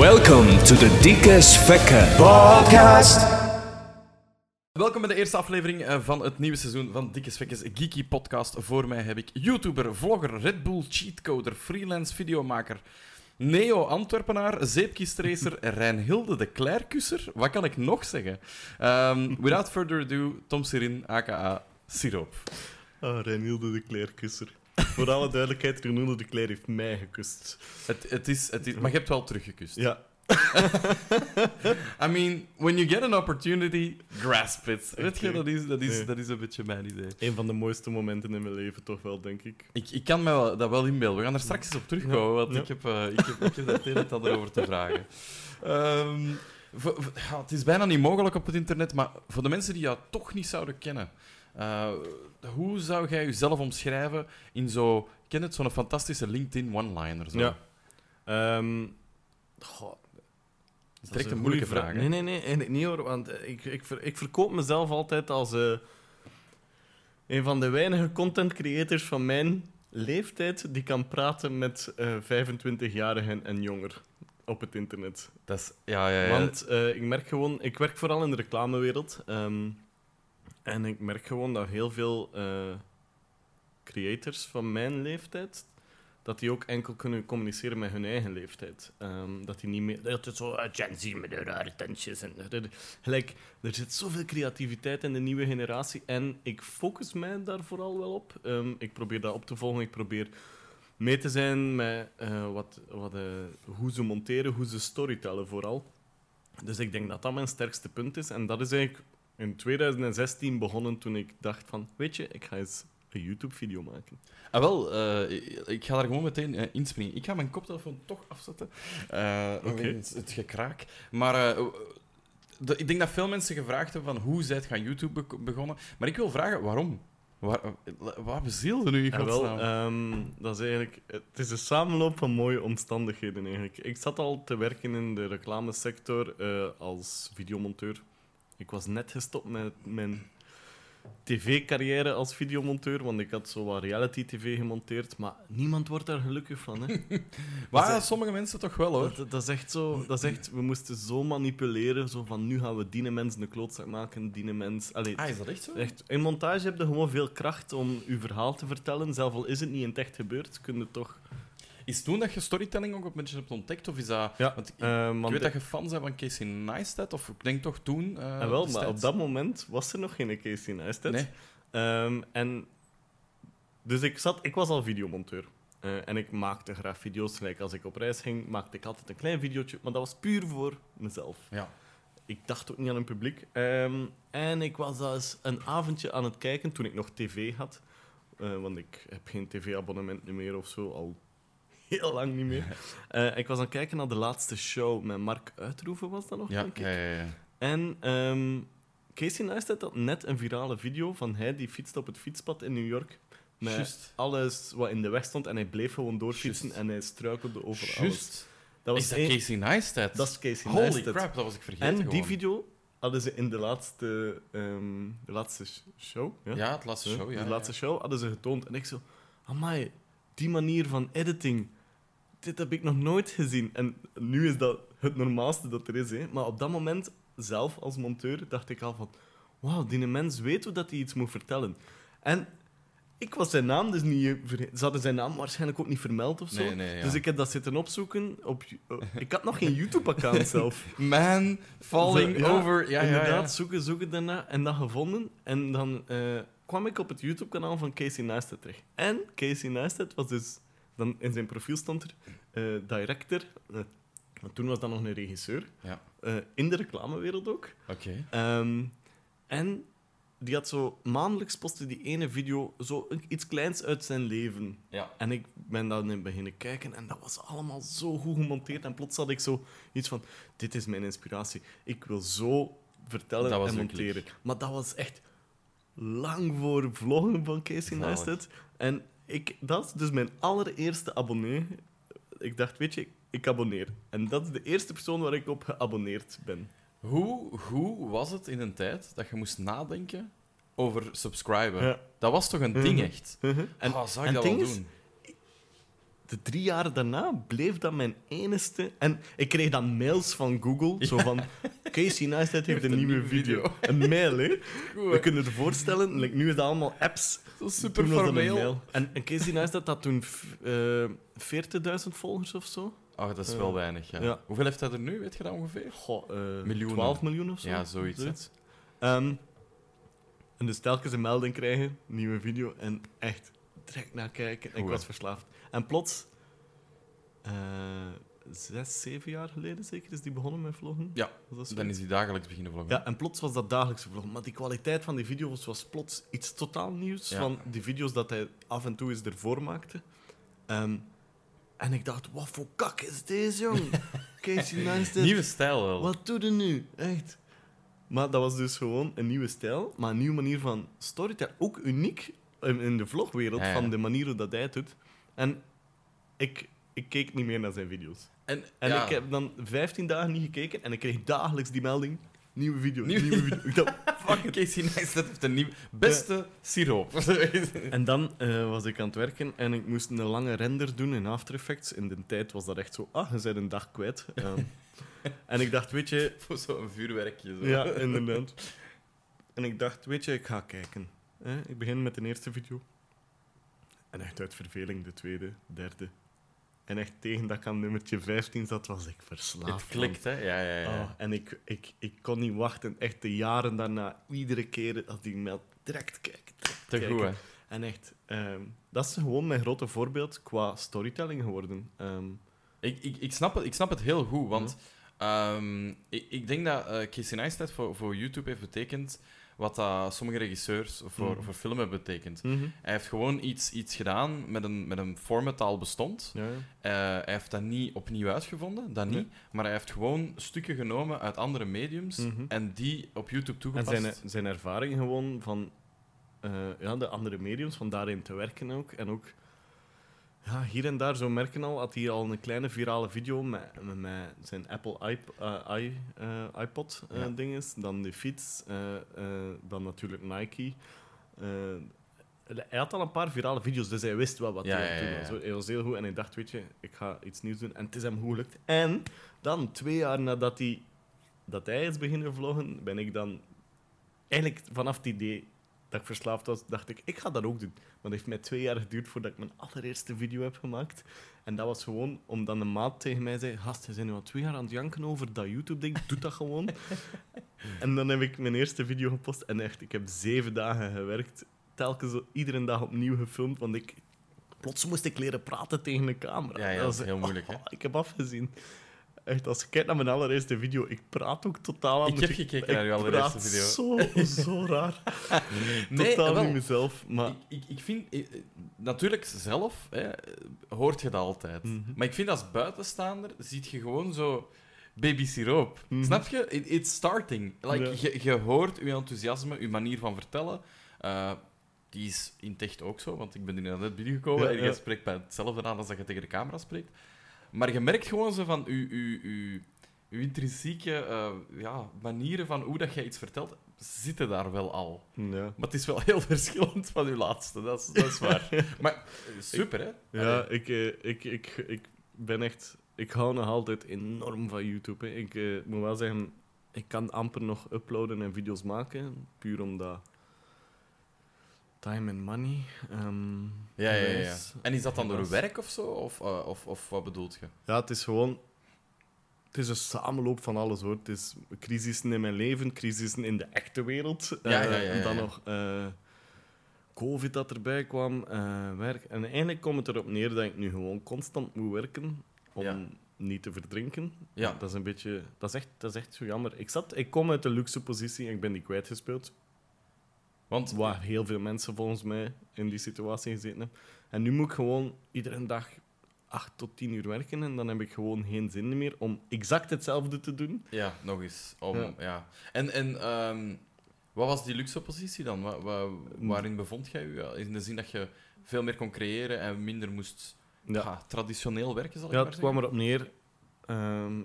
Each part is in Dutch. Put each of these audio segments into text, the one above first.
Welcome to the Dikke Svekke Podcast. Welkom bij de eerste aflevering eh, van het nieuwe seizoen van Dikke Svekkes Geeky Podcast. Voor mij heb ik YouTuber, vlogger, Red Bull cheatcoder, freelance videomaker, Neo Antwerpenaar, zeepkistracer, Reinhilde de Klerkusser. Wat kan ik nog zeggen? Ehm, without further ado, Tom Sirin, aka Siroop. Ah, Reinilde de Kleerkusser. Voor alle duidelijkheid, Reinilde de Kleer heeft mij gekust. Het, het is, het is, maar je hebt wel teruggekust. Ja, I mean, when you get an opportunity, grasp it. Weet je, Oké. dat is, dat, is, Nee. dat is een beetje mijn idee. een van de mooiste momenten in mijn leven, toch wel, denk ik. Ik, ik kan me wel, dat wel inbeelden. We gaan er straks eens op terugkomen, want ja. ik, heb, eh, ik, heb, ik heb daar het een en ander over te vragen. Ehm, voor- voor- ja, het is bijna niet mogelijk op het internet, maar voor de mensen die jou toch niet zouden kennen, eh, hoe zou jij jezelf omschrijven in zo, ken het, zo'n fantastische LinkedIn one-liner? Zo. Ja. Ehm, goh, Dat is direct een moeilijke vraag. Nee, nee, nee, eigenlijk niet hoor. Want eh, ik, ik, ver- ik verkoop mezelf altijd als eh, een van de weinige content creators van mijn leeftijd die kan praten met eh 25-jarigen en jonger op het internet. Dat is, ja, ja, ja. Want ik merk gewoon, ik werk vooral in de reclamewereld. ehm, en ik merk gewoon dat heel veel eh, creators van mijn leeftijd, dat die ook enkel kunnen communiceren met hun eigen leeftijd. Ehm, dat die niet meer, dat het zo uh, Gen Z met de rare tentjes. En, gelijk, er zit zoveel creativiteit in de nieuwe generatie en ik focus mij daar vooral wel op. Ehm, ik probeer dat op te volgen, ik probeer mee te zijn met eh, wat, wat, eh, hoe ze monteren, hoe ze storytellen vooral. Dus ik denk dat dat mijn sterkste punt is. En dat is eigenlijk in 2016 begonnen toen ik dacht van, weet je, ik ga eens een YouTube-video maken. Ah, wel, eh, ik- ga daar gewoon meteen eh, inspringen. Ik ga mijn koptelefoon toch afzetten. Oké. wegens het gekraak. Maar de- ik denk dat veel mensen gevraagd hebben van hoe zijt gaan YouTube be- begonnen. Maar ik wil vragen, waarom? Waar, wat bezielde nu in En wel, ehm, dat is eigenlijk, het is een samenloop van mooie omstandigheden eigenlijk. Ik zat al te werken in de reclamesector als videomonteur. Ik was net gestopt met mijn tv-carrière als videomonteur, want ik had zo wat reality-tv gemonteerd, maar niemand wordt daar gelukkig van. Hè. maar sommige mensen toch wel, hoor. Dat, dat is echt zo, dat is echt, we moesten zo manipuleren, zo van nu gaan we die mens een klootzak maken, die mens... Allee, Ah, is dat echt zo? echt, in montage heb je gewoon veel kracht om je verhaal te vertellen, zelf al is het niet in het echt gebeurd, kun je toch... Is toen dat je storytelling ook een beetje hebt ontdekt? Of is dat... Ja, Want ik, eh, ik weet dat je fan bent van Casey Neistat, of ik denk toch toen... Ah, wel, maar op dat moment was er nog geen Casey Neistat. Nee. Ehm, en dus ik, zat, ik was al videomonteur. Eh, en ik maakte graag video's. Als ik op reis ging, maakte ik altijd een klein videootje. Maar dat was puur voor mezelf. Ja. Ik dacht ook niet aan een publiek. Ehm, en ik was eens een avondje aan het kijken toen ik nog tv had. Want ik heb geen tv-abonnement meer of zo, al heel lang niet meer. Eh, ik was aan het kijken naar de laatste show met Mark Uitroeven, was dat nog? Ja, denk ik? ja, ja, ja. En ehm, Casey Neistat had net een virale video van hij die fietste op het fietspad in New York. Met alles wat in de weg stond en hij bleef gewoon doorfietsen en hij struikelde over alles. Dat Is dat één- Casey Neistat? Dat is Casey Holy Neistat. crap, dat was ik vergeten En die video hadden ze in de laatste, ehm, de laatste sh- show. Ja, Ja, het laatste show, ja. de laatste ja. show hadden ze getoond. En ik zo, amai, die manier van editing, dit heb ik nog nooit gezien. En nu is dat het normaalste dat er is. Hè. Maar op dat moment, zelf als monteur, dacht ik al van, wauw, die mens weet hoe dat hij iets moet vertellen. En ik was zijn naam dus niet... Ze hadden zijn naam waarschijnlijk ook niet vermeld of zo. Nee, nee, ja. Dus ik heb dat zitten opzoeken. Op, eh, ik had nog geen YouTube-account zelf. Man falling ja, over. Ja, inderdaad, ja. zoeken, zoeken daarna en dat gevonden. En dan eh, kwam ik op het YouTube-kanaal van Casey Neistat terecht. En Casey Neistat was dus... Dan in zijn profiel stond er eh, director. eh, want toen was dat nog een regisseur. Ja. eh, in de reclamewereld ook. Oké. Ehm, en die had zo... Maandelijks postte die ene video zo iets kleins uit zijn leven. Ja. En ik ben dan in beginnen kijken en dat was allemaal zo goed gemonteerd. En plots had ik zo iets van: dit is mijn inspiratie. Ik wil zo vertellen en monteren. klik. Maar dat was echt lang voor vloggen van Casey. Neistat. En ik, dat is dus mijn allereerste abonnee. Ik dacht, weet je, ik abonneer. En dat is de eerste persoon waar ik op geabonneerd ben. Hoe, hoe was het in een tijd dat je moest nadenken over subscriben? Ja. Dat was toch een ding, Mhm. echt? En, Ah, zou ik en dat ding wel is, doen? de drie jaar daarna bleef dat mijn enigste... En ik kreeg dan mails van Google, zo van... Casey Neistat heeft een nieuwe video. Een mail, hè. We kunnen het voorstellen, like, nu is dat allemaal apps. Zo super dat formeel. En, en Casey Neistat had toen f- eh 40.000 volgers of zo. Oh, dat is wel weinig, ja. Ja. Hoeveel heeft hij er nu, weet je dat ongeveer? Goh, eh, Miljoenen. 12 miljoen of zo. Ja, zoiets. Ehm, en dus telkens een melding krijgen, nieuwe video, en echt direct naar kijken. En ik was verslaafd. En plots, eh, zes, zeven jaar geleden zeker, is die begonnen met vloggen. Ja? Dan is hij dagelijks beginnen vloggen. Ja, en plots was dat dagelijkse vloggen. Maar die kwaliteit van die video's was plots iets totaal nieuws. Ja. Van die video's dat hij af en toe eens ervoor maakte. Ehm, en ik dacht, wat voor kak is deze, jong? Casey Neistat. Nieuwe stijl wel. Wat doe je nu? Echt. Maar dat was dus gewoon een nieuwe stijl, maar een nieuwe manier van storytelling. Ook uniek in, de vlogwereld, Ja, ja. van de manier hoe dat hij het doet. En ik, ik keek niet meer naar zijn video's. En, En ja, ik heb dan 15 dagen niet gekeken en ik kreeg dagelijks die melding. Nieuwe video, Nieuwe- nieuwe video. Ik dacht, fucking Casey Neistat heeft een nieuw... Beste siroop. En dan eh, was ik aan het werken en ik moest een lange render doen in After Effects. In de tijd was dat echt zo, ah, je bent een dag kwijt. Ehm, en ik dacht, weet je, Voor zo'n vuurwerkje. Zo. ja, inderdaad. En ik dacht, weet je, ik ga kijken. Ik begin met de eerste video. En echt uit verveling de tweede, derde. En echt tegen dat ik aan nummertje 15 zat, was ik verslaafd. Het klikt, hè? Ja, ja, ja. Oh, en ik, ik, ik kon niet wachten. Echt de jaren daarna, iedere keer als die mail direct direct Te kijken. goed, hè? En echt, ehm, dat is gewoon mijn grote voorbeeld qua storytelling geworden. Ehm, Ik, ik, ik, snap het, ik snap het heel goed, want ehm, ik, ik denk dat eh Casey Neistat voor, voor YouTube heeft betekend wat dat sommige regisseurs voor, Mhm. voor film hebben betekend. Hij heeft gewoon iets, iets gedaan met een, met een format dat al bestond. ja, ja. Eh, hij heeft dat niet opnieuw uitgevonden, dat niet. Nee. Maar hij heeft gewoon stukken genomen uit andere mediums Mhm. en die op YouTube En toegepast. zijn, zijn ervaring gewoon van eh, ja, de andere mediums, van daarin te werken ook. En ook ja, hier en daar zo merken al, had hij al een kleine virale video met, met, zijn Apple iP- eh, i, eh, iPod eh, Ja. dinges, dan de fiets, dan natuurlijk Nike. Hij had al een paar virale video's, dus hij wist wel wat Ja, hij ja, doen. Hij was heel goed en ik dacht, weet je, ik ga iets nieuws doen. En het is hem goed gelukt. En dan, twee jaar nadat hij, dat hij is beginnen vloggen, ben ik dan... Eigenlijk vanaf het idee dat ik verslaafd was, dacht ik, ik ga dat ook doen. Maar het heeft mij twee jaar geduurd voordat ik mijn allereerste video heb gemaakt. En dat was gewoon omdat een maat tegen mij zei, gast, je bent nu al twee jaar aan het janken over dat YouTube-ding, doe dat gewoon. en dan heb ik mijn eerste video gepost en echt, ik heb zeven dagen gewerkt. Telkens iedere dag opnieuw gefilmd, want ik... Plots moest ik leren praten tegen de camera. Ja, ja, dat is heel moeilijk, hè? oh, ik heb afgezien. Echt, als je kijkt naar mijn allereerste video, ik praat ook totaal Ik anders. heb gekeken naar uw allereerste praat video. Zo, zo raar. Nee, Totaal wel. niet mezelf, maar... Ik, ik, ik vind... eh, eh, Natuurlijk, zelf hè, hoort je dat altijd. Mhm. Maar ik vind als buitenstaander, ziet je gewoon zo... Baby siroop. Mhm. Snap je? It- it's starting. Like, Ja. je, je hoort uw enthousiasme, uw manier van vertellen. Eh, die is in het echt ook zo, want ik ben hier net binnengekomen Ja, en je ja. spreekt bij hetzelfde aan als dat je tegen de camera spreekt. Maar je merkt gewoon zo van uw, uw, uw, uw intrinsieke eh, ja, manieren van hoe dat jij iets vertelt, zitten daar wel al. Ja. Maar het is wel heel verschillend van uw laatste, dat is, dat is waar. maar eh, super, hè? Ja, ik, eh, ik, ik, ik ben echt... Ik hou nog altijd enorm van YouTube. Hè. Ik moet wel zeggen, ik kan amper nog uploaden en video's maken. Puur omdat... Time and money. ehm, Ja, ja, ja. En is dat dan door werk of zo? Of, eh, of, of wat bedoelt je? Ja, het is gewoon... Het is een samenloop van alles, hoor. Het is crisissen in mijn leven, crisissen in de echte wereld. Ja, ja, Eh, ja, ja, En dan nog eh, COVID dat erbij kwam, eh, werk. En eigenlijk komt het erop neer dat ik nu gewoon constant moet werken om Ja. niet te verdrinken. Ja. Dat is een beetje... Dat is echt, dat is echt zo jammer. Ik, zat, ik kom uit de luxe positie en ik ben die kwijtgespeeld. Want Waar heel veel mensen volgens mij in die situatie gezeten hebben. En nu moet ik gewoon iedere dag 8 tot 10 uur werken en dan heb ik gewoon geen zin meer om exact hetzelfde te doen. Ja, nog eens. Om, ja. Ja. En, en ehm, wat was die luxe positie dan? Wa- wa- waarin bevond jij je? Ja, In de zin dat je veel meer kon creëren en minder moest Ja, ja, traditioneel werken, zal ik ja maar het kwam zeggen? erop neer. ehm,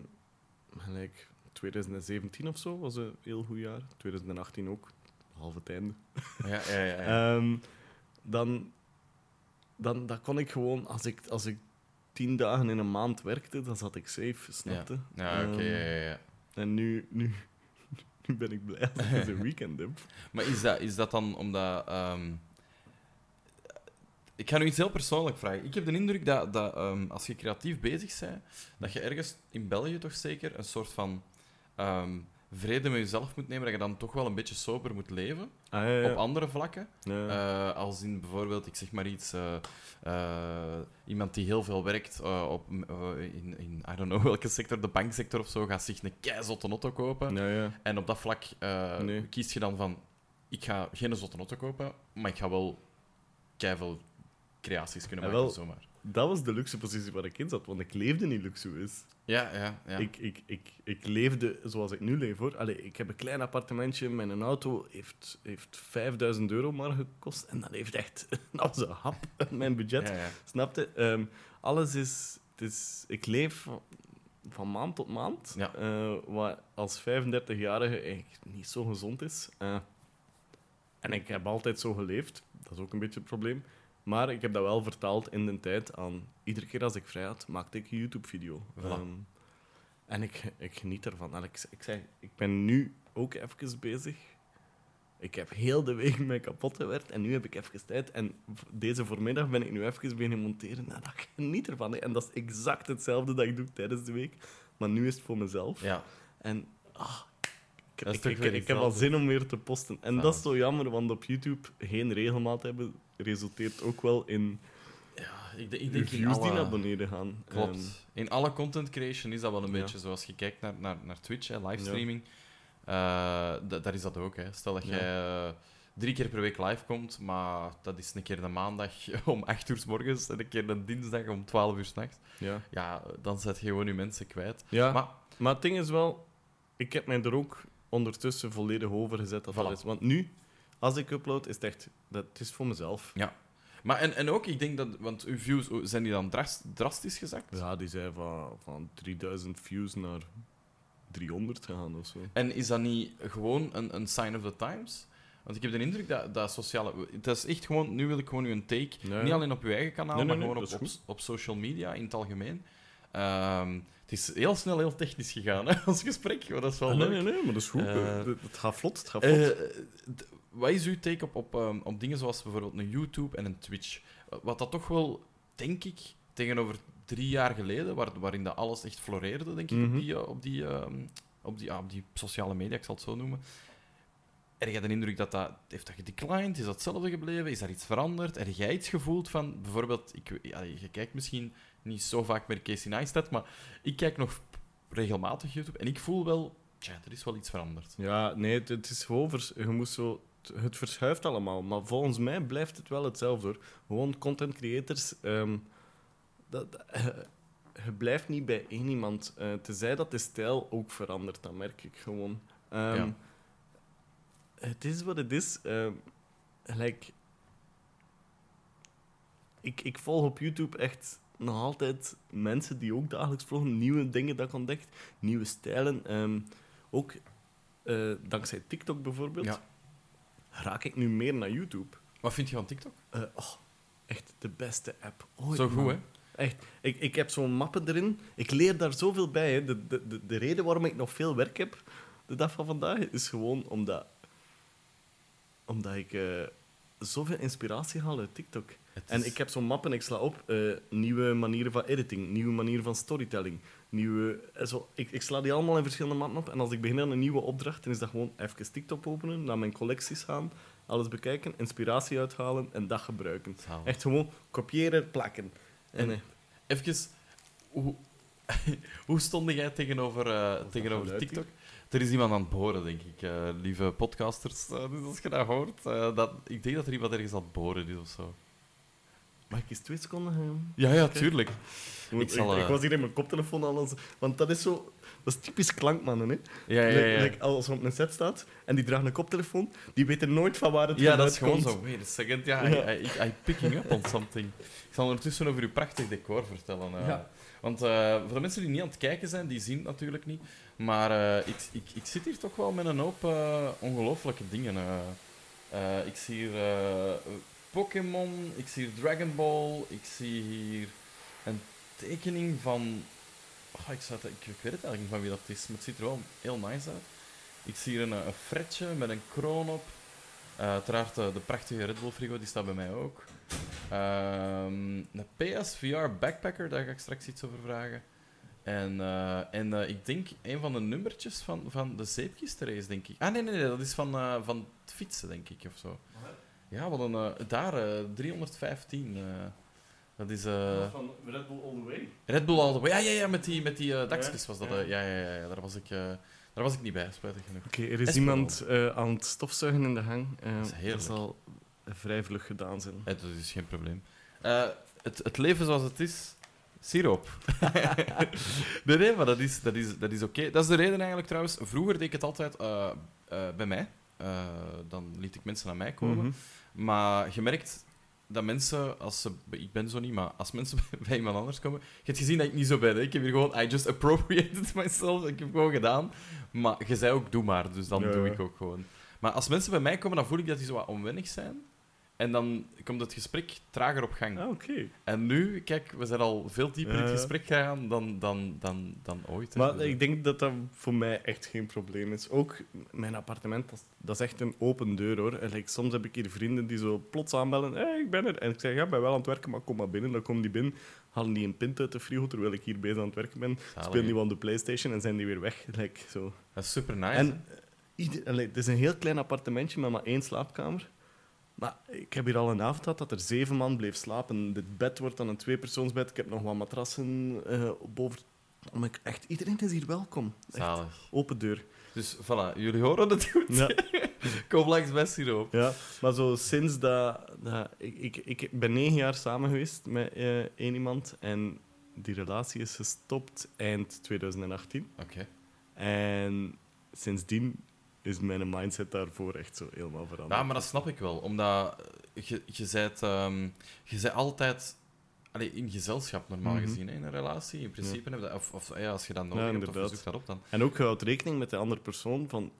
gelijk 2017 of zo was een heel goed jaar. 2018 ook, half het einde. Ja, ja, ja. ja. Ehm, dan, dan, dan kon ik gewoon, als ik, als ik tien dagen in een maand werkte, dan zat ik safe, snapte? Ja, oké. Ehm, ja, ja. En nu, nu, nu ben ik blij als ik een weekend heb. Maar is dat, is dat dan omdat. ehm, Ik ga nu iets heel persoonlijk vragen. Ik heb de indruk dat, dat als je creatief bezig bent, dat je ergens in België toch zeker een soort van vrede met jezelf moet nemen, dat je dan toch wel een beetje sober moet leven Ah, ja, ja. op andere vlakken. Ja. Eh, als in bijvoorbeeld, ik zeg maar iets, eh, eh, iemand die heel veel werkt op, in, in, I don't know welke sector, de banksector of zo, gaat zich een keizotte auto kopen. ja, ja. En op dat vlak Nee. kies je dan van, ik ga geen zotte auto kopen, maar ik ga wel keiveel creaties kunnen Ja, maken, wel. zomaar. Dat was de luxe positie waar ik in zat, want ik leefde niet luxueus. Ja, ja, ja. Ik, ik, ik, ik leefde zoals ik nu leef, hoor. Allee, ik heb een klein appartementje, mijn auto heeft, heeft 5000 euro maar gekost. En dat heeft echt... Was een hap, mijn budget. ja, ja. Snapte? Ehm, alles is, het is... Ik leef van, maand tot maand. Ja. eh, wat als 35-jarige eigenlijk niet zo gezond is. Eh, en ik heb altijd zo geleefd. Dat is ook een beetje het probleem. Maar ik heb dat wel vertaald in de tijd aan... Iedere keer als ik vrij had, maakte ik een YouTube-video. Ehm, en ik, ik geniet ervan. En ik, ik, zeg, ik ben nu ook even bezig. Ik heb heel de week mij kapot gewerkt en nu heb ik even tijd. En deze voormiddag ben ik nu even beginnen monteren. En dat geniet ervan. hè. En dat is exact hetzelfde dat ik doe tijdens de week. Maar nu is het voor mezelf. ja. En ah, ik, ik, ik, ik heb al zin om weer te posten. En dat is zo jammer, want op YouTube geen regelmaat hebben resulteert ook wel in ja ik, ik denk in die naar beneden gaan. Klopt. Ehm, In alle content creation is dat wel een Ja. beetje zoals je kijkt naar, naar, naar Twitch, hè, livestreaming. Eh, da- daar is dat ook. Hè. Stel dat Ja. jij eh, drie keer per week live komt, maar dat is een keer een maandag om 8 uur s morgens en een keer een dinsdag om 12 uur s'nachts. ja. Ja, dan zet je gewoon je mensen kwijt. Ja, maar, Maar het ding is wel, ik heb mij er ook ondertussen volledig over gezet. Dat dat Voilà. is. Want nu, als ik upload, is het echt, dat het is voor mezelf. Maar en, en ook, ik denk dat, want uw views, oh, zijn die dan dras- drastisch gezakt? Ja, die zijn van, van 3000 views naar 300 gegaan of zo. En is dat niet gewoon een, een sign of the times? Want ik heb de indruk dat, dat sociale... Het is echt gewoon... Nu wil ik gewoon uw take. Ja. Niet alleen op uw eigen kanaal, Nee, nee, maar gewoon op, op, op social media in het algemeen. Ehm, het is heel snel heel technisch gegaan, hè, ons gesprek. Maar dat is wel Ah, nee, leuk. nee, nee, maar dat is goed. Eh, het, gaat vlot, het gaat vlot. Eh, d- wat is uw take op, op, ehm, op dingen zoals bijvoorbeeld een YouTube en een Twitch? Wat dat toch wel, denk ik, tegenover drie jaar geleden, waar, waarin dat alles echt floreerde, denk ik, Mhm. op, die, eh, op, die, ehm, op, die, ah, op die sociale media, ik zal het zo noemen. Heb jij de indruk dat dat... Heeft dat gedeclined? Is dat hetzelfde gebleven? Is daar iets veranderd? Heb jij iets gevoeld van... Bijvoorbeeld, ik, ja, je kijkt misschien niet zo vaak meer Casey Neistat, maar ik kijk nog regelmatig YouTube en ik voel wel... Tja, er is wel iets veranderd. Ja, nee, het, het is gewoon... vers- je moet zo... Het, verschuift allemaal, maar volgens mij blijft het wel hetzelfde, hoor. Gewoon content creators... ehm, dat, dat- eh, je blijft niet bij één iemand. eh tenzij dat de stijl ook verandert, dat merk ik gewoon. Ehm, Ja. Het is wat het is. ehm, gelijk... Ik, ik volg op YouTube echt nog altijd mensen die ook dagelijks vloggen, nieuwe dingen dat ik ontdekt, nieuwe stijlen. ook eh, dankzij TikTok bijvoorbeeld, Ja. Raak ik nu meer naar YouTube. Wat vind je van TikTok? Eh, oh, echt de beste app ooit. Zo goed, man. hè? Echt. Ik, ik heb zo'n mappen erin. Ik leer daar zoveel bij. Hè. De, de, de, de reden waarom ik nog veel werk heb de dag van vandaag is gewoon omdat, omdat ik eh, zoveel inspiratie haal uit TikTok. En ik heb zo'n mappen, ik sla op eh, nieuwe manieren van editing, nieuwe manieren van storytelling. Nieuwe, eh, zo, ik, ik sla die allemaal in verschillende mappen op. En als ik begin aan een nieuwe opdracht, dan is dat gewoon even TikTok openen, naar mijn collecties gaan, alles bekijken, inspiratie uithalen en dat gebruiken. Zalig. Echt gewoon kopiëren, plakken. En, En- Even, hoe, hoe stond jij tegenover, eh, tegenover TikTok? Er is iemand aan het boren, denk ik, eh, lieve podcasters. dus als je dat hoort, dat, ik denk dat er iemand ergens aan het boren is of zo. Mag ik eens twee seconden gaan? Ja, ja, tuurlijk. Ik, Ik zal, ik, eh, was hier in mijn koptelefoon al eens... Want dat is zo... Dat is typisch klankmannen, hè? Ja, ja, ja. Like, als er op een set staat en die draagt een koptelefoon, die weten nooit van waar het Ja, dat is gewoon zo. Wait a second, ja, Ja. I, I, I picking up on something. Ik zal ondertussen over uw prachtig decor vertellen. eh. Ja. Want eh, voor de mensen die niet aan het kijken zijn, die zien het natuurlijk niet. Maar eh, ik, ik, ik zit hier toch wel met een hoop eh, ongelooflijke dingen. eh. Eh, ik zie hier eh, Pokémon, ik zie hier Dragon Ball, ik zie hier een tekening van... Oh, ik, het- ik, weet het eigenlijk niet van wie dat is, maar het ziet er wel heel nice uit. Ik zie hier een, een fretje met een kroon op. Eh, uiteraard eh, de prachtige Red Bull frigo, die staat bij mij ook. Ehm, een PSVR backpacker, daar ga ik straks iets over vragen. En, eh, en eh, ik denk een van de nummertjes van, van de zeepkistrace, denk ik. Ah, nee, nee, nee, dat is van, eh, van het fietsen, denk ik, of zo. Ja, wat een... eh, daar, eh, 315. eh, dat is... eh, Van Red Bull All The Way. Red Bull All The Way. Ja, ja, ja, met die, met die eh, dakjes was dat. ja. eh, ja, ja, ja, ja, daar was ik... eh, daar was ik niet bij, spijtig genoeg. Oké, er is iemand eh, aan het stofzuigen in de gang. Eh, Dat zal vrij vlug gedaan zijn. Eh, dat is geen probleem. Eh, het, het leven zoals het is, siroop. nee, nee, maar dat is, dat is, dat is oké. Dat is de reden eigenlijk trouwens. Vroeger deed ik het altijd eh, eh, bij mij. Eh, dan liet ik mensen naar mij komen. Mhm. Maar je merkt dat mensen, als ze, ik ben zo niet, maar als mensen bij iemand anders komen, je hebt gezien dat ik niet zo ben. Hè? Ik heb hier gewoon, I just appropriated myself. Ik heb gewoon gedaan. Maar je zei ook, doe maar, dus dan Ja, doe ik ook gewoon. Maar als mensen bij mij komen, dan voel ik dat die zo wat onwennig zijn. En dan komt het gesprek trager op gang. Ah, oké. En nu, kijk, we zijn al veel dieper in het gesprek gegaan dan, dan, dan, dan ooit. hè. Maar ik denk dat dat voor mij echt geen probleem is. Ook mijn appartement, dat is, dat is echt een open deur hoor. En like, soms heb ik hier vrienden die zo plots aanbellen. Hé, ik ben er. En ik zeg, ja, ik ben wel aan het werken, maar kom maar binnen. Dan komen die binnen, halen die een pint uit de frigo terwijl ik hier bezig aan het werken ben. zalig, Spelen die op de Playstation en zijn die weer weg. Like, zo. Dat is super nice. En ieder, het is een heel klein appartementje met maar één slaapkamer. Maar ik heb hier al een avond gehad dat er zeven man bleef slapen. Dit bed wordt dan een tweepersoonsbed. Ik heb nog wat matrassen eh, boven. Maar ik- echt, iedereen is hier welkom. Echt, Zalig. open deur. Dus voilà, jullie horen het goed. Ja. Kom langs bij siroop. Ja, maar zo sinds dat... dat ik, ik, ik ben negen jaar samen geweest met eh, één iemand. En die relatie is gestopt eind 2018. Oké. En sindsdien is mijn mindset daarvoor echt zo helemaal veranderd. Ja, maar dat snap ik wel. Omdat eh, je, je, bent, ehm, je bent altijd allee, in gezelschap, normaal Mhm. gezien, hè, in een relatie. In principe heb je dat... Of, of ja, als je dat Ja, nodig hebt, of je zoekt dat op, dan... En ook je houdt rekening met de andere persoon van...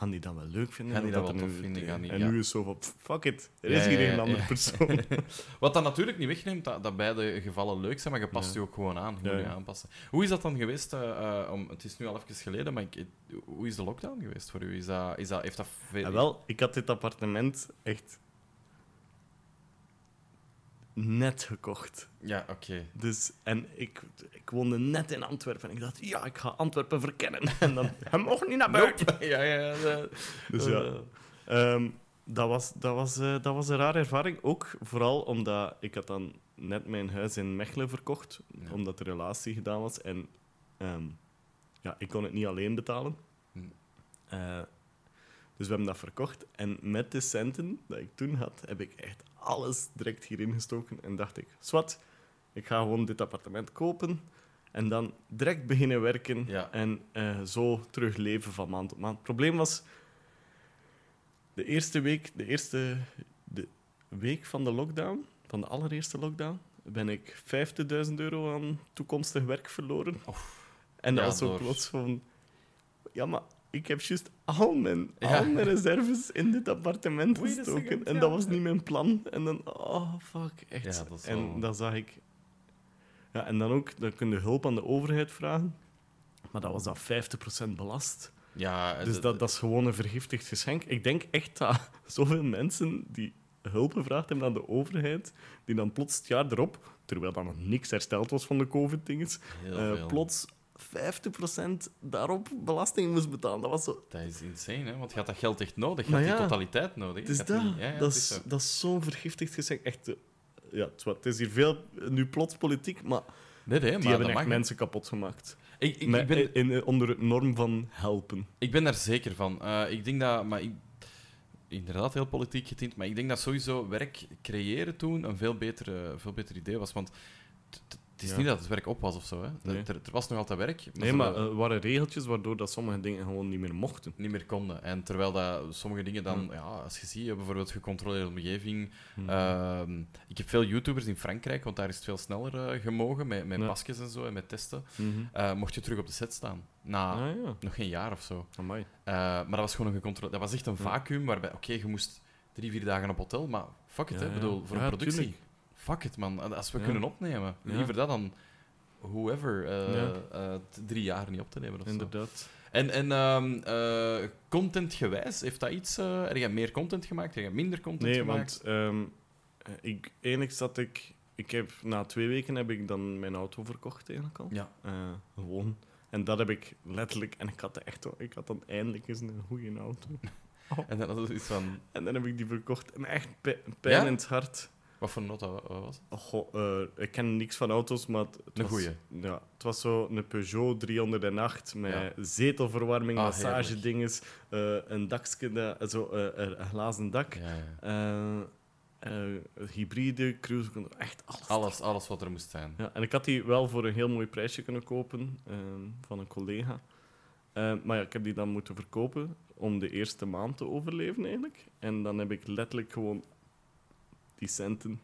Gaan die dat wel leuk vinden? Gaan die dat wel tof nu- vinden? Gaan die- en ja. nu is zo van, fuck it, er is hier ja, een ja, andere persoon. Wat dat natuurlijk niet wegneemt dat, dat beide gevallen leuk zijn, maar je past je ook gewoon aan. Je moet je aanpassen. Hoe is dat dan geweest? eh, eh, om, het is nu al even geleden, maar ik, hoe is de lockdown geweest voor u? Is dat, is dat, heeft dat veel... En wel, ik had dit appartement echt net gekocht. Ja, oké. Dus, en ik, ik woonde net in Antwerpen. En ik dacht, ja, ik ga Antwerpen verkennen. En dan, hij mocht niet naar buiten. ja, ja, ja. de- Dus eh, ja, Ehm, dat, was, dat, was, eh, dat was een rare ervaring. Ook vooral omdat ik had dan net mijn huis in Mechelen verkocht. Ja. Omdat de relatie gedaan was. En ehm, ja, ik kon het niet alleen betalen. Hm. Eh, dus we hebben dat verkocht. En met de centen dat ik toen had, heb ik echt alles direct hierin gestoken. En dacht ik, zwart, ik ga gewoon dit appartement kopen. En dan direct beginnen werken. Ja. En eh, zo terug leven van maand tot maand. Het probleem was, de eerste week, de eerste de week van de lockdown, van de allereerste lockdown, ben ik 50.000 euro aan toekomstig werk verloren. En dat Ja, was zo door- plots van... Ja, maar ik heb juist al mijn, Ja. al mijn reserves in dit appartement gestoken. second, En dat was niet mijn plan. En dan... Oh, fuck. Echt. Ja, dat en wel- dan zag ik... Ja, en dan ook, dan kun je hulp aan de overheid vragen. Maar dat was dan 50% belast. Ja, Dus het- dat, dat is gewoon een vergiftigd geschenk. Ik denk echt dat zoveel mensen die hulp gevraagd hebben aan de overheid, die dan plots het jaar erop, terwijl dan nog niks hersteld was van de COVID-dinges, eh, plots 50% daarop belasting moest betalen. Dat was zo... Dat is insane, hè? want je had dat geld echt nodig. Je Maar had die totaliteit nodig. Het is dat. die- ja, ja, dat, is, zo. dat is zo'n vergiftigd geschenk. Echt, eh, ja, het is, hier veel, nu plots politiek, maar Nee, nee, die maar hebben echt mag. mensen kapot gemaakt. Ik, ik, Met- ik, ben, in, onder het norm van helpen. ik ben daar zeker van. Eh, ik denk dat... Maar ik, inderdaad, heel politiek getint, maar ik denk dat sowieso werk creëren toen een veel beter, veel beter idee was. Want het is Ja. niet dat het werk op was of zo. Hè. Nee. Er, er was nog altijd werk, maar Nee, maar er waren regeltjes waardoor dat sommige dingen gewoon niet meer mochten. niet meer konden. En terwijl dat sommige dingen dan... Hmm. Ja, als je ziet, eh, bijvoorbeeld gecontroleerde omgeving... Hmm. Ehm, ik heb veel YouTubers in Frankrijk, want daar is het veel sneller eh, gemogen, met, met Ja. pasjes en zo, en met testen. Mhm. Eh, mocht je terug op de set staan. Na Ah ja, nog geen jaar of zo. amai. Eh, maar dat was gewoon een gecontroleerd... Dat was echt een vacuüm waarbij... Oké, je moest drie, vier dagen op hotel, maar fuck it, hè. Bedoel, voor een productie. tuurlijk. Fuck it man, als we Ja. kunnen opnemen. Liever dat dan whoever eh, eh, drie jaar niet op te nemen of zo. Inderdaad. En, en ehm, eh, contentgewijs, heeft dat iets... heb jij meer content gemaakt? Heb jij minder content Nee, gemaakt? want ehm eh, ik, enigszins dat ik... Ik heb, na twee weken heb ik dan mijn auto verkocht eigenlijk al. Ja. Gewoon. En dat heb ik letterlijk... En ik had, echt, ik had dan eindelijk eens een goede auto. En dan het iets van... En dan heb ik die verkocht. En echt pi- pijn Ja? in het hart. Wat voor nota wa- wat was het? Goh, eh, ik ken niks van auto's, maar het, het Een was, goeie. Ja, het was zo een Peugeot 308 met Ja. zetelverwarming, Ah, massagedinges, eh een dakje, dat- zo, eh, een glazen dak, Ja, ja. eh, eh, hybride, cruise, control, echt alles. Alles, alles wat er moest zijn. Ja, en ik had die wel voor een heel mooi prijsje kunnen kopen ehm, van een collega. Eh, maar ja, ik heb die dan moeten verkopen om de eerste maand te overleven eigenlijk. En dan heb ik letterlijk gewoon die centen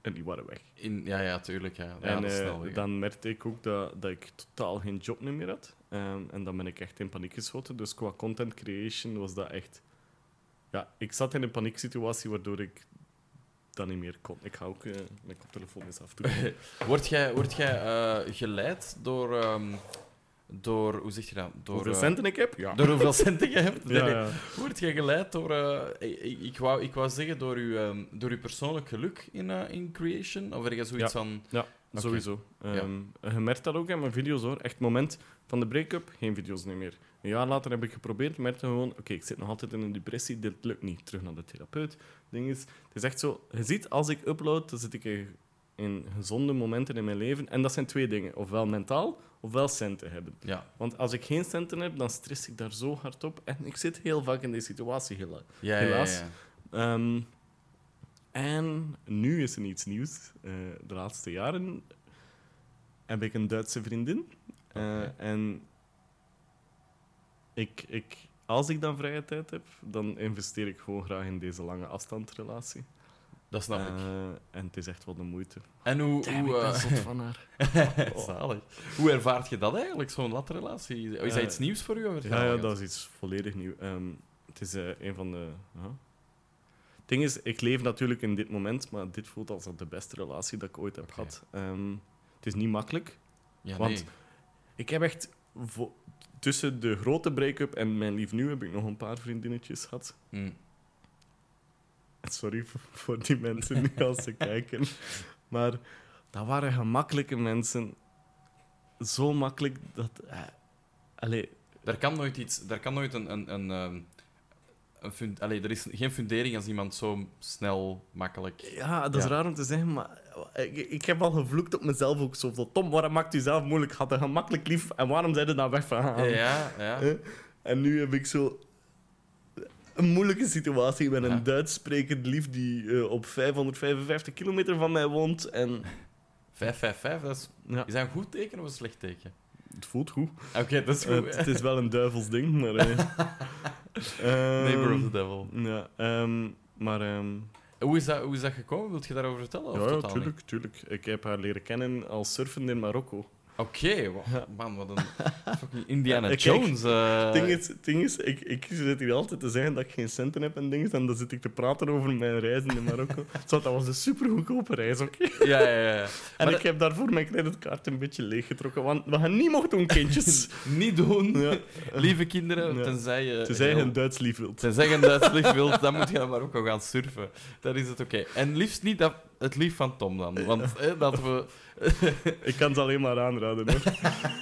en die waren weg. In, ja, ja, tuurlijk. Ja. Ja, en eh, snel dan merkte ik ook dat, dat ik totaal geen job meer had. Ehm, en dan ben ik echt in paniek geschoten. Dus qua content creation was dat echt... Ja, ik zat in een panieksituatie waardoor ik dat niet meer kon. Ik ga ook eh, mijn koptelefoon eens afdoen. Word jij, word jij eh, geleid door, ehm, door... Hoe zeg je dat? Door, Hoeveel eh, centen ik heb? Ja. Door hoeveel centen je hebt? Ja, Nee, ja. Word jij geleid door... eh, ik, ik, wou, ik wou zeggen door uw, ehm, door uw persoonlijk geluk in, eh, in creation? Of er je zoiets Ja. van... Oké. Sowieso. Ehm, Je merkt dat ook in mijn video's hoor. Echt moment van de break-up, geen video's niet meer. Een jaar later heb ik geprobeerd, merkte gewoon, oké, ik zit nog altijd in een depressie, dit lukt niet. Terug naar de therapeut. Ding is, het is echt zo, je ziet, als ik upload, dan zit ik in gezonde momenten in mijn leven. En dat zijn twee dingen. Ofwel mentaal, ofwel centen hebben. Ja, Want als ik geen centen heb, dan stress ik daar zo hard op. En ik zit heel vaak in die situatie, hela- ja, Helaas. ja. Ehm, en nu is er iets nieuws. Eh, de laatste jaren heb ik een Duitse vriendin. Eh. En ik, ik, als ik dan vrije tijd heb, dan investeer ik gewoon graag in deze lange afstandsrelatie. Dat snap ik. Eh, en het is echt wel de moeite. En hoe... Damn, hoe ik ben zot van haar. Zalig. Hoe ervaart je dat eigenlijk, zo'n latrelatie? Is dat Eh, iets nieuws voor u? of Ja, ja, dat is iets volledig nieuw. Ehm, het is eh, een van de. Het ding is, ik leef natuurlijk in dit moment, maar dit voelt als de beste relatie dat ik ooit heb gehad. Ehm, het is niet makkelijk. Ja, want- nee. Ik heb echt. tussen de grote break-up en mijn lief nu heb ik nog een paar vriendinnetjes gehad. Hm. Sorry voor, die mensen die als ze kijken. Maar dat waren gemakkelijke mensen. Zo makkelijk dat. eh, allee, Er kan nooit iets... Er kan nooit een... een, een, ehm, een Allee, er is geen fundering als iemand zo snel, makkelijk... Ja, dat is Ja. raar om te zeggen, maar ik, ik heb al gevloekt op mezelf ook Tom, waarom maakt u zelf moeilijk? Had een gemakkelijk lief en waarom zijn je dan weg van? Ja, ja. Eh, En nu heb ik zo een moeilijke situatie met een Ja. Duits sprekend lief die eh, op 555 kilometer van mij woont. En 555, dat is... ja, Is dat een goed teken of een slecht teken? het voelt goed. Oké, dat is Eh, goed. het is wel een duivels ding, maar... ehm, Neighbor of the devil. Ja, ehm, maar... ehm, Hoe is, dat, hoe is dat gekomen? Wilt je daarover vertellen? Of ja, niet? tuurlijk, tuurlijk. Ik heb haar leren kennen als surfend in Marokko. Oké, man, wat een fucking Indiana Ja, Jones. eh. Het ding is, het ding is ik, ik zit hier altijd te zeggen dat ik geen centen heb en dingen, en dan zit ik te praten over mijn reizen in Marokko. Zo, dat was een super goedkope reis, oké? Ja, ja, ja. En Maar ik heb daarvoor mijn creditcard een beetje leeggetrokken, want we gaan niet mogen doen, kindjes. Niet doen, ja. lieve kinderen, Ja. tenzij je... Tenzij je een Duits lief wilt. Tenzij je een Duits lief wilt, dan moet je naar Marokko gaan surfen. Dan is het oké. En liefst niet dat, het lief van Tom dan. Want eh, dat we... Ik kan het alleen maar aanraden, hoor.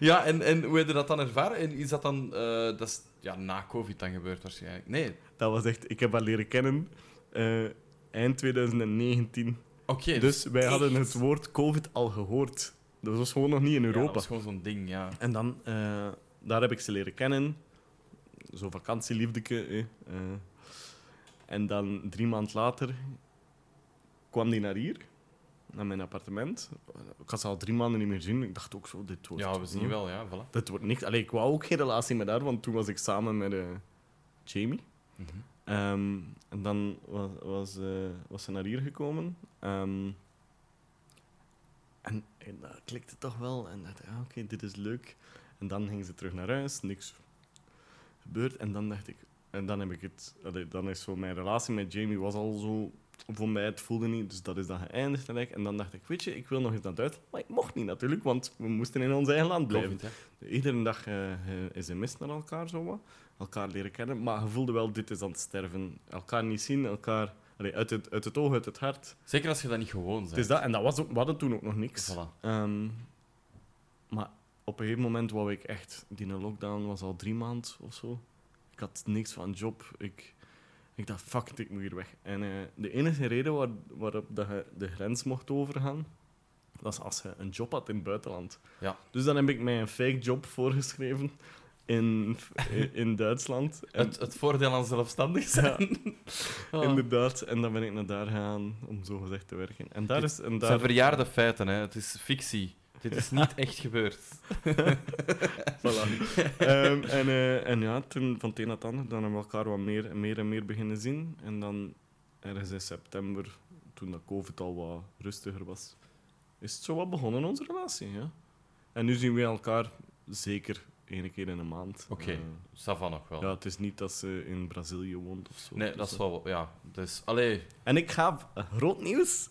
Ja, en, en hoe heb je dat dan ervaren? En is dat dan... eh, dat is ja, na COVID dan gebeurd waarschijnlijk. Nee, Dat was echt... Ik heb haar leren kennen eh, eind 2019. oké. Dus wij hadden het woord COVID al gehoord. Dat was gewoon nog niet in Ja, Europa. dat was gewoon zo'n ding, ja. En dan, eh, daar heb ik ze leren kennen. Zo'n vakantieliefdeke. eh. En dan drie maanden later kwam die naar hier, naar mijn appartement. Ik had ze al drie maanden niet meer zien. Ik dacht ook zo, dit wordt... Ja, we zien wel, ja, voilà. Dit wordt niks. Allee, ik wou ook geen relatie met haar, want toen was ik samen met eh, Jamie. Mhm. Ehm, en dan was, was, eh, was ze naar hier gekomen. Ehm, en, en dat klikte toch wel. En dacht, ja, oké, dit is leuk. En dan ging ze terug naar huis, niks gebeurd. En dan dacht ik, en dan heb ik het, allee, dan is zo mijn relatie met Jamie was al zo voor mij, het voelde niet, dus dat is dan geëindigd. En, dan dacht ik, weet je, ik wil nog eens naar Duitsland. Maar ik mocht niet natuurlijk, want we moesten in ons eigen land blijven. Iedere dag is een mis naar elkaar, zo wat. Elkaar leren kennen. Maar je voelde wel, dit is aan het sterven. Elkaar niet zien, elkaar... Allee, uit, het, uit het oog, uit het hart. Zeker als je dat niet gewoon bent. Het is dat, en dat was ook, we hadden toen ook nog niks. Voilà. Ehm, maar op een gegeven moment wou ik echt... Die lockdown was al drie maanden of zo. Ik had niks van job. Ik, ik dacht, fuck it, ik moet hier weg. En eh, de enige reden waar, waarop dat je de grens mocht overgaan, was als je een job had in het buitenland. Ja. Dus dan heb ik mij een fake job voorgeschreven in, in Duitsland. En, Het, het voordeel aan zelfstandig zijn. Inderdaad. En dan ben ik naar daar gegaan om zo gezegd te werken. En daar is... En Het daar... zijn verjaarde feiten, hè. Het is fictie. Dit is niet echt gebeurd. Voilà. Ehm, en, eh, en ja, toen van het een naar het ander, dan hebben we elkaar wat meer, meer en meer beginnen zien. En dan ergens in september, toen dat COVID al wat rustiger was, is het zo wat begonnen, onze relatie. Ja. En nu zien we elkaar zeker één keer in een maand. Oké. Eh, Sava nog wel. ja, het is niet dat ze in Brazilië woont of zo. nee, Dus, dat is eh, wel... Ja, dus... Allee... En ik ga, eh, groot nieuws,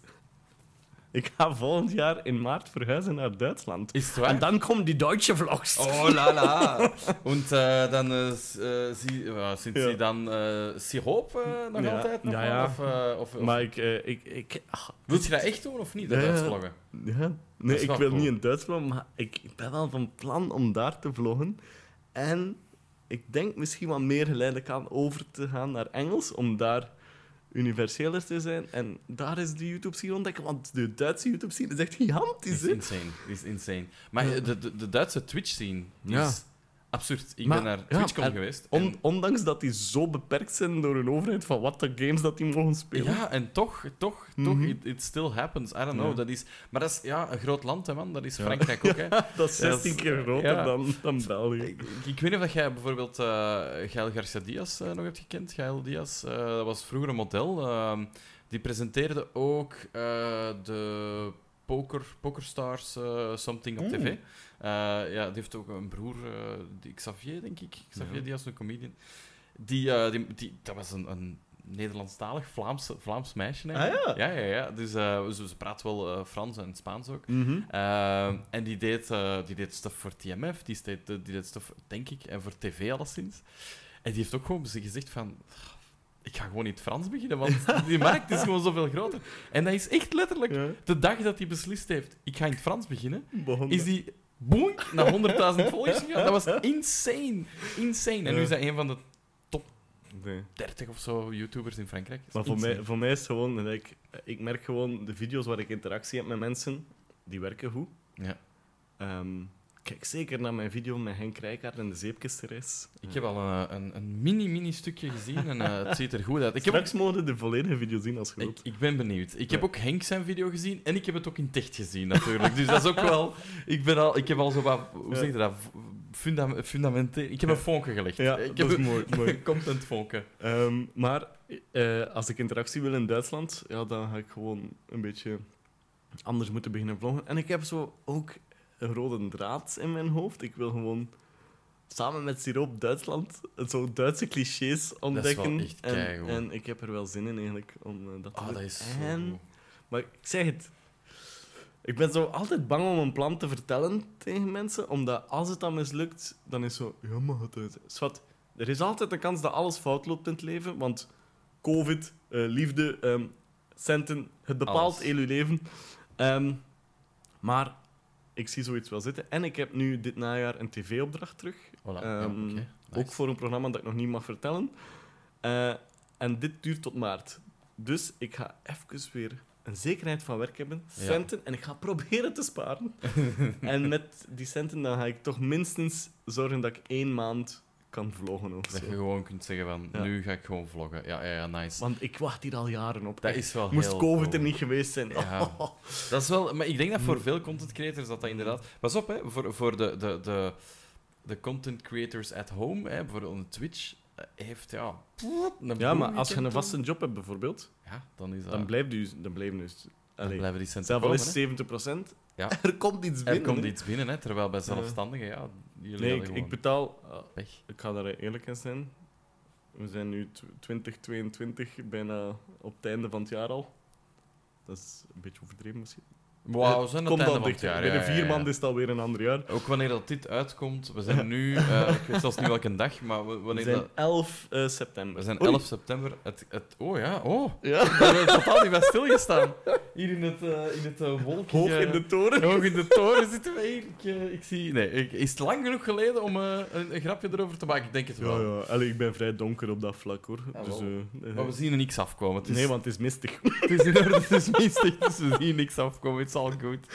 ik ga volgend jaar in maart verhuizen naar Duitsland. Is het waar? En dan komen die Duitse vlogs. Oh la la. Und äh, dan äh, sie, ja, sind Ja. dan Siroop nog Ja. altijd? Nog Ja, ja. Of, of, of, Maar ik... eh, ik, ik ah, Wil je dat echt doen of niet, dat. Duits vloggen? Ja, nee, ik wil cool. niet in Duits vloggen, maar ik ik ben wel van plan om daar te vloggen. En ik denk misschien wat meer geleidelijk aan over te gaan naar Engels, om daar universeler te zijn. En daar is de YouTube-scene ontdekken, want de Duitse YouTube-scene is echt gigantisch. is hè. insane. Is insane. Maar de, de, de Duitse Twitch-scene Ja. is absurd. Ik Maar- ben naar ja, TwitchCon en geweest. On- ondanks dat die zo beperkt zijn door hun overheid van wat de games dat die mogen spelen. Ja, en toch, toch, Mhm. toch, it, it still happens. I don't know. Ja. Dat is, maar dat is ja, een groot land, hè, man. Dat is. Frankrijk ook, hè. Dat is Ja, 16 keer groter dan, dan België. Ik, ik weet niet of jij bijvoorbeeld eh Gael Garcia Diaz eh, nog hebt gekend. Gael Diaz, eh, dat was vroeger een model. ehm, die presenteerde ook de Poker, Pokerstars Something op Mm. tv. Eh, ja, die heeft ook een broer, eh, die Xavier, denk ik. Xavier Ja. Diaz, een comedian. Die, eh, die, die, dat was een, een Nederlandstalig Vlaams, Vlaams meisje. eigenlijk. Ah, ja? Ja, ja, ja. Dus ze, ze praat wel Frans en Spaans ook. Mhm. Ehm, en die deed, die deed stuff voor TMF, die deed, die deed stuff, denk ik, en voor tv alleszins. En die heeft ook gewoon gezegd van... Ik ga gewoon in het Frans beginnen, want die markt is gewoon zoveel groter. En dat is echt letterlijk... Ja. De dag dat hij beslist heeft, ik ga in het Frans beginnen, is die boink naar 100.000 volgers gegaan. Dat was insane. Insane. En nu is hij een van de Nee. 30 of zo YouTubers in Frankrijk. Dat Maar voor mij, voor mij is het gewoon, dat ik, ik merk gewoon de video's waar ik interactie heb met mensen, die werken goed. Ja. Ehm, kijk zeker naar mijn video met Henk Rijkaard en de zeepkistenreis. Ik heb al een, een, een mini-mini stukje gezien en eh, het ziet er goed uit. Ik heb ook Straks mogen de volledige video zien als je Ik, ik ben benieuwd. Ik heb ook Henk zijn video gezien en ik heb het ook in Techt gezien, natuurlijk. Dus dat is ook wel... Ik, ben al, ik heb al zo wat... Hoe zeg je dat? Funda fundamenteel... Ik heb een vonken gelegd. Ja, ik dat heb is mooi. mooi. content vonken. Ehm, maar eh, als ik interactie wil in Duitsland, ja, dan ga ik gewoon een beetje anders moeten beginnen vloggen. En ik heb zo ook een rode draad in mijn hoofd. Ik wil gewoon samen met Siroop Duitsland zo Duitse clichés ontdekken. echt en, keigoed. en ik heb er wel zin in eigenlijk om eh, dat te Ah, doen. dat is zo En-. Maar ik zeg het. Ik ben zo altijd bang om een plan te vertellen tegen mensen, omdat als het dan mislukt, dan is zo, ja, maar het is... Er is altijd een kans dat alles fout loopt in het leven, want covid, eh, liefde, ehm, centen, het bepaalt heel je leven. Ehm, maar ik zie zoiets wel zitten. En ik heb nu dit najaar een tv-opdracht terug. Voilà. ja, Ehm. Nice. Ook voor een programma dat ik nog niet mag vertellen. Eh, en dit duurt tot maart. Dus ik ga even weer een zekerheid van werk hebben, Ja. centen, en ik ga proberen te sparen. en met die centen dan ga ik toch minstens zorgen dat ik één maand kan vloggen of Dat je gewoon kunt zeggen van, Ja. nu ga ik gewoon vloggen. Ja, ja, ja, nice. Want ik wacht hier al jaren op. Dat Echt. is wel Moest heel COVID cool. er niet geweest zijn. Ja. Dat is wel, maar ik denk dat voor veel content creators dat dat inderdaad. Pas op, hè, voor, voor de, de, de, de content creators at home, hè, bijvoorbeeld een Twitch, eh, heeft ja. Ja, maar als je een vaste job hebt bijvoorbeeld, Ja, dan is dat. dan blijft u, dan blijven dus. Allee, blijven die centen zelf al is hè. 70 procent, Ja. er komt iets binnen. Er komt iets binnen, hè, terwijl bij zelfstandigen, ja, jullie Nee, ik, betaal. weg. Ik ga daar eerlijk in zijn. We zijn nu tw- 2022, bijna op het einde van het jaar al. Dat is een beetje overdreven misschien. Wauw, we zijn Komt het dichter. jaar. Binnen ja, ja, vier ja. maanden is het alweer een ander jaar. Ook wanneer dat dit uitkomt, we zijn nu, eh, ik weet zelfs niet welke dag, maar we- We wanneer zijn dat, 11 eh, september. we zijn Oei. 11 september. Het, het, oh ja, oh. Ja, We hebben totaal niet bij stilgestaan. Hier in het, eh in het eh, wolkige... hoog in de toren. Hoog in de toren zitten wij hier. Ik, eh, ik zie... Nee, ik- is het lang genoeg geleden om eh, een, een grapje erover te maken? Ik denk het Ja, wel. ja. Allee, ik ben vrij donker op dat vlak hoor. Ja, dus, eh, eh, Maar we zien er niks afkomen. Het is, Nee, want het is mistig. het is in orde, het is mistig, dus we zien niks afkomen. Het is al goed.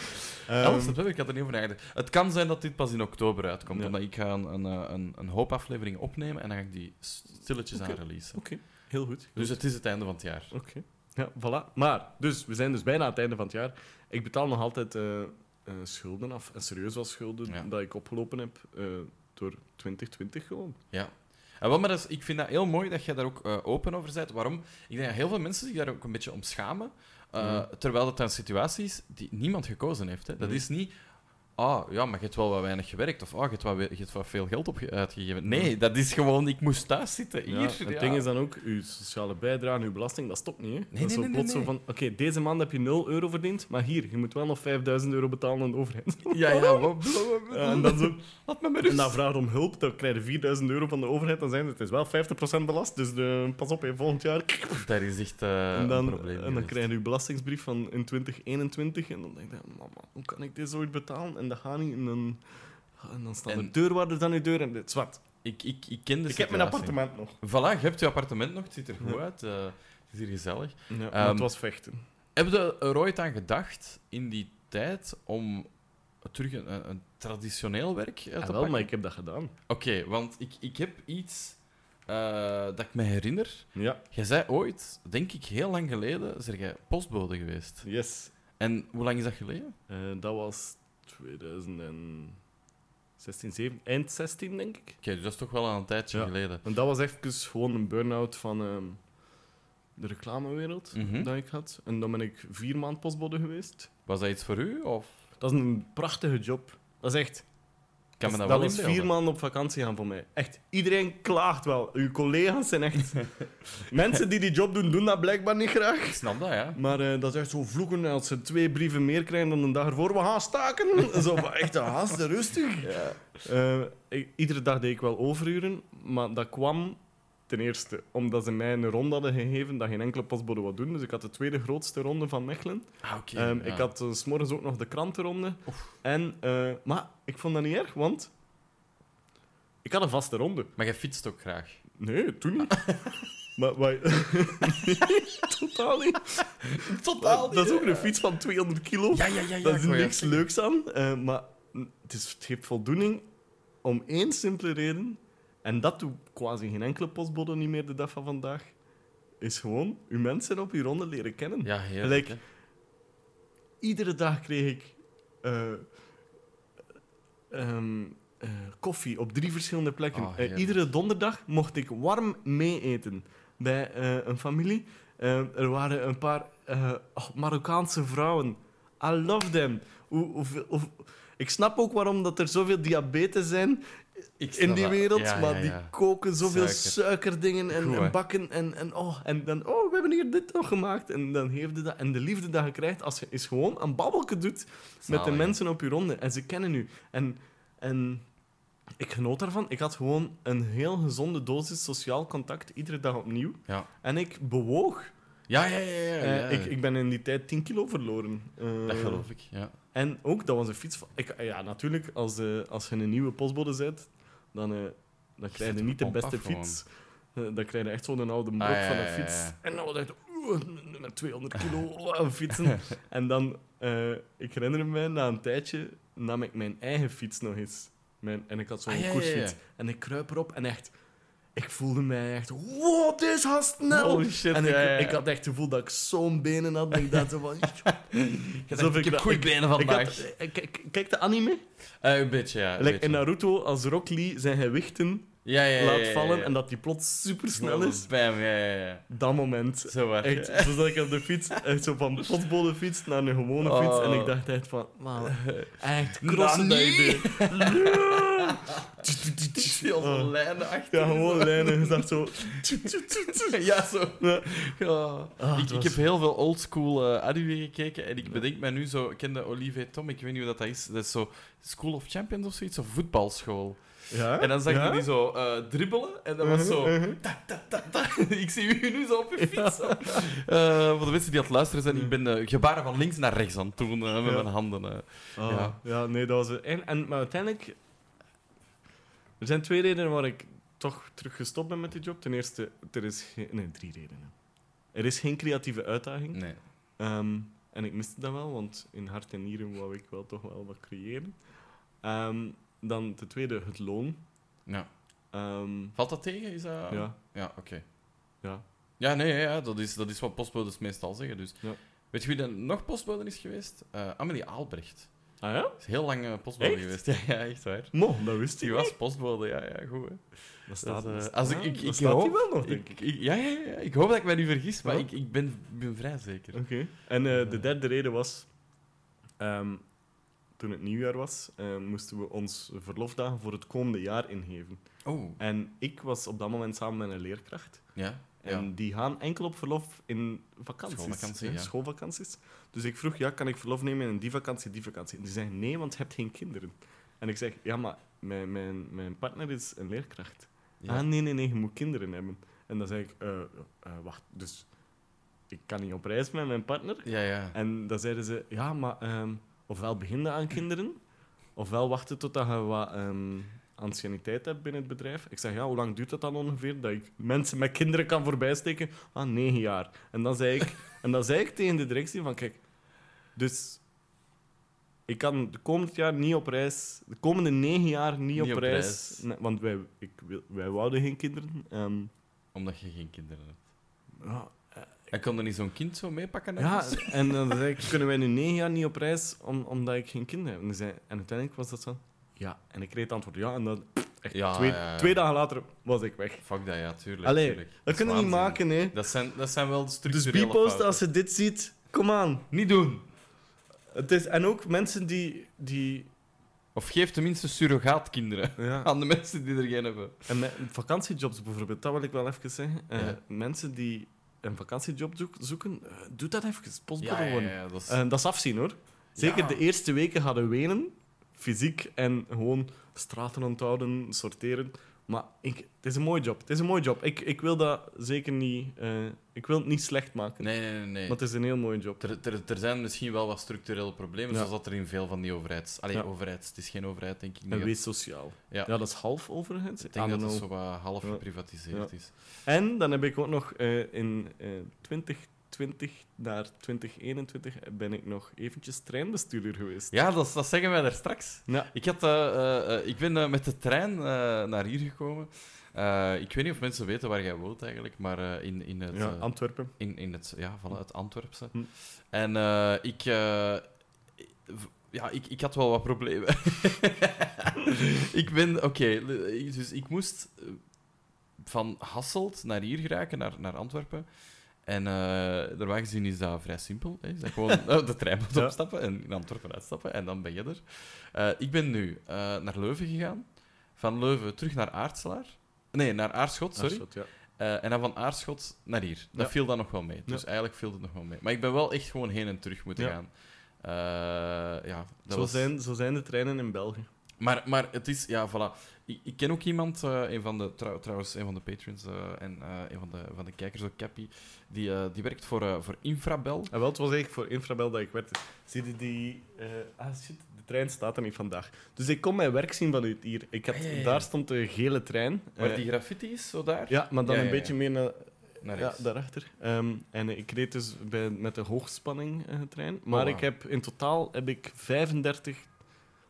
Ehm, 11 september, ik had er niet over nagedacht. Het kan zijn dat dit pas in oktober uitkomt, Ja. omdat ik ga een, een, een, een hoop afleveringen opnemen en dan ga ik die stilletjes Oké. aan releasen. Oké, heel goed. Dus het is het einde van het jaar. Oké. Ja, voilà. Maar, dus, we zijn dus bijna aan het einde van het jaar. Ik betaal nog altijd eh, eh, schulden af. En serieus wel schulden Ja. dat ik opgelopen heb eh, door 2020 gewoon. Ja. En wel, maar dat is, ik vind dat heel mooi dat jij daar ook eh, open over bent. Waarom? Ik denk dat heel veel mensen zich daar ook een beetje om schamen. Eh. Terwijl het een situatie is die niemand gekozen heeft. Hè. Dat is niet... Ah, ja, maar je hebt wel wat weinig gewerkt. Of ah, je hebt wat, je hebt wat veel geld uitgegeven. Nee, dat is gewoon... Ik moest thuis zitten. Hier. Ja, het ja. ding is dan ook, uw sociale bijdrage, uw belasting, dat stopt niet. Hè? dat is nee, zo nee, plots nee, zo van, oké, deze maand heb je 0 euro verdiend, maar hier, je moet wel nog 5000 euro betalen aan de overheid. Ja, ja. wat- Ja, en dan zo, Laat me maar. En dan vraagt om hulp, dan krijg je 4000 euro van de overheid. Dan zijn het, het is wel 50% belast, dus de, pas op, hè, volgend jaar. Dat is echt eh, en een dan, probleem. en dan krijg je je belastingsbrief van in 2021. En dan denk je, mama, hoe kan ik dit ooit betalen? En dat gaat niet. En dan, en dan staan En- de deurwaarders aan je deur en dit zwart. Ik, ik, ik ken de Ik heb mijn appartement nog. Voilà, je hebt je appartement nog. Het ziet er goed Ja. uit. eh, het is hier gezellig. Ja, Ehm, het was vechten. Heb je er ooit aan gedacht in die tijd om terug een, een, een traditioneel werk eh, te Ja, wel, pakken? maar ik heb dat gedaan. Oké, want ik, ik heb iets eh, dat ik me herinner. Ja, Jij zei ooit, denk ik heel lang geleden, zeg jij postbode geweest. yes. En hoe lang is dat geleden? Eh, dat was 2016, 7, eind 16, denk ik. Oké, dus dat is toch wel al een tijdje Ja. geleden. En dat was even gewoon een burn-out van ehm, de reclamewereld Mhm. dat ik had. En dan ben ik vier maand postbode geweest. Was dat iets voor u? Of Dat is een prachtige job. Dat is echt... kan me dat wel inbeelden? vier maanden op vakantie gaan voor mij. Echt, iedereen klaagt wel. Uw collega's zijn echt... Mensen die die job doen, doen dat blijkbaar niet graag. Ik snap dat, ja. Maar eh, dat is echt zo vloeken en als ze twee brieven meer krijgen dan een dag ervoor. We gaan staken. zo echt, haast rustig. ja. Eh, ik- iedere dag deed ik wel overuren, maar dat kwam ten eerste omdat ze mij een ronde hadden gegeven dat geen enkele postbode wat doen. Dus ik had de tweede grootste ronde van Mechelen. Ah, oké. Ehm, ja. Ik had 's morgens ook nog de krantenronde. En, eh, maar ik vond dat niet erg, want ik had een vaste ronde. Maar jij fietst ook graag. Nee, toen niet. maar, maar nee, totaal niet. Totaal Dat is ook een fiets van 200 kilo. Ja, ja, ja. ja Daar is niks leuks aan. eh, maar het, is, het geeft voldoening om één simpele reden. En dat doet quasi geen enkele postbode niet meer de dag van vandaag. Is gewoon uw mensen op uw ronde leren kennen. Ja. Gelijk- hè. Iedere dag kreeg ik eh, ehm, eh, koffie op drie verschillende plekken. Oh, Eh, iedere donderdag mocht ik warm mee eten bij een familie. Er waren een paar oh, Marokkaanse vrouwen. I love them. Hoe, hoeveel- hoe- ik snap ook waarom dat er zoveel diabetes zijn in die wereld, Ja, maar ja, die koken zoveel Suiker. suikerdingen en, Goed, en hè? bakken en, en, oh, en dan, oh, we hebben hier dit nog gemaakt. En dan heeft je dat. En de liefde dat je krijgt als je is gewoon een babbelke doet met de mensen op je ronde. En ze kennen u. En, en ik genoot daarvan. Ik had gewoon een heel gezonde dosis sociaal contact, iedere dag opnieuw. Ja. En ik bewoog. Ja, ja, ja. ja, Eh, ja. ik, ik ben in die tijd 10 kilo verloren. Eh, Dat geloof ik, ja. en ook, dat was een fiets van... Ik, ja, natuurlijk, als, eh, als je een nieuwe postbode bent, dan, eh, dan krijg zet je niet de beste gewoon. fiets. Dan krijg je echt zo'n oude blok Ah, van een fiets. En dan echt... oeh, met 200 kilo oh, fietsen. en dan... ik herinner me, na een tijdje nam ik mijn eigen fiets nog eens. Mijn, en ik had zo'n Ah, koersfiets. En ik kruip erop en echt... Ik voelde mij echt... Wow, dit gaat snel! Holy shit, en ik, ja, ja, ja. ik had echt het gevoel dat ik zo'n benen had. Dat ik dacht van... Zo ik heb goede benen vandaag. eh, kijk, de anime? Eh, een beetje, ja. een Like beetje. in Naruto, als Rock Lee zijn gewichten ja, ja, ja, ja, laat ja, vallen ja. en dat die plots super snel is. Bam, ja, ja, ja. Dat moment. Zo waar. Echt, zodat ik op de fiets, echt zo van potbode fiets naar een gewone fiets. En ik dacht echt van, man, echt crossen dat idee. Zo'n Oh. lijnen achter. Ja, gewoon lijnen. Je zag zo... Ja, zo. Ja. Ah, ik, ik heb heel veel oldschool eh anime gekeken en ik bedenk mij nu zo... Ik kende Olivier Tom, ik weet niet hoe dat is. Dat is zo School of Champions of zoiets, of voetbalschool. Ja? En dan zag ja? je die zo eh, dribbelen en dat was zo... Ta, ta, ta, ta. Ik zie u nu zo op je fiets. zo. Eh, voor de mensen die aan het luisteren zijn, ik ben eh, gebaren van links naar rechts aan het doen met mijn handen. Ah, Ja. ja. nee, dat was... En, en, maar uiteindelijk... Er zijn twee redenen waar ik toch terug gestopt ben met die job. Ten eerste, er is geen... Nee, drie redenen. Er is geen creatieve uitdaging. Nee. Ehm, en ik miste dat wel, want in hart en nieren wou ik wel toch wel wat creëren. Ehm, dan ten tweede, het loon. Ja. Ehm, Valt dat tegen? Is dat... Ja, Ja, oké. ja. Ja, nee, ja, dat, is, dat is wat postbodes meestal zeggen. Dus. Ja. Weet je wie er nog postbode is geweest? Eh Amelie Aalbrecht. Ah ja? is heel lang postbode Echt? geweest. Ja, ja, echt waar. Mo, dat wist Die ik was postbode, ja, ja, goed. Hè. Dat staat, dat eh, als ik- ik- ik staat hoop- die wel nog, denk Ik, ja, ja, ja, ik hoop dat ik mij nu vergis, maar ik, ik ben, ben vrij zeker. Oké. En eh, de derde reden was... ehm, toen het nieuwjaar was, eh, moesten we ons verlofdagen voor het komende jaar ingeven. Oh, En ik was op dat moment samen met een leerkracht. ja. En ja. die gaan enkel op verlof in vakanties. Schoolvakantie, hè, ja. Schoolvakanties. Dus ik vroeg, ja, kan ik verlof nemen in die vakantie, die vakantie? En die zeggen, nee, want je hebt geen kinderen. En ik zeg, ja, maar mijn, mijn, mijn partner is een leerkracht. Ja. Ah, nee, nee, nee, je moet kinderen hebben. En dan zeg ik, eh, eh, wacht, dus ik kan niet op reis met mijn partner? Ja, ja. En dan zeiden ze, ja, maar ehm, ofwel beginnen aan kinderen, ofwel wachten totdat je wat ehm, anciëniteit hebt binnen het bedrijf. Ik zeg, ja, hoe lang duurt dat dan ongeveer, dat ik mensen met kinderen kan voorbijsteken? Ah, negen jaar. En dan zei ik, en dan zei ik tegen de directie van, kijk, dus ik kan de komend jaar niet op reis, de komende negen jaar niet, op, op reis, reis. Nee, want wij, ik, wij wouden geen kinderen. Ehm, Omdat je geen kinderen hebt. ja, En kon er niet zo'n kind zo meepakken? Ja, ergens? en dan zei ik, kunnen wij nu negen jaar niet op reis om, omdat ik geen kinderen heb? En, zei, en uiteindelijk was dat zo, ja. En ik kreeg het antwoord ja, en dan, echt, Ja, twee, ja, ja. twee dagen later was ik weg. Fuck dat, ja, tuurlijk. Allee, tuurlijk. dat is kunnen we niet maken, hè. Dat zijn, dat zijn wel de Dus structurele Bipost, fouten. als je dit ziet, kom aan. Niet doen. Het is, en ook mensen die... die Of geef tenminste surrogaatkinderen ja. aan de mensen die er geen hebben. En met vakantiejobs bijvoorbeeld, dat wil ik wel even zeggen. Eh, Ja. Mensen die een vakantiejob zoek- zoeken, eh, doe dat even. Postbode Ja, ja, worden. ja, dat is... Eh, dat is afzien hoor. Zeker de eerste weken hadden wenen, fysiek en gewoon straten onthouden, sorteren. Maar ik, het is een mooi job. Het is een mooi job. Ik, ik wil dat zeker niet. eh, ik wil het niet slecht maken. Nee, nee, nee. nee. Maar het is een heel mooi job. Er, er, er zijn misschien wel wat structurele problemen, Ja. zoals dat er in veel van die overheids... Allee, Ja. overheids. Het is geen overheid, denk ik niet. En wees sociaal. Ja. Ja, dat is half overheid. Ik denk dat het zo wat half geprivatiseerd is. En dan heb ik ook nog eh, in eh 2020 naar 2021 ben ik nog eventjes treinbestuurder geweest. Ja, dat, dat zeggen wij daar straks. Ja. Ik, had, eh, eh, eh, ik ben met de trein naar hier gekomen. Ik weet niet of mensen weten waar jij woont eigenlijk, maar in, in het... Ja, Antwerpen. in, in het, ja, van het Antwerpse. Hm. En ik, ja, ik, ik had wel wat problemen. ik ben, oké, dus ik moest van Hasselt naar hier geraken, naar, naar Antwerpen. En uh, normaal gezien is dat vrij simpel. Hè? Is dat gewoon eh, de trein moet Ja. opstappen en in Antwerpen uitstappen en dan ben je er. Eh, ik ben nu naar Leuven gegaan. Van Leuven terug naar Aartselaar. Nee, naar Aarschot, sorry. Aarschot, ja. En dan van Aarschot naar hier. Dat Ja. viel dan nog wel mee. Dus eigenlijk viel het nog wel mee. Maar ik ben wel echt gewoon heen en terug moeten gaan. Ja, dat Zo, was... zijn, zo zijn de treinen in België. Maar, maar het is, ja, voilà. Ik, ik ken ook iemand, eh, een van de, trouw- trouwens, een van de patrons eh, en eh, een van de, van de kijkers, ook Cappy, die, die werkt voor, voor Infrabel. En wel, het was eigenlijk voor Infrabel dat ik werd. Zie je die... ah, shit, de trein staat er niet vandaag. Dus ik kon mijn werk zien vanuit hier. Ik had, Ah. Daar stond de gele trein. Waar die graffiti is, zo daar? ja, maar dan Ja, een ja, beetje meer naar, Naar ja, daarachter. Ehm, en ik reed dus bij, met de hoogspanning trein. Maar wauw. ik heb, in totaal heb ik 35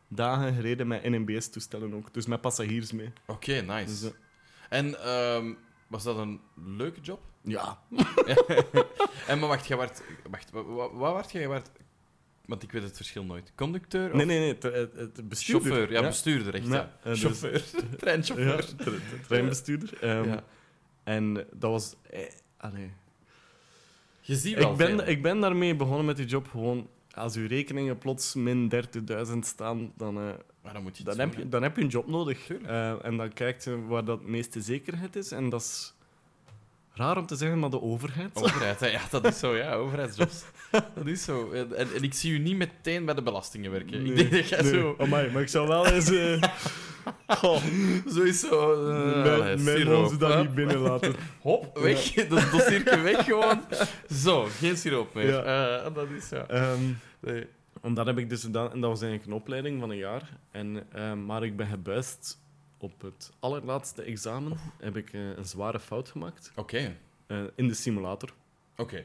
dagen gereden met NMBS-toestellen ook. Dus met passagiers mee. Oké, nice. Dus, eh, En ehm, was dat een leuke job? ja. en maar wacht, jij werd, wacht, wa- wa- wat werd jij? Werd- Want ik weet het verschil nooit. Conducteur of Nee, nee, nee. Het, het, het bestuurder. chauffeur? Ja, bestuurder, echt. Ja, Ja, dus- chauffeur. Treinchauffeur. Ja, treinbestuurder. Ja. En dat was... Eh, allee. Je ziet wel Ik ben, veel. ik ben daarmee begonnen met die job gewoon... als je rekeningen plots min 30.000 staan, dan, eh, Maar dan moet je dan, heb je, dan heb je een job nodig. Eh, en dan kijkt je waar dat meeste zekerheid is. En dat is raar om te zeggen, maar de overheid. Overheid, hè. ja, dat is zo, ja, overheidsjobs. Dat is zo. En, en, en ik zie u niet meteen bij de belastingen werken. Ik denk dat jij nee. zo... Amai, maar ik zou wel eens... eh Zo is zo... eh, mijn mijn ze dat niet binnenlaten. Hop, weg. Dat dossiertje weg gewoon. Zo, geen siroop meer. Ja. Eh, dat is ja. Ehm, Nee. omdat heb ik dus gedaan, en dat was eigenlijk een opleiding van een jaar. En, ehm, maar ik ben gebuist op het allerlaatste examen. Heb ik eh, een zware fout gemaakt Oké, eh, in de simulator. oké.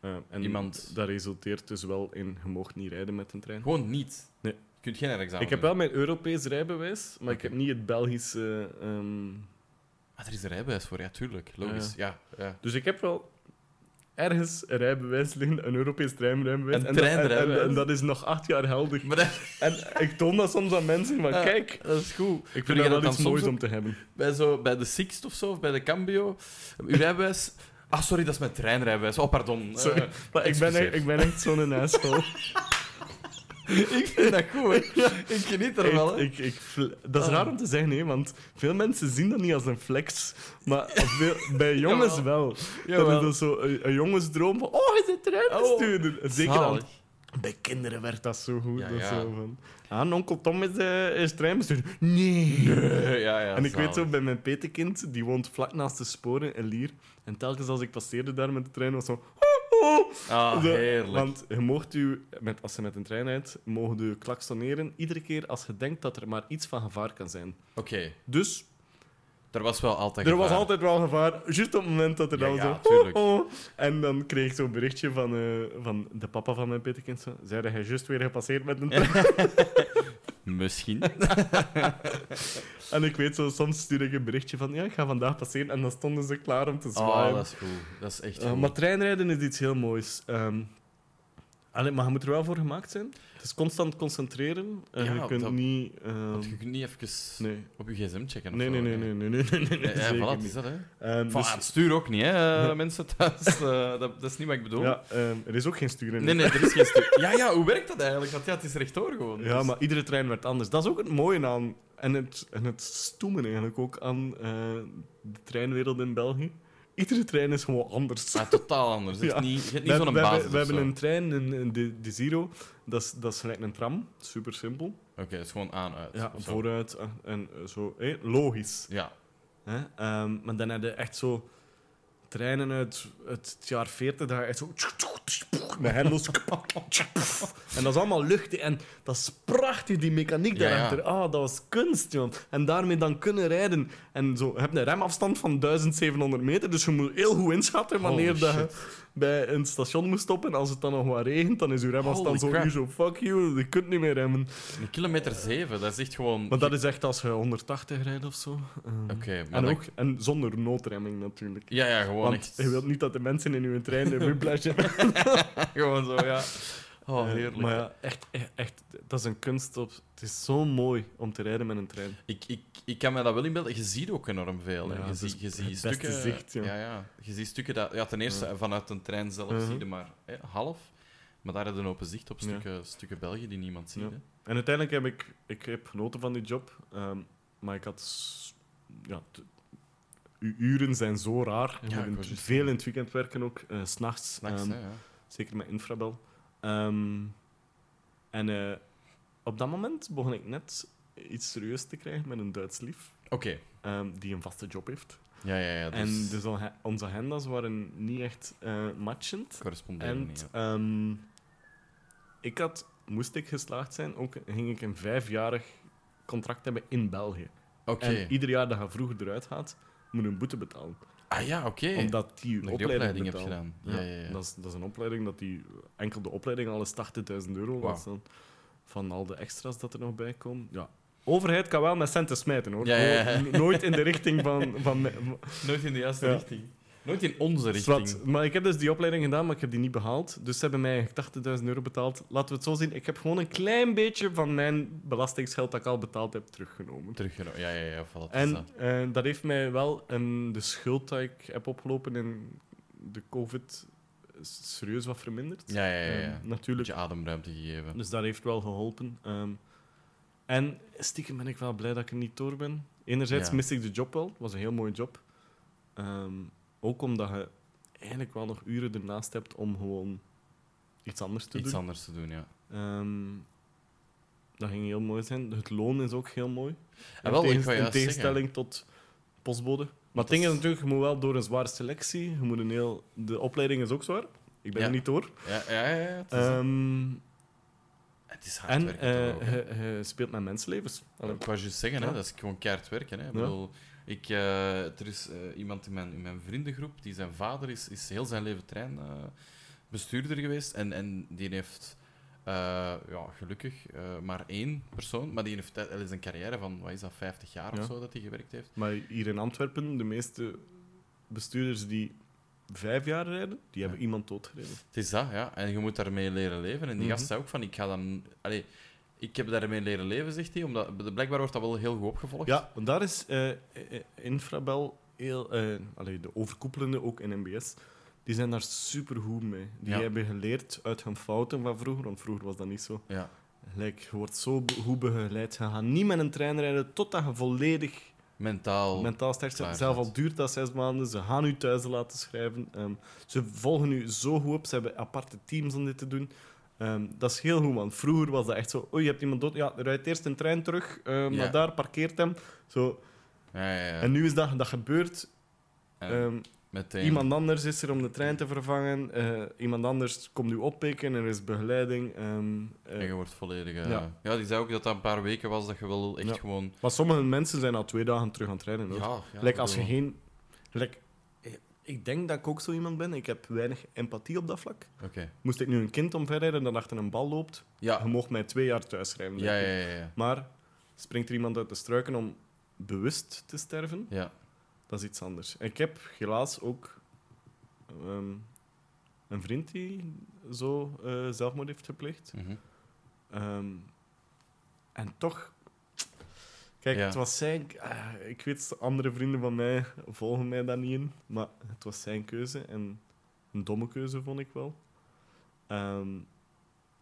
Eh, en Iemand- dat resulteert dus wel in je mag niet rijden met een trein. Gewoon niet. Nee. Je kunt geen examen Ik heb wel mijn Europees rijbewijs, maar ik heb niet het Belgische. ehm, Ah, er is een rijbewijs voor, ja, tuurlijk. Logisch. Ja, ja. dus ik heb wel ergens een rijbewijs liggen, een Europees treinrijbewijs. Een en, dat- en- treinrijbewijs? En, en dat is nog acht jaar geldig. Maar dat, En ik toon dat soms aan mensen van, Ja. kijk, dat is goed. ik Vind vind dat wel iets moois om te hebben. Bij, zo, bij de Sixt of zo, of bij de Cambio, uw rijbewijs... Ah, sorry, dat is mijn treinrijbewijs. Oh, pardon. Eh, maar ik ben, ik ben echt zo'n asshole. ik vind dat goed, hè. Ik geniet er wel, ik, ik, dat is Ah. raar om te zeggen, hè, want veel mensen zien dat niet als een flex. Maar veel- bij jongens Jawel. wel. Jawel. Dat is dus zo een, een jongensdroom van, oh, hij zit treinbestuurder. En Zeker Zalig. aan, bij kinderen werkt dat zo goed. Ja, dat is ja. Zo van, ah, onkel Tom is, eh, is treinbestuurder. Nee. Ja, ja, en ik weet zo, bij mijn petekind, die woont vlak naast de sporen in Lier. En telkens als ik passeerde daar met de trein, was zo... "Oh, oh." Ah, heerlijk. Want je mocht u, met, als je met een trein rijdt, mogen u klaksoneren iedere keer als je denkt dat er maar iets van gevaar kan zijn. Oké, Dus er was wel altijd er was gevaar. altijd wel gevaar, juist op het moment dat er Ja, dan ja, zo... tuurlijk. "Oh, oh." En dan kreeg ik zo'n berichtje van, eh, van de papa van mijn petekind. Zo, zei dat hij juist weer gepasseerd met een trein. Misschien. En ik weet zo, soms stuur ik een berichtje van, ja, ik ga vandaag passeren. En dan stonden ze klaar om te zwaaien. Oh, dat is goed. Dat is echt goed. maar treinrijden is iets heel moois. Ehm, allee, maar je moet er wel voor gemaakt zijn. Het is constant concentreren. en Ja, je kunt dat- niet... ehm, Want je kunt niet even nee. op je gsm checken of Nee, zo, nee, nee, nee, nee, nee, nee, nee, nee, Ja, voilà, is dat, hè. Ehm, Van, dus- het stuur ook niet, hè, eh, mensen thuis. Eh, dat, dat is niet wat ik bedoel. ja, ehm, er is ook geen sturen. Nee, nee, er is geen stuur. Ja, ja, hoe werkt dat eigenlijk? Want ja, het is rechtdoor gewoon. Ja, Dus- maar iedere trein werd anders. Dat is ook het mooie aan... En het, en het stoemen eigenlijk ook aan eh, de treinwereld in België. Iedere trein is gewoon anders. Totaal anders. Het is niet, je hebt We, niet zo'n we basis we of hebben zo. een trein, een, een- de, de Zero. Dat is, dat is gelijk een tram. Super simpel. Oké, het is gewoon aan, uit. Ja, vooruit eh, en zo. logisch. Ja. Hè? Ehm, maar dan heb je echt zo treinen uit, uit het jaar 40, dat je echt zo... Met hendels. en dat is allemaal lucht. En dat is prachtig, die mechaniek Ja, ja. daarachter. Ah, dat was kunst, joh. En daarmee dan kunnen rijden. En zo, je hebt een remafstand van 1700 meter, dus je moet heel goed inschatten wanneer Holy dat je shit. Bij een station moet stoppen. En als het dan nog wat regent, dan is je remafstand zo crap. zo... Fuck you, je kunt niet meer remmen. Een kilometer zeven, dat is echt gewoon... Maar dat is echt als je 180 rijdt of zo. Oké, maar en, dan- ook, en zonder noodremming natuurlijk. Ja, ja, gewoon Want echt... je wilt niet dat de mensen in uw trein een whiplash hebben. Gewoon zo, ja. Oh, Eh, heerlijk. maar ja, echt, echt, echt, dat is een kunst. Op, het is zo mooi om te rijden met een trein. Ik, ik, ik kan me dat wel inbeelden. Je ziet ook enorm veel. Ja, je ziet, is je ziet stukken... zicht, ja. ja, ja. Je ziet stukken dat... Ja, ten eerste, Ja. vanuit een trein zelf Mhm. zie je maar hè, half. Maar daar heb je een open zicht op stukken, stukken België die niemand ziet. Hè. En uiteindelijk heb ik, ik heb genoten van die job. ehm, maar ik had... Ja, uw uren zijn zo raar. Je moet veel in het weekend werken ook. s S'nachts. Ehm. Zeker met Infrabel. Ehm, en eh, op dat moment begon ik net iets serieus te krijgen met een Duits lief. Oké. ehm, die een vaste job heeft. Ja, ja, ja. Dus, En dus al- onze agenda's waren niet echt eh, matchend. En ehm, ik had, moest ik geslaagd zijn, ook ging ik een vijfjarig contract hebben in België. Oké. En ieder jaar dat je vroeger eruit gaat, moet je een boete betalen. Ah ja, oké. Omdat die opleiding, opleiding hebt gedaan. Ja, ja, ja. Dat, is, dat is een opleiding dat die... Enkel de opleiding al is 80.000 euro. Dan van al de extra's dat er nog bij komen. Ja. Overheid kan wel met centen smijten, hoor. Nooit in de richting van... van Nooit in de juiste richting. Nooit in onze richting. Maar ik heb dus die opleiding gedaan, maar ik heb die niet behaald. Dus ze hebben mij eigenlijk 80.000 euro betaald. Laten we het zo zien. Ik heb gewoon een klein beetje van mijn belastingsgeld dat ik al betaald heb teruggenomen. Teruggenomen. Ja, ja, ja. Voilà, En dat. eh, dat heeft mij wel een, de schuld dat ik heb opgelopen in de serieus wat verminderd. Ja, ja, ja. ja. Ehm, Een natuurlijk. beetje ademruimte gegeven. Dus dat heeft wel geholpen. Ehm, en stiekem ben ik wel blij dat ik er niet door ben. Enerzijds Ja. mis ik de job wel. Het was een heel mooie job. Ehm, ook omdat je eigenlijk wel nog uren ernaast hebt om gewoon iets anders te Iets doen. anders te doen, ja. Ehm, dat ging heel mooi zijn. Het loon is ook heel mooi. Ah, wel, tegen- in tegenstelling tot postbode. Maar het ding is natuurlijk, je moet wel door een zware selectie. Je moet een heel... De opleiding is ook zwaar. Ik ben Ja. er niet door. Ja, ja, ja. ja, Het is, Ehm, het is hard en werken. eh, toch ook, hè. je, je speelt met mensenlevens. Allee, Ik wou juist zeggen, hè, dat is gewoon keihard werken. Hè. Ik bedoel, ik, eh, er is eh, iemand in mijn, in mijn vriendengroep, die zijn vader is, is heel zijn leven treinbestuurder geweest. En, en die heeft, eh, ja, gelukkig, eh, maar één persoon. Maar die heeft is een carrière van, wat is dat, 50 jaar Ja. of zo dat hij gewerkt heeft. Maar hier in Antwerpen, de meeste bestuurders die vijf jaar rijden, die hebben iemand doodgereden. Het is dat, ja. En je moet daarmee leren leven. En die Mhm. gast zei ook van, ik ga dan... Allee, ik heb daarmee leren leven, zegt hij, omdat blijkbaar wordt dat wel heel goed opgevolgd. Ja, want daar is eh, eh, Infrabel heel... eh, allee, de overkoepelende, ook in MBS, die zijn daar supergoed mee. Die Ja. hebben geleerd uit hun fouten van vroeger, want vroeger was dat niet zo. Ja. Gelijk, je wordt zo goed begeleid. Je gaat niet met een trein rijden totdat je volledig Mentaal. mentaal sterk klaar Zelf al duurt dat zes maanden. Ze gaan u thuis laten schrijven. Ehm, ze volgen u zo goed op. Ze hebben aparte teams om dit te doen. Ehm, dat is heel goed, want vroeger was dat echt zo... Oh, je hebt iemand dood. Ja, er rijdt eerst een trein terug ehm, Ja. naar daar, parkeert hem. Zo. Ja, ja. En nu is dat, dat gebeurt. En Ehm, meteen... iemand anders is er om de trein te vervangen. eh, iemand anders komt u oppikken. Er is begeleiding. eh, En je wordt volledig... eh, Ja. ja. die zei ook dat dat een paar weken was dat je wel echt gewoon... maar sommige mensen zijn al twee dagen terug aan het rijden. hoor. Ja, ja, Gelijk als je geen... ik denk dat ik ook zo iemand ben. Ik heb weinig empathie op dat vlak. Moest ik nu een kind omverrijden dat achter een bal loopt, Ja. je mocht mij twee jaar thuis schrijven. Ja, ja, ja. Maar springt er iemand uit de struiken om bewust te sterven, Ja. dat is iets anders. Ik heb helaas ook ehm, een vriend die zo eh, zelfmoord heeft gepleegd. Mhm. Ehm, en toch... Kijk, Ja. het was zijn... ah, ik weet, andere vrienden van mij volgen mij daar niet in. Maar het was zijn keuze. En een domme keuze, vond ik wel. Ehm,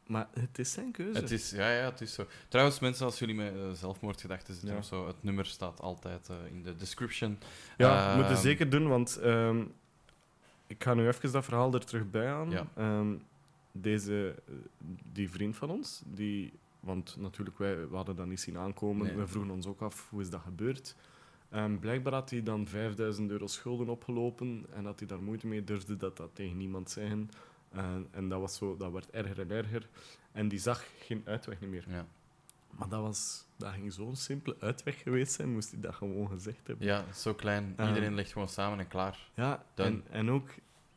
maar het is zijn keuze. Het is, ja, ja, het is zo. Trouwens, mensen, als jullie met eh, zelfmoordgedachten zitten Ja. of zo, het nummer staat altijd eh, in de description. Ja, Ehm, moeten zeker doen, want ehm, ik ga nu even dat verhaal er terug bij aan. Ja. Deze, eh, die vriend van ons, die, want natuurlijk, wij we hadden dat niet zien aankomen. Nee. We vroegen ons ook af, hoe is dat gebeurd? Ehm, blijkbaar had hij dan 5000 euro schulden opgelopen en dat hij daar moeite mee durfde dat dat tegen niemand zeggen. En, en dat, was zo, dat werd erger en erger. En die zag geen uitweg meer. Ja, Maar dat, was, dat ging zo'n simpele uitweg geweest zijn, moest hij dat gewoon gezegd hebben. ja zo klein. Ehm, Iedereen legt gewoon samen en klaar. Ja, en, en ook,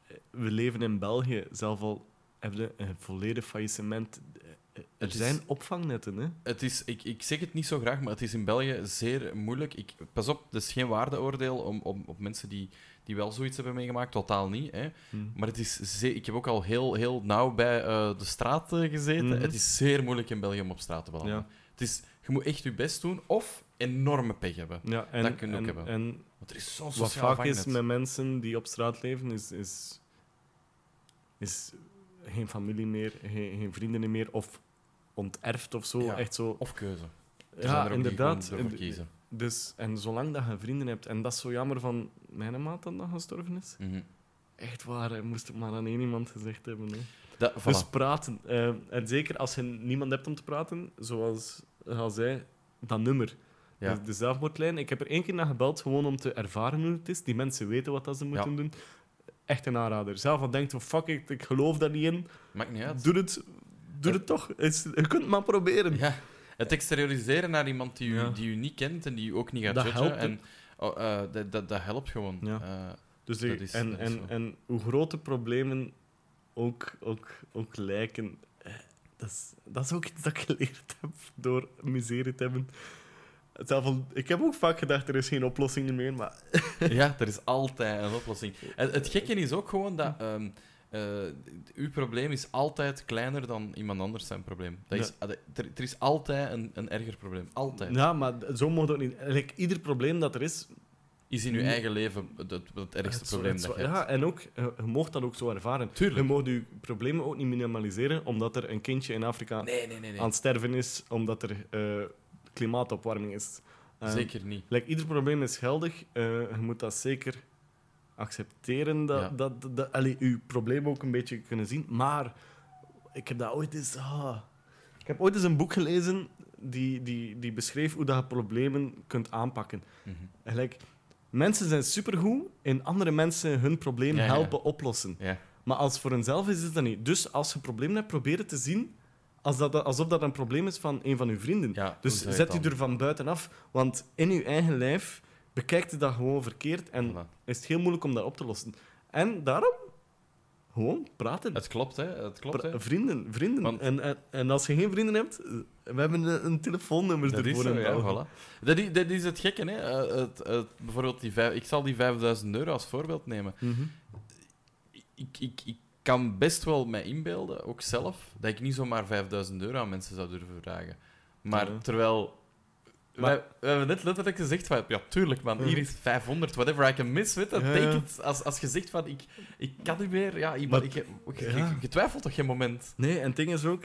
eh, we leven in België, zelf al hebben we een volledig faillissement. Er is- zijn opvangnetten, hè? Het is, ik, ik zeg het niet zo graag, maar het is in België zeer moeilijk. Ik, pas op, het is geen waardeoordeel om, om, op mensen die, die wel zoiets hebben meegemaakt. Totaal niet. Hè. Maar het is zeer, ik heb ook al heel, heel nauw bij eh, de straat eh, gezeten. Mhm. Het is zeer moeilijk in België om op straat te belanden. Ja. Het is, je moet echt je best doen of enorme pech hebben. Ja, en, Dat kun je ook en, hebben. En Want er is zo'n wat vaak is met mensen die op straat leven, is, is, is geen familie meer, geen, geen vrienden meer, of onterfd of zo. Ja. Echt zo. Of keuze. Er zijn Ja, er inderdaad. En-. Dus, en zolang dat je vrienden hebt, en dat is zo jammer van mijn maat dat dat gestorven is. Mhm. Echt waar, hij moest het maar aan één iemand gezegd hebben. Hè. Dat, voilà. Dus praten. Eh, en zeker als je niemand hebt om te praten, zoals hij zei, dat nummer. Ja. De, de zelfmoordlijn. Ik heb er één keer naar gebeld, gewoon om te ervaren hoe het is. Die mensen weten wat dat ze moeten Ja. doen. Echt een aanrader. Zelf al denkt van, fuck it, ik geloof daar niet in. Maakt niet uit. Doe het, doe het toch. Het je kunt het maar proberen. Ja, het exterioriseren naar iemand die u, Ja. die u niet kent en die u ook niet gaat Dat judgen. helpt, hè. en, oh, eh, dat, dat, dat helpt gewoon. Ja. Eh, Dus is- en, en, en hoe grote problemen ook, ook, ook lijken, eh, dat is, dat is ook iets dat ik geleerd heb door miserie te hebben. Zelf ik heb ook vaak gedacht, er is geen oplossing meer, maar ja, er is altijd een oplossing. En het gekke is ook gewoon dat ehm, eh, uw probleem is altijd kleiner dan iemand anders zijn probleem. Dat is, er, er is altijd een, een erger probleem. Altijd. Ja, maar zo moet het ook niet. Like, ieder probleem dat er is, is in je Nee. eigen leven het, het, ergste Het- probleem het- dat je hebt. Ja, en ook, je, je mocht dat ook zo ervaren. Tuurlijk. Je mocht je problemen ook niet minimaliseren, omdat er een kindje in Afrika Nee, nee, nee. nee. aan het sterven is, omdat er eh, klimaatopwarming is. Zeker niet. like, ieder probleem is geldig. eh, je moet dat zeker accepteren, dat, Ja. dat, dat, dat allee, je probleem ook een beetje kunnen zien. Maar ik heb dat ooit eens... ah, ik heb ooit eens een boek gelezen die, die, die beschreef hoe dat je problemen kunt aanpakken. Mhm. Gelijk, mensen zijn supergoed in andere mensen hun probleem Ja, ja. helpen oplossen. Maar als voor hunzelf is, is dat niet. Dus als je een probleem hebt, probeer het te zien als dat, alsof dat een probleem is van een van uw vrienden. Dus zet het u er van buitenaf. Want in uw eigen lijf bekijkt dat gewoon verkeerd en Voilà. is het heel moeilijk om dat op te lossen. En daarom, gewoon praten. Het klopt, hè. Het klopt, hè. Vrienden, vrienden. Want- En, en, en als je geen vrienden hebt, we hebben een, een telefoonnummer Dat is ervoor. zo, ja, voilà. Dat is, dat is het gekke, hè. Eh, het, het, bijvoorbeeld die vijf, ik zal die 5000 euro als voorbeeld nemen. Mhm. Ik, ik, ik kan best wel mij inbeelden, ook zelf, dat ik niet zomaar 5000 euro aan mensen zou durven vragen. Maar Ja. terwijl... Maar- we hebben net letterlijk gezegd van, ja, tuurlijk man, hier is 500, whatever I can miss, weet je, take it. Als, als je zegt van, ik, ik kan niet meer, ja, ik, Maar- ik, ik, je toch geen moment? Nee, en het ding is ook...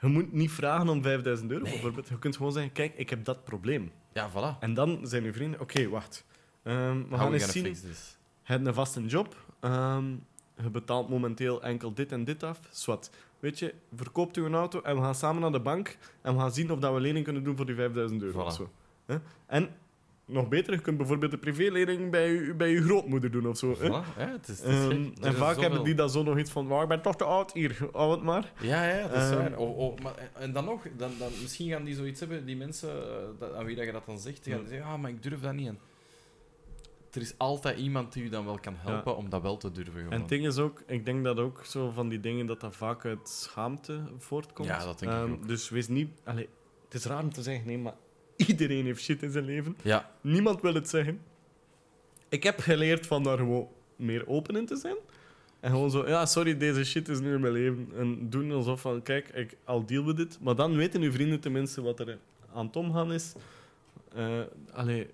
Je moet niet vragen om 5000 euro, Nee. bijvoorbeeld. Je kunt gewoon zeggen, kijk, ik heb dat probleem. Ja, voilà. En dan zijn uw vrienden, oké, wacht. Ehm, we gaan we eens zien. Je hebt een vaste job. ehm, je betaalt momenteel enkel dit en dit af. Zwat. Weet je, verkoopt u een auto en we gaan samen naar de bank en we gaan zien of dat we lening kunnen doen voor die 5000 euro. Voilà. Of zo. Hè? En nog beter, je kunt bijvoorbeeld een privélening bij je, bij je grootmoeder doen of zo. hè? Voilà, ja, het is, het is Ehm, en is vaak hebben die dan zo nog iets van, "Wauw, ik ben toch te oud hier, hou het maar. Ja, ja, dat is Ehm, waar. Oh, oh, maar, en dan nog, dan, dan, misschien gaan die zoiets hebben, die mensen eh, dat, aan wie dat je dat dan zegt, die gaan Ja. zeggen, ah, maar ik durf dat niet. En er is altijd iemand die je dan wel kan helpen om dat wel te durven. Gewoon. En het ding is ook, ik denk dat ook zo van die dingen dat dat vaak uit schaamte voortkomt. Ja, dat denk ik Ehm, ook. Dus wees niet... Allee, het is raar om te zeggen, nee, maar iedereen heeft shit in zijn leven. Ja, Niemand wil het zeggen. Ik heb geleerd van daar gewoon meer open in te zijn. En gewoon zo, ja, sorry, deze shit is nu in mijn leven. En doen alsof van, kijk, ik, al deal with it. Maar dan weten uw vrienden tenminste wat er aan het omgaan is. Eh allee,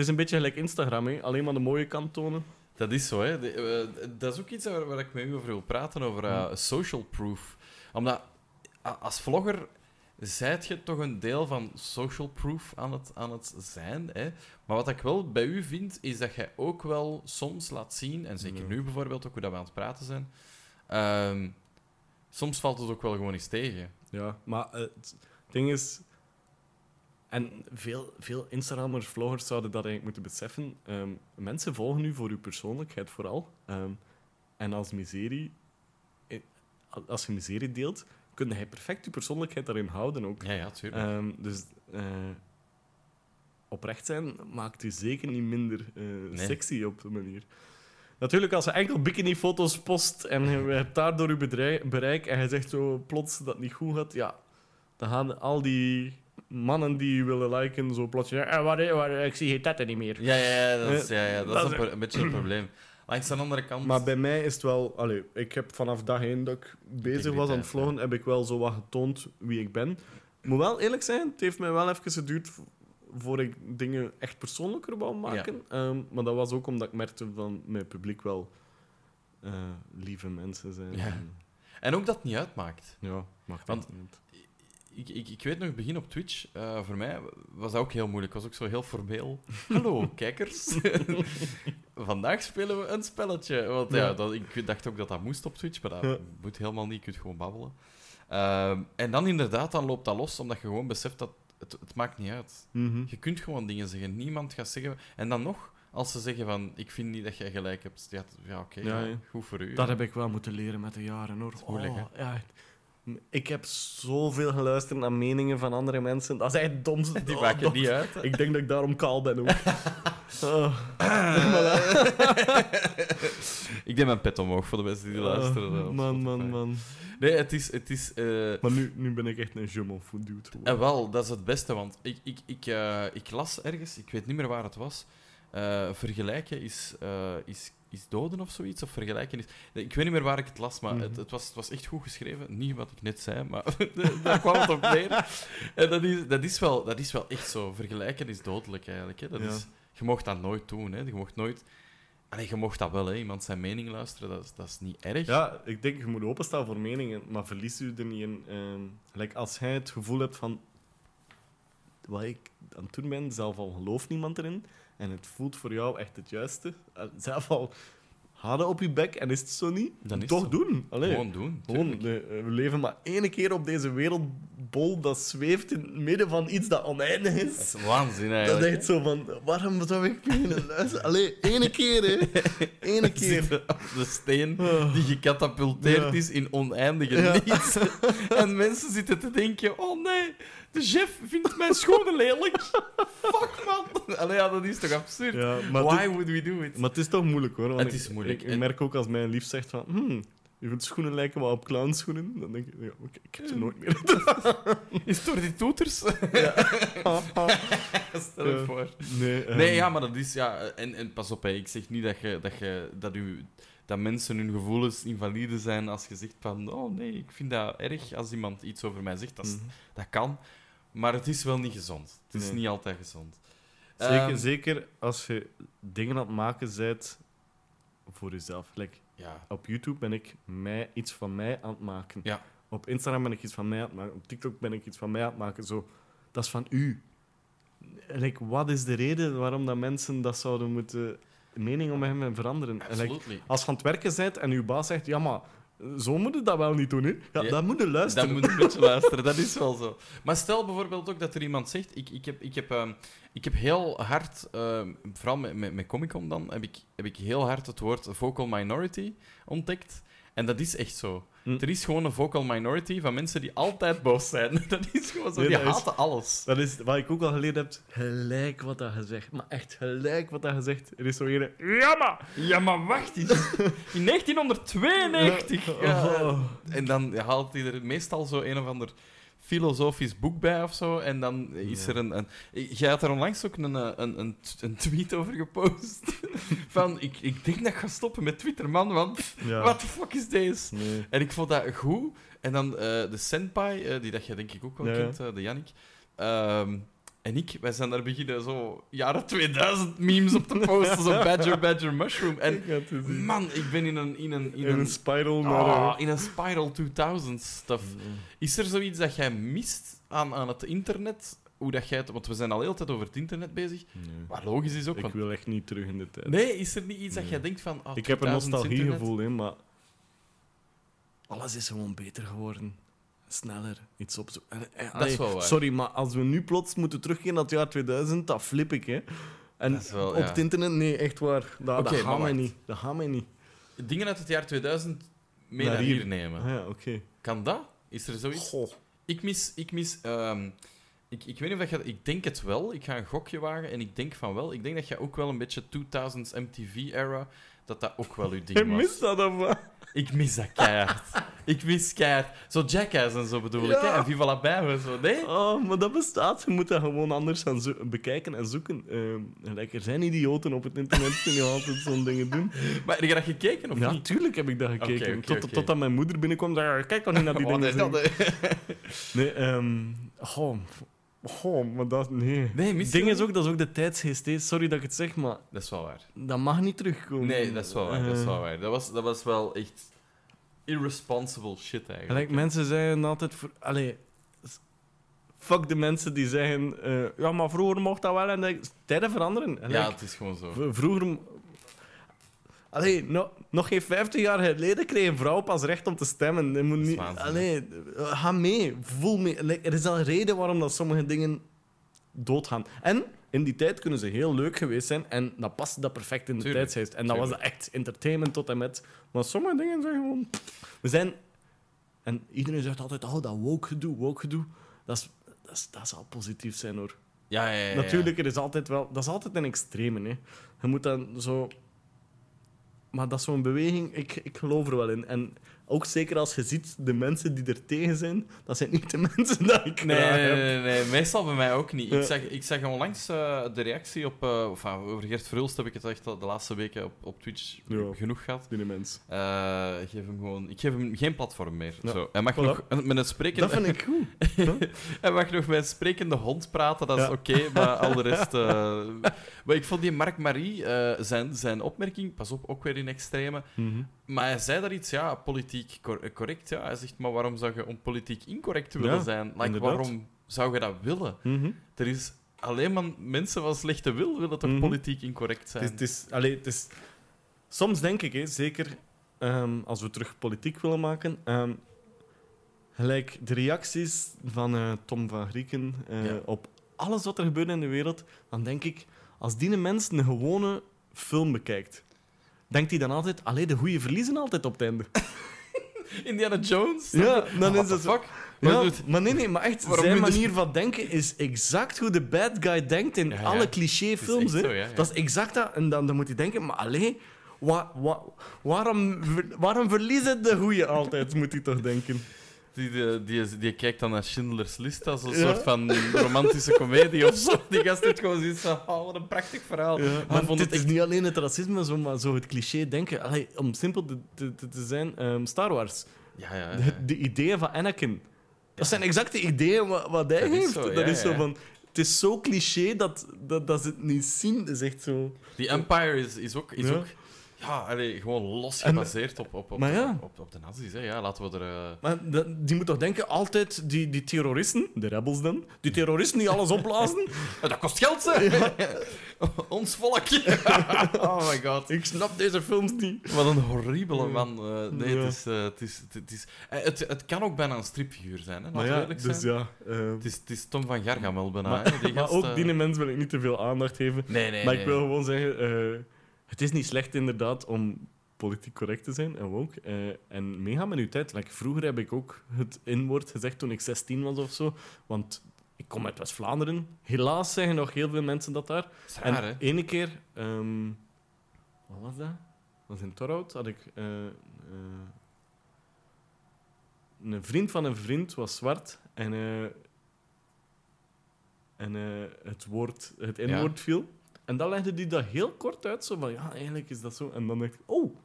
is een beetje gelijk Instagram, hè. alleen maar de mooie kant tonen. dat is zo. Hè. De- eh, dat is ook iets waar, waar ik met u over wil praten, over eh, social proof. Omdat als vlogger zijt je toch een deel van social proof aan het, aan het zijn. Hè? Maar wat ik wel bij u vind, is dat jij ook wel soms laat zien, en zeker nu bijvoorbeeld, ook hoe dat we aan het praten zijn, ehm, soms valt het ook wel gewoon eens tegen. Ja, maar eh, het ding is... En veel, veel Instagrammers, vloggers zouden dat eigenlijk moeten beseffen. Ehm, mensen volgen u voor uw persoonlijkheid vooral. Ehm, en als miserie... eh, Als je miserie deelt, kun je perfect je persoonlijkheid daarin houden ook. Ja, ja, tuurlijk. Ehm, dus eh, oprecht zijn maakt u zeker niet minder eh, sexy op de manier. Natuurlijk, als je enkel bikini-foto's post en je hebt daardoor je bedrij- bereik en je zegt zo plots dat het niet goed gaat, ja, dan gaan al die mannen die je willen liken zo plots... Ja, eh, wat, eh, wat, ik zie geen tetten niet meer. Ja, ja, ja, dat is, ja, ja, dat dat is een, beetje een probleem. Langs de andere kant... Maar bij mij is het wel... Allee, ik heb vanaf dag één dat ik bezig was aan het vloggen, heb ik wel zo wat getoond wie ik ben. Moet wel eerlijk zijn, het heeft mij wel even geduurd voor ik dingen echt persoonlijker wou maken. Ehm, maar dat was ook omdat ik merkte van mijn publiek wel eh, lieve mensen zijn. Ja. En, ook dat het niet uitmaakt. ja maakt Want- niet. Ik, ik, ik weet nog, begin op Twitch, eh, voor mij was dat ook heel moeilijk. Was ook zo heel formeel. Hallo, kijkers. Vandaag spelen we een spelletje. Want ja, Ja. dat, ik dacht ook dat dat moest op Twitch, maar dat Ja. moet helemaal niet. Je kunt gewoon babbelen. Ehm, en dan inderdaad, dan loopt dat los, omdat je gewoon beseft dat het, het maakt niet uit. Mhm. Je kunt gewoon dingen zeggen. Niemand gaat zeggen... En dan nog, als ze zeggen van, ik vind niet dat jij gelijk hebt. Ja, ja oké, goed voor u. Dat heb ik wel moeten leren met de jaren, hoor. moeilijk, Oh, ja. Ik heb zoveel geluisterd naar meningen van andere mensen. Dat is echt domste. Die oh, maken dom. niet uit. Ik denk dat ik daarom kaal ben ook. Oh. Ik deed mijn pet omhoog voor de mensen die luisteren. eh, Oh, op man, man, man. Nee, het is... Het is eh, Maar nu, nu ben ik echt een fout dude. En wel, dat is het beste, want ik, ik, ik, eh, ik las ergens, ik weet niet meer waar het was. eh, vergelijken is, eh, is, is doden of zoiets, of vergelijken is. Ik weet niet meer waar ik het las, maar Mhm. het, het, was, het was echt goed geschreven. Niet wat ik net zei, maar daar kwam het op neer. En dat is, dat, is wel, dat is wel echt zo. Vergelijken is dodelijk eigenlijk. Hè. Dat Ja. is, Je mocht dat nooit doen, hè. Je mocht nooit... Allee, je mocht dat wel, hè. Iemand zijn mening luisteren, dat is, dat is niet erg. Ja, ik denk, je moet openstaan voor meningen, maar verlies je er niet in. Ehm, like, als jij het gevoel hebt van... Wat ik aan het doen ben, zelf al gelooft niemand erin, en het voelt voor jou echt het juiste, eh, zelf al hadden op je bek en is het zo niet, Dan is toch het doen. Allee, Gewoon doen. Gewoon, tuurlijk. nee, we leven maar één keer op deze wereldbol dat zweeft in het midden van iets dat oneindig Dat is. is waanzin, Dat eigenlijk. is echt zo van, waarom zou ik beginnen luisteren? Allee, ene keer, hè. Ene keer. De steen die gecatapulteerd Ja. is in oneindige Ja. niets. En mensen zitten te denken: oh nee, de chef vindt mijn schoenen lelijk. Fuck man. Allee, ja, dat is toch absurd? Ja, Why would we do it? maar het is toch moeilijk, hoor. want Het ik- is moeilijk. Ik, merk ook als mijn lief zegt van, hmm, je schoenen lijken wel op clownschoenen. Dan denk ik, ja, oké, ik heb ze nooit meer. Is het door die toeters? Stel je Ja. voor. nee, ehm, Nee, ja, maar dat is... Ja, en, en pas op, hè. ik zeg niet dat, je, dat, je, dat, u, dat mensen hun gevoelens invalide zijn als je zegt van... Oh nee, ik vind dat erg als iemand iets over mij zegt. Dat, mhm. dat kan. Maar het is wel niet gezond. Het is Nee. niet altijd gezond. Zeker, Ehm, zeker als je dingen aan het maken bent voor jezelf. Like, Ja, op YouTube ben ik mij, iets van mij aan het maken. Ja. Op Instagram ben ik iets van mij aan het maken. Op TikTok ben ik iets van mij aan het maken. Zo, dat is van u. Like, wat is de reden waarom dat mensen dat zouden moeten mening om hem veranderen? En, like, als je aan het werken bent en uw baas zegt, ja, maar zo moet je dat wel niet doen, hè? Ja, Ja, dan moet je luisteren. Dan moet je een beetje luisteren, dat is wel zo. Maar stel bijvoorbeeld ook dat er iemand zegt... Ik, ik, heb, ik, heb, ehm, ik heb heel hard, ehm, vooral met, met, met Comic-Con dan, heb ik, heb ik heel hard het woord vocal minority ontdekt. En dat is echt zo. Hm. Er is gewoon een vocal minority van mensen die altijd boos zijn. Dat is gewoon zo. Nee, die is- haten alles. Dat is wat ik ook al geleerd heb. Gelijk wat dat gezegd. Maar echt gelijk wat dat gezegd. Er is zo een... Ja, maar... Ja, maar wacht eens. In 1992. Ja. Oh. En dan haalt hij er meestal zo een of ander filosofisch boek bij of zo. En dan is er een. een jij had er onlangs ook een, eh, een, een, een tweet over gepost. Van ik, ik denk dat ik ga stoppen met Twitter, man. Want Ja. what the fuck is deze? Nee. En ik vond dat goed. En dan eh, de Senpai, eh, die dat je denk ik ook wel Ja, kent, de Yannick. Ehm, en ik, wij zijn daar beginnen zo jaren 2000 memes op te posten. zo Badger, Badger, Mushroom. En Ik man, ik ben in een. In een, in In een een spiral naar... Eh, in een Spiral 2000 stuff. Is er zoiets dat jij mist aan, aan het internet? Hoe dat jij het, want we zijn al heel tijd over het internet bezig. Nee. Wat logisch is ook. Ik Want, wil echt niet terug in de tijd. nee, is er niet iets dat jij denkt van. ah, ik heb een 2000 internet? nostalgiegevoel in, maar... Alles is gewoon beter geworden. Sneller, iets opzoeken. En, eh, Dat is wel waar. Sorry, maar als we nu plots moeten teruggaan naar het jaar 2000, dat flip ik, hè. En wel, op ja. het internet, nee, echt waar. Dat, Oké, dat niet. Dat gaat mij niet. Dingen uit het jaar 2000 mee Naar naar hier, hier. nemen. Ah, ja, oké. Kan dat? Is er zoiets? Goh. Ik mis. Ik, mis ehm, ik, ik weet niet of dat je. Ik denk het wel. Ik ga een gokje wagen en ik denk van wel. Ik denk dat jij ook wel een beetje 2000s MTV-era. Dat dat ook wel uw ding Je was. mist dat of wat? Ik mis dat keihard. ik mis keihard. Zo Jackass en zo bedoel ik. Ja. Hè? En Viva la en zo. Nee? Oh, maar dat bestaat. Je moet dat gewoon anders gaan zo- bekijken en zoeken. Ehm, like, er zijn idioten op het internet die altijd zo'n dingen doen. Maar heb je dat gekeken of Ja, niet? tuurlijk heb ik dat gekeken. Tot, oké. Totdat mijn moeder binnenkwam en zei, kijk toch niet naar die Oh, dingen. nee, dat. Nee, oh, oh, maar dat... Nee. Nee, Het ding is ook, dat is ook de tijdsgeest. hè. Sorry dat ik het zeg, maar Dat is wel waar. dat mag niet terugkomen. Nee, dat is wel waar. Dat, is Eh, wel, waar. Dat, was, dat was wel echt irresponsible shit eigenlijk. Gelijk, mensen zeggen altijd... Voor, allee, s- fuck de mensen die zeggen... eh, ja, maar vroeger mocht dat wel. En dat, tijden veranderen. Gelijk, Ja, het is gewoon zo. v- vroeger... m- Allee, no- nog geen 50 jaar geleden kreeg een vrouw pas recht om te stemmen. Je moet niet, allee, ga mee. Voel mee. Er is al een reden waarom dat sommige dingen doodgaan. En in die tijd kunnen ze heel leuk geweest zijn. En dat paste dat perfect in de Tuurlijk, tijdsgeest. En dat was echt entertainment tot en met. Maar sommige dingen zijn gewoon... We zijn... En iedereen zegt altijd, oh, dat woke gedoe, woke gedoe. Dat, is, dat, is, dat zal positief zijn, hoor. Ja, ja, ja, ja. Natuurlijk, er is altijd wel... Dat is altijd een extreme, hè. Je moet dan zo... Maar dat is zo'n beweging, ik, ik geloof er wel in. En ook zeker als je ziet de mensen die er tegen zijn, dat zijn niet de mensen die ik Nee, graag nee, heb. nee, nee, meestal bij mij ook niet. Ik, zag, ik zag onlangs eh, de reactie op... of, ah, over Gert Verhulst heb ik het echt de laatste weken op, op Twitch Ja. genoeg gehad. Die mens. Eh, geef hem gewoon, ik geef hem geen platform meer. Ja. Zo. Hij, mag Voilà. nog, met het spreken, Dat vind ik goed. hij mag nog met een sprekende hond praten, dat is oké, maar al de rest... maar ik vond die Mark Marie, zijn, zijn opmerking, pas op, ook weer in extreme, Mhm. Maar hij zei daar iets, ja, politiek cor- eh, correct. Ja. Hij zegt, maar waarom zou je om politiek incorrect willen Ja, zijn? Like, inderdaad. waarom zou je dat willen? Mhm. Er is alleen maar mensen van slechte wil willen toch Mhm. politiek incorrect zijn. Het is, het is, allee, het is, soms denk ik, hè, zeker ehm, als we terug politiek willen maken, ehm, gelijk de reacties van eh, Tom van Grieken eh, Ja. op alles wat er gebeurt in de wereld, dan denk ik, als die mens een gewone film bekijkt, denkt hij dan altijd, allee, de goede verliezen altijd op het einde. Indiana Jones? Ja, dan is het fuck? Ja, maar nee, nee, maar echt, Waarom zijn je- manier van denken is exact hoe de bad guy denkt in Ja, ja. alle cliché-films. Dat is exact dat. En dan, dan moet je denken, maar allee, wa, wa- waarom, waarom verliezen de goeie altijd, moet hij toch denken. Die, die, die, die kijkt dan naar Schindler's List als een Ja. soort van romantische komedie of zo. Die gast heeft gewoon zoiets van, oh, wat een prachtig verhaal. Ja, maar vond dit het is niet alleen het racisme, zo, maar zo het cliché denken. Allee, om simpel te, te, te- te zijn, ehm, Star Wars. Ja, ja, ja. De, de ideeën van Anakin. Dat zijn exacte ideeën wat, wat hij Dat is heeft. zo, dat ja, is zo van... Het is zo cliché dat, dat, dat ze het niet zien. Dat is echt zo... Die Empire is, is ook... Is Ja. ook ja, allee, gewoon los En- gebaseerd op, op, op, ja. op, op de nazi's. Hè. Ja, laten we er... eh, Maar die moet toch denken, altijd die, die terroristen, de rebels dan, die terroristen die alles opblazen. Dat kost geld, hè? Ons volk. oh my god. Ik snap deze films niet. Wat een horribele man. Eh, nee, Ja. het, is, eh, het, is, het, is, eh, het, het kan ook bijna een stripfiguur zijn, hè? Maar ja, dus zijn. ja. eh, Het, is, het is Tom van Gargamel bijna. maar hè, die maar gast, ook eh. die mens wil ik niet te veel aandacht geven. Nee, nee, maar nee. ik wil gewoon zeggen, eh, het is niet slecht inderdaad om politiek correct te zijn, en ook. eh, en meegaan met uw tijd. Like, vroeger heb ik ook het inwoord gezegd toen ik 16 was of zo. Want ik kom uit West-Vlaanderen. Helaas zeggen nog heel veel mensen dat daar. Raar, hè? en ene keer, ehm, wat was dat? Dat was in Torhout. Had ik eh, eh, een vriend van een vriend was zwart en, en het woord, het Ja. N-woord viel. En dan legde hij dat heel kort uit, zo van ja, eigenlijk is dat zo. En dan dacht ik, oh,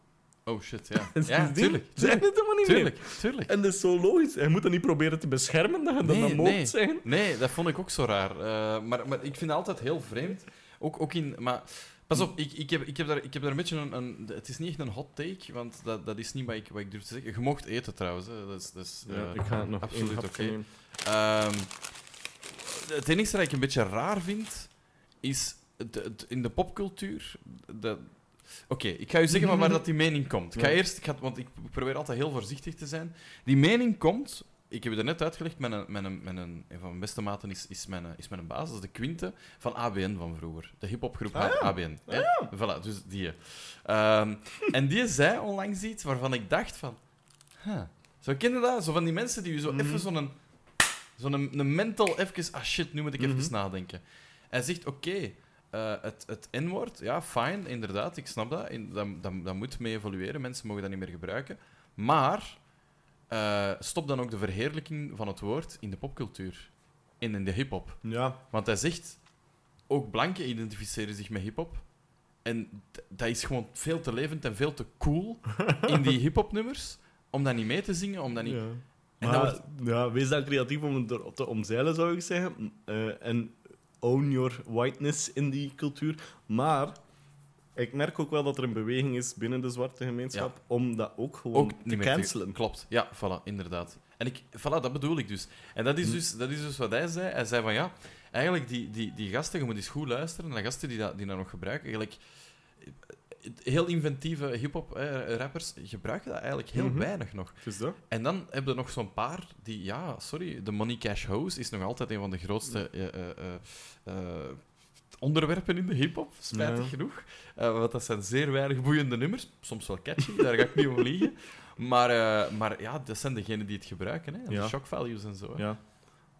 Oh shit, ja. dat is Ja, tuurlijk. Zijn het helemaal niet meer. Tuurlijk. En dat is zo logisch. Hij moet dat niet proberen te beschermen, dat je dat Nee, dan mocht nee. zeggen. Nee, dat vond ik ook zo raar. Eh, maar, maar ik vind het altijd heel vreemd. Ook, ook in... Maar pas op, ik, ik, heb, ik, heb daar, ik heb daar een beetje een, een... Het is niet echt een hot take, want dat, dat is niet wat ik, wat ik durf te zeggen. Je mocht eten trouwens. Hè. Dat is, dat is, Ja, eh, ik ga het nog absoluut oké. Ehm, het enige dat ik een beetje raar vind, is de- in de popcultuur. Oké, ik ga u zeggen van waar dat die mening komt. Ik ga Ja. eerst, ik ga, want ik probeer altijd heel voorzichtig te zijn. Die mening komt, ik heb het er net uitgelegd, met een, met een, met een, een van mijn beste maten is, is, mijn, is mijn baas, dat is de Quinte van ABN van vroeger. De hip-hopgroep Ah, ja. ABN. hè? Voilà, dus die. Ehm, en die zei onlangs iets waarvan ik dacht van... Huh, zo ken je dat? Zo van die mensen die zo Mhm. even zo'n... Zo'n een, een mental even... Ah shit, nu moet ik even Mhm. nadenken. Hij zegt, oké, eh, het, het N-woord, ja, fijn, inderdaad, ik snap dat. In, dat, dat. Dat moet mee evolueren, mensen mogen dat niet meer gebruiken. Maar eh, stop dan ook de verheerlijking van het woord in de popcultuur. En in de hip-hop. Ja, Want hij zegt, ook blanken identificeren zich met hip-hop. En dat is gewoon veel te levend en veel te cool in die hip-hop nummers. Om dat niet mee te zingen, om dat niet. Ja. En Maar, ja, wees dan creatief om het te omzeilen, zou ik zeggen. Eh, en own your whiteness in die cultuur. Maar ik merk ook wel dat er een beweging is binnen de zwarte gemeenschap om dat ook gewoon ook te cancelen. Klopt, ja, voilà, inderdaad. En ik, voilà, dat bedoel ik dus. En dat Hm. is dus, dat is dus wat hij zei. Hij zei van ja, eigenlijk die, die, die gasten, je moet eens goed luisteren, en de gasten die dat, die dat nog gebruiken, eigenlijk heel inventieve hip-hop eh, rappers gebruiken dat eigenlijk heel Mhm. weinig nog. Dus dat? En dan heb je nog zo'n paar die, ja, sorry, de Money Cash House is nog altijd een van de grootste eh, eh, eh, onderwerpen in de hip-hop, spijtig Ja. genoeg. Want dat zijn zeer weinig boeiende nummers, soms wel catchy, daar ga ik niet om liegen. Maar, maar ja, dat zijn degenen die het gebruiken, hè, Ja. de shock values en zo. hè. Ja.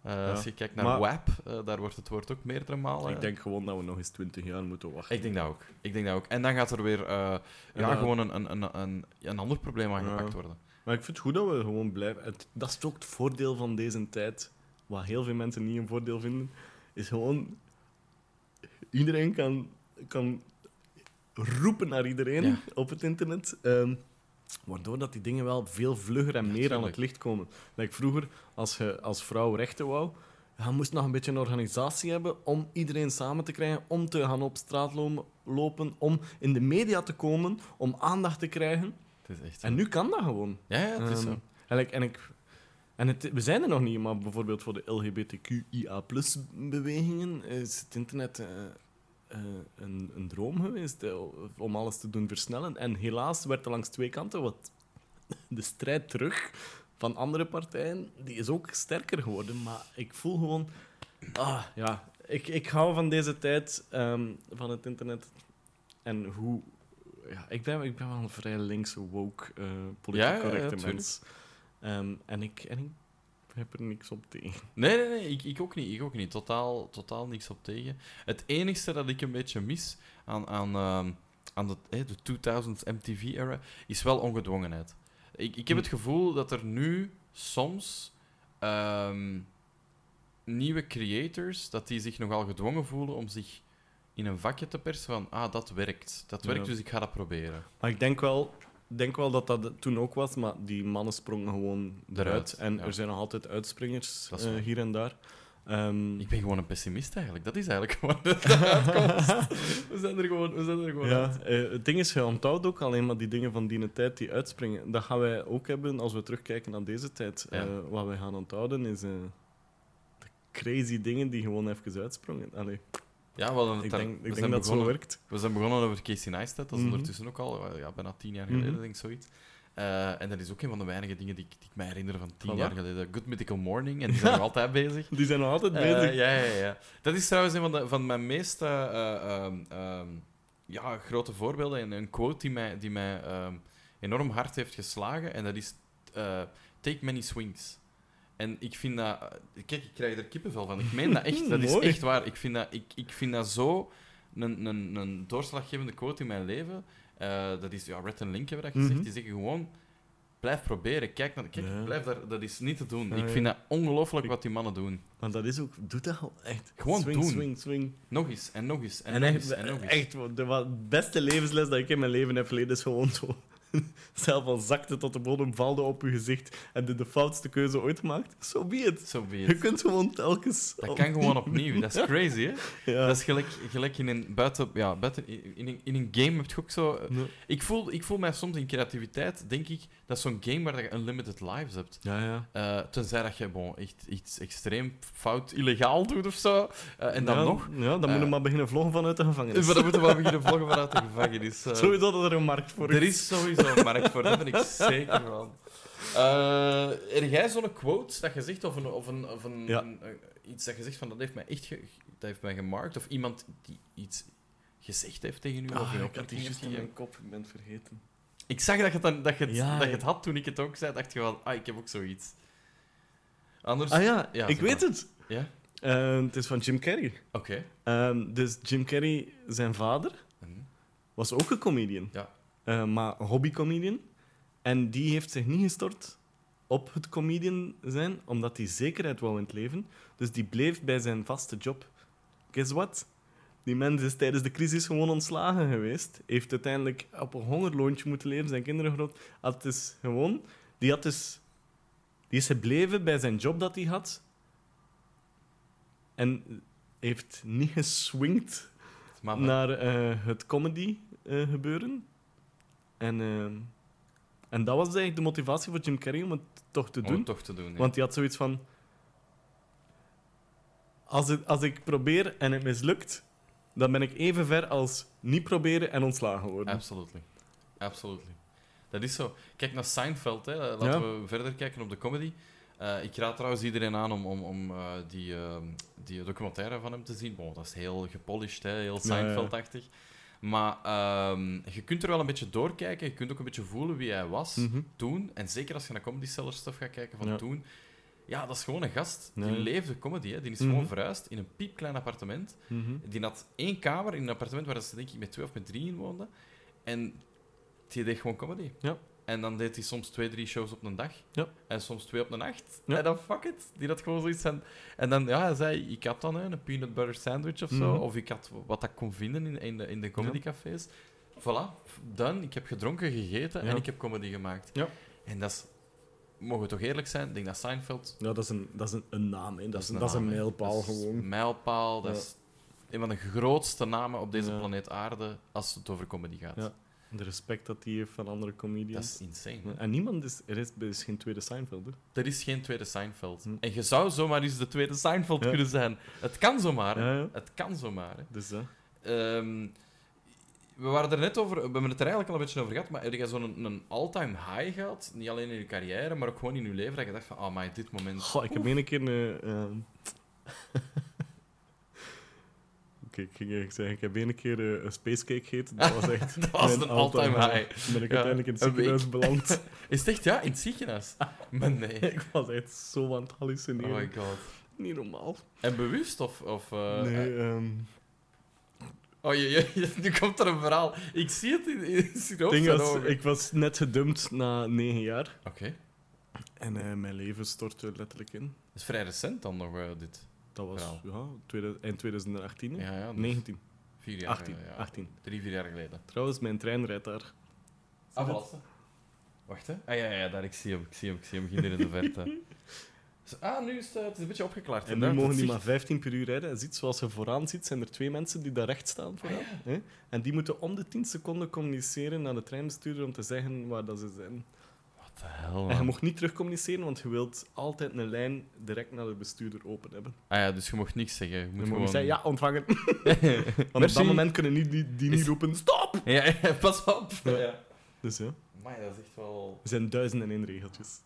Eh, Als je kijkt naar Maar- WAP, eh, daar wordt het woord ook meerdere malen. Ik denk gewoon dat we nog eens 20 jaar moeten wachten. Ik denk dat ook. Ik denk dat ook. En dan gaat er weer eh, ja, Ja. gewoon een, een, een, een, een ander probleem aangepakt worden. Maar ik vind het goed dat we gewoon blijven. Het, dat is ook het voordeel van deze tijd. Wat heel veel mensen niet een voordeel vinden. Is gewoon. Iedereen kan, kan roepen naar iedereen Ja. op het internet. ehm, waardoor dat die dingen wel veel vlugger en meer aan het licht komen. Like vroeger, als je als vrouw rechten wou. Je moest nog een beetje een organisatie hebben om iedereen samen te krijgen, om te gaan op straat lo- lopen, om in de media te komen, om aandacht te krijgen. Het is echt. En nu kan dat gewoon. Ja, ja, het is Ehm, zo. en ik, en ik, en het, we zijn er nog niet, maar bijvoorbeeld voor de LGBTQIA-bewegingen is het internet eh, eh, een, een droom geweest eh, om alles te doen versnellen. En helaas werd er langs twee kanten wat de strijd terug van andere partijen, die is ook sterker geworden. Maar ik voel gewoon, ah ja, ik, ik hou van deze tijd ehm, van het internet en hoe. Ja, ik ben, ik ben wel een vrij linkse, woke, eh politiek Ja, ja, ja, correcte tuurlijk. mens. Ehm, en, ik, en ik heb er niks op tegen. Nee, nee, nee, ik, ik ook niet. Ik ook niet. Totaal, totaal niks op tegen. Het enige dat ik een beetje mis aan, aan, ehm, aan de, de 2000s MTV-era is wel ongedwongenheid. Ik, ik heb Hm. het gevoel dat er nu soms ehm, nieuwe creators, dat die zich nogal gedwongen voelen om zich in een vakje te persen van ah, dat werkt. Dat Ja. werkt, dus ik ga dat proberen. Maar ik denk wel, denk wel dat dat toen ook was, maar die mannen sprongen gewoon eruit. En ja. er zijn nog altijd uitspringers eh, hier en daar. Ehm, Ik ben gewoon een pessimist eigenlijk. Dat is eigenlijk gewoon de. We zijn er gewoon, we zijn er gewoon ja, eh, het ding is, je onthoudt ook alleen maar die dingen van die tijd die uitspringen. Dat gaan wij ook hebben als we terugkijken naar deze tijd. Ja. Eh, wat wij gaan onthouden is de crazy dingen die gewoon even uitsprongen. Allee, Ja, we, hadden het ik denk, ik denk dat het zo begonnen- werkt. We zijn begonnen over Casey Neistat, dat is Mhm. ondertussen ook al ja, bijna tien jaar geleden, Mhm. denk ik, zoiets. Eh, en dat is ook een van de weinige dingen die ik, die ik me herinner van tien Voilà. jaar geleden. Good Mythical Morning, en die zijn nog altijd bezig. Die zijn nog altijd Eh, bezig. ja, ja, ja. Dat is trouwens een van, de, van mijn meest eh, eh, ehm, ehm, ja, grote voorbeelden. En een quote die mij, die mij ehm, enorm hard heeft geslagen. En dat is Take many swings. En ik vind dat... eh, Kijk, ik krijg er kippenvel van. Ik meen dat echt. Dat is echt waar. Ik vind dat, ik, ik vind dat zo een, een, een doorslaggevende quote in mijn leven. Eh, dat is... Ja, Red en Link hebben dat gezegd. Mhm. Die zeggen gewoon... Blijf proberen. Kijk, naar, kijk Ja. blijf daar, dat is niet te doen. Ik vind dat ongelooflijk wat die mannen doen. Maar dat is ook... Doe dat gewoon echt. Gewoon swing, doen. swing, swing. Nog eens en nog eens en, En, nog echt, eens en nog eens. echt de wat beste levensles dat ik in mijn leven heb verleden is gewoon zo. Zelf al zakte tot de bodem, valde op je gezicht en de, de foutste keuze ooit gemaakt. Zo be. Zo be Je it. kunt gewoon telkens. Dat kan gewoon opnieuw. Dat is crazy, hè? Ja. Dat is gelijk, gelijk in een buiten, ja, buiten in, een, in een game heb je ook zo. Ja. Ik voel, ik voel mij soms in creativiteit, denk ik, dat is zo'n game waar je unlimited lives hebt. Ja, ja. Eh, tenzij dat je bon, echt iets extreem fout, illegaal doet of zo. Eh, en dan ja, nog. Ja, dan moet je Eh, maar beginnen vloggen vanuit de gevangenis. Maar dan moeten we wel beginnen vloggen vanuit de gevangenis. eh. Sowieso dat er een markt voor Er is sowieso een markt voor, daar ben ik zeker van. Eh heb jij zo'n quote dat je zegt, of, een, of, een, of een, Ja. een- eh, iets dat je zegt van dat heeft mij echt ge- dat heeft mij gemarkt, of iemand die iets gezegd heeft tegen u? Ah, ik had die juist in mijn kop, ik ben het vergeten. Ik zag dat je dan- dat je het, Ja, dat je het had toen ik het ook zei, dacht je van, ah, ik heb ook zoiets. Anders... Ah ja, Ja, ik weet maar. het. Ja? Eh, het is van Jim Carrey. Oké. Dus Jim Carrey, zijn vader, Mhm. was ook een comedian. Ja. Eh, maar een hobbycomedian. En die heeft zich niet gestort op het comedian zijn, omdat hij zekerheid wou in het leven. Dus die bleef bij zijn vaste job. Guess what? Die mens is tijdens de crisis gewoon ontslagen geweest. Heeft uiteindelijk op een hongerloontje moeten leven, zijn kinderen groot. Had dus gewoon... Die, had dus, die is gebleven bij zijn job dat hij had. En heeft niet geswingd naar eh, het comedy eh, gebeuren. En, eh, en dat was eigenlijk de motivatie voor Jim Carrey om het toch te om doen. toch te doen. ja. Want hij had zoiets van... Als, het, als ik probeer en het mislukt, dan ben ik even ver als niet proberen en ontslagen worden. Absolutely. Absolutely. Dat is zo. Kijk naar Seinfeld. Hè. Laten Ja. we verder kijken op de comedy. Eh, ik raad trouwens iedereen aan om, om, om eh, die, eh, die documentaire van hem te zien. Dat is heel gepolished, hè, heel ja. Seinfeld-achtig. Maar ehm, je kunt er wel een beetje doorkijken. Je kunt ook een beetje voelen wie hij was Mhm. toen. En zeker als je naar Comedy Cellar stuff gaat kijken van Ja. toen. Ja, dat is gewoon een gast. Die Nee. leefde comedy. Hè. Die is Mhm. gewoon verhuisd in een piepklein appartement. Mhm. Die had één kamer in een appartement waar ze denk ik met twee of met drie in woonden. En die deed gewoon comedy. Ja. En dan deed hij soms twee, drie shows op een dag. Ja. En soms twee op een nacht. Ja. En dan fuck it. Die had gewoon zoiets van... En dan, ja, hij zei, ik had dan hè, een peanut butter sandwich of zo. Mhm. Of ik had wat ik kon vinden in, in de, in de comedycafés. Voilà, done. Ik heb gedronken, gegeten en ik heb comedy gemaakt. Ja. En dat is... Mogen we toch eerlijk zijn? Ik denk dat Seinfeld... Ja, dat is een, dat is een, een naam, hè. Dat, is, een, dat is een mijlpaal Dat is gewoon. Een mijlpaal. Dat is een van de grootste namen op deze planeet aarde als het over comedy gaat. De respect dat hij heeft van andere Dat comedians. is insane. hè? En niemand is... Er is, er is geen tweede Seinfeld, hè. Er is geen tweede Seinfeld. Hm. En je zou zomaar eens de tweede Seinfeld Ja. kunnen zijn. Het kan zomaar. hè. Ja, ja. Het kan zomaar. hè. Dus dat. Ehm, we waren er net over, we hebben het er eigenlijk al een beetje over gehad, maar heb je zo'n een all-time high gehad? Niet alleen in je carrière, maar ook gewoon in je leven, dat je dacht van, oh maar dit moment... Goh, ik heb één keer een... ehm, Oké, ik ging zeggen, ik heb één keer eh, een spacecake gegeten. Dat was echt... Dat was een all-time high. Toen ben ik Ja, uiteindelijk in het ziekenhuis beland. Is het echt, ja, in het ziekenhuis? Maar nee. ik was echt zo aan het Oh hallucineren. my god. Niet normaal. En bewust, of... of eh, nee, ehm, Oh, je, je, je- nu komt er een verhaal. Ik zie het in, in was, ik was net gedumpt na negen jaar. Oké. En mijn leven stortte letterlijk in. Dat is vrij recent dan nog, dit. Dat was ja, tweede, eind 2018. hè? Ja, ja. dus 19, Vier jaar 18, eh, ja. 18. Drie, vier jaar geleden. Trouwens, mijn trein rijdt daar. Ah, wat? Wacht, hè. Ah, ja, ja, daar. Ik zie hem. Ik zie hem. Ik zie hem. Ginder in de verte. Dus- ah, nu is het, eh, het is een beetje opgeklaard. En nu mogen die zicht- maar 15 per uur rijden. En ziet, zoals je vooraan ziet, zijn er twee mensen die daar recht staan vooraan. hè? En die moeten om de 10 seconden communiceren naar de treinbestuurder om te zeggen waar dat ze zijn. Wat de hel, En je mocht niet terugcommuniceren, want je wilt altijd een lijn direct naar de bestuurder open hebben. Ah ja, dus je mocht niks zeggen. Je moet gewoon... niet zeggen, ja, ontvangen. Want op dat moment kunnen die, die, die niet Is- roepen, stop! Ja, ja, pas op. Ja. Ja. Dus ja, Maar dat is echt wel... er zijn duizend en één regeltjes.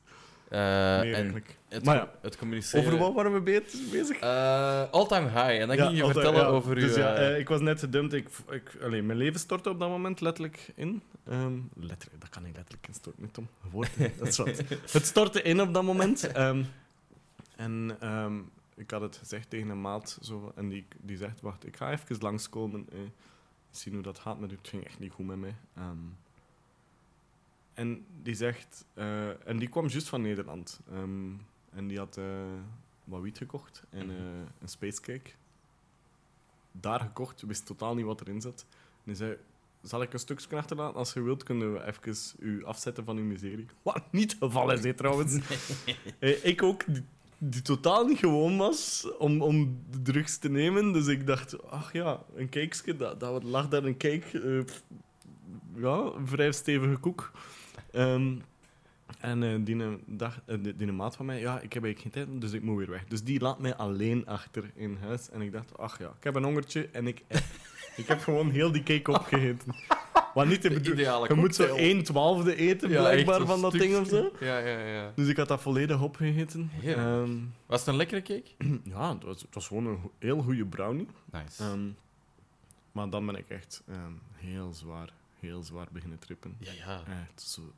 Eh, en het, Maar ja. het communiceren... Over wat waren we be- bezig? Eh, all-time high. En dan ging je vertellen over dus uw... eh, ik was net gedumpt. Ik, ik, allee, mijn leven stortte op dat moment letterlijk in. Ehm, letterlijk, dat kan niet letterlijk instorten, niet Tom. Woord, dat is wat. Het stortte in op dat moment. Ehm, en ehm, ik had het gezegd tegen een maat. Zo, en die, die zegt, wacht, ik ga even langskomen. Eh, zien hoe dat gaat u. Het ging echt niet goed met mij. En die zegt... eh, en die kwam juist van Nederland. Ehm, en die had eh, wat wiet gekocht en Mhm. eh, een spacecake. Daar gekocht, wist totaal niet wat erin zat. En die zei... Zal ik een stukje achterlaten? Als je wilt, kunnen we even u afzetten van uw miserie. Wat niet het geval is, trouwens. Ik ook, die, die totaal niet gewoon was om, om de drugs te nemen. Dus ik dacht, ach ja, een cakeje, dat, dat lag daar een cake. ja, vrij stevige koek. Ehm, en eh, die, een dag, eh, die, die een maat van mij, ja, ik heb eigenlijk geen tijd, dus ik moet weer weg. Dus die laat mij alleen achter in huis. En ik dacht, ach ja, ik heb een hongertje en ik, ik heb gewoon heel die cake opgegeten. Wat niet te bedoelen. Je moet zo cocktail. 1 twaalfde eten, blijkbaar, van dat ding of zo. Ja, ja, ja. Dus ik had dat volledig opgegeten. Ehm, Was het een lekkere cake? ja, het was, het was gewoon een heel goede brownie. Nice. Ehm, maar dan ben ik echt heel zwaar, heel zwaar beginnen trippen. ja, ja. Echt zo,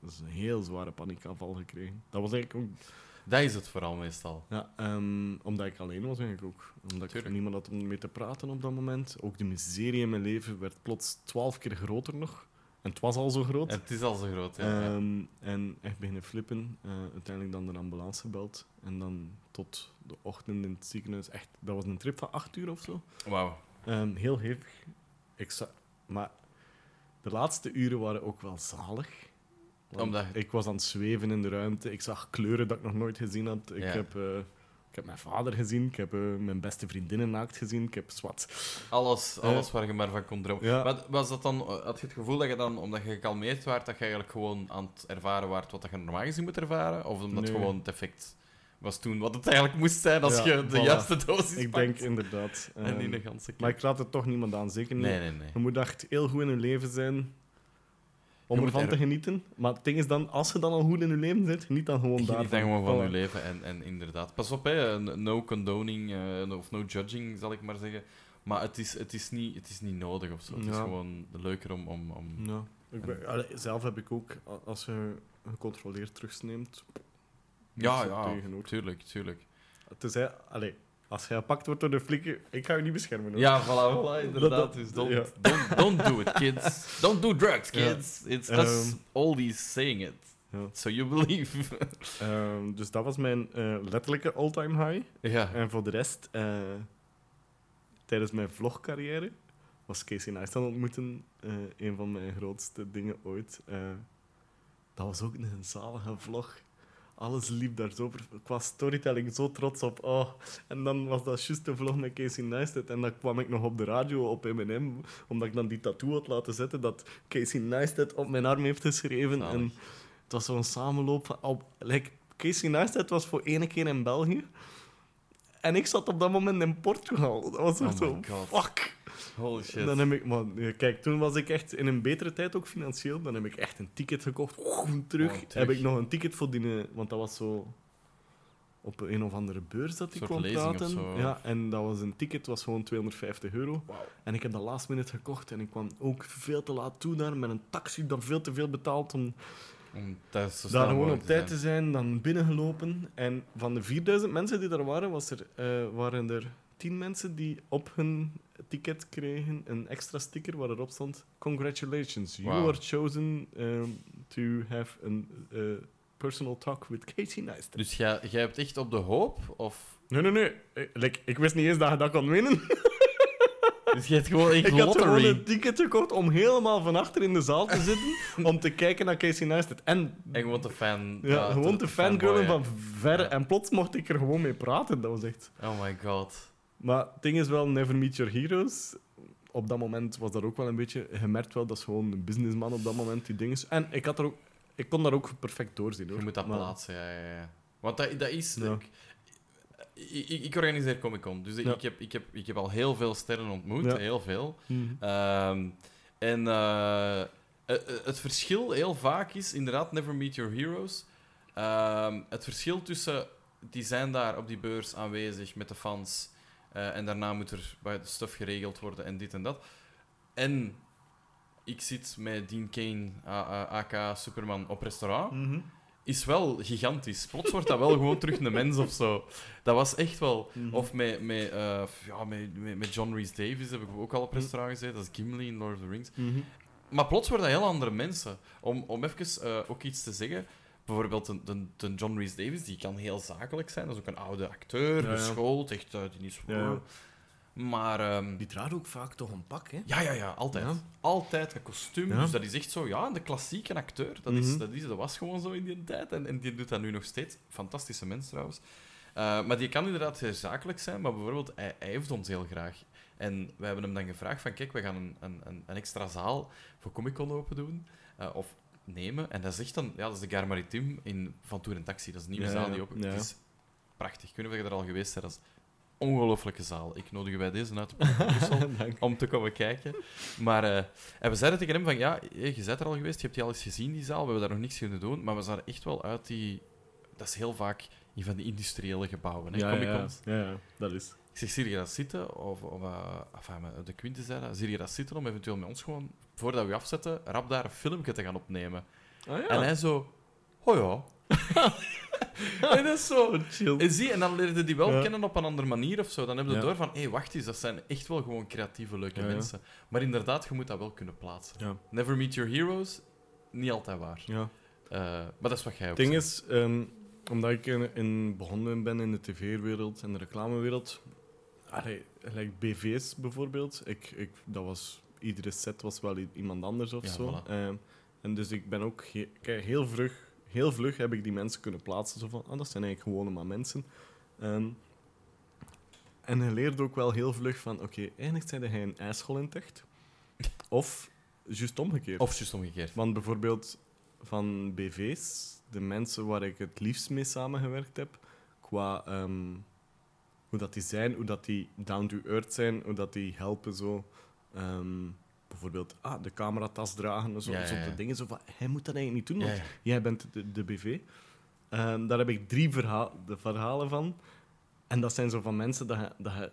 dat is een heel zware paniekaanval gekregen. Dat was eigenlijk ook... Dat is het vooral meestal. Ja, ehm, omdat ik alleen was eigenlijk ook. Omdat ik Tuurlijk. niemand had om mee te praten op dat moment. Ook de miserie in mijn leven werd plots twaalf keer groter nog. En het was al zo groot. En het is al zo groot, ja. Ehm, en echt beginnen flippen. Eh, uiteindelijk dan de ambulance gebeld. En dan tot de ochtend in het ziekenhuis. Echt, dat was een trip van acht uur of zo. Wauw. Ehm, heel hevig. Ik maar de laatste uren waren ook wel zalig. Omdat- Ik was aan het zweven in de ruimte. Ik zag kleuren dat ik nog nooit gezien had. Ik, Ja. heb, eh, ik heb mijn vader gezien. Ik heb eh, mijn beste vriendinnen naakt gezien. Ik heb zwart. Alles, Eh, alles waar je maar van kon dromen. ja. Maar was dat dan, had je het gevoel dat je dan, omdat je gekalmeerd waart, dat je eigenlijk gewoon aan het ervaren waart wat je normaal gezien moet ervaren? Of omdat Nee. gewoon het effect was toen wat het eigenlijk moest zijn als Ja, je de voilà. juiste dosis Ik pakt? denk inderdaad. En ehm, niet de ganse maar ik raad het toch niemand aan. Zeker niet Nee, nee, nee. Je moet echt heel goed in je leven zijn om ervan er- te genieten. Maar het ding is dan, als je dan al goed in je leven zit, geniet dan gewoon Geniet daarvan. dan gewoon van je leven. En, en inderdaad, pas op, hè, no condoning eh, of no judging, zal ik maar zeggen. Maar het is, het is, niet, het is niet nodig of zo. Het is gewoon leuker om... om, om... Ja. Ik ben, allee, zelf heb ik ook, als je gecontroleerd drugs neemt, Ja, ja, tegen, tuurlijk, tuurlijk. Is, hè, allee, Als jij gepakt wordt door de flikken, ik ga je niet beschermen. Hoor. Ja, voilà, voilà inderdaad. dus don't, ja. don't, don't do it, kids. Don't do drugs, Ja. kids. It's us Ehm. always saying it. Ja. So you believe. Ehm, dus dat was mijn eh, letterlijke all-time high. ja. En voor de rest, eh, tijdens mijn vlogcarrière, was Casey Neistat ontmoeten eh, een van mijn grootste dingen ooit. Dat was ook een zalige vlog. Alles liep daar zo... Qua storytelling zo trots op. Oh. En dan was dat juist de vlog met Casey Neistat. En dan kwam ik nog op de radio op M&M, omdat ik dan die tattoo had laten zetten dat Casey Neistat op mijn arm heeft geschreven. Zalig. En het was zo'n samenloop. Op, like, Casey Neistat was voor ene keer in België. En ik zat op dat moment in Portugal. Dat was Oh ook zo... Fuck! Holy shit. Dan heb ik... Maar, ja, kijk, toen was ik echt in een betere tijd, ook financieel. Dan heb ik echt een ticket gekocht. Terug. terug. Heb ik nog een ticket voor die... eh, Want dat was zo... Op een of andere beurs dat ik kwam praten. zo. Ja, en dat was een ticket, was gewoon 250 euro. En ik heb dat last minute gekocht. En ik kwam ook veel te laat toe daar met een taxi, dan veel te veel betaald om Om thuis daar gewoon op tijd te zijn, dan binnengelopen. En van de 4000 mensen die daar waren, was er, eh, waren er 10 mensen die op hun ticket kregen een extra sticker waar erop stond: Congratulations, you Wauw. are chosen um, to have a personal talk with Casey Neistat. Dus jij, jij hebt echt op de hoop? Of... Nee, nee, nee. Eh, like, ik wist niet eens dat je dat kon winnen. Dus jij hebt gewoon echt Ik had gewoon een ticket gekocht om helemaal van achter in de zaal te zitten om te kijken naar Casey Neistat. En En gewoon te fan. ja, gewoon te fangirlen fanboyen. van ver. Ja. En plots mocht ik er gewoon mee praten. Dat was echt... Oh my god. Maar het ding is wel, Never Meet Your Heroes. Op dat moment was dat ook wel een beetje... Je merkt wel, dat is gewoon een businessman op dat moment, die dingen. En ik, had er ook, ik kon daar ook perfect doorzien, hoor. Je moet dat Maar- plaatsen, ja, ja, ja. Want dat, dat is... Ja. Ik, ik, ik organiseer Comic Con, dus ik, heb, ik, heb, ik heb al heel veel sterren ontmoet, heel veel. Mhm. Ehm, en eh, eh, eh, het verschil heel vaak is inderdaad Never Meet Your Heroes. Ehm, het verschil tussen die zijn daar op die beurs aanwezig met de fans en daarna moet er bij de stuff geregeld worden en dit en dat. En ik zit met Dean Kane, A- AK Superman, op restaurant Mhm. Is wel gigantisch. Plots wordt dat wel gewoon terug een mens of zo. Dat was echt wel. Mhm. Of met, met, eh, ja, met, met, John Rhys Davies heb ik ook al op restaurant gezeten. Dat is Gimli in Lord of the Rings. Mhm. Maar plots worden dat heel andere mensen. Om, om even eh, ook iets te zeggen. Bijvoorbeeld de, de, de John Rhys Davies, die kan heel zakelijk zijn. Dat is ook een oude acteur, Ja, ja. geschoold, echt, eh, die is... Ja. Maar... ehm, Die draagt ook vaak toch een pak, hè? ja, ja, ja, altijd. Ja. Altijd een kostuum. Ja. Dus dat is echt zo, ja, de klassieke acteur. Dat, is, Mhm. dat, is, dat was gewoon zo in die tijd. En, en die doet dat nu nog steeds. Fantastische mens trouwens. Eh, maar die kan inderdaad heel zakelijk zijn, maar bijvoorbeeld, hij, hij heeft ons heel graag. En wij hebben hem dan gevraagd van, kijk, we gaan een, een, een, extra zaal voor Comic Con open doen. eh, of nemen. En dat echt dan, ja, dat is de Gare Maritime in Van Tour en Taxi. Dat is een nieuwe Ja, zaal die open Ja. Het is prachtig. Ik weet niet of je er al geweest bent. Dat is een ongelofelijke zaal. Ik nodig je bij deze uit op Brussel Dank. om te komen kijken. Maar, eh, en we zeiden tegen hem van, ja, hé, je bent er al geweest, je hebt die al eens gezien, die zaal, we hebben daar nog niks kunnen doen, maar we zaten echt wel uit die... Dat is heel vaak in van die industriële gebouwen, hè, Ja, ja, ja, ja, dat is. Ik zeg, zie je dat zitten? Of, of eh, enfin, de Quinte zei dat, zie je dat zitten om eventueel met ons gewoon, voordat we afzetten, rap daar een filmpje te gaan opnemen. Ah, ja. En hij zo, oh ja. en dat is zo... chill. En zie, en dan leerde die wel Ja. kennen op een andere manier of zo. Dan heb je Ja. door van, hé, hey, wacht eens, dat zijn echt wel gewoon creatieve, leuke Ja, mensen. Maar inderdaad, je moet dat wel kunnen plaatsen. Never meet your heroes, niet altijd waar. ja. Eh, maar dat is wat jij ook Het ding is, ehm, omdat ik in, in begonnen ben in de tv-wereld en de reclamewereld, gelijk BV's bijvoorbeeld, ik, ik, dat was, iedere set was wel iemand anders of zo. voilà. Ehm, en dus ik ben ook he- heel vlug, heel vlug heb ik die mensen kunnen plaatsen. Zo van, ah, dat zijn eigenlijk gewoon maar mensen. Ehm, en je leert ook wel heel vlug van, oké, eigenlijk zijn hij een ijsschool in. Of juist omgekeerd. Of juist omgekeerd. Want bijvoorbeeld van BV's, de mensen waar ik het liefst mee samengewerkt heb, qua ehm, hoe dat die zijn, hoe dat die down to earth zijn, hoe dat die helpen zo. ehm, bijvoorbeeld ah, de cameratas dragen, zo, Ja, zo ja. dingen zo van, hij moet dat eigenlijk niet doen, want jij bent de, de BV. Ehm, daar heb ik drie de verhalen van. En dat zijn zo van mensen dat je... Dat je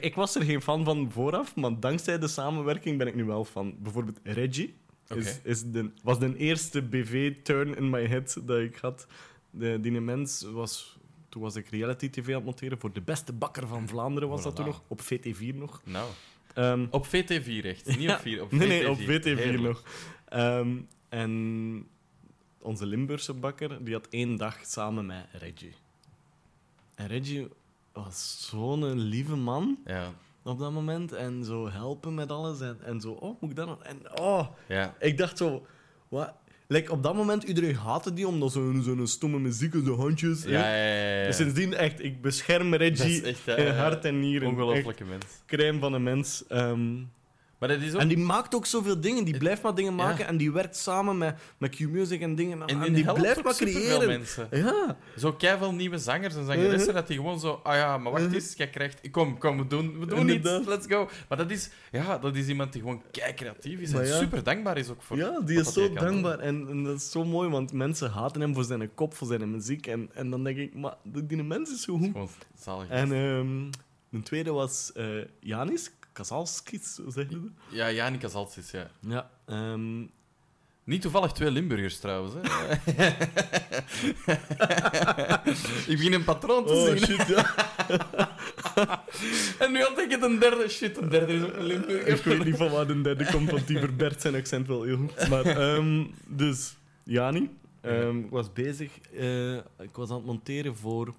ik was er geen fan van vooraf, maar dankzij de samenwerking ben ik nu wel fan. Bijvoorbeeld Reggie is, is de, was de eerste BV-turn in my head dat ik had. De, die mens was toen was ik reality-tv aan het monteren voor de beste bakker van Vlaanderen, was dat toen nog. Op VT4 nog. Nou, Ehm, op VT4 echt. Niet Ja. op 4. Op nee, VT4. nee, op VT4 Heerlijk. nog. Ehm, en onze Limburgse bakker, die had één dag samen met Reggie. En Reggie was zo'n lieve man Ja, op dat moment. En zo helpen met alles. En, en zo, oh, moet ik dat nog? En oh, ja. ik dacht zo, wat? Like, op dat moment, iedereen haatte die, omdat zo'n zo'n stomme muziek en zo handjes. Ja, ja, ja, ja. Sindsdien echt, ik bescherm Reggie echt in hart en nieren. Echt ongelooflijke mens. crème van een mens. Ehm, Maar dat is ook... en die maakt ook zoveel dingen. Die blijft maar dingen Ja. maken. En die werkt samen met, met Q-Music en dingen. En, en die blijft ook maar creëren. mensen. Ja. Zo keiveel nieuwe zangers en zangeressen, Uh-huh. dat die gewoon zo... Ah ja, maar wacht Uh-huh. eens, jij krijgt... Kom, kom, we doen, we doen iets. Let's go. Maar dat is... Ja, dat is iemand die gewoon kei creatief is en ja. super dankbaar is ook voor... ja, die is zo dankbaar. En, en dat is zo mooi, want mensen haten hem voor zijn kop, voor zijn muziek. En, en dan denk ik, maar die mens is zo goed. Gewoon zalig. En ehm, de tweede was eh, Janis Kazalskis, zeg je dat? Ja, Janika Zaltsis, ja. Ja. ehm, Niet toevallig twee Limburgers trouwens, hè. ik begin een patroon te oh zien. shit, ja. En nu had ik het een derde. Shit, een derde is ook een Limburger. ik weet niet van waar de derde komt, want die verbert zijn accent wel heel goed. Maar, ehm, dus, Jani. ehm, ik was bezig, eh, ik was aan het monteren voor...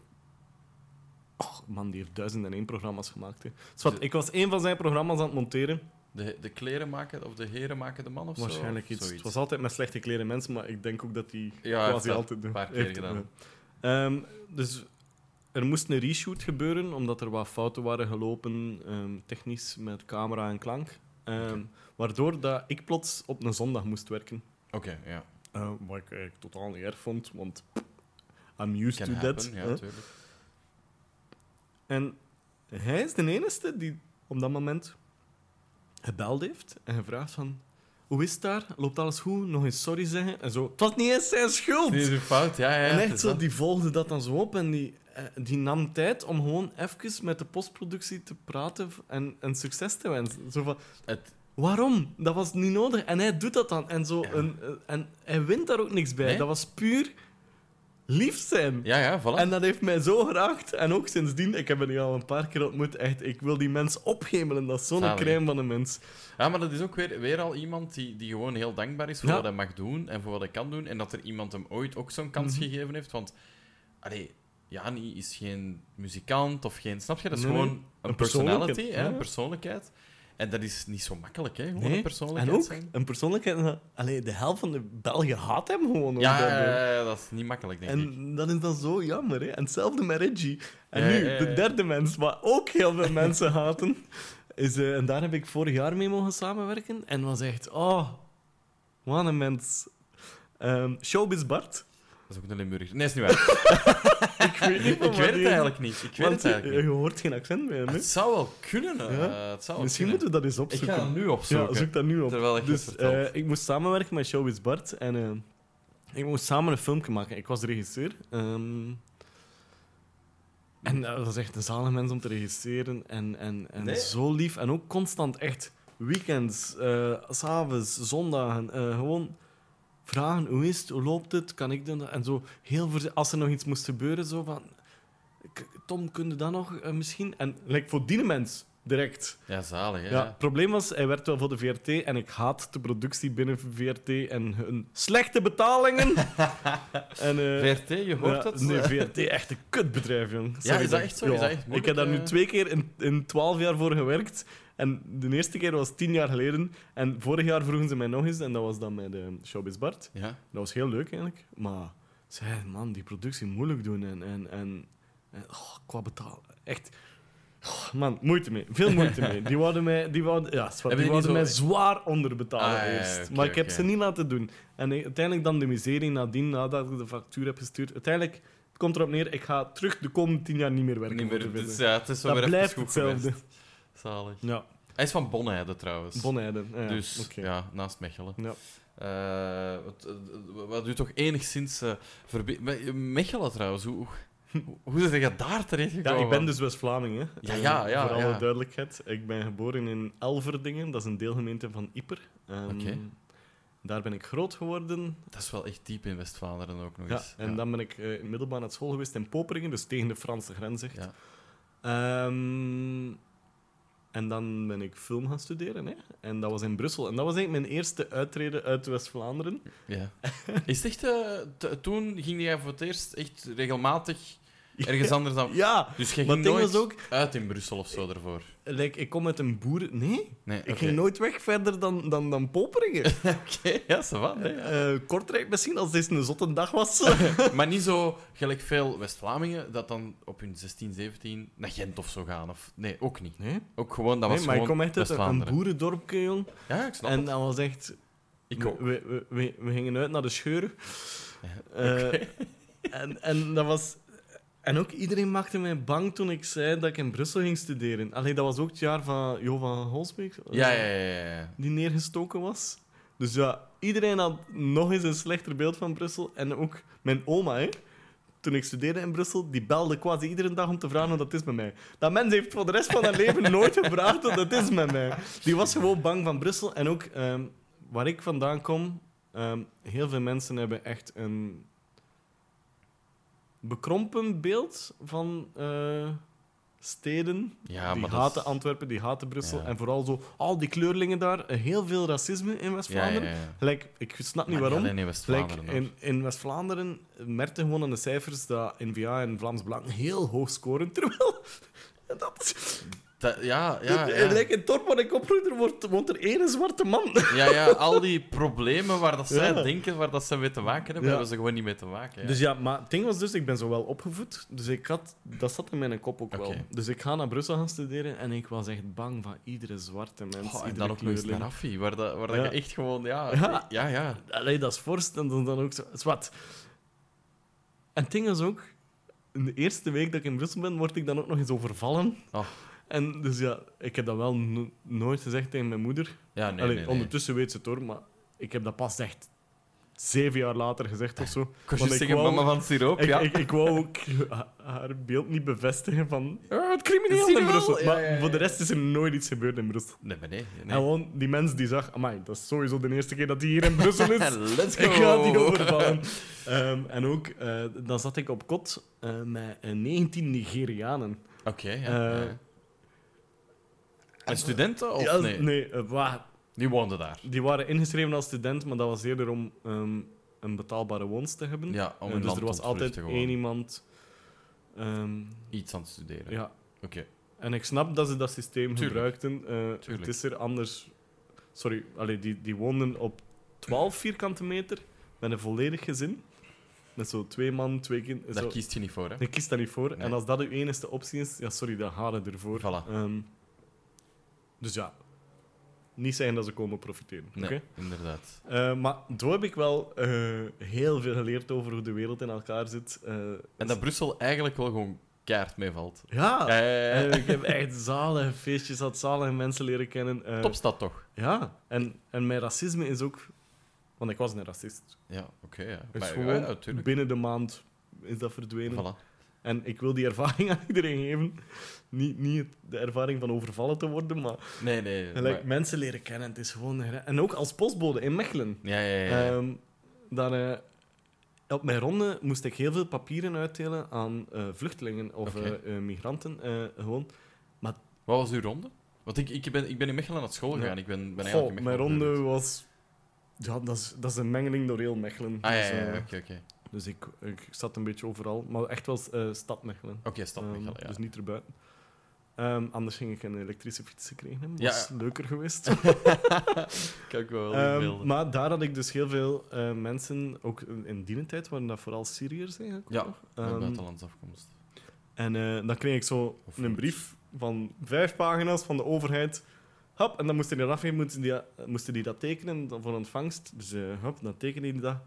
Oh, man, die heeft duizend en één programma's gemaakt. Hè. Dus wat, ik was één van zijn programma's aan het monteren. De, de kleren maken, of de heren maken de man of Waarschijnlijk zo? iets. Zoiets. Het was altijd met slechte kleren mensen, maar ik denk ook dat hij Ja, hij quasi altijd een paar keer gedaan. Ehm, dus er moest een reshoot gebeuren, omdat er wat fouten waren gelopen, ehm, technisch, met camera en klank. Ehm, Waardoor dat ik plots op een zondag moest werken. Oké, ja. Eh, wat ik eigenlijk totaal niet erg vond, want I'm used Can to happen, that. ja, natuurlijk. En hij is de enige die op dat moment gebeld heeft en gevraagd van... Hoe is het daar? Loopt alles goed? Nog eens sorry zeggen? En zo. Het was niet eens zijn schuld! Die is uw fout, ja, ja. en echt zo, die volgde dat dan zo op en die, eh, die nam tijd om gewoon even met de postproductie te praten en, en succes te wensen. Zo van, Het, waarom? Dat was niet nodig. En hij doet dat dan. En, zo Ja. een, eh, en hij wint daar ook niks bij. Nee? Dat was puur lief zijn. ja, ja, voilà. En dat heeft mij zo geraakt. En ook sindsdien, ik heb hem al een paar keer ontmoet. Echt, ik wil die mens opgemelen. Dat is zo'n crème van een mens. Ja, maar dat is ook weer, weer al iemand die, die gewoon heel dankbaar is voor Ja. wat hij mag doen en voor wat hij kan doen. En dat er iemand hem ooit ook zo'n kans Mhm. gegeven heeft. Want, allee, Jani is geen muzikant of geen... Snap je? Dat is Nee, gewoon een, Een personality, persoonlijkheid, hè, een persoonlijkheid. En dat is niet zo makkelijk, hè? Gewoon Nee, een En persoonlijkheid ook zijn. een persoonlijkheid. Allee, de helft van de Belgen haat hem gewoon. Ja, omdat, ja, dat is niet makkelijk, denk ik. En dat is dan zo jammer. Hè? En hetzelfde met Reggie. En Ja, nu, ja, de derde mens, wat ook heel veel mensen haten. Is, eh, en daar heb ik vorig jaar mee mogen samenwerken. En was echt, oh, wat een mens. Ehm Showbiz Bart. Dat is ook een Limburger. Nee, is niet waar. Ik weet niet ik weet het eigenlijk niet. Ik weet Want het eigenlijk je niet. hoort geen accent hem. hè? Het zou wel kunnen. eh, Ja. het zou Misschien kunnen. moeten we dat eens Ik opzoeken. ga dat nu opzoeken. Ja, zoek dat nu op. Terwijl ik dus eh, ik moest samenwerken met Showbiz Bart. En eh, ik moest samen een filmpje maken. Ik was de regisseur. Ehm, en dat was echt een zalige mens om te regisseren. En, en, en Nee. zo lief. En ook constant echt weekends, eh, s s'avonds, zondagen. eh, gewoon vragen, hoe is het, hoe loopt het, kan ik dat? En zo heel voorzi- als er nog iets moest gebeuren, zo van... "K- Tom, kun je dat nog eh, misschien? En like, voor die mens, direct. Ja, zalig, hè? Ja, het probleem was, hij werkte wel voor de VRT en ik haat de productie binnen VRT en hun slechte betalingen. en, eh, VRT, je hoort ja, dat? Nee, VRT, echt een kutbedrijf, jong. Ja, is dat echt zo? Is dat echt ik heb daar nu eh? twee keer in, in twaalf jaar voor gewerkt. En de eerste keer was tien jaar geleden. En vorig jaar vroegen ze mij nog eens, en dat was dan met uh, Showbiz Bart. Ja. Dat was heel leuk eigenlijk. Maar zei, man, die productie moeilijk doen. En, en, en, en oh, qua betaal. Echt. oh, man, moeite mee. Veel moeite mee. Die wouden mij, die wouden, ja, zwart, die wouden mij zwaar onderbetalen Ah, ja, eerst. maar ik heb ze niet laten doen. En uiteindelijk dan de miserie nadien, nadat ik de factuur heb gestuurd. Uiteindelijk het komt erop neer, ik ga terug de komende tien jaar niet meer werken. Niet meer, de dus, ja, het is dat weer blijft hetzelfde. geweest. Zalig. Ja, Hij is van Bonheide, trouwens. Bonheiden. Ja, dus, ja, naast Mechelen. Ja. Eh, wat, eh, wat u toch enigszins... verbe- Me- Mechelen, trouwens. Hoe, hoe, hoe is je daar terecht Ja, gekomen? ik ben dus West-Vlaming, hè. Ja, ja, ja, Voor alle ja. duidelijkheid. Ik ben geboren in Elverdingen, dat is een deelgemeente van Ieper. Ehm, Oké. Daar ben ik groot geworden. Dat is wel echt diep in West-Vlaanderen ook nog Ja, eens. en dan ben ik in middelbaar naar school geweest in Poperingen, dus tegen de Franse grens. Echt. Ja. Ehm, en dan ben ik film gaan studeren. Hè? En dat was in Brussel. En dat was eigenlijk mijn eerste uittreden uit West-Vlaanderen. Ja. Is echt... eh, toen ging jij voor het eerst echt regelmatig ergens anders dan... Ja, Dus maar ging nooit ook... uit in Brussel of zo ervoor? Like, ik kom uit een boeren... Nee, Nee, ik ging nooit weg verder dan, dan, dan Poperingen. Oké, ja, ça va. nee, ja. Eh, Kortrijk misschien, als dit een zotte dag was. Maar niet zo gelijk veel West-Vlamingen dat dan op hun 16, 17 naar Gent of zo gaan. Of, nee, ook niet. Nee, Ook gewoon, dat was nee maar ik gewoon kom echt uit een- boerendorpje, jong. Ja, ik snap En het. dat was echt... Ik ook. We, we, we, we gingen uit naar de scheuren. Ja, Eh, oké. en, en dat was... En ook iedereen maakte mij bang toen ik zei dat ik in Brussel ging studeren. Allee, dat was ook het jaar van Jo van Holsbeek. Ja, ja, ja, ja, ja. Die neergestoken was. Dus ja, iedereen had nog eens een slechter beeld van Brussel. En ook mijn oma, hè. Toen ik studeerde in Brussel, die belde quasi iedere dag om te vragen hoe dat is met mij. Dat mens heeft voor de rest van haar leven nooit gevraagd hoe dat is met mij. Die was gewoon bang van Brussel. En ook ehm, waar ik vandaan kom, ehm, heel veel mensen hebben echt een bekrompen beeld van eh, steden. Ja, die haten is- Antwerpen, die haten Brussel. Ja. En vooral zo, al die kleurlingen daar, eh, heel veel racisme in West-Vlaanderen. ja. Ik snap niet Maar waarom. in West-Vlaanderen. in, in West-Vlaanderen merkte gewoon aan de cijfers dat N-VA en Vlaams Belang heel hoog scoren. Terwijl... Dat is, Dat- ja, ja, in- ja. In het dorp waar ik opgroeide, wordt, woont er één zwarte man. Ja, ja, al die problemen waar dat zij Ja. denken, waar dat ze mee te maken hebben, Ja. hebben ze gewoon niet mee te maken. Ja. Dus ja, maar het ding was dus, ik ben zo wel opgevoed. Dus ik had, dat zat in mijn kop ook wel. Dus ik ga naar Brussel gaan studeren en ik was echt bang van iedere zwarte mens. Goh, en dan ook nog eens kleurling. naar Raffi, waar, dat, waar dat je echt gewoon... Ja, Ja. ja, ja. Allee, dat is vorst en dan, dan ook zo. Zwart. En het ding is ook, in de eerste week dat ik in Brussel ben, word ik dan ook nog eens overvallen. Oh. En dus ja, ik heb dat wel no- nooit gezegd tegen mijn moeder. Ja, nee, Allee, nee, nee. Ondertussen weet ze het hoor, maar ik heb dat pas echt zeven jaar later gezegd of zo. Ik was wou- mama van siroop, Ik, ja. ik, ik wou ook ha- haar beeld niet bevestigen van "Ah, het crimineel in? Brussel. Ja, maar ja, ja. voor de rest is er nooit iets gebeurd in Brussel. Nee, maar nee. En nee. gewoon die mens die zag, amai, dat is sowieso de eerste keer dat hij hier in Brussel is. Let's go. Ik ga die overvallen. Ehm, en ook, eh, dan zat ik op kot eh, met eh, 19 Nigerianen. Oké, ja. Eh, ja. En studenten? Of Ja, nee? nee eh, Die woonden daar. die waren ingeschreven als student, maar dat was eerder om ehm, een betaalbare woonst te hebben. Ja, om Eh, een dus er was altijd één iemand. ehm, Iets aan het studeren. ja. Oké. En ik snap dat ze dat systeem Tuurlijk. gebruikten. Eh, het is er anders. Sorry, allee, die, die woonden op 12 vierkante meter met een volledig gezin. Met zo twee man, twee kinderen. Daar kiest je niet voor, hè? Je kiest daar niet voor. Nee. En als dat uw enige optie is, ja, sorry, dan ga je ervoor. Voilà. Ehm, dus ja, niet zeggen dat ze komen profiteren. Nee, oké? inderdaad. Eh, maar toen heb ik wel eh, heel veel geleerd over hoe de wereld in elkaar zit. Eh, En dat Brussel eigenlijk wel gewoon keihard meevalt. ja, ik heb echt zalige feestjes gehad, zalige mensen leren kennen. Topstad toch? Ja, en, en mijn racisme is ook... Want ik was een racist. Ja, oké. ja. Is Maar, gewoon ja, ja, tuurlijk. binnen de maand is dat verdwenen. Voilà. En ik wil die ervaring aan iedereen geven. Niet, niet de ervaring van overvallen te worden, maar Nee, nee. gelijk maar- mensen leren kennen. Het is gewoon... En ook als postbode in Mechelen. Ja, ja, ja. ja. Ehm, dan, eh, op mijn ronde moest ik heel veel papieren uitdelen aan eh, vluchtelingen of eh, migranten. gewoon. Wat was uw ronde? Want ik, ik, ben, ik ben in Mechelen naar school Ja. gegaan. Ik ben, ben Goh, eigenlijk in mijn ronde was... Ja, dat is, dat is een mengeling door heel Mechelen. Ah, ja, Dus, ja, ja, oké, oké. Dus ik, ik zat een beetje overal. Maar echt wel eh, stad Mechelen. Oké, stad Ehm, ja. Dus niet erbuiten. Ehm, anders ging ik een elektrische fiets gekregen. Dat Ja. was leuker geweest. Kan ik wel Ehm, maar daar had ik dus heel veel eh, mensen, ook in- die tijd waren dat vooral Syriërs eigenlijk. Ja, Ehm, buitenlandse afkomst. en eh, dan kreeg ik zo Of een brief van vijf pagina's van de overheid. Hop, en dan moesten die afgeven, moesten die, moesten die dat tekenen voor ontvangst. Dus eh hop, dan tekenen die dat.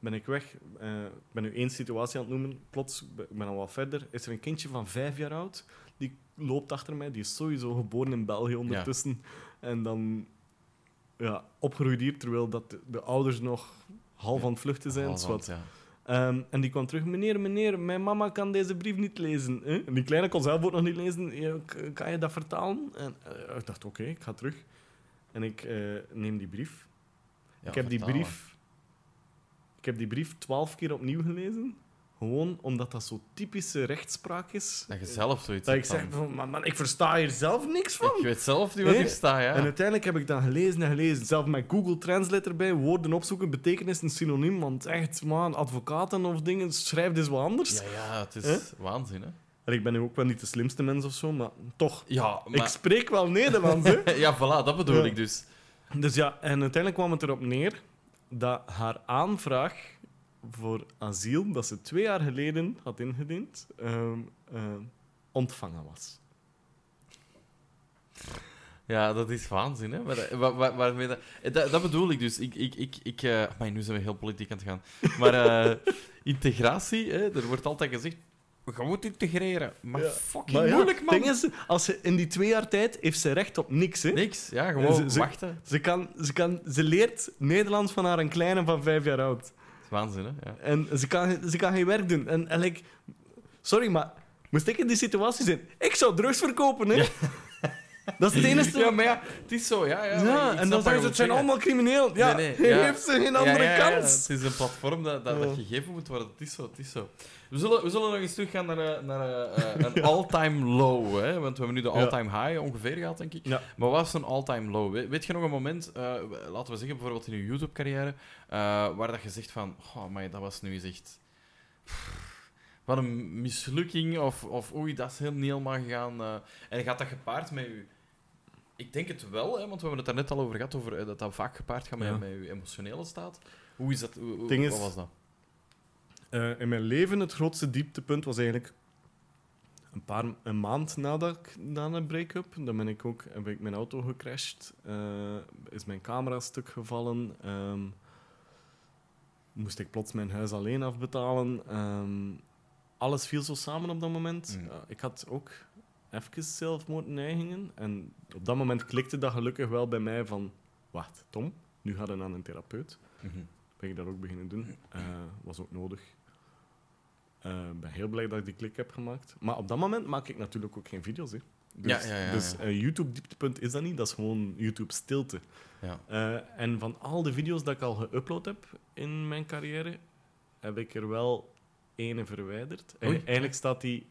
Ben ik weg. Eh, Ik ben nu één situatie aan het noemen. Plots, ik ben al wat verder. Is er een kindje van vijf jaar oud. Die loopt achter mij. Die is sowieso geboren in België ondertussen. En dan ja, opgegroeid hier, terwijl dat de, de ouders nog half aan het vluchten zijn. Ja. Ehm, en die kwam terug, meneer, meneer, mijn mama kan deze brief niet lezen. hè?" En die kleine kon zelf ook nog niet lezen. Kan je dat vertalen? En eh, ik dacht, oké, ik ga terug. En ik eh, neem die brief. Ja, ik, heb die brief, ik heb die brief twaalf keer opnieuw gelezen. Gewoon omdat dat zo typische rechtspraak is. Dat je zelf zoiets Dat ik zeg van, man, ik versta hier zelf niks van. Ik weet zelf niet wat Nee. hier staat, ja. En uiteindelijk heb ik dat gelezen en gelezen. Zelf met Google Translate erbij, woorden opzoeken, betekenis een synoniem. Want echt, man, advocaten of dingen, schrijf dus wat anders. Ja, ja, het is waanzin, hè. En ik ben nu ook wel niet de slimste mens of zo, maar toch. Ja, Ik maar... spreek wel Nederlands, hè. ja, voilà, dat bedoel Ja. ik dus. Dus ja, en uiteindelijk kwam het erop neer dat haar aanvraag voor asiel, dat ze twee jaar geleden had ingediend, ehm, eh, ontvangen was. Ja, dat is waanzin, hè. Maar dat, waar, eh, dat, bedoel ik dus. Ik, ik, ik, ik, eh, amai, nu zijn we heel politiek aan het gaan. Maar eh, integratie, hè, er wordt altijd gezegd... Je moet integreren. Maar Ja. fucking Maar ja, moeilijk, man. ding is, als ze in die twee jaar tijd heeft ze recht op niks. Hè? Niks, ja, gewoon Ze- ze- wachten. Ze, kan, ze, kan, ze leert Nederlands van haar een kleine van vijf jaar oud. Dat is waanzin, hè. Ja. En ze kan, ze kan geen werk doen. En, en like, sorry, maar moest ik in die situatie zijn? Ik zou drugs verkopen, hè? Dat is het enige. Ja, maar ja, het is zo, ja. ja, Ja, maar ik en snap dan wat je zeggen ze, het zijn allemaal crimineel. Ja, Nee, nee, ja. heeft ze geen Ja, andere ja, ja, ja. kans. Het is een platform dat, dat, Ja. dat gegeven moet worden. Het is zo, het is zo. We zullen, we zullen nog eens teruggaan naar, een- naar een, een all-time low. Hè? Want we hebben nu de all-time high ongeveer gehad, denk ik. Maar wat was een all-time low? We- Weet je nog een moment, eh, laten we zeggen bijvoorbeeld in je YouTube-carrière, eh, waar dat je zegt van, oh, maar dat was nu eens echt... Wat een mislukking, of, of oei, dat is heel niet helemaal gegaan. eh. en gaat dat gepaard met je... Ik denk het wel, hè, want we hebben het daar net al over gehad, over, eh, dat dat vaak gepaard gaat met, je emotionele staat. Hoe is dat? Hoe, hoe- Ding is- wat was dat? Eh, in mijn leven het grootste dieptepunt was eigenlijk een, paar, een maand nadat ik, na een break-up. Dan ben ik ook, heb ik mijn auto gecrashed. eh, is mijn camera stuk gevallen. ehm, moest ik plots mijn huis alleen afbetalen. ehm, alles viel zo samen op dat moment. Mm. Ik had ook even zelfmoordneigingen. En op dat moment klikte dat gelukkig wel bij mij van... Wacht, Tom, nu ga je naar een therapeut Mhm. ben ik dat ook beginnen doen. Eh, was ook nodig. Eh, Ik ben heel blij dat ik die klik heb gemaakt. Maar op dat moment maak ik natuurlijk ook geen video's. Hè. Dus, Ja, ja, ja, dus eh, YouTube-dieptepunt is dat niet, dat is gewoon YouTube-stilte. Ja. Eh, en van al de video's dat ik al geüpload heb in mijn carrière, heb ik er wel ene verwijderd. En eigenlijk staat die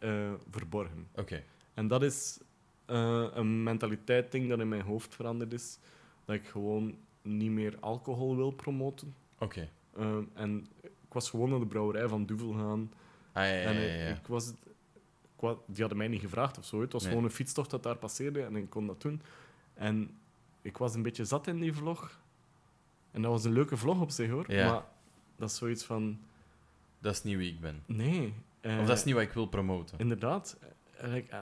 verborgen. Oké. En dat is een mentaliteit-ding dat in mijn hoofd veranderd is. Dat ik gewoon niet meer alcohol wil promoten. Oké. En ik was gewoon naar de brouwerij van Duvel gaan. Ah, ja, ja, en ik- was, die hadden mij niet gevraagd of zo. Het was Nee. gewoon een fietstocht dat daar passeerde en ik kon dat doen. En ik was een beetje zat in die vlog. En dat was een leuke vlog op zich hoor. Maar dat is zoiets van: Dat is niet wie ik ben. nee. eh, Of dat is niet wat ik wil promoten. Inderdaad. Ik, eh,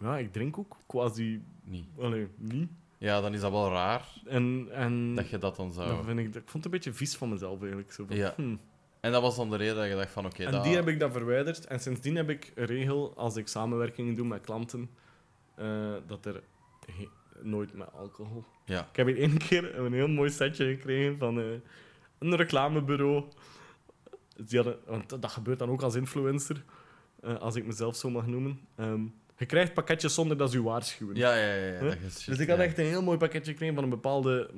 ja, ik drink ook quasi Niet. allee, niet. Ja, dan is dat wel raar En, en dat je dat dan zou... vind ik, ik vond het een beetje vies van mezelf eigenlijk. Zo van, Ja. hm. En dat was dan de reden dat je dacht van, oké, En dat... die heb ik dan verwijderd. En sindsdien heb ik een regel, als ik samenwerkingen doe met klanten, eh, dat er nooit met alcohol. Ja. Ik heb hier één keer een heel mooi setje gekregen van eh, een reclamebureau. Die hadden, want dat gebeurt dan ook als influencer, eh, als ik mezelf zo mag noemen. Ehm, je krijgt pakketjes zonder dat ze je waarschuwen. Ja, ja, ja. ja, Huh? dat is dus ik had ja. echt een heel mooi pakketje gekregen van een bepaalde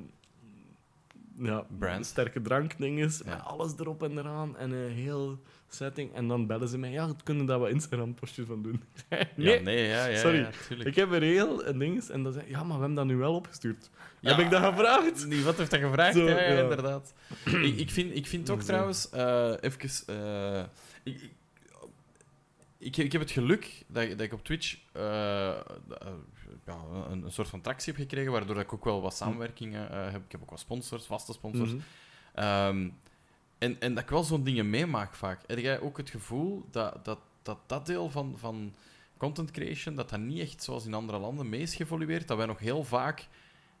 ja, Brand. sterke drankdinges. Ja. Met alles erop en eraan. En een heel setting. En dan bellen ze mij. Ja, kunnen daar wat Instagram-postjes van doen? nee, Ja, nee, ja, ja, Sorry. ik heb een regel en dinges. En dan zei ja, maar we hebben dat nu wel opgestuurd. Heb ik dat gevraagd? Nee, wat heeft dat gevraagd? Zo, ja, inderdaad. ik, ik vind, ik vind ook Zo. trouwens, eh even... eh, ik, ik, heb het geluk dat, ik- dat ik op Twitch eh, ja, een, een soort van tractie heb gekregen, waardoor ik ook wel wat samenwerkingen eh, heb. Ik heb ook wat sponsors, vaste sponsors. Mhm. Ehm, en, en dat ik wel zo'n dingen meemaak vaak. Heb jij ook het gevoel dat dat, dat, dat deel van, van content creation, dat dat niet echt zoals in andere landen mee is geëvolueerd? Dat wij nog heel vaak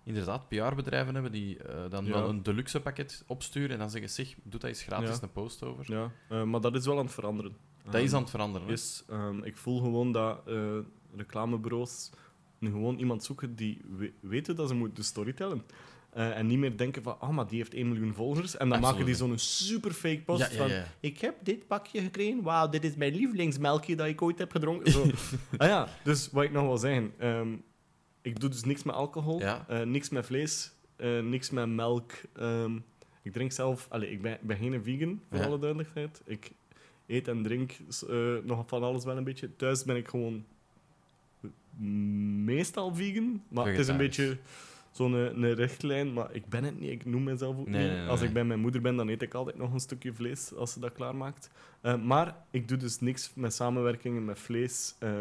inderdaad PR-bedrijven hebben die eh, dan Ja. wel een deluxe pakket opsturen en dan zeggen, zeg, doe dat eens gratis Ja. een post over. Ja, eh, maar dat is wel aan het veranderen. Dat is Ehm, aan het veranderen. is, ehm, ik voel gewoon dat eh, reclamebureaus nu gewoon iemand zoeken die we- weten dat ze moeten storytellen. Eh, en niet meer denken van, oh, maar die heeft 1 miljoen volgers. En dan maken die zo'n super fake post Ja, ja, van, ja. ik heb dit pakje gekregen, wauw, dit is mijn lievelingsmelkje dat ik ooit heb gedronken. Zo. ah ja, dus wat ik nog wil zeggen, ehm, ik doe dus niks met alcohol, eh, niks met vlees, eh, niks met melk. Ehm, ik drink zelf... Allee, ik ben, ben geen vegan, voor alle duidelijkheid. Ik eet en drink nog van alles wel een beetje. Thuis ben ik gewoon meestal vegan. Maar het is een beetje zo'n eh, een richtlijn. Maar ik ben het niet. Ik noem mezelf ook Nee, niet. nee, nee, Als ik bij mijn moeder ben, dan eet ik altijd nog een stukje vlees als ze dat klaarmaakt. Eh, maar ik doe dus niks met samenwerkingen met vlees eh,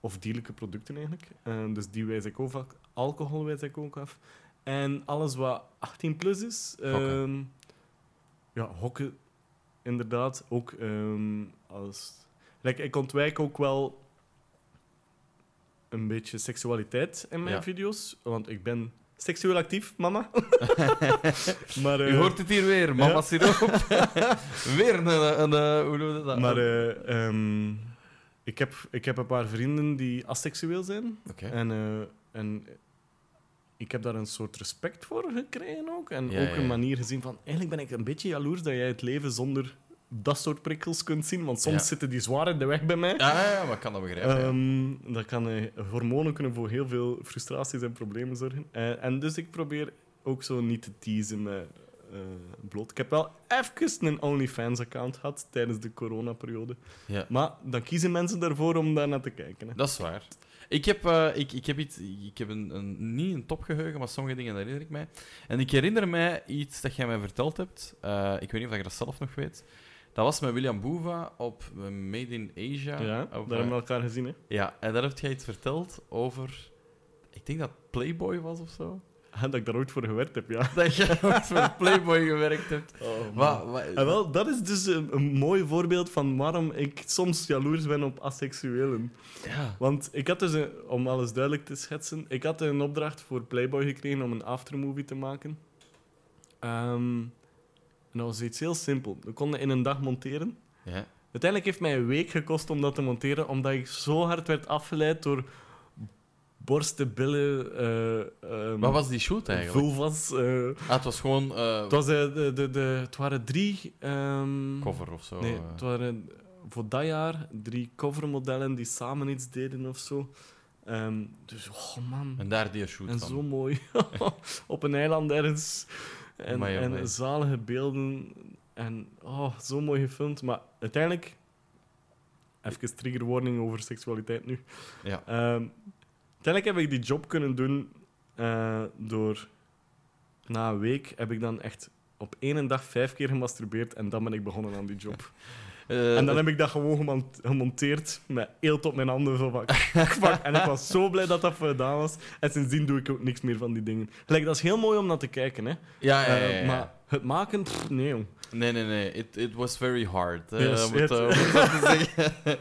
of dierlijke producten eigenlijk. Dus die wijs ik ook af. Alcohol wijs ik ook af. En alles wat 18 plus is. Ehm, ja, hokken inderdaad. Ook ehm, als. Like, ik ontwijk ook wel een beetje seksualiteit in mijn Ja. video's. Want ik ben seksueel actief, mama. maar, U eh, hoort het hier weer, mama ja. siroop. weer een, een, eh, hoe noem je dat? Maar eh, ehm, ik, heb, ik heb een paar vrienden die asexueel zijn. Oké. En, eh, en ik heb daar een soort respect voor gekregen ook. En Ja, ook ja, een ja. manier gezien van... Eigenlijk ben ik een beetje jaloers dat jij het leven zonder dat soort prikkels kunt zien. Want soms Ja. zitten die zwaar in de weg bij mij. Ja, ja, maar ik kan dat begrijpen. ja. Ehm, dat kan, eh, hormonen kunnen voor heel veel frustraties en problemen zorgen. Eh, en dus ik probeer ook zo niet te teasen met eh, bloot. Ik heb wel even een OnlyFans-account gehad tijdens de coronaperiode. Ja. Maar dan kiezen mensen daarvoor om daar naar te kijken. Hè. Dat is waar. Ik heb, ik, ik heb, iets, ik heb een, een, niet een topgeheugen, maar sommige dingen herinner ik mij. En ik herinner mij iets dat jij mij verteld hebt. Ik weet niet of je dat zelf nog weet. Dat was met William Boeva op eh, Made in Asia. Ja, Op, daar eh, hebben we elkaar gezien. Hè. ja, en daar heb jij iets verteld over... Ik denk dat Playboy was of zo. Ah, dat ik daar ooit voor gewerkt heb, ja. Dat je ooit voor Playboy gewerkt hebt. Wat, wat, En wel, dat is dus een, een mooi voorbeeld van waarom ik soms jaloers ben op asexuelen. ja. Want ik had dus, een, om alles duidelijk te schetsen, ik had een opdracht voor Playboy gekregen om een aftermovie te maken. Ehm, en dat was iets heel simpel. We konden in een dag monteren. ja. Uiteindelijk heeft mij een week gekost om dat te monteren, omdat ik zo hard werd afgeleid door borsten, billen, eh ehm, Wat was die shoot eigenlijk? vulvas. eh. Ah, het was gewoon eh, het, was, de, de, de, het waren drie... ehm, cover of zo. Nee, het waren voor dat jaar drie covermodellen die samen iets deden of zo. Ehm, dus, oh man. En daar die shoot En van. zo mooi. Op een eiland ergens. En, Amai, amai. en zalige beelden. En oh, zo mooi gefilmd. Maar uiteindelijk... Even trigger warning over seksualiteit nu. Ja. Ehm, uiteindelijk heb ik die job kunnen doen eh, door... Na een week heb ik dan echt op één dag vijf keer gemasturbeerd en dan ben ik begonnen aan die job. Eh, En dan heb ik dat gewoon gemont- gemonteerd met eelt op mijn handen. Zo van, fuck. En ik was zo blij dat dat gedaan was. En sindsdien doe ik ook niks meer van die dingen. Gelijk, dat is heel mooi om naar te kijken. Hè. ja, ja, ja, Eh, maar het maken, pff, nee jong. Nee, nee, nee. It, it was very hard. hè, Yes, eh, het zo te zeggen.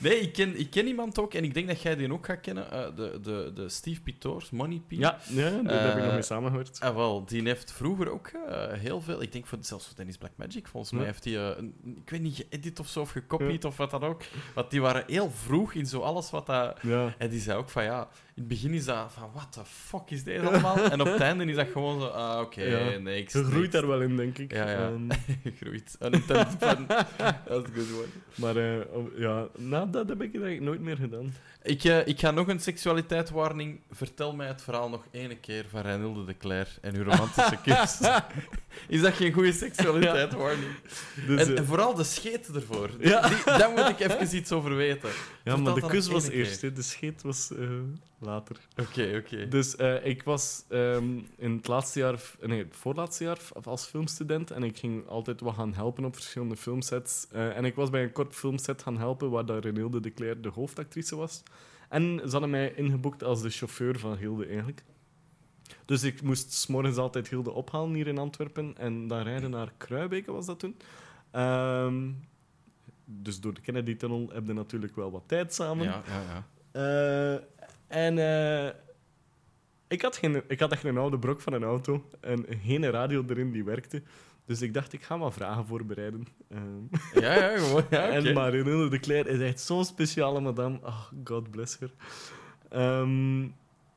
nee, ik ken, ik ken iemand ook, en ik denk dat jij die ook gaat kennen. eh, de, de, de Steve Pitoors, Money P. Ja, ja daar heb ik nog Eh, mee samengewerkt. Ah, wel, die heeft vroeger ook eh, heel veel, ik denk voor, zelfs voor Tennis Black Magic, volgens mij heeft hij, eh, een- ik weet niet, geëdit of zo, of gecopied of wat dan ook. Want die waren heel vroeg in zo alles wat dat... Ja. En die zei ook van, ja, in het begin is dat van, what the fuck is deze allemaal? en op het einde is dat gewoon zo, ah, oké, Ja. niks. Je groeit daar wel in, denk ik. Ja, ja. Ehm, Gegroeid. Unintended pun. Dat is een good one. maar eh, ja, nou, dat heb ik eigenlijk nooit meer gedaan. Ik, eh, ik ga nog een seksualiteitswarning. Vertel mij het verhaal nog één keer van Renilde de Cler en uw romantische kus. Is dat geen goede seksualiteitswarning? Dus, en, eh, en vooral de scheet ervoor. Ja. die- daar moet ik even iets over weten. ja, vertel maar de kus was keer. eerst, hè. de scheet was eh, later. Oké, oké. Dus eh, ik was ehm, in het laatste jaar, nee, het voorlaatste jaar als filmstudent en ik ging altijd wat gaan helpen op verschillende filmsets. Eh, en ik was bij een kort filmset gaan helpen waar Renilde de Cler de hoofdactrice was. En ze hadden mij ingeboekt als de chauffeur van Hilde eigenlijk. Dus ik moest s'morgens altijd Hilde ophalen hier in Antwerpen en dan rijden naar Kruibeke was dat toen. Ehm, dus door de Kennedy-tunnel heb je natuurlijk wel wat tijd samen. Ja, ja, ja. Eh, en eh, ik, had geen, ik had echt een oude brok van een auto en geen radio erin die werkte. Dus ik dacht, ik ga maar vragen voorbereiden. Ehm, Ja, ja, gewoon. Ja, oké. En Marinelle de Cler is echt zo'n speciale madame. Oh, God bless her. Ehm,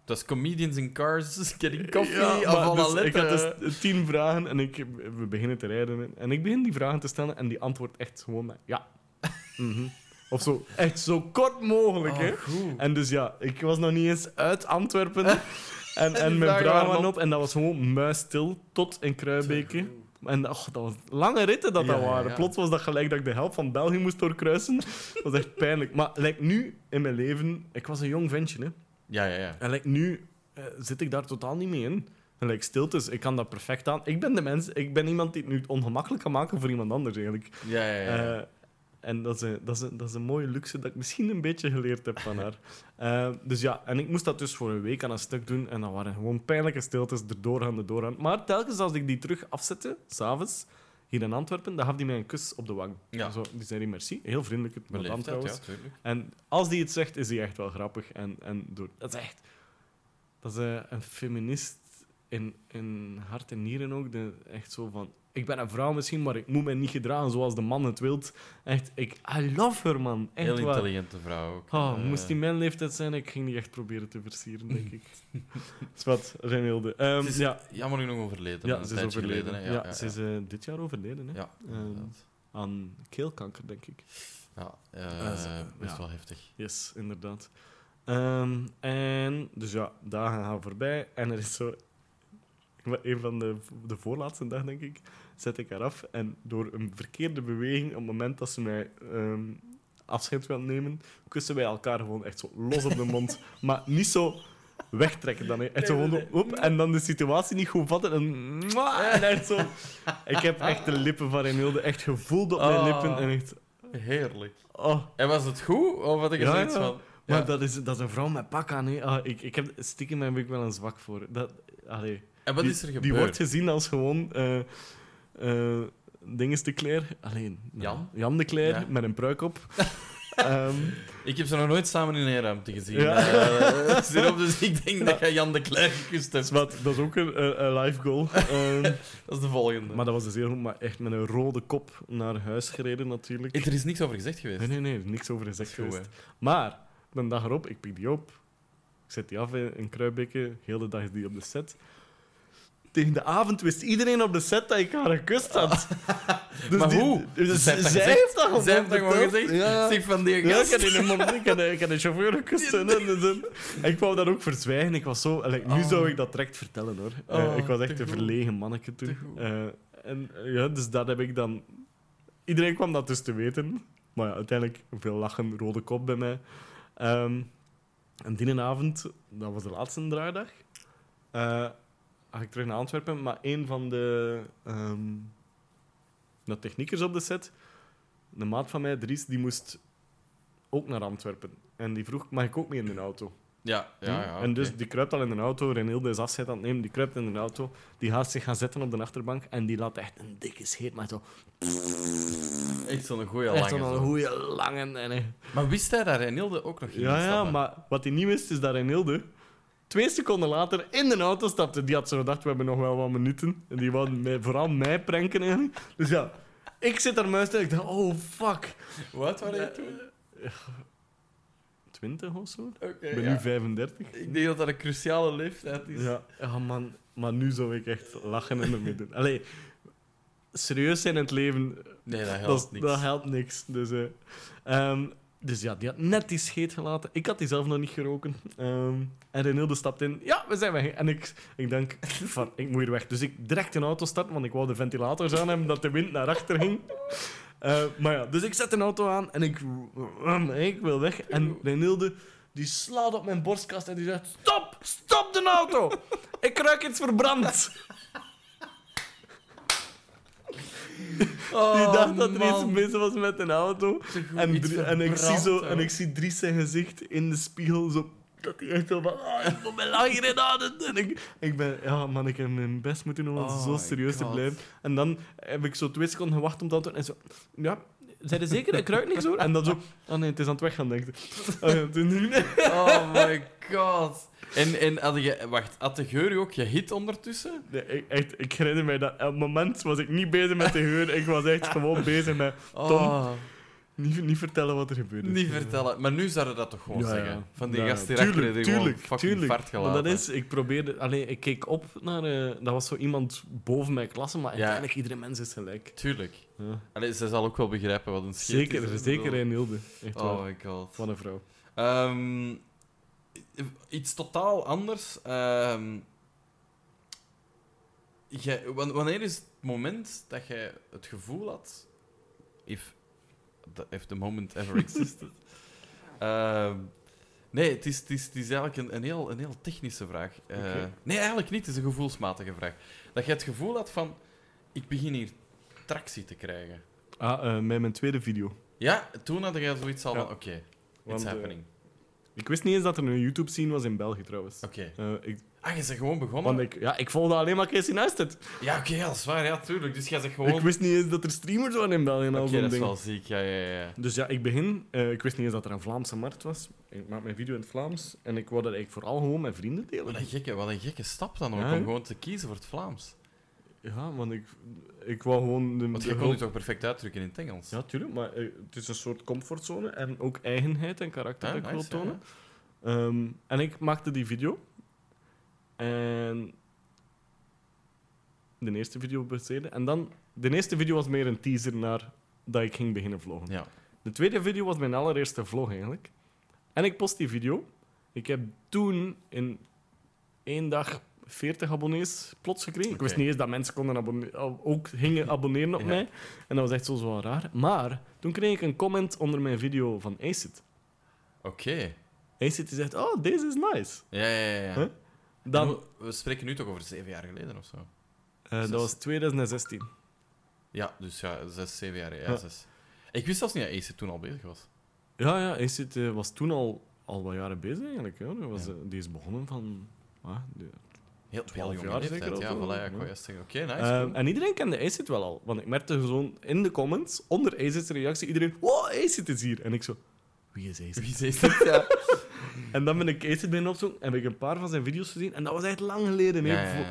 Dat is comedians in cars, getting coffee, ja, dus ik had dus tien vragen en ik, we beginnen te rijden. En ik begin die vragen te stellen en die antwoordt echt gewoon met ja. Mhm. Of zo, echt zo kort mogelijk, hè. Oh, goed. En dus ja, ik was nog niet eens uit Antwerpen. En, En mijn vragen waren op en dat was gewoon muisstil tot in Kruibeke. En dat was lange ritten dat dat waren. Plots was dat gelijk dat ik de helft van België moest doorkruisen. Dat was echt pijnlijk. Maar like, nu in mijn leven... Ik was een jong ventje, hè. Ja, ja, ja. En like, nu eh, zit ik daar totaal niet mee in. En like, stiltes, ik kan dat perfect aan. Ik ben de mens... Ik ben iemand die het nu ongemakkelijk kan maken voor iemand anders, eigenlijk. Ja, ja, ja. Eh, en dat is, een, dat, is een, dat is een mooie luxe dat ik misschien een beetje geleerd heb van haar. Eh, dus ja, en ik moest dat dus voor een week aan een stuk doen. En dat waren gewoon pijnlijke stiltes, erdoor gaan, erdoor gaan. Maar telkens als ik die terug afzette, s'avonds, hier in Antwerpen, dan gaf hij mij een kus op de wang. Ja. Zo, die zei merci. Heel vriendelijk, het madame trouwens. ja. En als die het zegt, is hij echt wel grappig. En, en door, dat is echt... Dat is eh, een feminist in, in hart en nieren ook. De, echt zo van... Ik ben een vrouw misschien, maar ik moet mij niet gedragen zoals de man het wilt. Echt, ik... I love her, man. Echt Heel waar. intelligente vrouw ook. Oh, Eh, moest die mijn leeftijd zijn, ik ging die echt proberen te versieren, denk ik. is wat, Renilde. Het is ja, jammer genoeg overleden. ja ze is overleden. geleden, ja, ja, ze is eh, dit jaar overleden, hè. Ja, Ehm. Aan keelkanker, denk ik. Ja, ze- best wel heftig. Yes, inderdaad. Ehm, en dus ja, dagen gaan voorbij en er is zo. Een van de, de voorlaatste dag, denk ik, zet ik haar af. En door een verkeerde beweging, op het moment dat ze mij ehm, afscheid wil nemen, kussen wij elkaar gewoon echt zo los op de mond. maar niet zo wegtrekken dan. hè. Echt zo gewoon op, en dan de situatie niet goed vatten. En, en echt zo. Ik heb echt de lippen van Renilde echt gevoeld op mijn Ah. lippen. En echt. Heerlijk. Oh. En was het goed? Of had ik er Ja, zoiets ja. van? Maar dat, is, dat is een vrouw met pak aan. Hè. Ah, ik, ik heb, stiekem heb ik wel een zwak voor. Dat, allee. En wat die, is er Die gebeurd? wordt gezien als gewoon... eh eh, dinges de Claire. Alleen, nou, Jan? Jan de Ja. met een pruik op. Ehm, Ik heb ze nog nooit samen in één ruimte gezien. Ja. Zerop, dus ik denk dat jij Jan de Cler gekust hebt. wat, dat is ook een, een, een live goal. Ehm, Dat is de volgende. maar dat was dus heel goed. Maar echt met een rode kop naar huis gereden, natuurlijk. Er is niks over gezegd geweest. Nee, nee, nee. er is Niks over gezegd Goed, geweest. Maar, de dag erop, ik pik die op. Ik zet die af in, in Kruibeke. Heel de dag is die op de set. Tegen de avond wist iedereen op de set dat ik haar gekust had. Dus Maar die- hoe? Dus Zij heeft dat zij gezegd? heeft dat gewoon Zij heeft dat gewoon verteld. gezegd? Ja. Zeg van die Ja, ik had een chauffeur gekust. En, en, ik wou dat ook verzwijgen. Ik was zo, like, nu Oh. zou ik dat direct vertellen hoor. Eh, Oh, ik was echt een verlegen manneke toen. Eh, en ja, dus dat heb ik dan. Iedereen kwam dat dus te weten. Maar ja, uiteindelijk veel lachen, rode kop bij mij. Ehm, en die avond, dat was de laatste draaidag, eh ga ik terug naar Antwerpen. Maar een van de, ehm, de techniekers op de set, een maat van mij, Dries, die moest ook naar Antwerpen. En die vroeg, mag ik ook mee in de auto? Ja, ja, ja. en dus die kruipt al in de auto, Renilde is afscheid aan het nemen, die kruipt in de auto, die gaat zich gaan zetten op de achterbank en die laat echt een dikke scheet, maar zo... Echt zo'n goeie echt lange. zo'n zo. goeie lange... En, Maar wist hij dat Renilde ook nog ging ja, ja, maar wat hij niet wist, is dat Renilde twee seconden later in de auto stapte. Die had zo gedacht, we hebben nog wel wat minuten. En die wou mij, vooral mij pranken eigenlijk. Dus ja, ik zit daar muis en ik dacht, oh fuck. Wat waren je toen? 20 of zo? Ik ben ja. nu 35. Ik denk dat dat een cruciale leeftijd is. Ja, ja man, maar nu zou ik echt lachen en ermee doen. Allee, serieus zijn in het leven, Nee, dat helpt niks. dat helpt niks. Dus, eh, ehm, dus ja, die had net die scheet gelaten. Ik had die zelf nog niet geroken. Ehm, en Renilde stapt in. Ja, we zijn weg. En ik, ik denk, van, ik moet hier weg. Dus ik direct een auto starten, want ik wou de ventilators aan hebben, dat de wind naar achter ging. Eh, maar ja, dus ik zet een auto aan en ik, ik wil weg. En Renilde, die slaat op mijn borstkast en die zegt, stop, stop de auto. Ik ruik iets verbrand. Oh, Die dacht dat er iets mis was met een auto. En, drie- en, ik zie zo, en ik zie Dries zijn gezicht in de spiegel. Zo, dat hij echt zo van... Oh, ik moet me lachen hierin aan. En ik, ik ben... Ja, man, ik heb mijn best moeten doen om Oh zo serieus te blijven. En dan heb ik zo twee seconden gewacht om te antwoorden. En zo... Ja, zijn er zeker? Ik ruik niks hoor. En dan zo... Oh nee, het is aan het weggaan, denk ik. Oh, Oh my god. En, en had je... Wacht, had de geur je ook gehit ondertussen? Nee, ik, echt, ik herinner mij dat... Op het moment was ik niet bezig met de geur. Ik was echt gewoon bezig met... Oh. Niet, niet vertellen wat er gebeurt. Niet vertellen. Maar nu zouden dat toch gewoon Ja, ja. zeggen? Van die Ja, gast tuurlijk, die gewoon tuurlijk, fucking tuurlijk. fart Maar gelaten. dat is, ik probeerde, alleen ik keek op naar, eh, dat was zo iemand boven mijn klasse, maar Ja. uiteindelijk iedere mens is gelijk. Tuurlijk. Ja. Allee, ze zal ook wel begrijpen wat een scheet Zeker, is. zeker in Hilde. Echt bedoel- waar. Oh my god. Van een vrouw. Ehm, iets totaal anders. Ehm, jij- wanneer is het moment dat jij het gevoel had... If, the- if the moment ever existed. Ehm, nee, het is, het is, het is eigenlijk een, een, heel, een heel technische vraag. Eh. Nee, eigenlijk niet. Het is een gevoelsmatige vraag. Dat je het gevoel had van... Ik begin hier tractie te krijgen. Ah, eh, met mijn tweede video. Ja, toen had jij zoiets al Ja. van... Oké, it's Want, eh, happening. Ik wist niet eens dat er een YouTube-scene was in België, trouwens. Oké. Eh, ik, Ah, je bent gewoon begonnen? want ik, ja, ik volgde alleen maar Casey Neistat. Ja, oké, ja, dat is waar, ja, tuurlijk. Dus jij zegt gewoon... Ik wist niet eens dat er streamers waren in België en al zo'n dat is wel ziek, ja, ja, ja. Dus ja, ik begin. ik wist niet eens dat er een Vlaamse markt was. Ik maak mijn video in het Vlaams. En ik wou dat eigenlijk vooral gewoon met vrienden delen. Wat een gekke, wat een gekke stap dan ook, Ja, om gewoon te kiezen voor het Vlaams. Ja, want ik, ik wou gewoon... De, Want de je kon je hulp- toch perfect uitdrukken in het Engels? Ja, tuurlijk. Maar eh, het is een soort comfortzone. En ook eigenheid en karakter Ah, dat ik wil nice, ja, tonen. Ehm, en ik maakte die video. En... De eerste video bezeden. En dan... De eerste video was meer een teaser naar dat ik ging beginnen vloggen. Ja. De tweede video was mijn allereerste vlog eigenlijk. En ik post die video. Ik heb toen in één dag 40 abonnees plots gekregen. Ik wist niet eens dat mensen konden ook gingen abonneren op Ja. mij. En dat was echt zo, zo raar. Maar toen kreeg ik een comment onder mijn video van Acid. Oké. Acid die zegt, oh, deze is nice. Ja, ja, ja. Huh? Dan, we, we spreken nu toch over zeven jaar geleden of zo? eh, dat was 2016. Ja, dus ja, zes, zeven jaar, ja, Ja. zes. Ik wist zelfs niet dat Ace toen al bezig was. Ja, ja, Acid eh, was toen al, al wat jaren bezig eigenlijk. Die, was, Ja. eh, die is begonnen van... ah, Heel, heel 12 jonge jaar zeker ja, zo, voilà, ja, ik ja. wou juist zeggen. Oké, nice. Ehm, en iedereen kende Acid wel al. Want ik merkte gewoon in de comments, onder Acid's reactie, iedereen... Wow, Acid is hier. En ik zo... Wie is Acid? Wie is dit? Ja. En dan ben ik Acid binnen opzoeken en heb ik een paar van zijn video's gezien. En dat was echt lang geleden. hè. Ja, ja, Voor-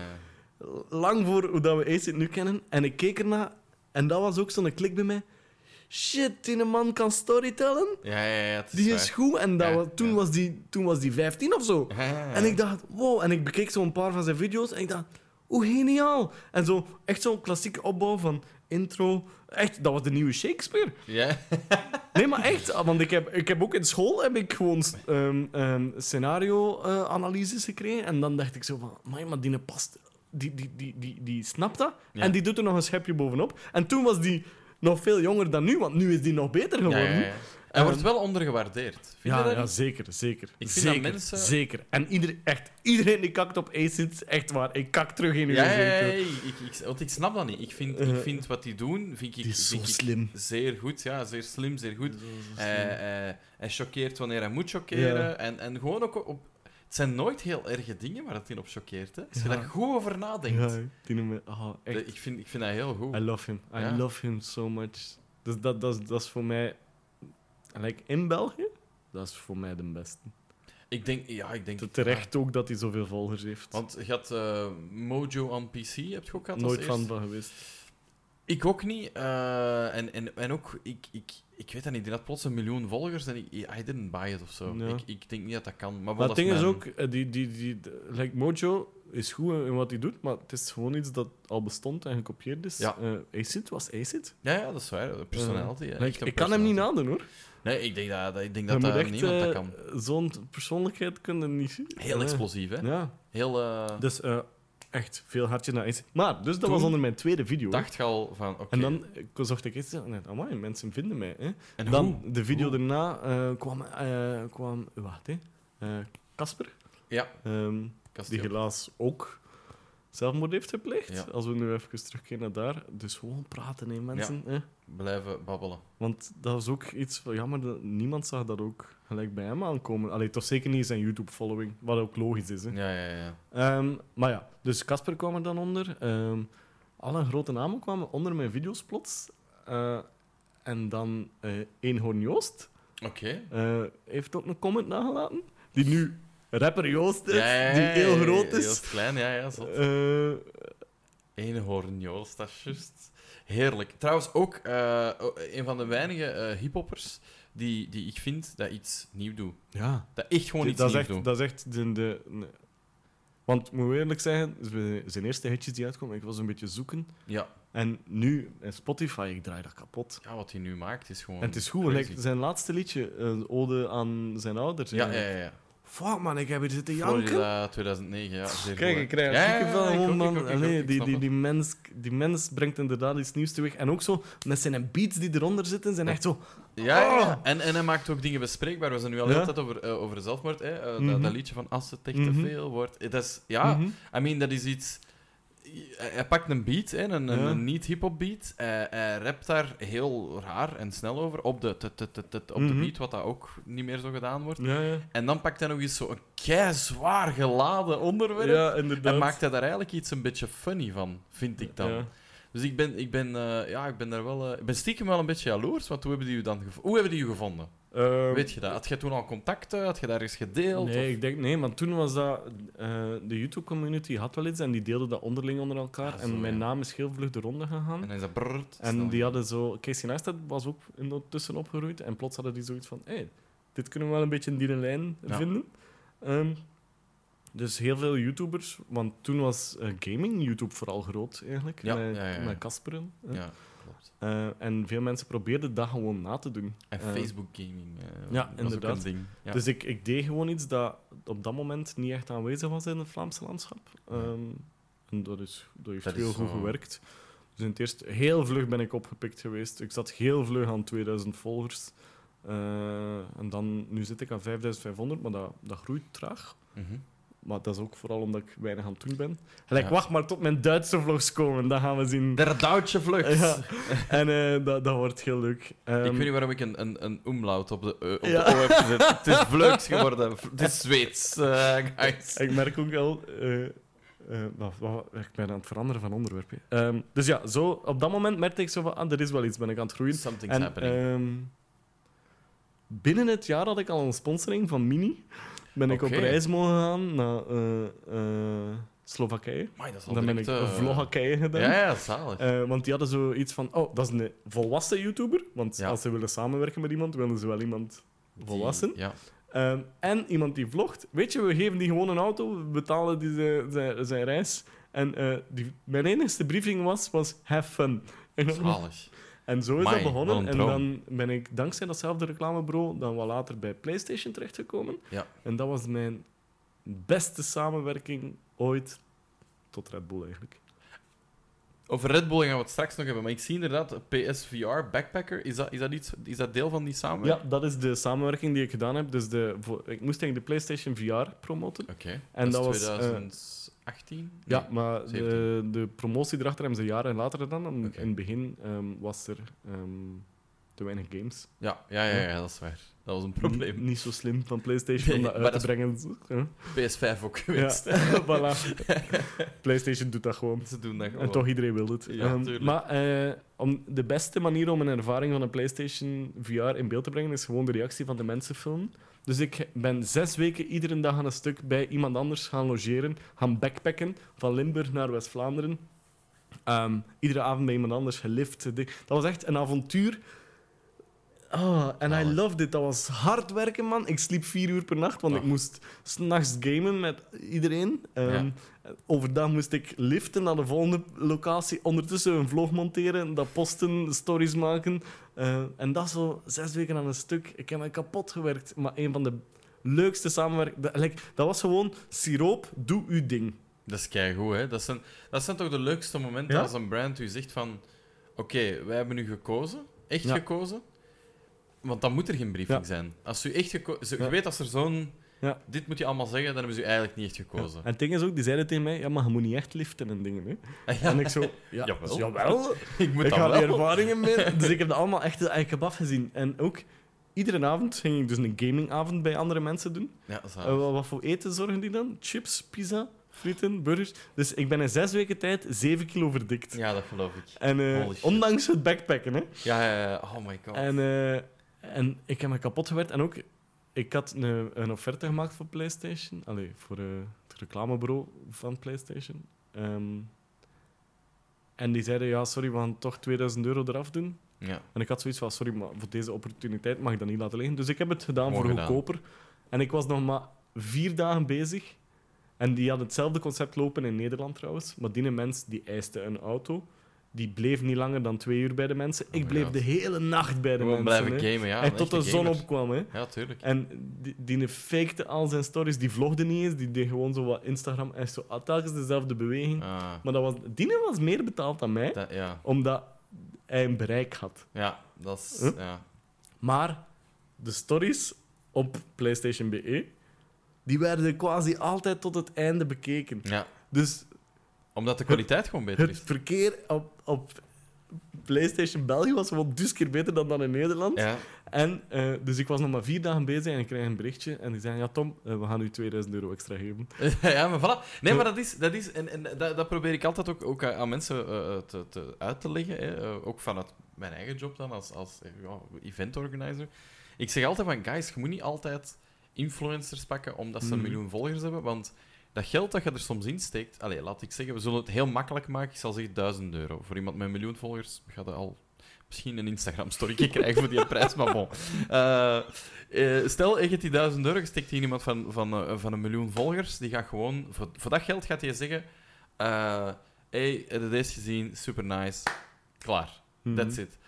ja. lang voor hoe dat we Acid nu kennen. En ik keek ernaar en dat was ook zo'n klik bij mij. Shit, die man kan storytellen. Ja, ja, ja, het is Die waar. is goed. En dat Ja, was, toen, ja. was die, toen was die 15 of zo. Ja. En ik dacht, wow. En ik bekeek zo'n paar van zijn video's en ik dacht, hoe geniaal. En zo, echt zo'n klassieke opbouw van intro. Echt, dat was de nieuwe Shakespeare. Ja, Nee, maar echt. Want ik heb, ik heb ook in school heb ik gewoon ehm, ehm, scenario-analyses gekregen. En dan dacht ik zo van, "Amai, maar die past... Die, die, die, die, die snapt dat. En die doet er nog een schepje bovenop. En toen was die nog veel jonger dan nu, want nu is die nog beter geworden. ja, ja. Hij wordt wel ondergewaardeerd. Vind je Ja, dat ja, niet? zeker, zeker. Ik vind dat mensen- zeker. En iedereen, echt, iedereen die kakt op Acid, echt waar. Ik kak terug in uw Ja, ik, ik, want ik snap dat niet. Ik vind, Eh, ik vind wat die doen, vind ik, Die is zo vind slim. zeer goed. Ja, zeer slim, zeer goed. Zo- zo Hij, slim. hij, hij choqueert wanneer hij moet choqueren. En, en gewoon ook op... Het zijn nooit heel erge dingen waar het in op choqueert. Hè. Als je Ja. daar goed over nadenkt. Ja, die noemen oh, echt. Ik, vind, ik vind dat heel goed. I love him. I Ja. love him so much. Dus dat, dat, is- dat is voor mij... Like, in België, dat is voor mij de beste. Ik denk... Ja, ik denk... Te- Terecht ook dat hij zoveel volgers heeft. Want je had eh, Mojo on PC, heb je ook gehad Nooit fan van geweest. Ik ook niet. eh, en, en, en ook, ik, ik, ik weet dat niet, die had plots een miljoen volgers en ik, I didn't buy it of zo. Ja. Ik, ik denk niet dat dat kan. Maar, Maar het dat ding is mijn- ook, eh, die, die, die, like Mojo is goed in wat hij doet, maar het is gewoon iets dat al bestond en gekopieerd is. Ja. Eh, Acid was Acid. Ja, ja, dat is waar. De personality. Like, een ik kan hem niet nadoen hoor. Nee, ik denk dat, ik denk dat, echt niemand dat eh, kan. zo'n persoonlijkheid kunnen niet. Heel Ja. explosief, hè? Ja, Heel... eh dus eh, echt veel hartje naar Acid. Maar, dus dat Toen was onder mijn tweede video. dacht je al van, oké. En dan eh, zocht ik iets en dacht, amai, mensen vinden mij. Hè. En dan, hoe? de video Hoe? daarna, eh, kwam... eh, kwam wacht, hè. Eh, Casper, Ja, ehm, die helaas ook zelfmoord heeft gepleegd. Ja. Als we nu even terugkeren naar daar. Dus gewoon praten, hè, mensen. Hè. Blijven babbelen. Want dat was ook iets van, jammer, dat niemand zag dat ook gelijk bij hem aankomen. Allee, toch zeker niet zijn YouTube-following, wat ook logisch is. Hè. Ja, ja, ja. Ehm, maar ja, dus Casper kwam er dan onder. Ehm, alle grote namen kwamen onder mijn video's plots. Eh, en dan eh Eenhoorn Joost Oké. eh, heeft ook een comment nagelaten. Die nu rapper Joost is, Ja, ja, ja, die heel groot Heel is. klein, ja, ja. Zot. Eh, Eenhoorn, Joost, dat is juist. Heerlijk. Trouwens, ook eh, een van de weinige eh hiphoppers die, die ik vind dat iets nieuw doet. Ja. Dat echt gewoon iets dat, is nieuw echt, doet. dat is echt de, de, de- Want, moet ik eerlijk zeggen, zijn eerste hitjes die uitkomen, ik was een beetje zoeken. Ja. En nu, in Spotify, ik draai dat kapot. ja, wat hij nu maakt is gewoon. En het is goed, zijn laatste liedje, een ode aan zijn ouders. Ja, ja, eigenlijk. ja. ja. Fuck man, ik heb hier zitten janken. Florida 2009, ja. Zeer Kijk, ik krijg Ja, ja, ja, ik gewoon, ik man. ook, ik ook, Allee, ik die, die, die, mens, die mens brengt inderdaad iets nieuws teweeg. En ook zo, met zijn beats die eronder zitten, zijn echt zo... Ja. Oh. En, en hij maakt ook dingen bespreekbaar. We zijn nu al Ja. heel tijd over, eh, over zelfmoord. Hè? Eh, dat, Mhm. dat liedje van Als het echt te Mhm. veel wordt. Dat is, ja, Mhm. I mean, dat is iets... Hij pakt een beat, hè, een, een, Ja. een niet-hip-hop beat. Hij, hij rapt daar heel raar en snel over. Op, de, op de Mhm. beat, wat dat ook niet meer zo gedaan wordt. Ja, ja. En dan pakt hij nog eens zo'n zwaar geladen onderwerp. inderdaad. en maakt hij daar eigenlijk iets een beetje funny van, vind ik dan. Dus ik ben, ik ben, eh, ja, ik ben daar wel... eh, ik ben stiekem wel een beetje jaloers, want hoe hebben die u dan Hoe hebben die u gevonden? Ehm, Weet je dat? Had je toen al contacten? Had je daar eens gedeeld? Nee, Of- ik denk, nee, maar toen was dat... eh, de YouTube-community had wel iets en die deelden dat onderling onder elkaar. Ah, en mijn ja. naam is heel vlug de ronde gegaan. En dan is dat brrrt, En snel. die hadden zo... Casey Neistat was ook intussen opgeroeid. En plots hadden die zoiets van... Hé, dit kunnen we wel een beetje in die lijn Ja. vinden. Ehm, dus heel veel YouTubers... Want toen was eh, gaming YouTube vooral groot, eigenlijk. Ja, met, ja, ja, ja. met. Eh, en veel mensen probeerden dat gewoon na te doen. En Eh, Facebook gaming. eh, ja, was Ook inderdaad. een ding. Ja. Dus ik, ik deed gewoon iets dat op dat moment niet echt aanwezig was in het Vlaamse landschap. Ehm, en dat, is, dat heeft Dat heel goed zo- gewerkt. Dus in het eerst heel vlug ben ik opgepikt geweest. Ik zat heel vlug aan 2000 volgers. En dan, nu zit ik aan 5500, maar dat, dat groeit traag. Mhm. Maar dat is ook vooral omdat ik weinig aan het doen ben. Gelijk, Ja. wacht maar tot mijn Duitse vlogs komen, dan gaan we zien. Der Duitse vlucht. Ja. En eh, dat, dat wordt heel leuk. ik Ehm, weet niet waarom ik een, een, een umlaut op de, eh, op Ja. de O heb gezet. Het is vleuks geworden. Het is Zweeds, eh, guys. Ik merk ook al. eh, eh, wat- wat- ik ben aan het veranderen van onderwerp. Ehm, dus ja, zo, op dat moment merkte ik zo van, ah, er is wel iets, ben ik aan het groeien. Something's En happening. ehm, binnen het jaar had ik al een sponsoring van Mini. Ben ik op reis mogen gaan naar eh, eh, Slowakije. Amai, dat is al Dan ben ik een eh, vlogakije gedaan. Ja, ja, zalig. Want die hadden zoiets van, oh, dat is een volwassen YouTuber. Want Ja. als ze willen samenwerken met iemand, willen ze wel iemand Die- volwassen. Ja. Ehm, en iemand die vlogt. Weet je, we geven die gewoon een auto, we betalen die zijn, zijn, reis. En die, mijn enigste briefing was, was have fun. En, dan- Zalig. En zo is Amai, dat begonnen. En dan ben ik dankzij datzelfde reclamebureau dan wat later bij PlayStation terechtgekomen. Ja. En dat was mijn beste samenwerking ooit tot Red Bull eigenlijk. Over Red Bull gaan we het straks nog hebben, maar ik zie inderdaad PSVR Backpacker. Is dat, is dat, iets, is dat deel van die Ja, samenwerking? dat is de samenwerking die ik gedaan heb. Dus de, ik moest eigenlijk de PlayStation VR promoten. Oké. En dat, dat is was, eh, 2018? Ja, Nee. maar de, 17. de promotie erachter hebben ze jaren later gedaan. Oké. In het begin ehm, was er ehm, te weinig games. Ja, ja, ja, ja, dat is waar. Dat was een probleem. N- niet zo slim van PlayStation om dat uit te dat brengen. Ja. PS5 ook Ja, geweest. voilà. PlayStation doet dat gewoon. Ze doen dat gewoon. En toch iedereen wil het. Ja, Ehm, maar eh, om de beste manier om een ervaring van een PlayStation VR in beeld te brengen, is gewoon de reactie van de mensen filmen. Dus ik ben zes weken iedere dag aan een stuk bij iemand anders gaan logeren, gaan backpacken, van Limburg naar West-Vlaanderen. Ehm, iedere avond bij iemand anders gelift. Dat was echt een avontuur. Oh, en I loved it. Dat was hard werken, man. Ik sliep vier uur per nacht, want Oh. ik moest s'nachts gamen met iedereen. Ehm, Overdag moest ik liften naar de volgende locatie, ondertussen een vlog monteren, dat posten, stories maken. Eh, en dat zo zes weken aan een stuk. Ik heb me kapot gewerkt, maar een van de leukste samenwerkingen... Dat, like, dat was gewoon, siroop, doe uw ding. Dat is keigoed, hè. Dat zijn, dat zijn toch de leukste momenten Ja? als een brand u zegt van... Oké, wij hebben u gekozen. Echt Ja. gekozen. Want dan moet er geen briefing Ja. zijn. Als u echt. Ja. Je weet als er zo'n... Ja. Dit moet je allemaal zeggen, dan hebben ze u eigenlijk niet echt gekozen. En het ding is ook, die zeiden tegen mij, ja, maar je moet niet echt liften en dingen. Hè. Ah. En ik zo, ja, Jawel. jawel. Ik moet ik ga wel. ervaringen mee. Dus ik heb dat allemaal echt ik heb afgezien. En ook, iedere avond ging ik dus een gamingavond bij andere mensen doen. Ja, Eh, wat, voor eten zorgen die dan? Chips, pizza, frieten, burgers. Dus ik ben in zes weken tijd zeven kilo verdikt. Ja, dat geloof ik. En eh, ondanks het backpacken, hè. Ja, ja, ja. Oh my god. En, eh, en ik heb me kapot gewerkt. En ook, ik had een, een offerte gemaakt voor PlayStation. Allee, voor eh, het reclamebureau van PlayStation. Ehm, En die zeiden, ja, sorry, we gaan toch 2000 euro eraf doen. Ja. En ik had zoiets van, sorry, maar voor deze opportuniteit mag ik dat niet laten liggen. Dus ik heb het gedaan Mooi voor gedaan. goedkoper. En ik was nog maar vier dagen bezig. En die had hetzelfde concept lopen in Nederland trouwens. Maar die mens die eiste een auto. Die bleef niet langer dan twee uur bij de mensen. Ik my bleef God. de hele nacht bij de Gewoon mensen. blijven hè. gamen, ja. en tot de zon opkwam. Hè. Ja, tuurlijk. En die, die fakte al zijn stories. Die vlogde niet eens. Die deed gewoon zo wat Instagram. En zo telkens dezelfde beweging. Ah, Maar dat was, die was meer betaald dan mij. dat, ja. Omdat hij een bereik had. ja, dat is... Huh? Ja. Maar de stories op PlayStation BE, die werden quasi altijd tot het einde bekeken. ja. Dus Omdat de kwaliteit gewoon beter het is. verkeer op, op PlayStation België was gewoon dus keer beter dan, dan in Nederland. Ja. En, eh, dus ik was nog maar vier dagen bezig en ik kreeg een berichtje. En die zeiden, ja Tom, eh, we gaan u 2000 euro extra geven. ja, maar voilà. Nee, maar dat is... Dat is en, en dat, dat probeer ik altijd ook, ook aan mensen eh, te, te, uit te leggen. Hè. Eh, ook vanuit mijn eigen job dan, als, als eh, ja, event organizer. Ik zeg altijd van, guys, je moet niet altijd influencers pakken omdat ze een Mhm. miljoen volgers hebben, want dat geld dat je er soms insteekt... Allee, laat ik zeggen, we zullen het heel makkelijk maken. Ik zal zeggen 1000 euro. Voor iemand met een miljoen volgers gaat dat al misschien een Instagram-story krijgen voor die prijs, maar bon. Eh, eh, stel, je hebt die 1000 euro, je steekt hier iemand van, van, eh, van een miljoen volgers, die gaat gewoon... Voor, voor dat geld gaat hij zeggen... hey, heb je deze gezien? Super nice. Klaar. Mhm. That's it.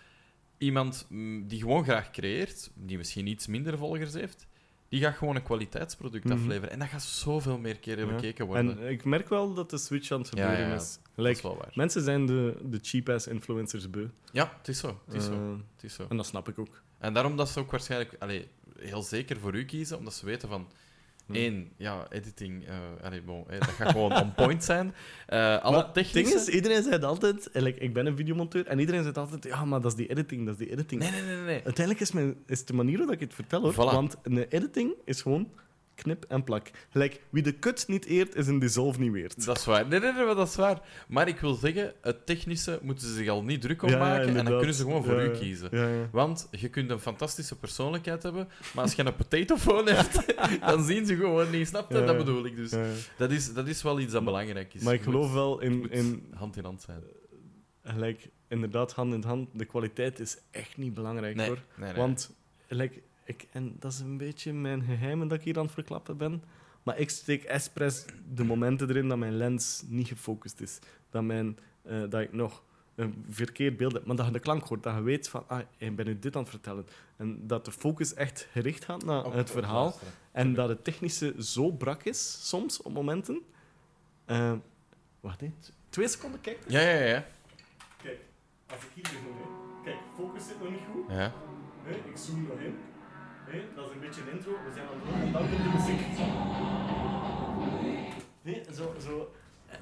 Iemand mm, die gewoon graag creëert, die misschien iets minder volgers heeft, die gaat gewoon een kwaliteitsproduct Mhm. afleveren. En dat gaat zoveel meer keren Ja. bekeken worden. En ik merk wel dat de switch aan het gebeuren ja, is. Like, is wel waar. mensen zijn de, de cheap-ass influencers beu. Ja, het is zo. Het is, zo. Eh, Het is zo. en dat snap ik ook. En daarom dat ze ook waarschijnlijk allee, heel zeker voor u kiezen, omdat ze weten van... Hm. één, ja, editing, allee, bon, eh, dat gaat gewoon on point zijn. Eh alle Maar technische... ding is, iedereen zei altijd, like, ik ben een videomonteur, en iedereen zei altijd, ja, maar dat is die editing, dat is die editing. Nee, nee, nee, nee. nee. Uiteindelijk is, mijn, is de manier hoe ik het vertel, hoor. Voilà. Want een editing is gewoon knip en plak. Gelijk, wie de kut niet eert, is een dissolve niet weert. Dat is waar. Nee, nee, nee, dat is waar. Maar ik wil zeggen, het technische moeten ze zich al niet druk om Ja, maken en dan kunnen ze gewoon voor u kiezen. Want je kunt een fantastische persoonlijkheid hebben, maar als je een potatofoon hebt, dan zien ze gewoon niet. Snap je? Dat bedoel ik dus. Dat is, dat is wel iets dat belangrijk is. Maar ik geloof wel in, in hand in hand zijn. gelijk, inderdaad, hand in hand, de kwaliteit is echt niet belangrijk, Nee, hoor. nee, nee. Want, like, ik, en dat is een beetje mijn geheimen dat ik hier aan het verklappen ben. Maar ik steek expres de momenten erin dat mijn lens niet gefocust is. Dat, mijn, eh, dat ik nog een verkeerd beeld heb. Maar dat je de klank hoort. Dat je weet van, ah, ik ben nu dit aan het vertellen. En dat de focus echt gericht gaat naar het verhaal. En dat het technische zo brak is, soms, op momenten. Eh, wacht even. Twee seconden, kijk. Ja, ja, ja. Kijk, als ik hier begin, hè. Kijk, focus zit nog niet goed. ja. Hè, ik zoom nog in. Hè, dat is een beetje een intro. We zijn aan het doen en dan komt de muziek. Nee, zo, zo.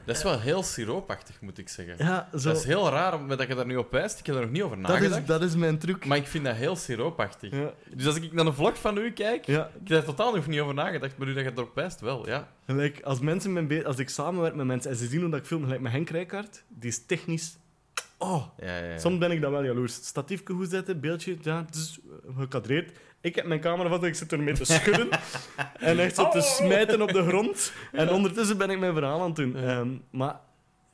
Dat is wel heel siroopachtig, moet ik zeggen. Ja, zo. Dat is heel raar omdat je daar nu op wijst. Ik heb er nog niet over dat, nagedacht. is, dat is mijn truc. Maar ik vind dat heel siroopachtig. Ja, Dus als ik naar een vlog van u kijk, ja. ik heb daar totaal nog niet over nagedacht, maar nu dat je erop wijst, wel, ja. Gelijk, als, mensen met be- als ik samenwerk met mensen en ze zien hoe dat ik film, gelijk met Henk Rijkaard, die is technisch... Oh, ja, ja, ja. soms ben ik dan wel jaloers. Statiefje goed zetten, beeldje, ja, dus, gecadreerd. Ik heb mijn camera vast en ik zit ermee te schudden. en echt zo te smijten op de grond. En ondertussen ben ik mijn verhaal aan het doen. Ehm, maar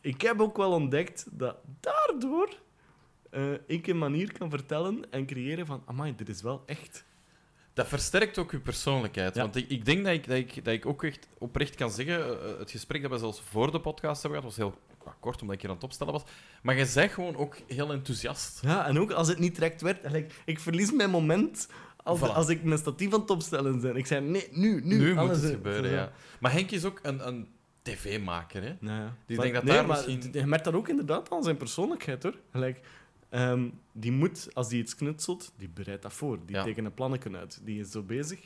ik heb ook wel ontdekt dat daardoor eh, ik een manier kan vertellen en creëren van... Amai, dit is wel echt. Dat versterkt ook je persoonlijkheid. Ja. Want ik, ik denk dat ik, dat, ik, dat ik ook echt oprecht kan zeggen, eh, het gesprek dat we zelfs voor de podcast hebben gehad, was heel kort, omdat ik hier aan het opstellen was. Maar je bent gewoon ook heel enthousiast. Ja, en ook als het niet direct werd... ik verlies mijn moment als, Voilà. als ik mijn statief aan het opstellen ben. Ik zei, nee, nu, nu. Nu, moet alles, het gebeuren, ja. Maar Henk is ook een, een tv-maker, hè. Nou ja. Dus ik Maar- denk dat nee, daar maar misschien- Je merkt dat ook inderdaad aan zijn persoonlijkheid, hoor. Gelijk, ehm, die moet, als die iets knutselt, die bereidt dat voor. Die Ja. tekent een plannetje uit. Die is zo bezig.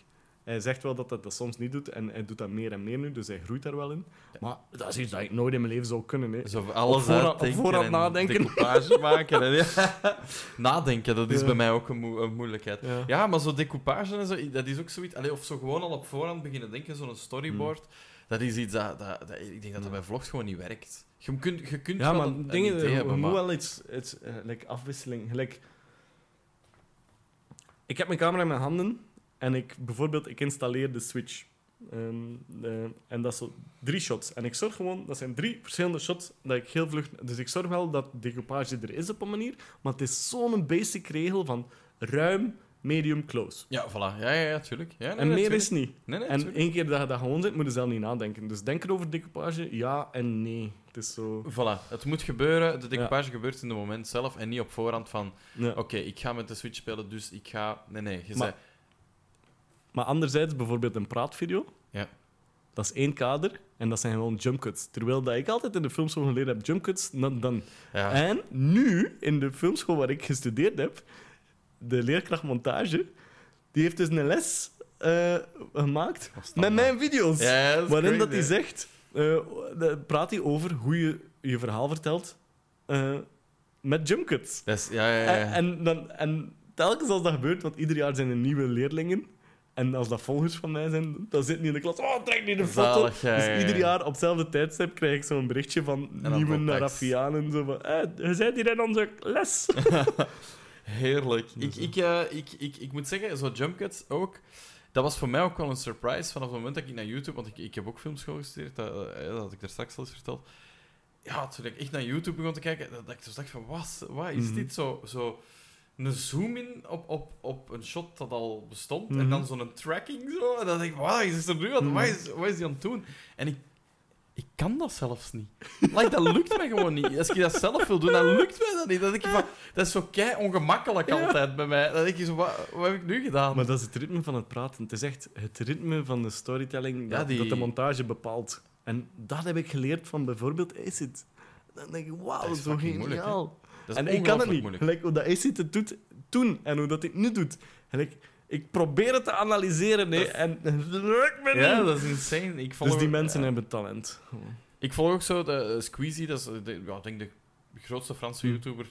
Hij zegt wel dat hij dat soms niet doet, en hij doet dat meer en meer nu, dus hij groeit daar wel in. Maar dat is iets dat ik nooit in mijn leven zou kunnen. Hè. Zo alles en nadenken. decoupage maken. En, ja. Nadenken, dat is Ja. bij mij ook een, moe- een moeilijkheid. Ja. Ja, maar zo decoupage en zo, dat is ook zoiets... Allee, of zo gewoon al op voorhand beginnen denken, zo'n storyboard. Dat is iets dat, dat, dat- Ik denk dat dat bij vlogs gewoon niet werkt. Je kunt, je kunt Ja, wel maar een, een dingen, idee je, hebben, maar... wel iets, iets eh, like afwisseling. Gelijk, ik heb mijn camera in mijn handen en ik, bijvoorbeeld, ik installeer de Switch. Ehm, eh, en dat is zo drie shots. En ik zorg gewoon, dat zijn drie verschillende shots, dat ik heel vlug... Dus ik zorg wel dat decoupage er is op een manier, maar het is zo'n basic regel van ruim, medium, close. Ja, voilà. Ja, ja, ja, tuurlijk. Ja, nee, en nee, meer tuurlijk. is niet. Nee, nee, En tuurlijk. één keer dat je dat gewoon zit, moet je zelf niet nadenken. Dus denk erover decoupage, ja en nee. Het is zo... Voilà, het moet gebeuren. De decoupage gebeurt in het moment zelf en niet op voorhand van... Ja. Oké, ik ga met de Switch spelen, dus ik ga... Nee, nee. Je Maar- zei... Maar anderzijds, bijvoorbeeld een praatvideo, Ja. dat is één kader en dat zijn gewoon jumpcuts. Terwijl dat ik altijd in de filmschool geleerd heb, jumpcuts, not done. Ja. En nu, in de filmschool waar ik gestudeerd heb, de leerkracht montage, die heeft dus een les eh, gemaakt met mijn video's. Ja, dat is waarin dat hij zegt, eh, praat hij over hoe je je verhaal vertelt eh, met jumpcuts. Ja, ja, ja. En, en, dan, en telkens als dat gebeurt, want ieder jaar zijn er nieuwe leerlingen. En als dat volgers van mij zijn, dan zitten die in de klas. Oh, trek niet de foto. Zalig, ja, dus ja, ja. ieder jaar op hetzelfde tijdstip krijg ik zo'n berichtje van nieuwe. Narafianen. Zo van, eh, je bent hier in onze les. Heerlijk. Ik, Dus, ik, eh, ik, ik, ik moet zeggen, zo jump cuts ook. Dat was voor mij ook wel een surprise vanaf het moment dat ik naar YouTube, want ik, ik heb ook filmschool gestudeerd, dat, eh, dat had ik daar straks al eens verteld. Ja, toen ik echt naar YouTube begon te kijken, dat, dat ik dus dacht van, wat, wat is Mhm. dit zo, zo een zoom-in op, op, op een shot dat al bestond, en Mhm. dan zo'n tracking zo, en dan denk ik, wat is er nu aan, Mhm. wat, is, wat is die aan het doen? En ik, ik kan dat zelfs niet. Like, dat lukt mij gewoon niet. Als je dat zelf wil doen, dan lukt mij dat niet. Denk ik van, dat is zo kei ongemakkelijk altijd bij mij. Dan denk je zo, wat, wat heb ik nu gedaan? Maar dat is het ritme van het praten. Het is echt het ritme van de storytelling Ja, dat, die- dat de montage bepaalt. En dat heb ik geleerd van bijvoorbeeld Acid. Dan denk ik, Dat wauw, zo moeilijk, geniaal. Dat is En ik kan het niet. moeilijk. Hoe dat Acid het doet toen en hoe dat hij het nu doet. Gelijk, ik probeer het te analyseren nee, en het lukt me Ja, niet. dat is insane. Ik volg, Dus die mensen ja. hebben talent. Ik volg ook zo de eh, Squeezie, dat is de, ja, denk de grootste Franse Hm. YouTuber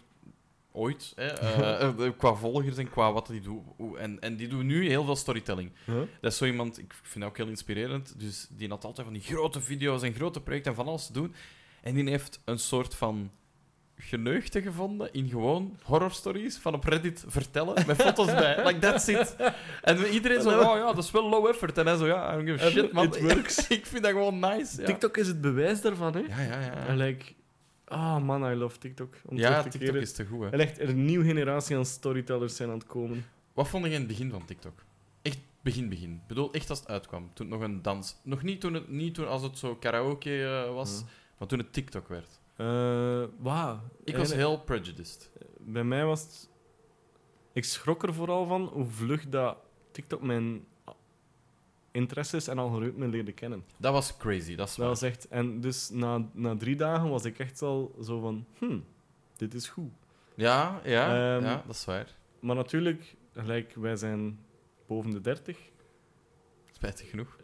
ooit. Hè, eh, eh, qua volgers en qua wat hij doet. En, en die doet nu heel veel storytelling. Huh? Dat is zo iemand, ik vind dat ook heel inspirerend. Dus die had altijd van die grote video's en grote projecten en van alles te doen. En die heeft een soort van geneugte gevonden in gewoon horrorstories van op Reddit vertellen met foto's bij. Like, that's it. En iedereen zo, oh ja, dat is wel low effort. En hij zo, ja, I don't give a shit, man. it works. ik vind dat gewoon nice. Ja, TikTok is het bewijs daarvan, hè? ja, ja. ja. En like, ah man, I love TikTok. Om Ja, te TikTok keren. is te goed, hè. En echt, er een nieuwe generatie aan storytellers zijn aan het komen. Wat vond je in het begin van TikTok? Echt begin, begin. Ik bedoel, echt als het uitkwam. Toen het nog een dans... Nog niet toen, het, niet toen als het zo karaoke eh, was, Ja. maar toen het TikTok werd. Eh, Wauw. Ik was heel prejudiced. Bij mij was het... Ik schrok er vooral van hoe vlug dat TikTok mijn interesses en algoritmen leerde kennen. Dat was crazy, dat is Dat waar. was echt... En dus na, na drie dagen was ik echt al zo van... Hmm, dit is goed. Ja, ja, Ehm, ja, dat is waar. Maar natuurlijk, gelijk, wij zijn boven de 30. Spijtig genoeg.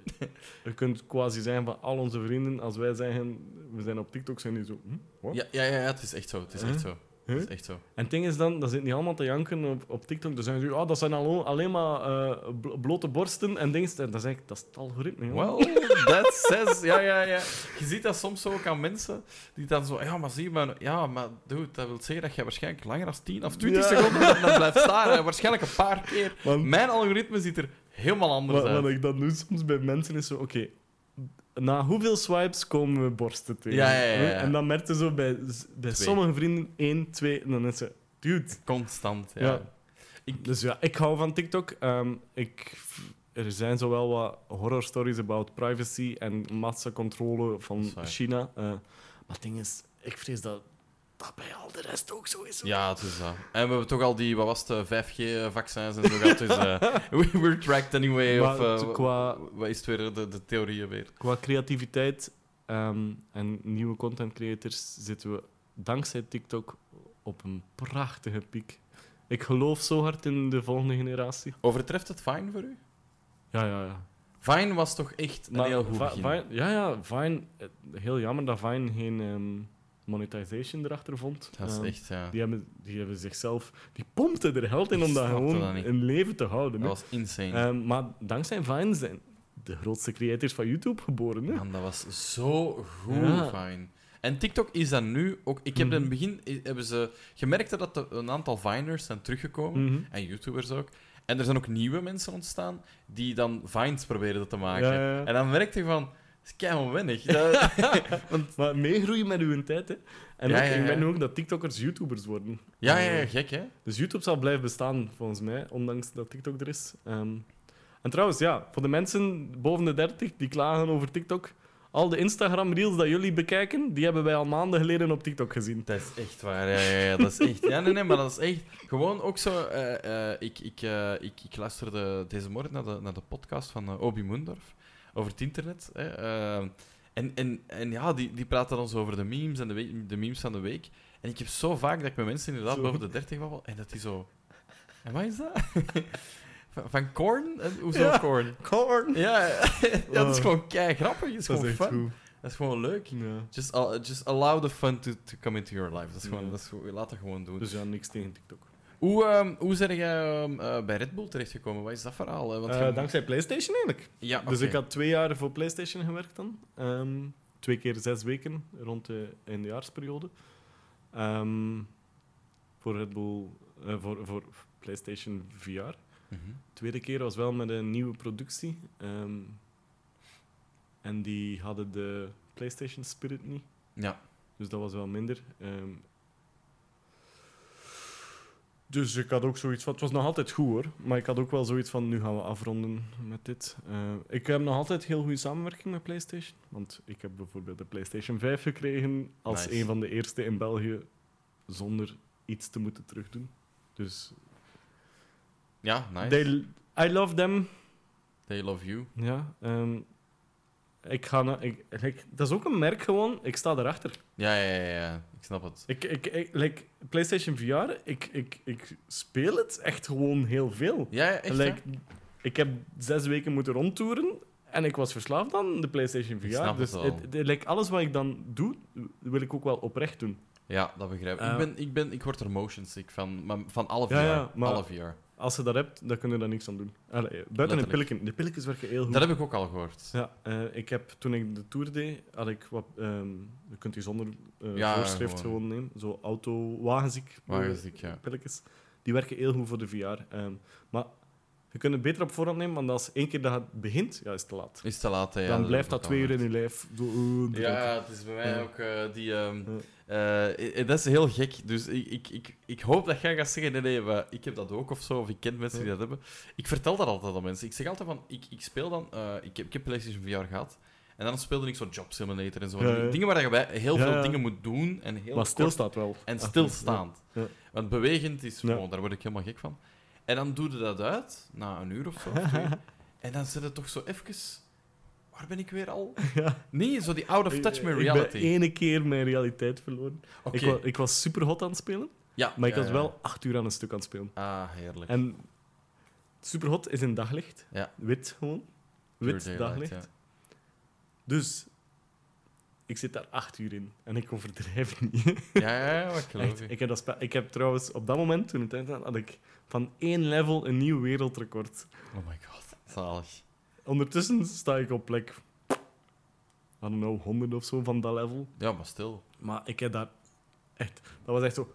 Je kunt quasi zijn van al onze vrienden, als wij zeggen, we zijn op TikTok, zijn die zo... Hm? Ja, ja, ja, ja, het is echt zo. Het is echt zo. Huh? Het is echt zo. En het ding is dan, dat zitten niet allemaal te janken op, op TikTok. Dan zeggen ze, oh, dat zijn al, alleen maar eh, bl- blote borsten en dingen. En dan zeg ik, dat is het algoritme. joh. Well, that says... Ja, ja, ja. Je ziet dat soms ook aan mensen die dan zo... Ja, maar zie je, maar... Ja, maar dude, dat wil zeggen dat je waarschijnlijk langer dan 10 of 20 Ja. seconden dan, blijft staan. Waarschijnlijk een paar keer. Mijn algoritme ziet er helemaal anders Wat, uit. wat ik dan doe soms bij mensen is zo, oké, na hoeveel swipes komen we borsten tegen? Ja, ja, ja. En dan merk je zo bij, bij Twee. sommige vrienden één, twee, en dan is ze, dude. Constant, ja. Dus ja, ik hou van TikTok. Ehm, ik, er zijn zowel wat horror stories about privacy en massacontrole van. China. eh, maar het ding is, ik vrees dat dat bij al de rest ook zo is. hoor. Ja, het is dat. En we hebben toch al die, wat was het, 5G-vaccins en zo gehad. Dus eh, we- we're tracked anyway. Maar Of, eh, qua- Wat is het weer, de, de theorieën weer? Qua creativiteit ehm, en nieuwe content creators zitten we dankzij TikTok op een prachtige piek. Ik geloof zo hard in de volgende generatie. Overtreft het Vine voor u? Ja, ja, ja. Vine was toch echt een heel goed begin. Vine- ja, ja, Vine. eh, Heel jammer dat Vine geen ehm, monetization erachter vond. Dat is Ehm, echt, ja. Die hebben, die hebben zichzelf... Die pompten er geld in om dat gewoon dat in leven te houden. Dat was insane. Ehm, maar dankzij Vine zijn de grootste creators van YouTube geboren. Hè? Man, dat was zo goed, Ja. Vine. En TikTok is dat nu ook... Ik heb in Mhm. het begin... i- Hebben ze gemerkt dat een aantal Viners zijn teruggekomen. Mhm. En YouTubers ook. En er zijn ook nieuwe mensen ontstaan die dan Vines proberen te maken. Ja, ja, ja. En dan merk je van, is keihard wennig. Dat- Maar meegroeien met uw tijd, hè. En Ja, ook, ja, ik ben nu ook dat TikTokkers YouTubers worden. ja, ja, Eh, ja, gek hè? Dus YouTube zal blijven bestaan, volgens mij, ondanks dat TikTok er is. Ehm, en trouwens, ja, voor de mensen boven de 30 die klagen over TikTok, al de Instagram-reels dat jullie bekijken, die hebben wij al maanden geleden op TikTok gezien. Dat is echt waar, ja, ja, ja, dat is echt... Ja, nee, nee, maar dat is echt... Gewoon ook zo... eh, eh, ik, ik, eh, ik, ik luisterde deze morgen naar de, naar de podcast van Obi Moendorf over het internet. Hè, eh, en, en, en ja, die, die praten dan zo over de memes en de, de memes van de week. En ik heb zo vaak dat ik met mensen inderdaad Zo. boven de 30 babbel en dat die zo... En wat is dat? van, Korn? En Hoezo Ja. Korn? Corn! Ja, ja, dat is Oh. gewoon kei grappig. Is Dat gewoon is fun. goed. Dat is gewoon leuk. Ja. Just, just allow the fun to, to come into your life. Dat is gewoon, Ja. dat is, gewoon- laat dat gewoon doen. Dus ja, niks tegen TikTok. Hoe, ehm hoe ben jij ehm, eh, bij Red Bull terechtgekomen? Wat is dat verhaal? hè? Want Eh, je- dankzij PlayStation eigenlijk. Ja, Dus ik had twee jaar voor PlayStation gewerkt dan. Ehm, twee keer zes weken rond de eindejaarsperiode. Voor Red Bull, eh, voor, voor PlayStation VR. Mhm. tweede keer was wel met een nieuwe productie. en die hadden de PlayStation Spirit niet. Ja. Dus dat was wel minder. Dus ik had ook zoiets van... Het was nog altijd goed hoor. Maar ik had ook wel zoiets van... Nu gaan we afronden met dit. Eh, ik heb nog altijd heel goede samenwerking met PlayStation. Want ik heb bijvoorbeeld de PlayStation 5 gekregen. Als Nice. een van de eerste in België. Zonder iets te moeten terugdoen. Dus... Ja, nice. They, I love them. They love you. Ja. ehm, ik ga... Ik, like, dat is ook een merk gewoon. Ik sta erachter. Ja, ja, ja, ja. Ik snap het. Ik, ik, ik, like, PlayStation VR, ik, ik, ik speel het echt gewoon heel veel. Ja, ja, echt, Like, ik heb zes weken moeten rondtoeren en ik was verslaafd aan de PlayStation VR. Ik snap dus het wel. het- like, alles wat ik dan doe, wil ik ook wel oprecht doen. Ja, dat begrijp ik. Eh. ik, ben, ik, ben, ik word er motion sick van, maar van alle VR. Ja, Alle VR. Als je dat hebt, dan kun je daar niks aan doen. Allee, buiten de pillen. De pilletjes werken heel goed. Dat heb ik ook al gehoord. Ja, eh, ik heb, toen ik de tour deed, had ik wat... ehm je kunt die zonder eh, Ja, voorschrift gewoon. gewoon nemen. Zo auto-wagenziek. Wagenziek, ja. pilletjes. Die werken heel goed voor de VR. ehm, maar je kunt het beter op voorhand nemen, want als één keer dat het begint, ja, is het te laat. Is te laat, hè, ja, dan blijft dat twee uur in je lijf. Zo, eh. Ja, het is bij mij Ja. ook eh, die. ehm, eh, dat is heel gek. Dus ik, ik, ik, ik hoop dat jij gaat zeggen: nee, nee, maar ik heb dat ook of zo. Of ik ken mensen die dat hebben. Ik vertel dat altijd aan mensen. Ik zeg altijd van: ik, ik speel dan. eh, ik, heb, ik heb PlayStation VR gehad. En dan speelde ik zo Job Simulator en zo. Ja, ja. Dingen waar je bij heel Ja, veel dingen moet doen. En heel maar kort- stilstaat wel. En stilstaand. Ja. Want bewegend is Ja. gewoon, daar word ik helemaal gek van. En dan doe je dat uit, na een uur of zo. of en dan zit het toch zo even. Waar ben ik weer al? Ja. Nee, zo die out of touch met Ik reality. ben ene keer mijn realiteit verloren. Ik, wa- ik was super hot aan het spelen, Ja, maar ik ja, was wel acht uur aan een stuk aan het spelen. Ah, heerlijk. En super hot is in daglicht. Ja. Wit gewoon. Wit daylight, daglicht. Dus ik zit daar acht uur in en ik overdrijf niet. Ja, ja, ik geloof ik, heb dat ik heb trouwens op dat moment, toen het uitkwam, had ik van één level een nieuw wereldrecord. Oh my god, zalig. Ondertussen sta ik op plek, I don't know, 100 of zo van dat level. Ja, maar stil. Maar ik heb daar echt, dat was echt zo.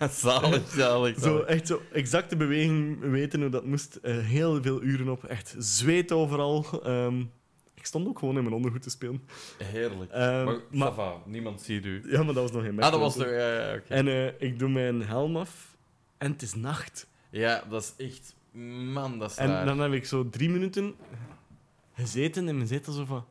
zalig, zalig, Zo, echt zo exacte beweging weten hoe dat moest. Eh, heel veel uren op, echt zweet overal. Ehm, ik stond ook gewoon in mijn ondergoed te spelen. Heerlijk. Ehm, maar, niemand ziet u. Ja, maar dat was nog geen match. Ah, dat was er. Ja. En eh, ik doe mijn helm af en het is nacht. Ja, dat is echt... Man, dat is En raar. dan heb ik zo drie minuten gezeten in mijn zetel zo van...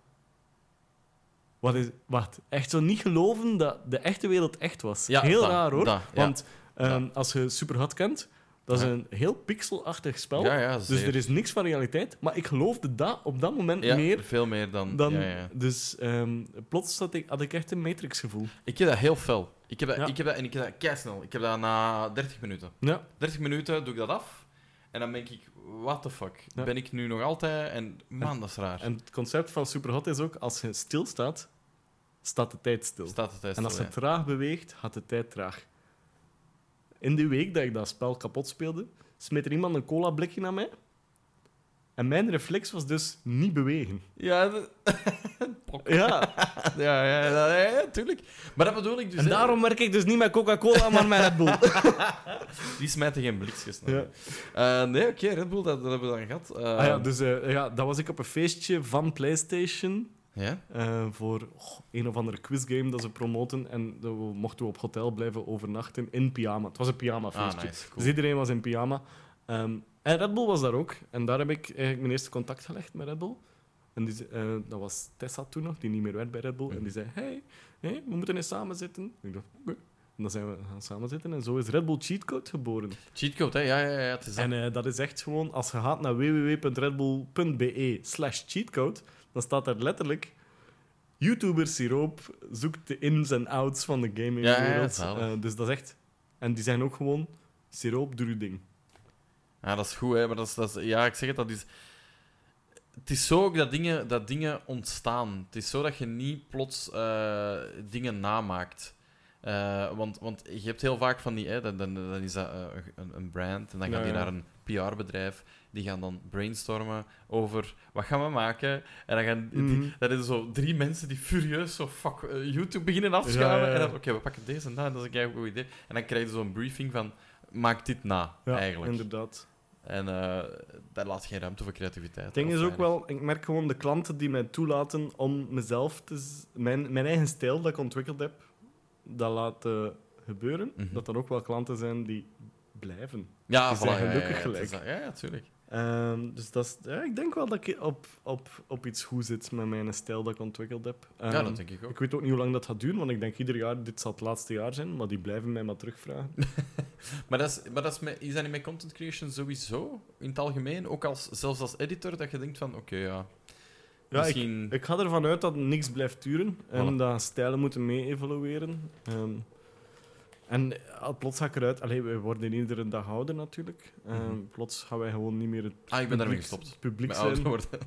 Wat is... Wacht, echt zo niet geloven dat de echte wereld echt was. Ja, heel dat, raar, hoor. dat, ja. Want ehm, als je Superhot kent, dat is een heel pixelachtig spel. Ja, ja, dus er is niks van realiteit. Maar ik geloofde dat op dat moment Ja, meer veel meer dan... dan... ja, ja. Dus ehm, plots had ik, had ik echt een Matrix-gevoel. Ik heb dat heel fel. Ik heb dat, Ja. ik heb dat, en ik heb dat keisnel. Ik heb dat na 30 minuten. Ja. 30 minuten doe ik dat af. En dan denk ik, what the fuck? Ja. Ben ik nu nog altijd... En man, dat is raar. En het concept van Superhot is ook, als je stilstaat, staat de tijd stil. Staat het tijd En als stil, je traag beweegt, gaat de tijd traag. In die week dat ik dat spel kapot speelde, smeet er iemand een cola-blikje naar mij. En mijn reflex was dus niet bewegen. Ja, blok. Ja, Ja, ja, ja, ja, ja, tuurlijk. Maar dat bedoel ik dus. en hè. daarom werk ik dus niet met Coca-Cola, maar met Red Bull. Die smijten geen blikjes. Ja. Ja. nee, oké, Red Bull, dat, dat hebben we dan gehad. Eh, Ah ja, dus eh, ja, dat was ik op een feestje van PlayStation. ja? eh, voor oh, een of andere quizgame dat ze promoten. En dan mochten we op hotel blijven overnachten in pyjama. Het was een pyjama Ah, feestje. nice. Cool. Dus iedereen was in pyjama. Ehm, en Red Bull was daar ook. En daar heb ik eigenlijk mijn eerste contact gelegd met Red Bull. En die, eh, dat was Tessa toen nog, die niet meer werkt bij Red Bull. En die zei, hey, hey, we moeten eens samen zitten. En ik dacht, oké. En dan zijn we gaan samen zitten. En zo is Red Bull Cheat Code geboren. Cheatcode, hè? Ja, ja, ja. Het is En eh, dat is echt gewoon, als je gaat naar www.redbull.be slash cheatcode, dan staat daar letterlijk YouTuber Siroop zoekt de ins en outs van de Ja, ja, gamingwereld. zalig. Eh, dus dat is echt... En die zijn ook gewoon, Siroop, doe je ding. Ja, dat is goed, hè, maar dat is, dat is, ja, ik zeg het, dat is... Het is zo ook dat dingen, dat dingen ontstaan. Het is zo dat je niet plots eh, dingen namaakt. Eh, want, want je hebt heel vaak van die... Hè, dan, dan, dan is dat eh, een, een brand en dan gaan Ja, die ja. naar een PR-bedrijf. Die gaan dan brainstormen over wat gaan we maken. En dan gaan die, Mhm. dat is zo drie mensen die furieus zo fuck YouTube beginnen. Ja, ja. En dan, oké, we pakken deze en dat, en dat is een goed idee. En dan krijg je zo'n briefing van, maak dit na, Ja, eigenlijk. inderdaad. En eh daar laat geen ruimte voor creativiteit. Het ding is ook wel, ik merk gewoon de klanten die mij toelaten om mezelf te... Mijn, mijn eigen stijl dat ik ontwikkeld heb, dat laten gebeuren. Mhm. Dat er ook wel klanten zijn die blijven. Ja, die voilà, zijn ja, ja, gelukkig ja, gelijk. Ja, ja, Ehm, dus dat is, ja, ik denk wel dat ik op, op, op iets goed zit met mijn stijl dat ik ontwikkeld heb. ja, Ehm, dat denk ik ook. Ik weet ook niet hoe lang dat gaat duren, want ik denk ieder jaar, dit zal het laatste jaar zijn, maar die blijven mij maar terugvragen. Maar, dat is, maar dat is, met, is dat niet met content creation sowieso? In het algemeen? Ook als, zelfs als editor, dat je denkt van, oké, ja... Ja, ik, misschien... ik ga ervan uit dat niks blijft duren en Voilà. dat stijlen moeten mee evolueren. Ehm, en eh, plots ga ik eruit... Allee, we worden iedere dag ouder natuurlijk. Ehm, Mhm. Plots gaan wij gewoon niet meer het ah, ik ben daarmee publiek- gestopt. publiek Met zijn. worden.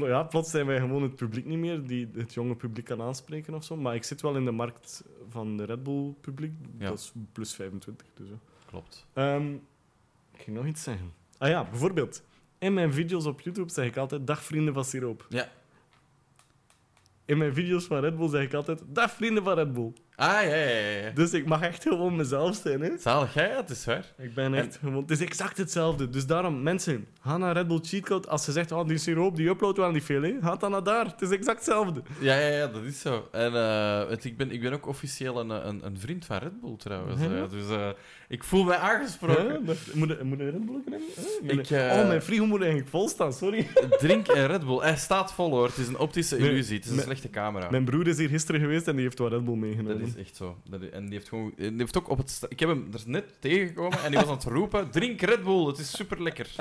Ja, plots zijn wij gewoon het publiek niet meer die het jonge publiek kan aanspreken of zo. Maar ik zit wel in de markt van de Red Bull publiek. Ja. Dat is plus 25. Dus. Klopt. Ehm, ik ging nog iets zeggen. Ah ja, bijvoorbeeld. In mijn video's op YouTube zeg ik altijd: Dag vrienden van Siroop. Ja. In mijn video's van Red Bull zeg ik altijd: Dag vrienden van Red Bull. Ah, ja, ja. Dus ik mag echt gewoon mezelf zijn. Hè? Zalig, ja, het is waar. Ik ben echt gewoon... Het is exact hetzelfde. Dus daarom, mensen, ga naar Red Bull Cheatcode. Als je zegt, oh, die Siroop, die uploadt wel niet veel, hè? ga dan naar daar. Het is exact hetzelfde. Ja, ja, ja, dat is zo. En eh, het, ik, ben, ik ben ook officieel een, een, een vriend van Red Bull, trouwens. Ja. Dus eh, ik voel mij aangesproken. Dat- moet, moet je Red Bull nemen? Huh? Ik, eh, Oh, mijn frigo moet eigenlijk vol staan, sorry. Drink een Red Bull. Hij staat vol, hoor. Het is een optische Nee, illusie. Het is een mijn- slechte camera. Mijn broer is hier gisteren geweest en die heeft wat Red Bull meegenomen. Is echt zo. Dat is- en die heeft gewoon... Die heeft ook op het... sta- Ik heb hem er net tegengekomen en die was aan het roepen... Drink Red Bull, het is super lekker.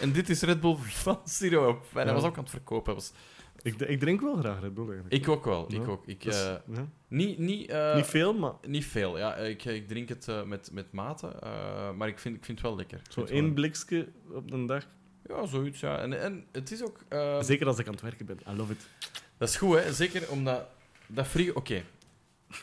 En dit is Red Bull van siroop. En hij Ja. was ook aan het verkopen. Was... Ik, ik drink wel graag Red Bull, eigenlijk. Ik ook wel. Ik Ja. ook. Ik, Dus, eh, ja. niet, niet, eh, Niet veel, maar niet veel. Ja, ik, ik drink het eh, met, met mate. eh, maar ik vind, ik vind het wel lekker. Ik zo vind het één blikje op een dag. Ja, zoiets, ja. En, en het is ook... eh, Zeker als ik aan het werken ben. I love it. Dat is goed, hè. Zeker omdat... Dat frigo... Oké.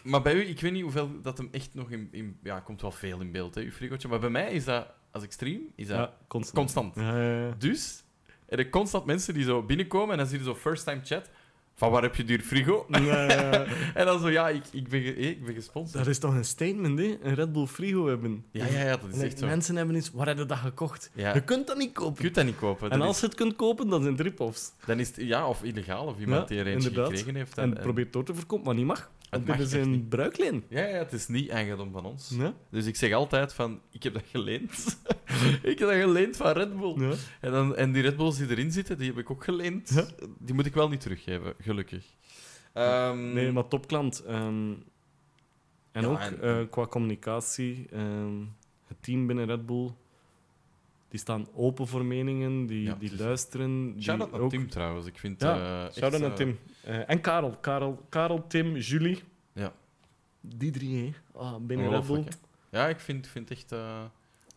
Maar bij u, ik weet niet hoeveel dat hem echt nog in... in ja, komt wel veel in beeld, hè, uw frigootje. Maar bij mij is dat... Als ik stream, is dat Ja, constant. Ja. Dus, er zijn constant mensen die zo binnenkomen en dan zie je zo first-time chat. Van waar heb je duur frigo? Ja, ja, ja. En dan zo, ja, ik, ik, ben, ge- eh, ik ben gesponsord. Dat is toch een statement, hè? Een Red Bull frigo hebben. Ja, ja, ja, dat is echt zo. Mensen hebben iets, waar heb je dat gekocht? Ja. Je kunt dat niet Je kopen. kunt dat niet kopen. en als je het kunt kopen, dan zijn het rip-offs. dan is het, ja, of illegaal, of iemand Ja, die er eentje gekregen heeft. En, probeert door te verkopen, maar niet mag. Dit is niet. bruikleen. Ja, ja, het is niet eigendom van ons. Ja? Dus ik zeg altijd van, ik heb dat geleend. ik heb dat geleend van Red Bull. Ja. En, dan, en die Red Bulls die erin zitten, die heb ik ook geleend. Ja. Die moet ik wel niet teruggeven, gelukkig. Ehm, Nee, maar topklant. Ehm, en ook en- eh, qua communicatie, ehm, het team binnen Red Bull, die staan open voor meningen, die, Ja, die luisteren. Shout-out naar ook... Tim trouwens. Ik vind, Ja, eh, echt, Shout-out naar eh, Tim. Eh, en Karel. Karel. Karel, Tim, Julie. Ja. Die drie, hè. Ah, binnen Red Bull. Ja, ik vind, vind echt... eh,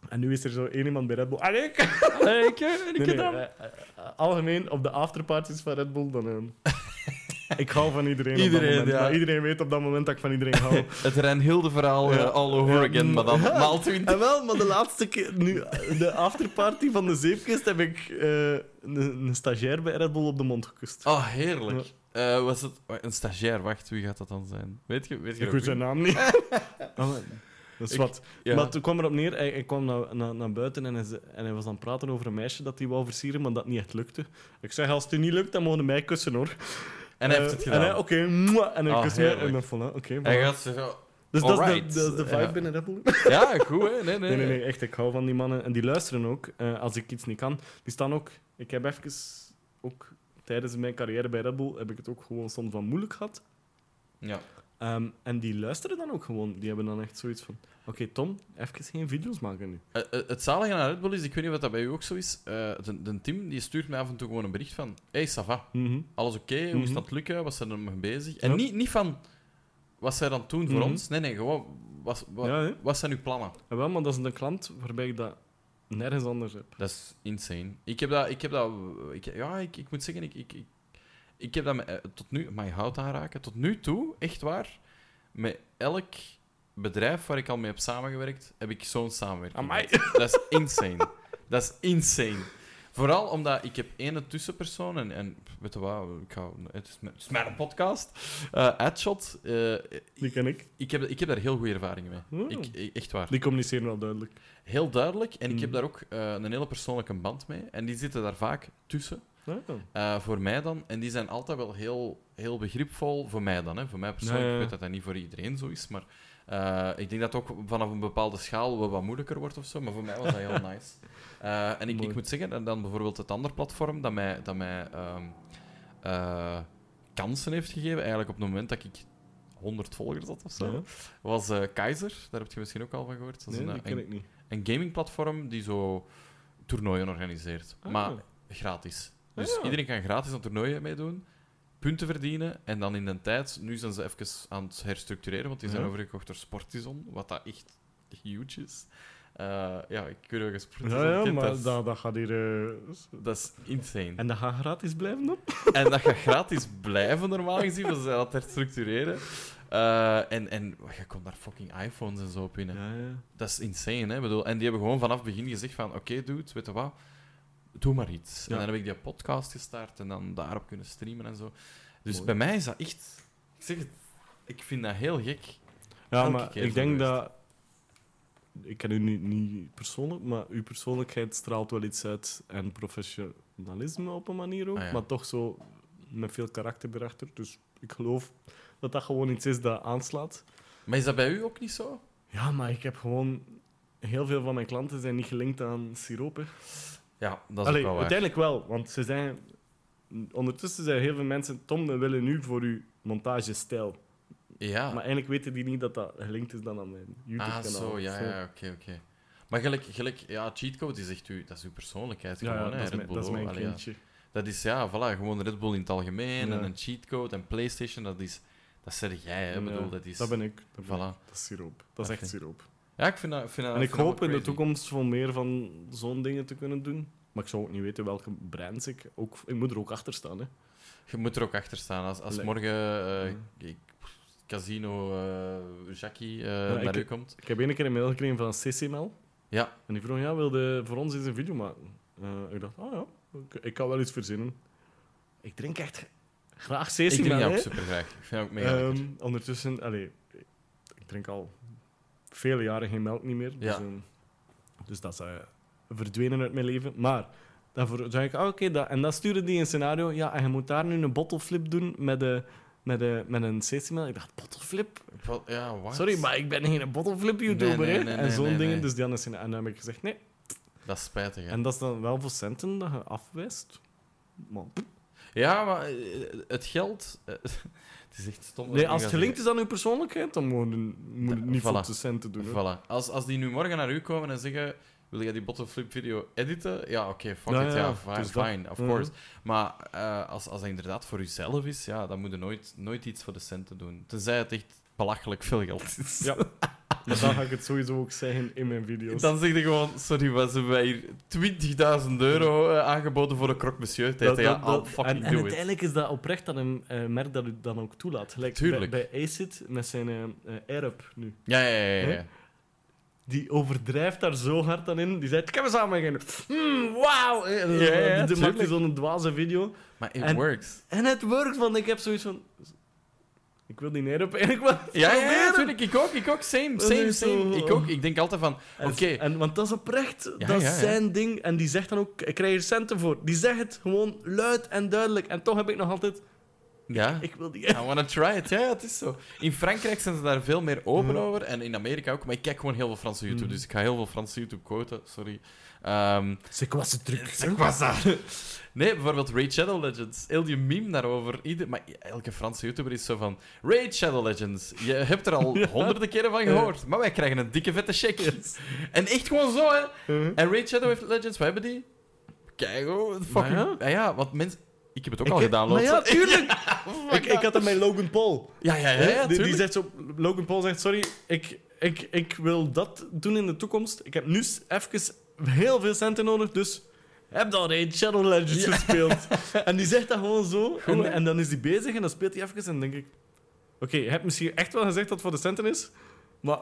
En nu is er zo één iemand bij Red Bull. Allee, ik... Ik, ik Nee, nee, heb dat. algemeen op de afterparties van Red Bull, dan... Ik hou van iedereen Iedereen, op dat moment. ja. Maar iedereen weet op dat moment dat ik van iedereen hou. Het Reinhilde-verhaal Ja. eh, all over again, maar dan maal 20. En wel, maar de laatste keer, nu, de afterparty van de zeepkist, heb ik eh, een, een stagiair bij Red Bull op de mond gekust. Oh, heerlijk. Eh, was het een stagiair? Wacht, wie gaat dat dan zijn? Weet je, weet je ik weet zijn naam niet. Maar dat is wat. Ja. Maar toen kwam erop neer, hij, hij kwam naar, naar, naar buiten en hij, en hij was aan het praten over een meisje dat hij wou versieren, maar dat niet echt lukte. Ik zeg, als het niet lukt, dan mogen mij kussen hoor. En hij Eh, heeft het En gedaan. hij, oké, mwah, en hij Oh, kust mij. heerlijk. En dan voilà, oké. Hij voilà. gaat zo... Dus dat is, de, Alright. dat is de vibe Ja. binnen Red Bull. Ja, goed, hè? Nee, nee. Nee, nee, nee, echt. Ik hou van die mannen. En die luisteren ook. eh, als ik iets niet kan. Die staan ook... Ik heb even... Ook tijdens mijn carrière bij Red Bull heb ik het ook gewoon soms van moeilijk gehad. Ja. Ehm, en die luisteren dan ook gewoon. Die hebben dan echt zoiets van... Oké, Tom, even geen video's maken nu. Eh, het zalige aan Red Bull is, ik weet niet wat dat bij u ook zo is, eh, de, de Tim die stuurt mij af en toe gewoon een bericht van hey, ça va, Mhm. alles oké, hoe is Mhm. dat lukken, wat zijn er mee bezig? En Ja. niet, niet van, wat zij dan doen voor Mhm. ons? Nee, nee, gewoon, wat, wat, Ja, zijn uw plannen? En wel, maar dat is een klant waarbij ik dat nergens anders heb. Dat is insane. Ik heb dat, ik heb dat, ik, ja, ik, ik moet zeggen, ik, ik, ik, ik heb dat met, eh, tot nu, mijn hout aanraken, tot nu toe, echt waar, met elk bedrijf waar ik al mee heb samengewerkt, heb ik zo'n samenwerking. Gehad. Dat is insane. dat is insane. Vooral omdat ik heb ene tussenpersoon en, en weet je wat, ik ga, het, is mijn, het is mijn podcast, eh Adshot. eh, Die ken ik. ik, heb, ik heb daar heel goede ervaringen mee. Oh. Ik, echt waar. Die communiceren wel duidelijk. Heel duidelijk. En ik heb Mm. daar ook een hele persoonlijke band mee. En die zitten daar vaak tussen. Eh, voor mij dan. En die zijn altijd wel heel, heel begripvol. Voor mij dan. Hè. Voor mij persoonlijk. Ik weet dat dat niet voor iedereen zo is. Maar eh, ik denk dat ook vanaf een bepaalde schaal wel wat moeilijker wordt of zo. Maar voor mij was dat heel nice. Eh, en ik, ik moet zeggen, en dan bijvoorbeeld het andere platform dat mij, dat mij ehm, eh, kansen heeft gegeven. Eigenlijk op het moment dat ik 100 volgers had of zo. Ja. Was eh Keizer. Daar heb je misschien ook al van gehoord. Dat is Nee, een ken ik niet. een gamingplatform die zo toernooien organiseert. Ah. Maar gratis. Dus iedereen kan gratis aan toernooien meedoen, punten verdienen en dan in de tijd, nu zijn ze even aan het herstructureren, want die zijn Ja. overgekocht door Sportizon, wat dat echt huge is. Eh, ja, ik weet wel Sportizon Ja, maar dat, dat, dat gaat hier... eh, dat is insane. En dat gaat gratis blijven dan? En dat gaat gratis blijven, normaal gezien, want ze zijn het herstructureren. Eh, en, en je kon daar fucking iPhones en zo op winnen. Ja, ja. Dat is insane, hè? Bedoel, en die hebben gewoon vanaf het begin gezegd van... Oké, dude, weet je wat? Doe maar iets. En dan heb ik die podcast gestart en dan daarop kunnen streamen en zo. Dus Mooi. bij mij is dat echt... Ik zeg het, ik vind dat heel gek. Ja, Elke maar ik denk geweest. dat... Ik ken u niet, niet persoonlijk, maar uw persoonlijkheid straalt wel iets uit. En professionalisme op een manier ook. Ah, ja. Maar toch zo met veel karakter erachter. Dus ik geloof dat dat gewoon iets is dat aanslaat. Maar is dat bij u ook niet zo? Ja, maar ik heb gewoon... Heel veel van mijn klanten zijn niet gelinkt aan siroop. Ja, dat is Allee, ook wel waar. uiteindelijk wel, want ze zijn... Ondertussen zijn heel veel mensen... Tom, we willen nu voor uw montagestijl. Ja. Maar eigenlijk weten die niet dat dat gelinkt is dan aan mijn YouTube-kanaal. ah, zo, ja, ja, oké, oké. Maar gelijk, gelijk, ja, cheatcode is echt u, dat is uw persoonlijkheid. Ja, gewoon, ja, hè, dat, is Red Bull dat is mijn. Allee, ja. Dat is, ja, voilà, gewoon Red Bull in het algemeen en een cheatcode en PlayStation, dat is, dat zeg jij, hè? Bedoel, dat is, dat ben ik. Dat, ben ik. dat is siroop. Dat is echt siroop. Ja, ik vind dat, vind dat En ik vind dat hoop wel in de toekomst veel meer van zo'n dingen te kunnen doen. Maar ik zou ook niet weten welke brands ik... Ook, ik moet er ook achter staan. Hè. Je moet er ook achter staan. Als, als morgen eh, Ja. ik- Casino eh Jackie eh, Ja, naar ik- u komt. Ik heb één keer een mail gekregen van CCML. Ja, En die vroeg, ja, wilde voor ons eens een video maken? Eh, ik dacht, oh ja, ik, ik kan wel iets verzinnen. Ik drink echt graag CCML, ik drink dat ook super graag. Ik vind dat ook mega lekker. ondertussen, allee, ik drink al vele jaren geen melk niet meer. Dus, Ja. ehm, dus dat is eh, verdwenen uit mijn leven. Maar daarvoor zei ik, ah, oké, dat, en dan stuurde die een scenario. Ja, en je moet daar nu een bottle flip doen met, de, met, de, met een CCML. Ik dacht, bottle flip? Wat- Ja, wat? Sorry, maar ik ben geen bottle flip YouTuber, Nee, nee, hè. nee, en zo'n dingen. Dus die hadden en dan heb ik gezegd, nee. Dat is spijtig, hè. En dat is dan wel voor centen dat je afwijst. Maar, Ja, maar eh, het geld... het is echt stom. nee, als het gelinkt is aan uw persoonlijkheid, dan moet je, Ja, niet voor de centen doen. hè. Voilà. Als, als die nu morgen naar u komen en zeggen... Wil jij die bottle flip video editen? Ja, oké, fuck it. ja, fine, Dus dat- fine, of course. Maar eh, als, als dat inderdaad voor uzelf is, ja, dan moet je nooit, nooit iets voor de centen doen. Tenzij het echt belachelijk veel geld is. Ja. Maar dan ga ik het sowieso ook zeggen in mijn video's. Dan zeg je gewoon, sorry, was hebben wij hier 20.000 euro eh, aangeboden voor een croque monsieur? Dat- ja, dat- fucking en, en uiteindelijk is dat oprecht dat een eh, merk dat u dan ook toelaat. Gelijk Tuurlijk. bij, bij Acid met zijn eh eh, Air-Up nu. Ja, ja, ja. ja? Die overdrijft daar zo hard aan in. Die zei, ik heb eens aan beginnen. Mm, Wauw! Ja, ja, dan maakt zo'n dwaze video. Maar it En- works. En het werkt, want ik heb zoiets van... Ik wil die Air-Up eigenlijk wel Ja, ja, ja, proberen. natuurlijk. Ik ook, ik ook. Same, same, same. Ik ook. Ik denk altijd van, oké, En, want dat is oprecht. Ja, dat is ja. zijn ding. En die zegt dan ook, ik krijg er centen voor. Die zegt het gewoon luid en duidelijk. En toch heb ik nog altijd, ja. ik wil die... I wanna try it. Ja, ja, het is zo. In Frankrijk zijn ze daar veel meer open over. En in Amerika ook. Maar ik kijk gewoon heel veel Franse YouTube. Mm. Dus ik ga heel veel Franse YouTube quoten. Sorry. Ehm Zeg, was het druk. ik was daar. Nee, bijvoorbeeld Raid Shadow Legends. Heel die meme daarover. Ieder, maar elke Franse YouTuber is zo van... Raid Shadow Legends. Je hebt er al Ja. honderden keren van gehoord. Maar wij krijgen een dikke vette check. En echt gewoon zo, hè. Uh-huh. En Raid Shadow Legends, wat hebben die? Kijk, oh, fucking... Ja? ja, want mensen... Ik heb het ook Ik al. Maar ja, tuurlijk. Ik, ik dat. had dat met Logan Paul. Ja, ja, ja, ja, die, zegt zo... Logan Paul zegt, sorry, ik, ik, ik wil dat doen in de toekomst. Ik heb nu even heel veel centen nodig, dus... Heb dan Raid Shadow Legends gespeeld. en die zegt dat gewoon zo. En, en dan is hij bezig en dan speelt hij even en dan denk ik... Oké, je hebt misschien echt wel gezegd dat het voor de centen is, maar...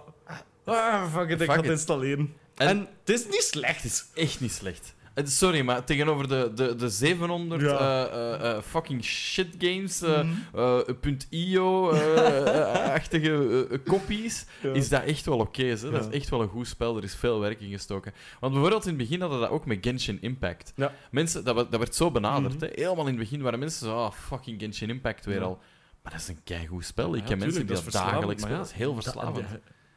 Ah, fuck it, ik ga het installeren. En- En, het is niet slecht. Het is echt niet slecht. Eh, Sorry, maar tegenover de, de, de 700 Ja. eh, eh, fucking shit games, Mhm. .io, achtige kopies, Ja. is dat echt wel oké. dat is echt wel een goed spel. Er is veel werk in gestoken. Want bijvoorbeeld in het begin hadden we dat ook met Genshin Impact. Mensen, dat, dat werd zo benaderd. Mhm. hè? Helemaal in het begin waren mensen zo, ah, fucking Genshin Impact weer al. Maar dat is een keigoed spel. Ik ken mensen die dat, dagelijks spelen. Dat is heel verslavend.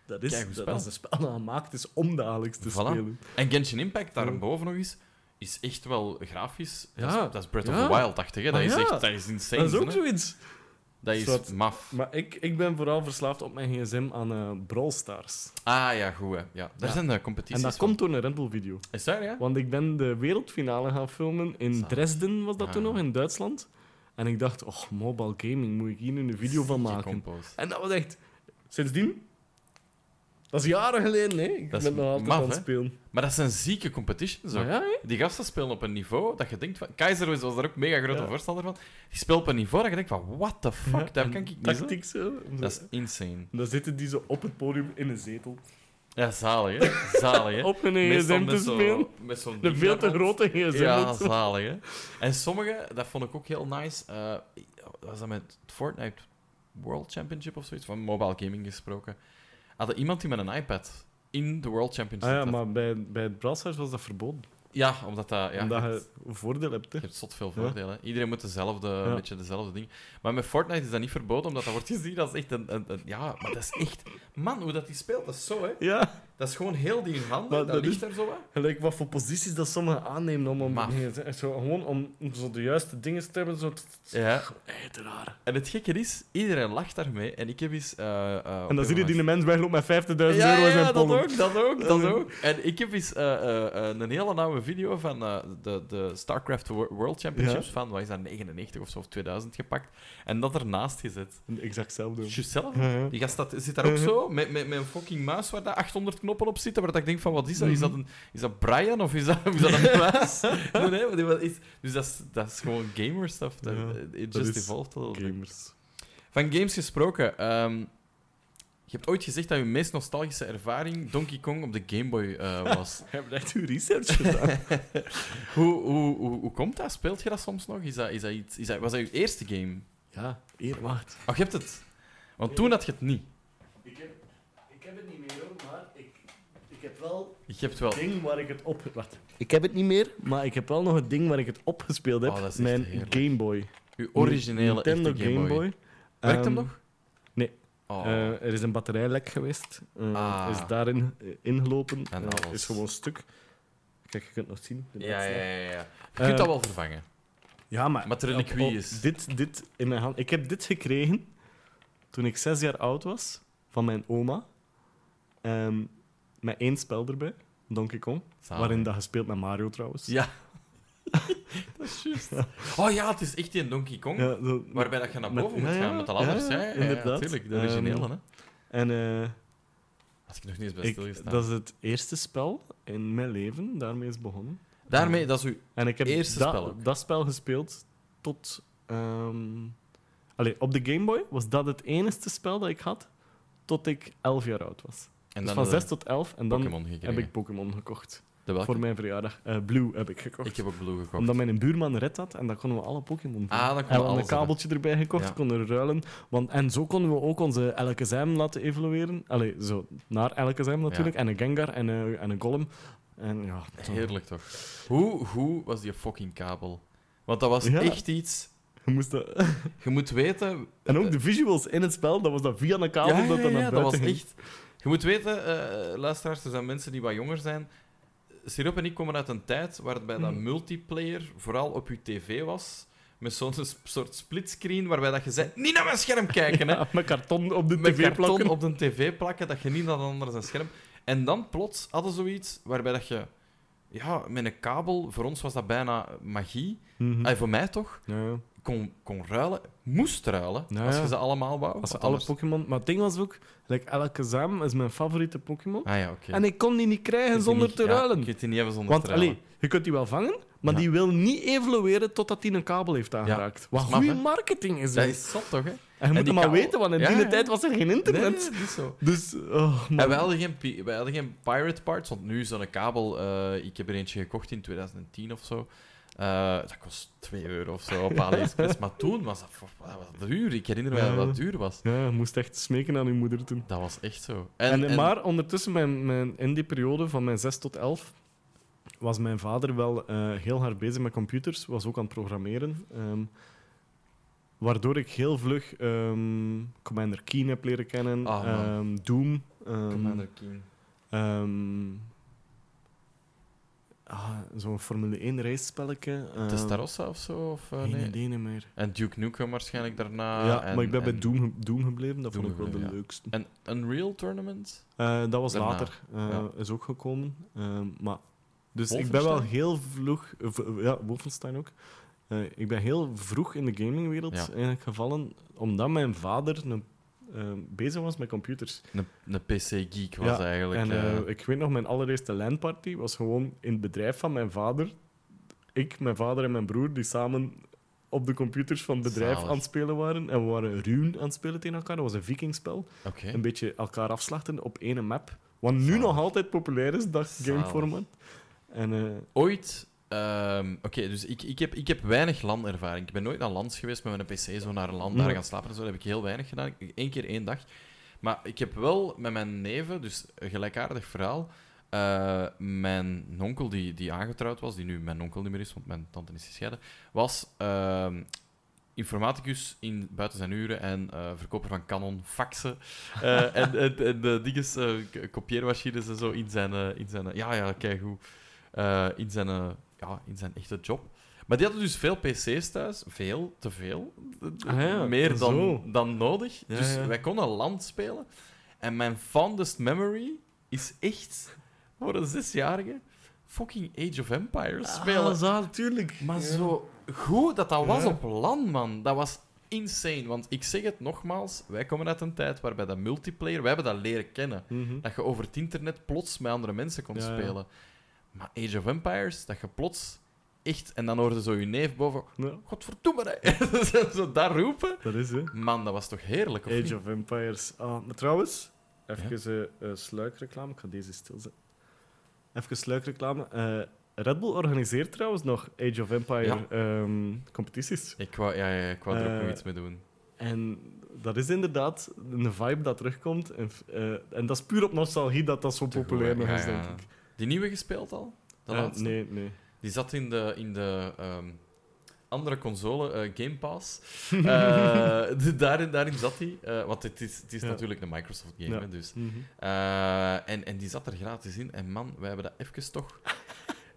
Dat, is, Keigoed dat, is een spel dat gemaakt is om dagelijks te Voilà. spelen. En Genshin Impact, Ja. daarboven nog eens, is echt wel grafisch. Dat, Ja. is, dat is Breath of the Wild-achtig. Dat, Ah, is ja. echt, dat is insane. Dat is ook hè. zoiets. Dat is Zwart. maf. Maar ik, ik ben vooral verslaafd op mijn gsm aan eh Brawl Stars. Ah ja, goed. Hè. Ja. Daar Ja. zijn de competities En dat van. komt door een Red Bull video. Is dat, ja? Want ik ben de wereldfinale gaan filmen in Zalig. Dresden, was dat Ah. toen nog, in Duitsland. En ik dacht, oh, mobile gaming, moet ik hier nu een video van maken? En dat was echt... Sindsdien... Dat is jaren geleden, hè. Ik Dat is ben nog altijd maf, aan het hè? spelen. Maar dat zijn zieke competitions ook. Ja? Die gasten spelen op een niveau dat je denkt van... Keizer was daar ook mega grote Ja. voorstander van. Die speelt op een niveau dat je denkt van... What the fuck? Ja, en kan ik niet zo. Tactiek zo. Dat is insane. Dan zitten die zo op het podium in een zetel. Ja, zalig, hè? Zalig, hè? Op Meestal gsm te met zo- spelen. Met zo'n Een ding veel daar te grote gsm. Ja, ook zo. zalig, hè? En sommige, dat vond ik ook heel nice. eh, was dat met Fortnite World Championship of zoiets? Van mobile gaming gesproken. Hadden iemand die met een iPad in de World Championship Ah ja, zat. maar bij, bij het Brawl Stars was dat verboden. Ja, omdat dat... Ja, omdat je, een voordeel hebt. Hè. je hebt zot veel voordelen. Iedereen moet dezelfde, Ja. een beetje dezelfde dingen. Maar met Fortnite is dat niet verboden, omdat dat wordt gezien als echt een, een, een- Ja, maar dat is echt... Man, hoe dat die speelt, dat is zo, hè? Ja, Dat is gewoon heel die handen, Maar dat, dat ligt er zo, hè? gelijk wat voor posities dat sommigen aannemen om... om nee, zo, gewoon om, om zo de juiste dingen te hebben. Zo, Ja. raar. En het gekke is, iedereen lacht daarmee. En ik heb eens... eh, eh, op En dan zie je die mens wegloopt met 50.000 ja, euro in ja, zijn dat pollen. ook, dat ook, dat Ja. ook. En ik heb eens eh, eh, eh, een hele oude video van eh, de, de StarCraft Wo- World Championships Ja. van, wat is dat, 99 of zo, of 2000 gepakt. En dat ernaast gezet. Exact hetzelfde. Juist zelf. Ja, ja. Die gast dat, zit daar ook zo, met, met, met een fucking muis waar daar 800 knoppen op zitten, waar dat ik denk van, wat is dat? Is dat, een, is dat Brian of is dat, is dat een muis? nee, nee, is, dus dat is, dat is gewoon gamer stuff. Dat, Ja, it dat just is evolved a little bit. Gamers. Van games gesproken. ehm, je hebt ooit gezegd dat je meest nostalgische ervaring Donkey Kong op de Game Boy eh, was. Je hebt echt uw research gedaan. hoe, hoe, hoe, hoe komt dat? Speelt je dat soms nog? Is dat, is dat iets, is dat, was dat je eerste game? ja, eerwaard. Oh, je hebt het. Want toen had je het niet. Ik heb, ik heb het niet meer, hoor, maar ik, ik heb wel Je hebt wel. het ding waar ik het op... Wacht. Ik heb het niet meer, maar ik heb wel nog het ding waar ik het opgespeeld heb. Oh, dat is echt Mijn heerlijk. Game Boy. Je originele Nintendo echte Game Boy. Werkt hem Ehm, nog? nee. Oh. eh, er is een batterijlek geweest. eh, Ah. Is daarin eh, ingelopen. En Eh, alles. is gewoon stuk. Kijk, je kunt het nog zien. de ja, ja, ja, ja. Je Eh, kunt dat wel vervangen. Ja, maar... Maar er op- op is. Dit, dit in mijn hand. Ik heb dit gekregen toen ik zes jaar oud was, van mijn oma. Ehm, met één spel erbij, Donkey Kong. Zalig. Waarin dat gespeeld met Mario trouwens. Ja. dat is juist. Oh ja, het is echt die Donkey Kong. Ja, zo- Waarbij dat je naar Met- boven ja, moet ja, gaan met de ladders. ja, Ja, ja, ja, inderdaad. natuurlijk. De originele, Ehm, hè. En eh, Had ik nog niet eens bij Ik, stilgestaan. dat is het eerste spel in mijn leven, daarmee is het begonnen. Daarmee, dat is uw... En ik heb Eerste dat, spel ook. dat spel gespeeld tot... ehm Allee, op de Game Boy was dat het enige spel dat ik had tot ik 11 jaar oud was. En dus dan van heb je 6 tot 11 en dan heb ik Pokémon gekocht. De welke? Voor mijn verjaardag. Eh, Blue heb ik gekocht. Ik heb ook Blue gekocht. Omdat mijn buurman red had en dan konden we alle Pokémon Ah, dan konden we En we een kabeltje erbij gekocht, Ja. konden ruilen. Want, en zo konden we ook onze LKSM laten evolueren. Allee, zo naar LKSM natuurlijk. En een Gengar en een, en een Golem. En ja. Heerlijk toch? Hoe, hoe was die fucking kabel? Want dat was Ja. echt iets... Je moest dat... Je moet weten... En ook de visuals in het spel, dat was dat via een kabel dat dan dat was ging. echt... Je moet weten, eh, luisteraars, er zijn mensen die wat jonger zijn. Sirop en ik komen uit een tijd waarbij dat Mhm. multiplayer vooral op je tv was. Met zo'n soort splitscreen waarbij dat je zei, niet naar mijn scherm kijken, hè. Met karton op de met tv karton plakken. op de tv plakken, dat je niet naar de andere zijn scherm... En dan plots hadden ze zoiets waarbij dat je... Ja, met een kabel, voor ons was dat bijna magie. Ah, voor mij toch? Ja, ja. Kon, kon ruilen. Moest ruilen, als ja. je ze allemaal wou. Als alle Pokémon... Maar het ding was ook, like, LKSM is mijn favoriete Pokémon. Ah ja, oké. En ik kon die niet krijgen zonder niet- te ruilen. Je kunt die niet hebben zonder Want te ruilen. allee, je kunt die wel vangen, maar die wil niet evolueren totdat hij een kabel heeft aangeraakt. Wat goede marketing is Dat dat. is zot toch, hè? En je moet het maar kabel- weten, want in die tijd was er geen internet. Nee, zo. Dus, oh. En wij hadden, geen, pi- wij hadden geen pirate parts, want nu is zo'n kabel... eh, ik heb er eentje gekocht in 2010 of zo. Eh, dat kost 2 euro of zo op AliExpress. maar toen was dat, dat was duur. Ik herinner me Ja. dat dat duur was. Ja, je moest echt smeken aan je moeder toen. Dat was echt zo. En, Maar ondertussen, mijn, mijn, in die periode van mijn 6 tot 11, was mijn vader wel eh, heel hard bezig met computers, was ook aan het programmeren. ehm, waardoor ik heel vlug ehm, Commander Keen heb leren kennen, Ah, ehm, Doom. Commander Keen. Ehm, ah, Zo'n Formule 1 race-spelletje. ehm, Testarossa of zo? Of, geen nee? idee niet meer. En Duke Nukem waarschijnlijk daarna. ja, en, maar ik ben bij Doom, ge- Doom gebleven, dat Doom vond ik wel de ja. leukste. En Unreal Tournament? Eh, dat was Daarna, later, eh, ja. is ook gekomen. Ehm, maar, dus ik ben wel heel vlug, eh, v- ja, Wolfenstein ook. Ik ben heel vroeg in de gamingwereld eigenlijk gevallen, omdat mijn vader een, bezig was met computers. Een, PC-geek was Ja, eigenlijk. En eh, eh, ik weet nog, mijn allereerste LAN-party was gewoon in het bedrijf van mijn vader. Ik, mijn vader en mijn broer, die samen op de computers van het bedrijf Zalig. aan het spelen waren. En we waren Rune aan het spelen tegen elkaar. Dat was een vikingspel. Oké. Een beetje elkaar afslachten op één map. Wat nu Zalig. nog altijd populair is, dat gameformat. En eh, Ooit. Ehm, Oké, dus ik, ik, heb, ik heb weinig LAN-ervaring. Ik ben nooit naar lands geweest met mijn PC, zo naar een land, daar gaan slapen en zo. Dat heb ik heel weinig gedaan. Eén keer één dag. Maar ik heb wel met mijn neven, dus een gelijkaardig verhaal. eh, mijn onkel, die, die aangetrouwd was, die nu mijn onkel niet meer is, want mijn tante is gescheiden, was ehm, informaticus in buiten zijn uren en eh, verkoper van Canon, faxen eh, en, en, en de dinges, kopieermachines en zo in zijn... in zijn ja, ja, kijk hoe. In, zijn, ja, in zijn echte job. Maar die hadden dus veel PC's thuis. Veel, te veel. Ah ja, Meer dan, zo. dan nodig. Ja, dus ja. wij konden land spelen. En mijn fondest memory is echt voor een zesjarige fucking Age of Empires spelen. Ah, zo, natuurlijk. Maar zo goed dat dat was op land, man. Dat was insane. Want ik zeg het nogmaals, wij komen uit een tijd waarbij dat multiplayer, wij hebben dat leren kennen. Mhm. Dat je over het internet plots met andere mensen kon spelen. Maar Age of Empires, dat je plots echt... En dan hoorde zo je neef boven... Ja, Godverdomme, hè. zo daar roepen. dat is hè. Man, dat was toch heerlijk, of niet? Age of Empires. Ah, maar trouwens, even eh, eh, sluikreclame. Ik ga deze stilzetten. Even sluikreclame. Eh Red Bull organiseert trouwens nog Age of Empire Ja. ehm, competities. Ik wou, ja, ja, ik wou er ook nog iets mee doen. En dat is inderdaad een vibe dat terugkomt. En, en dat is puur op nostalgie dat dat zo populair nog is, denk ik. Die nieuwe gespeeld al? De laatste? nee, nee. Die zat in de, in de ehm, andere console, eh, Game Pass. Eh, de- daarin, daarin zat hij. eh, want het is, het is Ja. natuurlijk een Microsoft game, Ja. hè, dus. Mhm. En, en die zat er gratis in. En man, wij hebben dat even toch...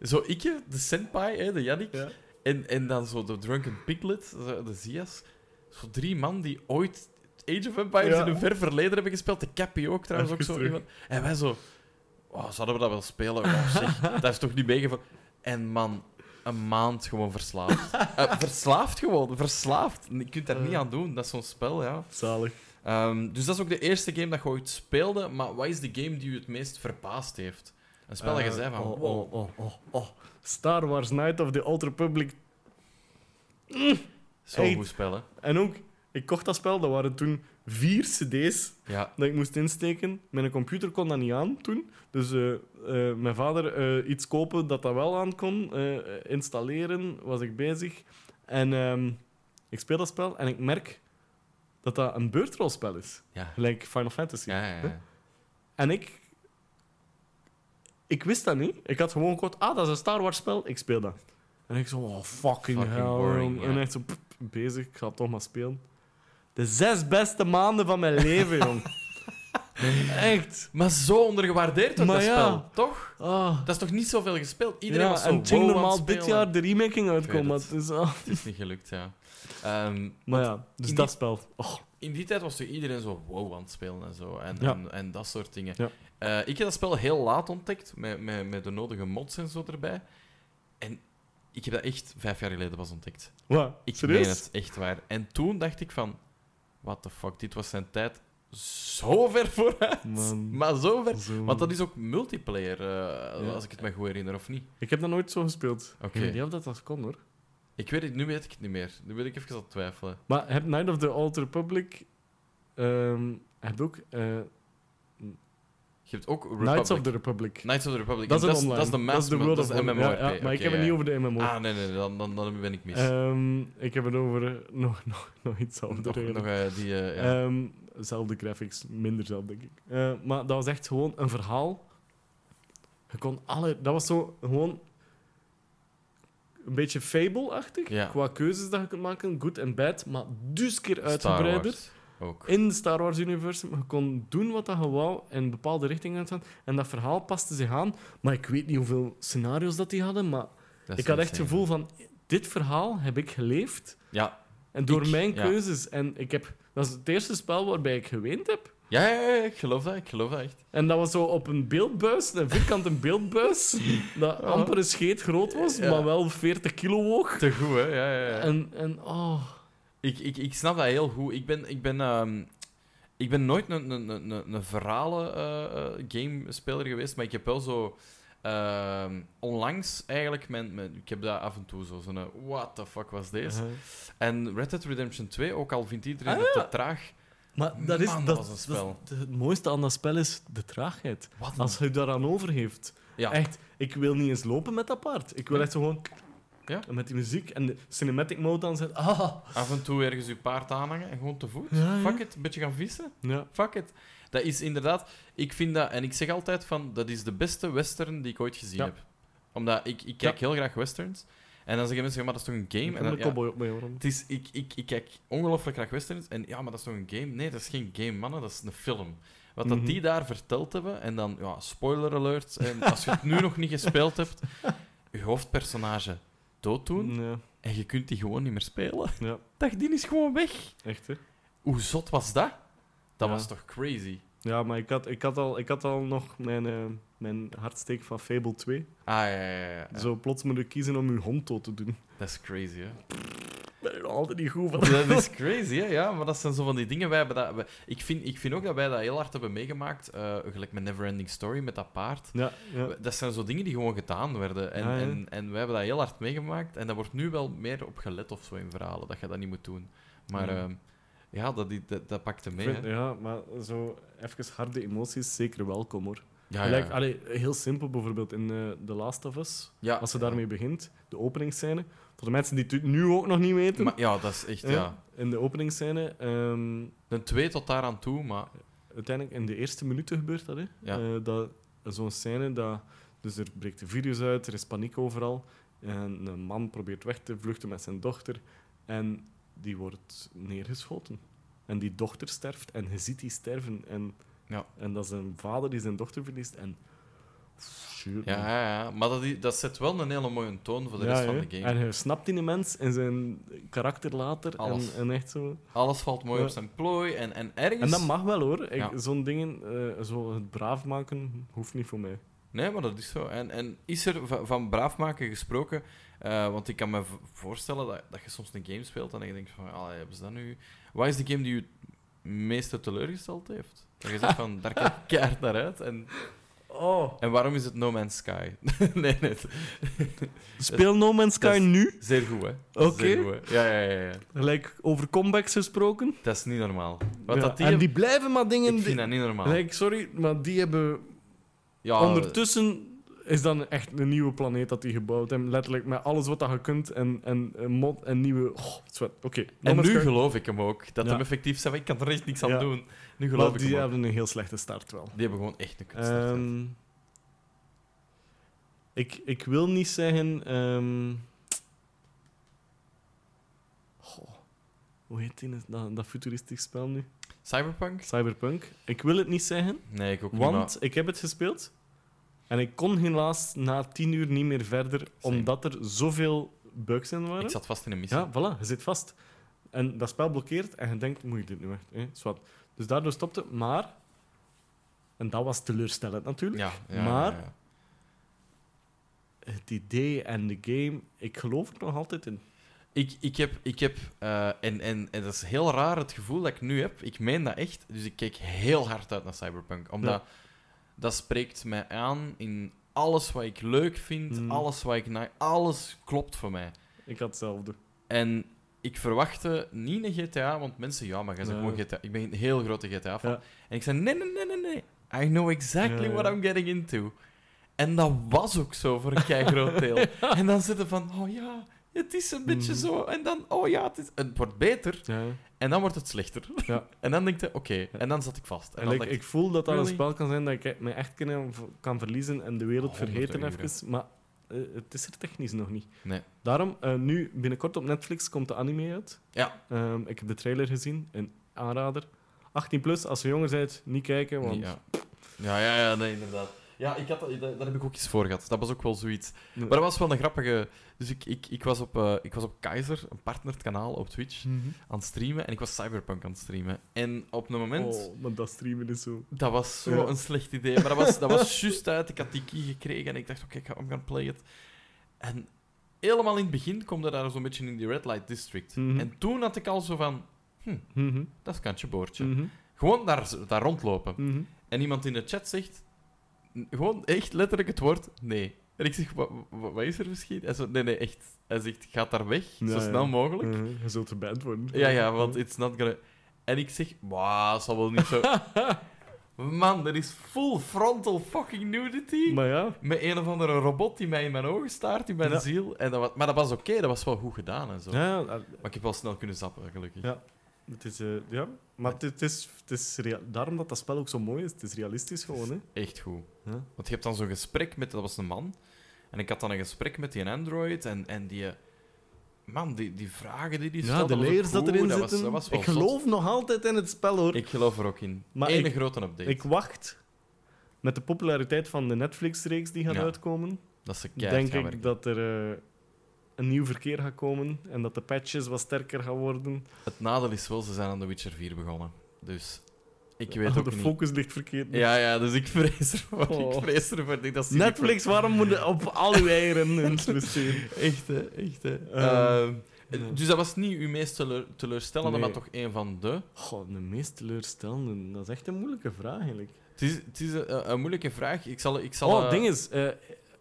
Zo, ik, de senpai, hè, de Yannick, Ja. en, en dan zo de Drunken Piglet, de Zias. Zo drie man die ooit Age of Empires Ja. in een ver verleden hebben gespeeld. De Cappy ook trouwens, ook zo terug. En wij zo... Oh, zouden we dat wel spelen? Oh, zeg, dat is toch niet meegevallen? En man, een maand gewoon verslaafd. Eh, verslaafd gewoon, verslaafd. Je kunt daar niet aan doen, dat is zo'n spel, ja. Zalig. Ehm, dus dat is ook de eerste game dat je ooit speelde. Maar wat is de game die je het meest verbaasd heeft? Een spel dat je Eh, zei van... Oh, wow, oh, oh, oh, oh. Star Wars Night of the Old Republic. zo'n echt. goed spel, hè? En ook, ik kocht dat spel, dat waren toen vier cd's Ja. dat ik moest insteken. Mijn computer kon dat niet aan toen. Dus eh, eh, mijn vader eh, iets kopen dat dat wel aan kon. installeren, was ik bezig. En ehm, ik speel dat spel en ik merk dat dat een beurtrolspel is. Ja. Gelijk Final Fantasy. Ja, ja, ja. En ik... Ik wist dat niet. Ik had gewoon gehoord, ah, dat is een Star Wars spel. Ik speel dat. En ik zo, oh, fucking, Fucking hell. boring. En echt zo pff, bezig. Ik ga het toch maar spelen. De zes beste maanden van mijn leven, jong. Echt. Maar zo ondergewaardeerd wordt Maar dat ja. spel, toch? Ah. Dat is toch niet zoveel gespeeld? Iedereen ja, was zo en wow normaal dit jaar de remaking weet het is, ah. Het is niet gelukt, ja. Ehm, maar ja, dus dat die- spel. Oh. in die tijd was toch iedereen zo wow aan het spelen en zo. En, Ja. en, en dat soort dingen. Ja. Eh, ik heb dat spel heel laat ontdekt, met, met, met de nodige mods en zo erbij. En ik heb dat echt vijf jaar geleden pas ontdekt. Wat? Ik Serieus? meen het, echt waar. En toen dacht ik van, what the fuck, dit was zijn tijd zo ver vooruit. Man. Maar zo ver. Zo. Want dat is ook multiplayer, eh, Ja. als ik het me goed herinner, of niet? Ik heb dat nooit zo gespeeld. Oké. Ik weet niet of dat, dat kon, hoor. Ik weet het, nu weet ik het niet meer. Nu wil ik even aan het twijfelen. Maar heb Night of the Old Republic... ehm heb ook... eh, Je hebt ook Knights of the Republic. Knights of the Republic. Dat is online. dat is de World dat is de of MMORPG. Ja, ja, maar ik heb het niet over de MMO. Ah, nee, nee, dan, dan, dan ben ik mis. Ehm, ik heb het over nog, nog, nog iets nog anders. nog eigenlijk. eh, die... eh. Ehm, zelfde graphics, minder zelf, denk ik. Eh, maar dat was echt gewoon een verhaal. Je kon alle... Dat was zo gewoon... Een beetje Fable-achtig. Qua keuzes dat je kunt maken. Good en bad. Maar dus keer uitgebreider. Ook. In de Star Wars universum. Je kon doen wat je wou. In een bepaalde richting gaan. En dat verhaal paste zich aan. Maar ik weet niet hoeveel scenario's dat die hadden. Maar ik had echt het gevoel van... Dit verhaal heb ik geleefd. Ja. En door Ik- mijn ja. keuzes. En ik heb... Dat is het eerste spel waarbij ik geweend heb. Ja, ja, ja, ik geloof dat. Ik geloof dat echt. En dat was zo op een beeldbuis, een vierkante beeldbuis, dat amper een scheet groot was, Ja. maar wel 40 kilo woog. Te goed, hè? Ja, ja, ja. En, en oh, Ik, ik, ik snap dat heel goed. Ik ben, ik ben, ehm, ik ben nooit een, een, een, een- een verhalen eh, eh, gamespeler geweest, maar ik heb wel zo ehm, onlangs eigenlijk mijn, mijn- ik heb dat af en toe zo zo'n eh, what the fuck was deze? Uh-huh. En Red Dead Redemption 2, ook al vindt iedereen Ah, het ja. te traag. Maar dat is, Man, dat, het mooiste aan dat spel is de traagheid. Als je daaraan over heeft. ja. Echt, ik wil niet eens lopen met dat paard. Ik wil echt zo gewoon... Ja. En met die muziek en de cinematic mode dan zet. Ah, Af en toe ergens je paard aanhangen en gewoon te voet. Ja. Fuck it, een beetje gaan vissen. ja. Fuck it. Dat is inderdaad, ik vind dat, en ik zeg altijd van, dat is de beste western die ik ooit gezien heb. Omdat ik, ik kijk heel graag westerns. En dan zeggen mensen, ja, maar dat is toch een game? En dan, ja, op mee, het is, ik, ik, ik kijk ongelooflijk graag westerns. En ja, maar dat is toch een game? Nee, dat is geen game, mannen. Dat is een film. Wat Mhm. dat die daar verteld hebben, en dan, ja, spoiler alerts. En als je het nu nog niet gespeeld hebt, je hoofdpersonage dooddoen Ja, en je kunt die gewoon niet meer spelen. ja, Dat die is gewoon weg. echt hè. Hoe zot was dat? Dat Ja. was toch crazy? Ja, maar ik had, ik had, al, ik had al nog mijn, eh, mijn hartsteek van Fable 2. Ah, ja, ja, ja. ja. Zo plots moet je kiezen om je hond dood te doen. Dat is crazy, hè? Ik ben er altijd niet goed van. Dat is crazy, hè? Ja, maar dat zijn zo van die dingen. Wij hebben dat, wij- ik, vind, ik vind ook dat wij dat heel hard hebben meegemaakt. eh, gelijk met Neverending Story, met dat paard. Ja, ja. Dat zijn zo dingen die gewoon gedaan werden. En, Ja, ja. en, en wij hebben dat heel hard meegemaakt. En daar wordt nu wel meer op gelet of zo in verhalen, dat je dat niet moet doen. Maar Ja. Ja, dat, dat, dat pakte mee. Vind- ja, maar zo even harde emoties, zeker welkom hoor. Ja, ja. allee, heel simpel bijvoorbeeld in eh The Last of Us. ja. Als ze daarmee begint, de openingsscène. Voor de mensen die het nu ook nog niet weten. Maar, ja, dat is echt, ja. In de openingsscène, ehm, Een twee tot daar aan toe, maar uiteindelijk in de eerste minuten gebeurt dat. Hè? Eh, dat Zo'n scène, dat, dus er breekt een virus uit, er is paniek overal. En een man probeert weg te vluchten met zijn dochter. En die wordt neergeschoten. En die dochter sterft en je ziet die sterven. En, Ja. en dat is een vader die zijn dochter verliest. En... Shit, ja, ja, ja. Maar dat, dat zet wel een hele mooie toon voor de rest van de game. En je snapt die mens en zijn karakter later. En, Alles. en echt zo. Alles valt mooi op zijn plooi. En, en ergens... En dat mag wel hoor. Zo'n dingen, eh, zo het braaf maken, hoeft niet voor mij. Nee, maar dat is zo. En, en is er va- van braaf maken gesproken? Eh, want ik kan me voorstellen dat, dat je soms een game speelt en je denkt van, ah, hebben ze dat nu? Wat is de game die je het meeste teleurgesteld heeft? Dat je zegt van, daar kijk ik keihard naar uit. En, Oh. en waarom is het No Man's Sky? nee, nee. Speel No Man's Sky nu? Zeer goed, hè? Oké. Zeer goed, hè. Ja, ja, ja, ja. Gelijk over comebacks gesproken. Dat is niet normaal. Wat Ja, dat die, en die blijven maar dingen... Ik vind dat niet normaal. Gelijk, sorry, maar die hebben... ja, Ondertussen is dan echt een nieuwe planeet dat die gebouwd hebben. Letterlijk met alles wat dat je kunt en, en, mod en nieuwe... Oh. Oké. En nu geloof ik hem ook. Dat Ja. hem effectief zei, ik kan er echt niks aan Ja. doen. Nu Maar geloof ik die hem ook. hebben een heel slechte start wel. Die hebben gewoon echt een kutstart. Ehm, ik, ik wil niet zeggen... ehm, goh, hoe heet die, dat, dat futuristisch spel nu? Cyberpunk? Cyberpunk. Ik wil het niet zeggen, Nee, ik ook niet. want ik heb het gespeeld. En ik kon helaas na tien uur niet meer verder, omdat er zoveel bugs in waren. ik zat vast in een missie. Ja, voilà, je zit vast. En dat spel blokkeert en je denkt, moet je dit nu echt? Zwat. Dus daardoor stopte het, maar... En dat was teleurstellend natuurlijk. Ja, ja, Maar- ja. Het idee en de game, ik geloof er nog altijd in. Ik, ik heb, ik heb eh, en, en, en dat is heel raar het gevoel dat ik nu heb. Ik meen dat echt. Dus ik keek heel hard uit naar Cyberpunk. Omdat Ja. Dat spreekt mij aan in alles wat ik leuk vind. Mm. Alles wat ik... na- Alles klopt voor mij. Ik had hetzelfde. En ik verwachtte niet een GTA, want mensen, ja, maar jij Ja. gewoon GTA. Ik ben een heel grote GTA fan. Ja. En ik zei, nee, nee, nee, nee, nee. I know exactly Ja, ja. what I'm getting into. En dat was ook zo voor een kei groot deel. En dan zitten van, oh ja, het is een beetje Mhm. zo. En dan, oh ja, het, is, het wordt beter. En dan wordt het slechter. Ja. En dan denk je, oké. En dan zat ik vast. En ik, ik voel dat dat een spel kan zijn dat ik me echt kan, kan verliezen en de wereld Honderden vergeten even. Maar eh, het is er technisch nog niet. Nee. Daarom, eh, nu binnenkort op Netflix komt de anime uit. Ja. Ehm, ik heb de trailer gezien, een aanrader. 18 plus, als je jonger bent, niet kijken, want... Ja. ja, ja, ja, nee, inderdaad. Ja, ik had, dat, dat heb ik ook eens voor gehad. Dat was ook wel zoiets. Maar dat was wel een grappige... Dus ik, ik, ik, was, op, eh, ik was op Keizer, een partnered kanaal op Twitch, Mhm. aan het streamen. En ik was Cyberpunk aan het streamen. En op een moment... Oh, maar dat streamen is zo... Dat was zo Ja. een slecht idee. Maar dat was, dat was juist uit. Ik had die key gekregen en ik dacht, oké, ik ga gonna play it. En helemaal in het begin kom je daar zo'n beetje in die Red Light District. Mhm. En toen had ik al zo van, Mhm. dat is kantje boordje. Mhm. Gewoon daar, daar rondlopen. En iemand in de chat zegt, gewoon echt letterlijk het woord nee. En ik zeg, "Wa- wa- wat is er misschien? Hij zegt, nee, nee, echt. Hij zegt, ga daar weg, Ja, zo ja. snel mogelijk. Mhm. Je zult erband worden. Ja, ja, want it's not gonna... En ik zeg, wauw, zal wel niet zo... Man, er is full frontal fucking nudity. Maar ja, Met een of andere robot die mij in mijn ogen staart, in mijn Ja. ziel. En dat was, maar dat was oké, dat was wel goed gedaan en zo. ja, eh, Maar ik heb wel snel kunnen zappen, gelukkig. Ja. Het is, eh, ja. maar het, het is, het is daarom dat dat spel ook zo mooi is. Het is realistisch gewoon. Hè. Echt goed. Ja. Want je hebt dan zo'n gesprek met... Dat was een man. En ik had dan een gesprek met die Android. En, en die... Man, die, die vragen die die Ja, stelde, de layers dat erin dat was- zitten. dat was wel ik zot. geloof nog altijd in het spel hoor. Ik geloof er ook in. Maar Eén ik- grote update. Ik wacht met de populariteit van de Netflix-reeks die gaat Ja. uitkomen. dat ze keihard Denk gaan ik werken. dat er eh, een nieuw verkeer gaat komen en dat de patches wat sterker gaan worden. Het nadeel is wel, ze zijn aan The Witcher 4 begonnen. Dus ik weet Oh, ook de niet... focus ligt verkeerd. Ja, ja, dus ik vrees ervoor. Oh. Ik vrees ervoor. Ik dat Netflix, waarom moet je op al uw eieren investeren? voor- Echt, hè. Echt, hè. Ehm, Ehm. Dus dat was niet uw meest teleur- teleurstellende, Nee. maar toch een van de... Goh, de meest teleurstellende, dat is echt een moeilijke vraag eigenlijk. Het is, het is een, een moeilijke vraag. Ik zal... Ik zal Oh, eh, ding is, eh,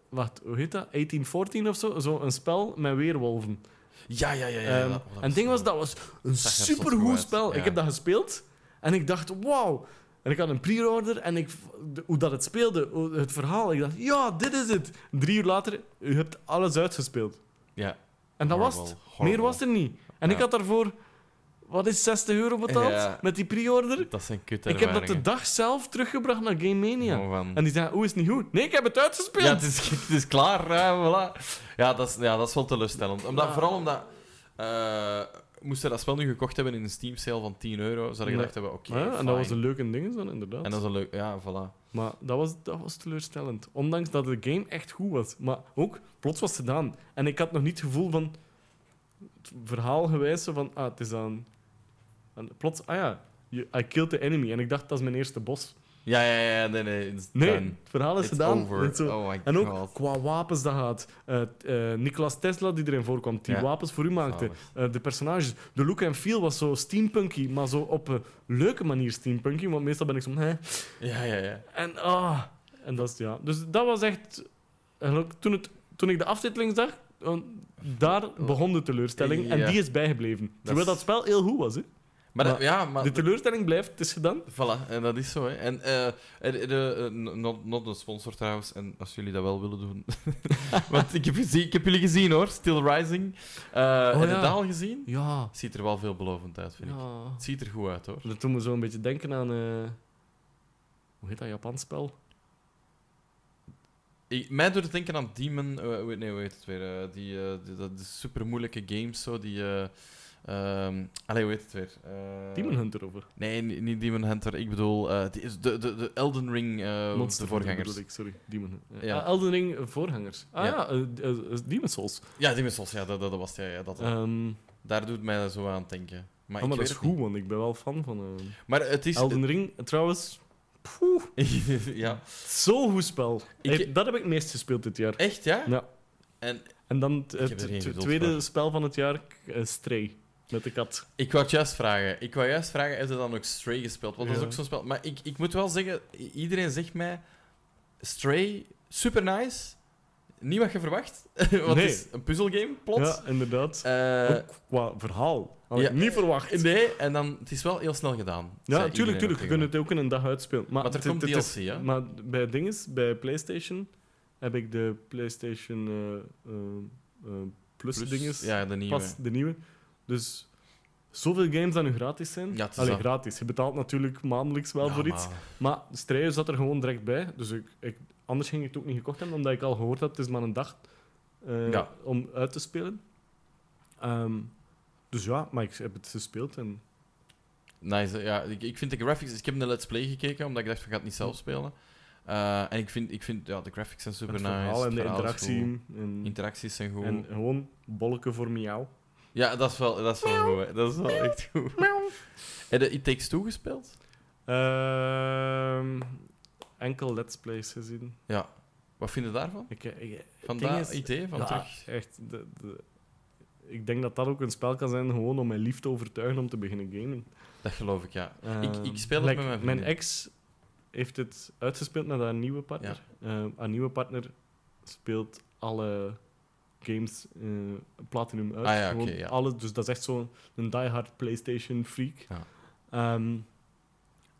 wacht, hoe heet dat? 1814 of zo? Zo een spel met weerwolven. Ja, ja, ja. ja, Ehm, dat- dat en het ding was, dat was een er supergoed spel. ja. Ik heb dat gespeeld en ik dacht, wauw. En ik had een pre-order en ik, hoe dat het speelde, het verhaal. Ik dacht, ja, dit is het. Drie uur later, u hebt alles uitgespeeld. Ja. En dat was het. horrible. Meer was er niet. En ik had daarvoor, wat is 60 euro betaald Ja. met die pre-order? Dat zijn kut Ik heb dat de dag zelf teruggebracht naar Game Mania. Van... En die zei, hoe is het niet goed? Nee, ik heb het uitgespeeld. Ja, het is, het is klaar. Ja, voilà. ja, dat is, ja, dat is wel teleurstellend. Omdat, Ja. Vooral omdat... eh moest je dat spel nu gekocht hebben in een Steam sale van 10 euro, zou je Ja. gedacht hebben, oké, Ja, en dat was een leuke ding dan, inderdaad. En dat is een leuk... Ja, voilà. Maar dat was, dat was teleurstellend. Ondanks dat de game echt goed was. Maar ook, plots was het gedaan. En ik had nog niet het gevoel van... Het verhaal gewijs zo van... Ah, het is aan... En plots... Ah ja, I killed the enemy. En ik dacht, dat is mijn eerste bos. Ja, ja, ja, nee, nee. het verhaal is It's gedaan. Oh en ook god. qua wapens dat gaat. Eh eh, Nicolas Tesla, die erin voorkomt, die Ja. wapens voor u maakte. Eh, de personages. De look en feel was zo steampunky, maar zo op een leuke manier steampunky. Want meestal ben ik zo... Hè. Ja, ja, ja. En, ah, en dat is, ja. Dus dat was echt... Toen, het, toen ik de aftiteling zag, daar begon de teleurstelling. En die is bijgebleven. Terwijl dat spel heel goed was. Hè. Maar, ja, maar... De teleurstelling blijft, is gedaan. Voilà, en dat is zo. Hè. En eh, de, de, eh, not, not een sponsor trouwens, en als jullie dat wel willen doen. Want ik heb, gezien, ik heb jullie gezien hoor, Still Rising. Eh heb je ja. dat al gezien? Ja. Ziet er wel veelbelovend uit, vind ik. Het ziet er goed uit hoor. Dat doet me zo een beetje denken aan... eh, hoe heet dat Japans spel? Ik, mij doet het denken aan Demon. eh, nee, hoe heet het weer? die, eh, die, dat is super moeilijke games zo. Die. Ehm, allee, hoe heet het weer? Eh, Demon Hunter over. Nee, ni- niet Demon Hunter. Ik bedoel, eh, de, de, de Elden Ring, eh, Monster de voorgangers. ik, sorry. Demon Hunter. Ja. Ah, Elden Ring, voorgangers. Ah Ja. ja, Demon Souls. Ja, Demon Souls, ja, dat, dat, was het, ja, ja, dat, Ehm, Daar doet mij zo aan denken. Maar, ah, maar ik dat is goed, want ik ben wel fan van Maar het is... Elden Ring. Trouwens, ja. zo'n goed spel. Ik- dat heb ik het meest gespeeld dit jaar. Echt, ja? Ja. En En dan het, tweede spel van het jaar, Stray. Met de kat. ik wou het juist vragen. Ik wou juist vragen, heb je dan ook Stray gespeeld? Want dat is Ja. ook zo'n spel. Maar ik, ik moet wel zeggen, iedereen zegt mij... Stray, super nice. Niet wat je verwacht. Nee. het is een puzzelgame, plots. Ja, inderdaad. Eh, ook qua verhaal. Had ja, ik niet verwacht. nee, en dan... Het is wel heel snel gedaan. Ja, tuurlijk, tuurlijk. Je kunt het ook in een dag uitspelen. Maar, Want er het- komt het is- DLC, hè? Maar bij dinges, bij PlayStation, heb ik de PlayStation eh, eh, Plus, Plus, dinges, Ja, de nieuwe. pas de nieuwe. Dus zoveel games die nu gratis zijn. Ja, Allee, dat. gratis. Je betaalt natuurlijk maandelijks wel Ja, voor iets. maar- Maar zat er gewoon direct bij. Dus ik, ik, anders ging ik het ook niet gekocht hebben, omdat ik al gehoord had, het is maar een dag eh, Ja. om uit te spelen. Ehm, dus ja, maar ik heb het gespeeld en Nice, ja. Ik, ik vind de graphics... Ik heb een Let's Play gekeken, omdat ik dacht, ik ga het niet zelf spelen. Eh, en ik vind, ik vind ja, de graphics zijn super het nice. en de interactie. En, Interacties zijn goed. en gewoon bolken voor miauw. Ja, dat is wel, dat is wel goed. hè. Dat is wel echt goed. Heb je It Takes Two gespeeld? Ehm, enkel Let's Plays gezien. Ja. Wat vind je daarvan? Ik, ik, Van het ding dat is- idee? Van ja, terug? echt. De, de, ik denk dat dat ook een spel kan zijn gewoon om mijn lief te overtuigen om te beginnen gamen. Dat geloof ik, ja. Ik- ik Ehm, speel het like, met mijn ex heeft het uitgespeeld met haar nieuwe partner. Ehm, haar nieuwe partner speelt alle games eh, platinum uit. Ah ja, ja. alles, dus dat is echt zo'n een diehard PlayStation freak. Ja. Ehm,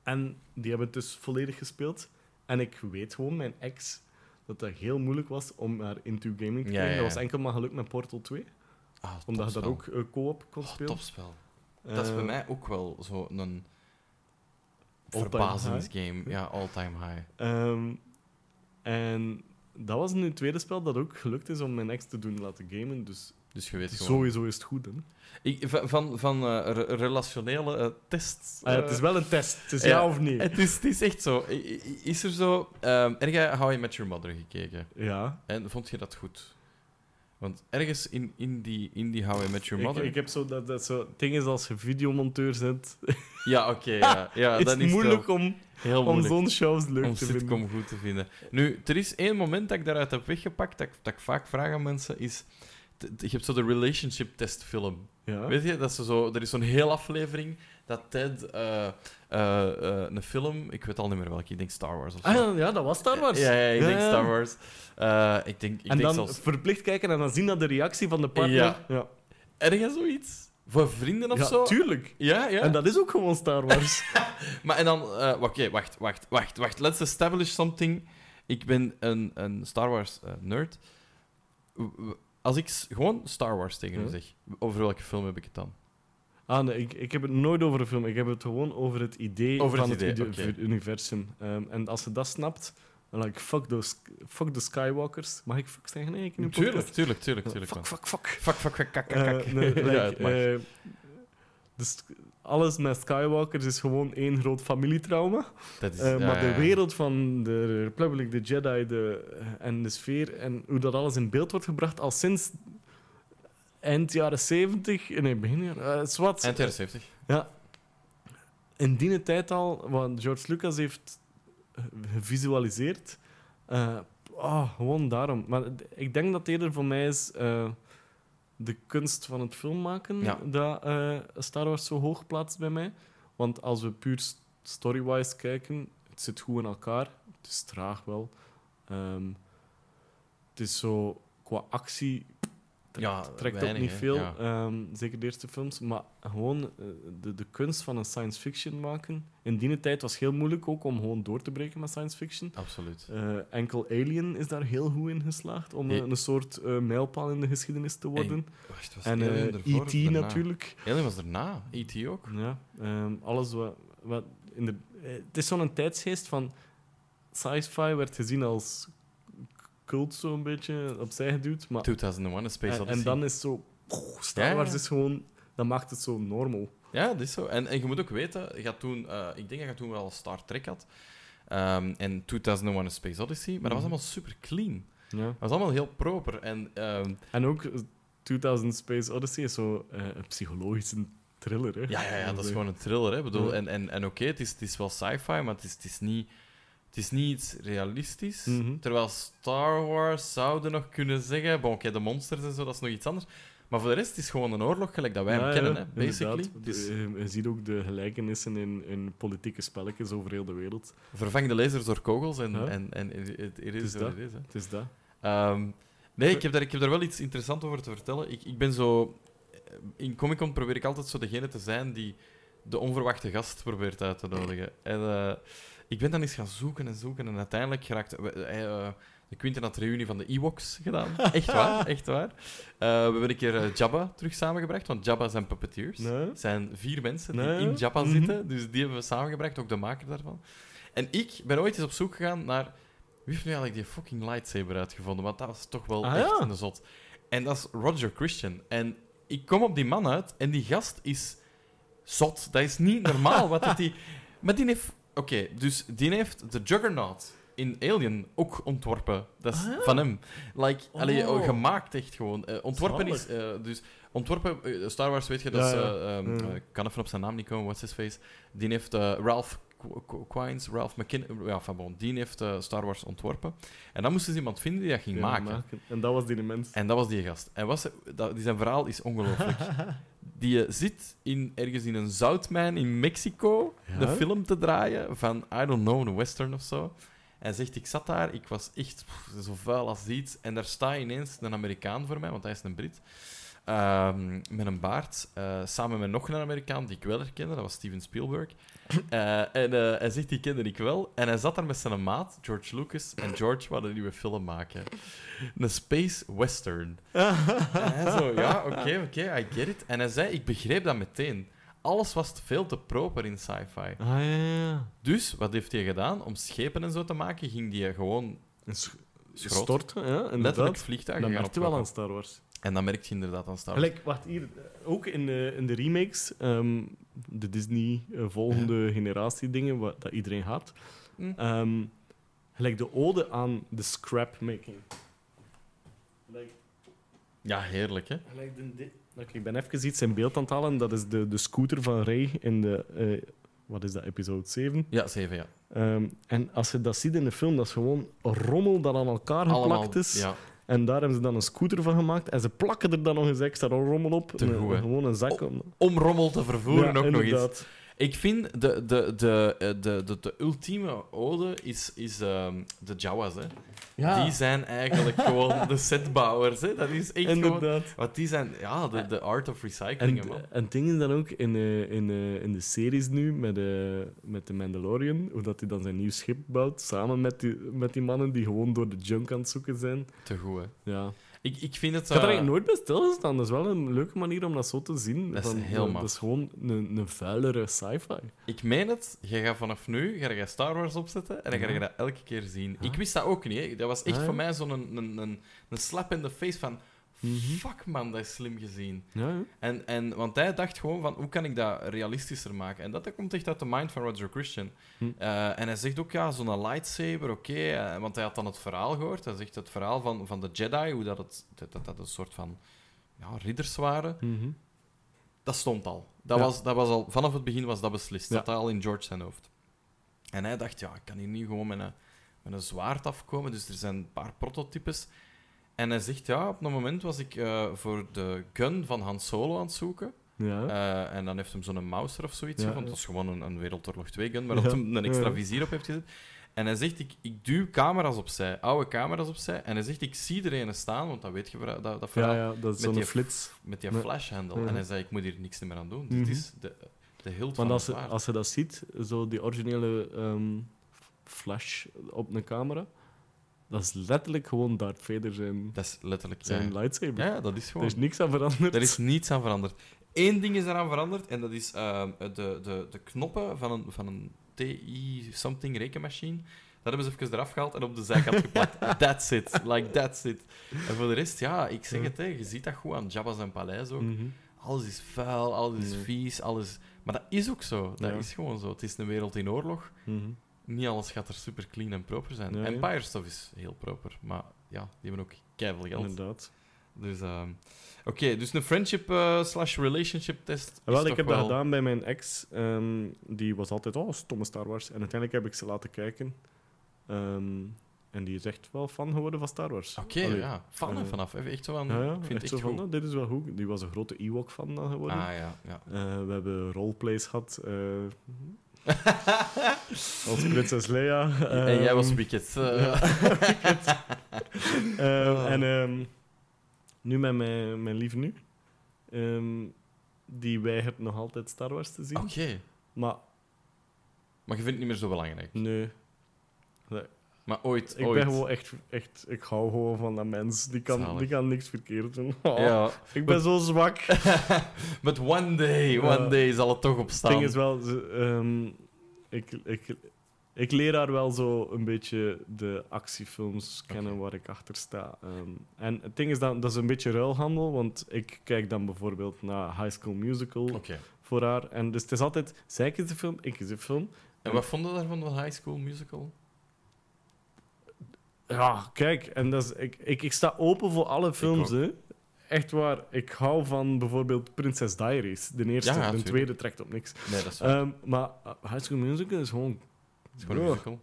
en die hebben het dus volledig gespeeld. En ik weet gewoon, mijn ex, dat dat heel moeilijk was om haar into gaming te krijgen. Dat was enkel maar gelukt met Portal 2. Ah, Omdat je dat ook eh, co-op kon Oh, spelen. topspel. Dat is bij Eh, mij ook wel zo'n verbazingsgame. Ja, all-time high. Ehm, en dat was nu het tweede spel dat ook gelukt is om mijn ex te doen laten gamen. Dus Dus je weet gewoon... sowieso is het goed. Hè? Ik, van van, van eh, re- relationele eh, tests... Ah het eh, is wel een test. Het is ja, of nee. Het is, het is echt zo. Is er zo... ehm heb jij How I Met Your Mother gekeken? Ja. En vond je dat goed? Want ergens in, in, die, in die How I Met Your Mother... ik heb zo dat, dat zo ding is als je videomonteur bent, Ja, oké. ja. ja, is dan het is moeilijk om, heel om zo'n shows leuk om te vinden. sitcom goed te vinden. Nu, er is één moment dat ik daaruit heb weggepakt, dat ik, dat ik vaak vraag aan mensen, is... Je hebt zo de relationship test film. Ja. Weet je, dat ze zo, er is zo'n hele aflevering dat Ted eh, eh, eh, een film, ik weet al niet meer welke, ik denk Star Wars of zo. Ah, ja, dat was Star Wars. Ja, ja, ik denk. Star Wars. Eh, ik denk, ik en denk dan zelfs... verplicht kijken en dan zien dat de reactie van de partner... Ja. Ergens zoiets? Voor vrienden of Ja, zo? tuurlijk. Ja, ja. En dat is ook gewoon Star Wars. Maar en dan... Oké, wacht, wacht, wacht, wacht. Let's establish something. Ik ben een, een Star Wars nerd. Als ik gewoon Star Wars tegen u Ja. zeg, over welke film heb ik het dan? Ah, nee, ik, ik heb het nooit over een film. Ik heb het gewoon over het idee Over van het het, idee, universum. Ehm, en als je dat snapt, dan like, fuck, those, fuck the Skywalkers. Mag ik fuck zeggen? Nee, ik Tuurlijk, tuurlijk, tuurlijk, tuurlijk. Fuck, fuck, fuck. Fuck, fuck, fuck, kak, kak, Eh, nee, like, ja, het mag. dus alles met Skywalkers is gewoon één groot familietrauma. dat is, Eh, ja, maar de wereld van de Republic, de Jedi de, en de sfeer en hoe dat alles in beeld wordt gebracht al sinds eind jaren 70, nee, begin jaren, zwart. Eind jaren 70. Ja. In die tijd al, want George Lucas heeft gevisualiseerd. Ah, gewoon daarom. Maar ik denk dat eerder voor mij is eh, de kunst van het filmmaken Ja. dat Star Wars zo hoog plaatst bij mij. Want als we puur story-wise kijken, het zit goed in elkaar. Het is traag wel. Ehm, het is zo qua actie Ja, trekt ook niet veel, Ja. ehm, zeker de eerste films. Maar gewoon eh, de, de kunst van een science fiction maken. In die tijd was heel moeilijk ook om gewoon door te breken met science fiction. Absoluut. Eh, enkel Alien is daar heel goed in geslaagd om eh, een soort eh, mijlpaal in de geschiedenis te worden. Wacht, was en E.T. daarna? natuurlijk. Alien was erna. E.T. ook. Ja, ehm, alles wat. wat in de, het is zo'n tijdsgeest van. Sci-fi werd gezien als cult zo'n beetje opzij geduwd. Maar 2001, A Space Odyssey. en dan is zo. Star Ja, ja. Wars is gewoon. Dat maakt het zo normal. Ja, dat is zo. En, en je moet ook weten, je had toen, eh, ik denk dat je toen wel Star Trek had. Ehm, en 2001 A Space Odyssey. Maar dat was Mhm. allemaal super clean. Ja. Dat was allemaal heel proper. En ehm, En ook eh, 2000 Space Odyssey is zo eh, een psychologische thriller. Hè? ja, ja, ja, dat is gewoon een thriller. Hè. Bedoel, Ja. En, en, en oké, het, is, het is wel sci-fi, maar het is, het is niet... Het is niet iets realistisch. Mhm. Terwijl Star Wars zouden nog kunnen zeggen... Bon, oké, de monsters en zo, dat is nog iets anders. Maar voor de rest is het gewoon een oorlog, gelijk dat wij Ja, hem ja, kennen, hè, basically. eh, je ziet ook de gelijkenissen in, in politieke spelletjes over heel de wereld. vervang de lasers door kogels en, Ja. en, en het het is is dat. is. Hè. Het is dat. Ehm, nee, ik heb, daar, ik heb daar wel iets interessants over te vertellen. Ik, ik ben zo... In Comic Con probeer ik altijd zo degene te zijn die de onverwachte gast probeert uit te nodigen. En eh, ik ben dan eens gaan zoeken en zoeken en uiteindelijk geraakt... eh, de Quinten had reunie van de Ewoks gedaan. Echt waar, echt waar. Eh, we hebben een keer Jabba terug samengebracht, want Jabba zijn puppeteers. Nee? Het zijn vier mensen die Nee. in Jabba Mhm. zitten, dus die hebben we samengebracht, ook de maker daarvan. En ik ben ooit eens op zoek gegaan naar wie heeft nu eigenlijk die fucking lightsaber uitgevonden, want dat was toch wel Ah, echt ja. een zot. En dat is Roger Christian. En ik kom op die man uit en die gast is zot. Dat is niet normaal wat dat die... Maar die heeft... Oké, dus die heeft de Juggernaut in Alien ook ontworpen. Dat is Ah, ja. van hem. Like, allee, Oh. gemaakt echt gewoon. Eh, ontworpen is... Eh, dus ontworpen... eh, Star Wars, weet je, dat Ja, is... ja. eh, ehm, eh, kan even op zijn naam niet komen, what's his face. Die heeft eh, Ralph Quines, Ralph McKin... Ja, enfin bon, die heeft eh, Star Wars ontworpen. En dan moesten ze iemand vinden die dat ging maken. En dat was die mens. En dat was die gast. En was, dat, die zijn verhaal is ongelooflijk. Die eh, zit in, ergens in een zoutmijn in Mexico Ja? de film te draaien van, I don't know, een western of zo. En zegt, ik zat daar, ik was echt pff, zo vuil als iets. En daar staat ineens een Amerikaan voor mij, want hij is een Brit. ehm, met een baard, eh, samen met nog een Amerikaan die ik wel herkende, dat was Steven Spielberg. Eh, en eh, hij zegt, die kende ik wel. En hij zat daar met zijn maat, George Lucas. En George wou een nieuwe film maken. Een space western. En hij zo, ja, oké, oké, I get it. En hij zei, ik begreep dat meteen. Alles was veel te proper in sci-fi. Ah, ja, ja. Dus, wat heeft hij gedaan? Om schepen en zo te maken, ging hij gewoon sch- schroot. storten, ja, letterlijk inderdaad. vliegtuigen Dat merkte wel aan. Star Wars. En dan merk je inderdaad aan Star Wars. Gelijk, wacht, hier. eh, Ook in de, in de remakes, ehm, de Disney eh, volgende generatie dingen, wat dat iedereen gaat. Hm. Ehm, gelijk de ode aan de scrapmaking. Ja, heerlijk, hè? de, Oké, ik ben even iets in beeld aan het halen. Dat is de, de scooter van Ray in de... eh, wat is dat, episode 7? Ja, zeven, ja. Ehm, en als je dat ziet in de film, dat is gewoon rommel dat aan elkaar geplakt Allemaal, is. ja. En daar hebben ze dan een scooter van gemaakt. En ze plakken er dan nog eens extra rommel op. Te Een- gewoon een zak. Om- Om rommel te vervoeren Ja, ook nog eens. Ik vind de, de, de, eh, de, de, de ultieme ode is, is ehm, de Jawas, hè. Die zijn eigenlijk gewoon de setbouwers, hè. Dat is echt gewoon... inderdaad. Want die zijn, ja, de, de art of recycling, En, man. en het ding is dan ook in, eh, in, eh, in de series nu met, eh, met de Mandalorian, hoe dat hij dan zijn nieuw schip bouwt, samen met die, met die mannen die gewoon door de junk aan het zoeken zijn. Te goed, hè. Ja. Ik, ik vind het... Ik had er eh, eigenlijk nooit bij stilgestaan. Dat is wel een leuke manier om dat zo te zien. Dat is Van, heel maf. Dat is gewoon een, een vuilere sci-fi. Ik meen het, je gaat vanaf nu ga je Star Wars opzetten en dan ga je dat elke keer zien. Ja. Ik wist dat ook niet. Hè. Dat was echt Ah, ja. voor mij zo'n een, een, een, een slap in de face van... Mhm. Fuck man, dat is slim gezien. Ja, ja. En, en, want hij dacht gewoon van, hoe kan ik dat realistischer maken? En dat, dat komt echt uit de mind van Roger Christian. Hm. Eh, en hij zegt ook, ja, zo'n lightsaber, oké. eh, want hij had dan het verhaal gehoord. Hij zegt het verhaal van, van de Jedi, hoe dat het dat, dat, een soort van ja, ridders waren. Mhm. Dat stond al. Dat, Ja. was, dat was al. Vanaf het begin was dat beslist. Dat al in George zijn hoofd. En hij dacht, ja, ik kan hier nu gewoon met een, met een zwaard afkomen. Dus er zijn een paar prototypes. En hij zegt, ja, op een moment was ik eh, voor de gun van Han Solo aan het zoeken. Ja. Eh, en dan heeft hem zo'n Mauser of zoiets Ja, ja. Dat is gewoon een, een Wereldoorlog 2 gun, maar dat hem een extra vizier op heeft gezet. En hij zegt, ik, ik duw camera's opzij, oude camera's opzij. En hij zegt, ik zie er een staan, want dat weet je, dat, dat verhaal, ja, dat is zo'n flits. met die flashhandle. Ja. En hij zei, ik moet hier niks meer aan doen. Mhm. Dit is de, de hilt van Want als het als je dat ziet, zo die originele ehm, flash op een camera, dat is letterlijk gewoon Darth Vader zijn, Dat is letterlijk... zijn Ja, lightsaber. ja dat is Er gewoon... is niks aan veranderd. Er is niets aan veranderd. Eén ding is eraan veranderd, en dat is ehm, de, de, de knoppen van een, van een TI-something rekenmachine. Dat hebben ze even eraf gehaald en op de zijkant geplakt. That's it. Like, that's it. En voor de rest, ja, ik zeg het, hè, je ziet dat goed aan Jabba zijn paleis ook. Mhm. Alles is vuil, alles is vies, alles... Maar dat is ook zo. Dat Ja. is gewoon zo. Het is een wereld in oorlog. Mhm. Niet alles gaat er super clean en proper zijn. Ja, ja. Empire stuff is heel proper, maar ja, die hebben ook keiveel geld. Inderdaad. Dus, ehm, oké, dus een friendship eh, slash relationship test. Wel, ik heb wel... dat gedaan bij mijn ex. ehm, die was altijd, oh, stomme Star Wars. En uiteindelijk heb ik ze laten kijken. Ehm, en die is echt wel fan geworden van Star Wars. Oké, ja. En eh, vanaf. Even echt zo van, Ja, ja, ik vind echt van. "Oh, dit is wel goed. Die was een grote Ewok-fan dan geworden. Ah, ja, ja. Eh, we hebben roleplays gehad. als prinses Leia. en jij was Ehm, Wicked. eh. ehm, Ah. En ehm, nu met mijn, mijn lieve nu. die weigert nog altijd Star Wars te zien. Oké, Maar maar je vindt het niet meer zo belangrijk. nee. Maar ooit, Ik ooit. ben gewoon echt, echt... Ik hou gewoon van dat mens. Die kan, Zalig. die kan niks verkeerd doen. Oh, Ja, Ik ben zo zwak. but one day, one day zal het toch Het opstaan. ding is wel... ehm, ik, ik, ik leer haar wel zo een beetje de actiefilms kennen waar ik achter sta. Ehm, en het ding is dan, dat is een beetje ruilhandel, want ik kijk dan bijvoorbeeld naar High School Musical voor haar. En dus het is altijd, zij kiest de film, ik kies de film. En wat vond je daarvan, van High School Musical? Ja, kijk, en dat is, ik, ik, ik sta open voor alle films, hè. Echt waar. Ik hou van bijvoorbeeld Princess Diaries. De eerste, Ja, de tuurlijk. tweede trekt op niks. Nee, dat is wel Ehm, maar uh, High School Musical is gewoon... het is gewoon een Bro, musical.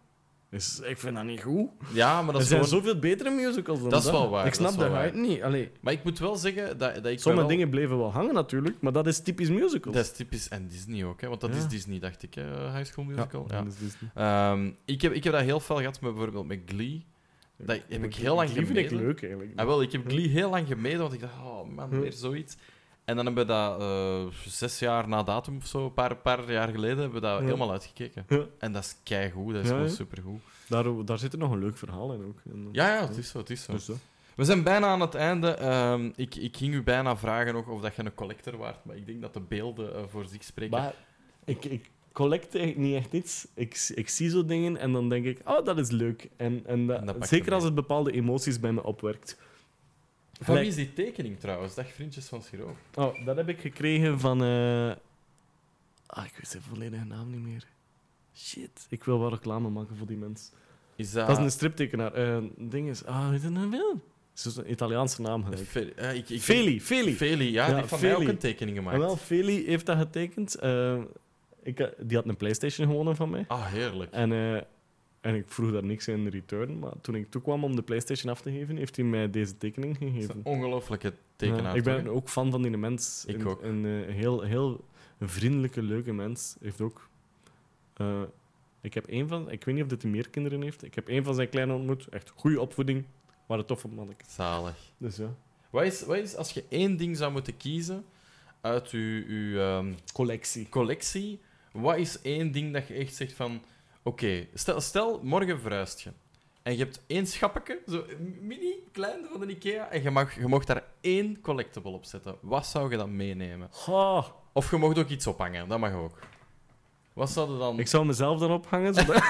is, ik vind dat niet goed. Ja, maar dat er is zijn gewoon... zoveel betere musicals dan Dat is wel waar, Ik dat snap is dat hype niet. Allee, Maar ik moet wel zeggen dat, dat ik sommige wel... dingen bleven wel hangen natuurlijk, maar dat is typisch musicals. Dat is typisch... En Disney ook, hè? Want dat Ja. is Disney, dacht ik, hè? High School Musical. Ja. dat. Ehm, ik, heb, ik heb dat heel veel gehad met bijvoorbeeld met Glee. Dat heb ik heel lang vind ik leuk eigenlijk. Ah, wel, ik heb Glee heel lang gemeden, want ik dacht, oh man, Hm. weer zoiets. En dan hebben we dat eh, zes jaar na datum of zo, een paar, paar jaar geleden, hebben we dat Ja. helemaal uitgekeken. Ja. En dat is keigoed, dat is Ja, gewoon ja. supergoed. Daar, daar zit er nog een leuk verhaal in ook. En, Ja, ja, het is zo, het is zo. Dus. We zijn bijna aan het einde. Ehm, ik, ik ging u bijna vragen nog of dat je een collector waart, maar ik denk dat de beelden eh, voor zich spreken. Maar ik, ik collect eigenlijk niet echt iets. Ik, ik zie zo dingen en dan denk ik, oh, dat is leuk. En, en, dat- En dat pak je zeker als het bepaalde emoties bij me opwerkt. Van Gelijk- wie is die tekening trouwens? Dag vriendjes van Schiro. Oh, dat heb ik gekregen van... eh, Ah, ik weet zijn volledige naam niet meer. Shit. Ik wil wel reclame maken voor die mens. Is dat... Dat is een striptekenaar. Eh, ding is... Ah, weet je nou wel? Het is een Italiaanse naam. Fe- eh, ik, ik, Feli, Feli. Feli, ja, Ja, die heeft van mij ook een tekening gemaakt. En wel, Feli heeft dat getekend. Eh, ik, ha- die had een Playstation gewonnen van mij. Ah, heerlijk. En, eh, en ik vroeg daar niks in return. Maar toen ik toekwam om de Playstation af te geven, heeft hij mij deze tekening Dat gegeven. een ongelofelijke tekenaar. Ja, ik ben ook fan van die mens. Ik Een- ook. Een, eh, heel, heel vriendelijke, leuke mens. Heeft ook... eh, ik heb één van... Ik weet niet of dit meer kinderen heeft. Ik heb één van zijn kleine ontmoet. Echt goede opvoeding. Maar een toffe manneke. Zalig. Dus ja. Wat is, wat is, als je één ding zou moeten kiezen uit je, je ehm, Collectie. collectie, wat is één ding dat je echt zegt van... Oké, stel, stel, morgen verhuist je. En je hebt één schappetje, zo mini, klein van de Ikea, en je mag, je mag daar één collectible op zetten. Wat zou je dan meenemen? Oh, Of je mag ook iets ophangen, dat mag ook. Wat zou je dan... ik zou mezelf dan ophangen. Zodat...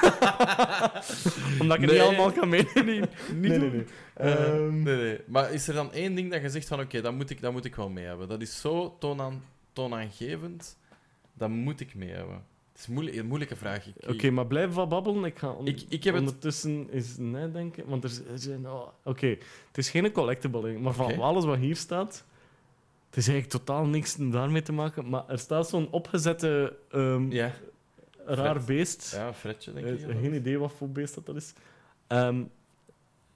Omdat ik het Nee. niet allemaal kan meenemen. niet nee, nee, doen. nee. Eh, Ehm, nee, nee. Maar is er dan één ding dat je zegt van oké, dat, moet ik, dat moet ik wel mee hebben. Dat is zo toonaan, toonaangevend, dat moet ik mee hebben. Het is moeilijk, een moeilijke vraag. Oké, maar blijf wat babbelen. Ik ga on- Ik- ik heb het- ondertussen eens nadenken. Want er zijn... oh, Oké, het is geen collectible, maar van alles wat hier staat... Het is eigenlijk totaal niks daarmee te maken, maar er staat zo'n opgezette... ehm, Ja. raar Fred. beest. Ja, Fredje, denk Eh, ik. dat geen idee wat voor beest dat, dat is. Ehm,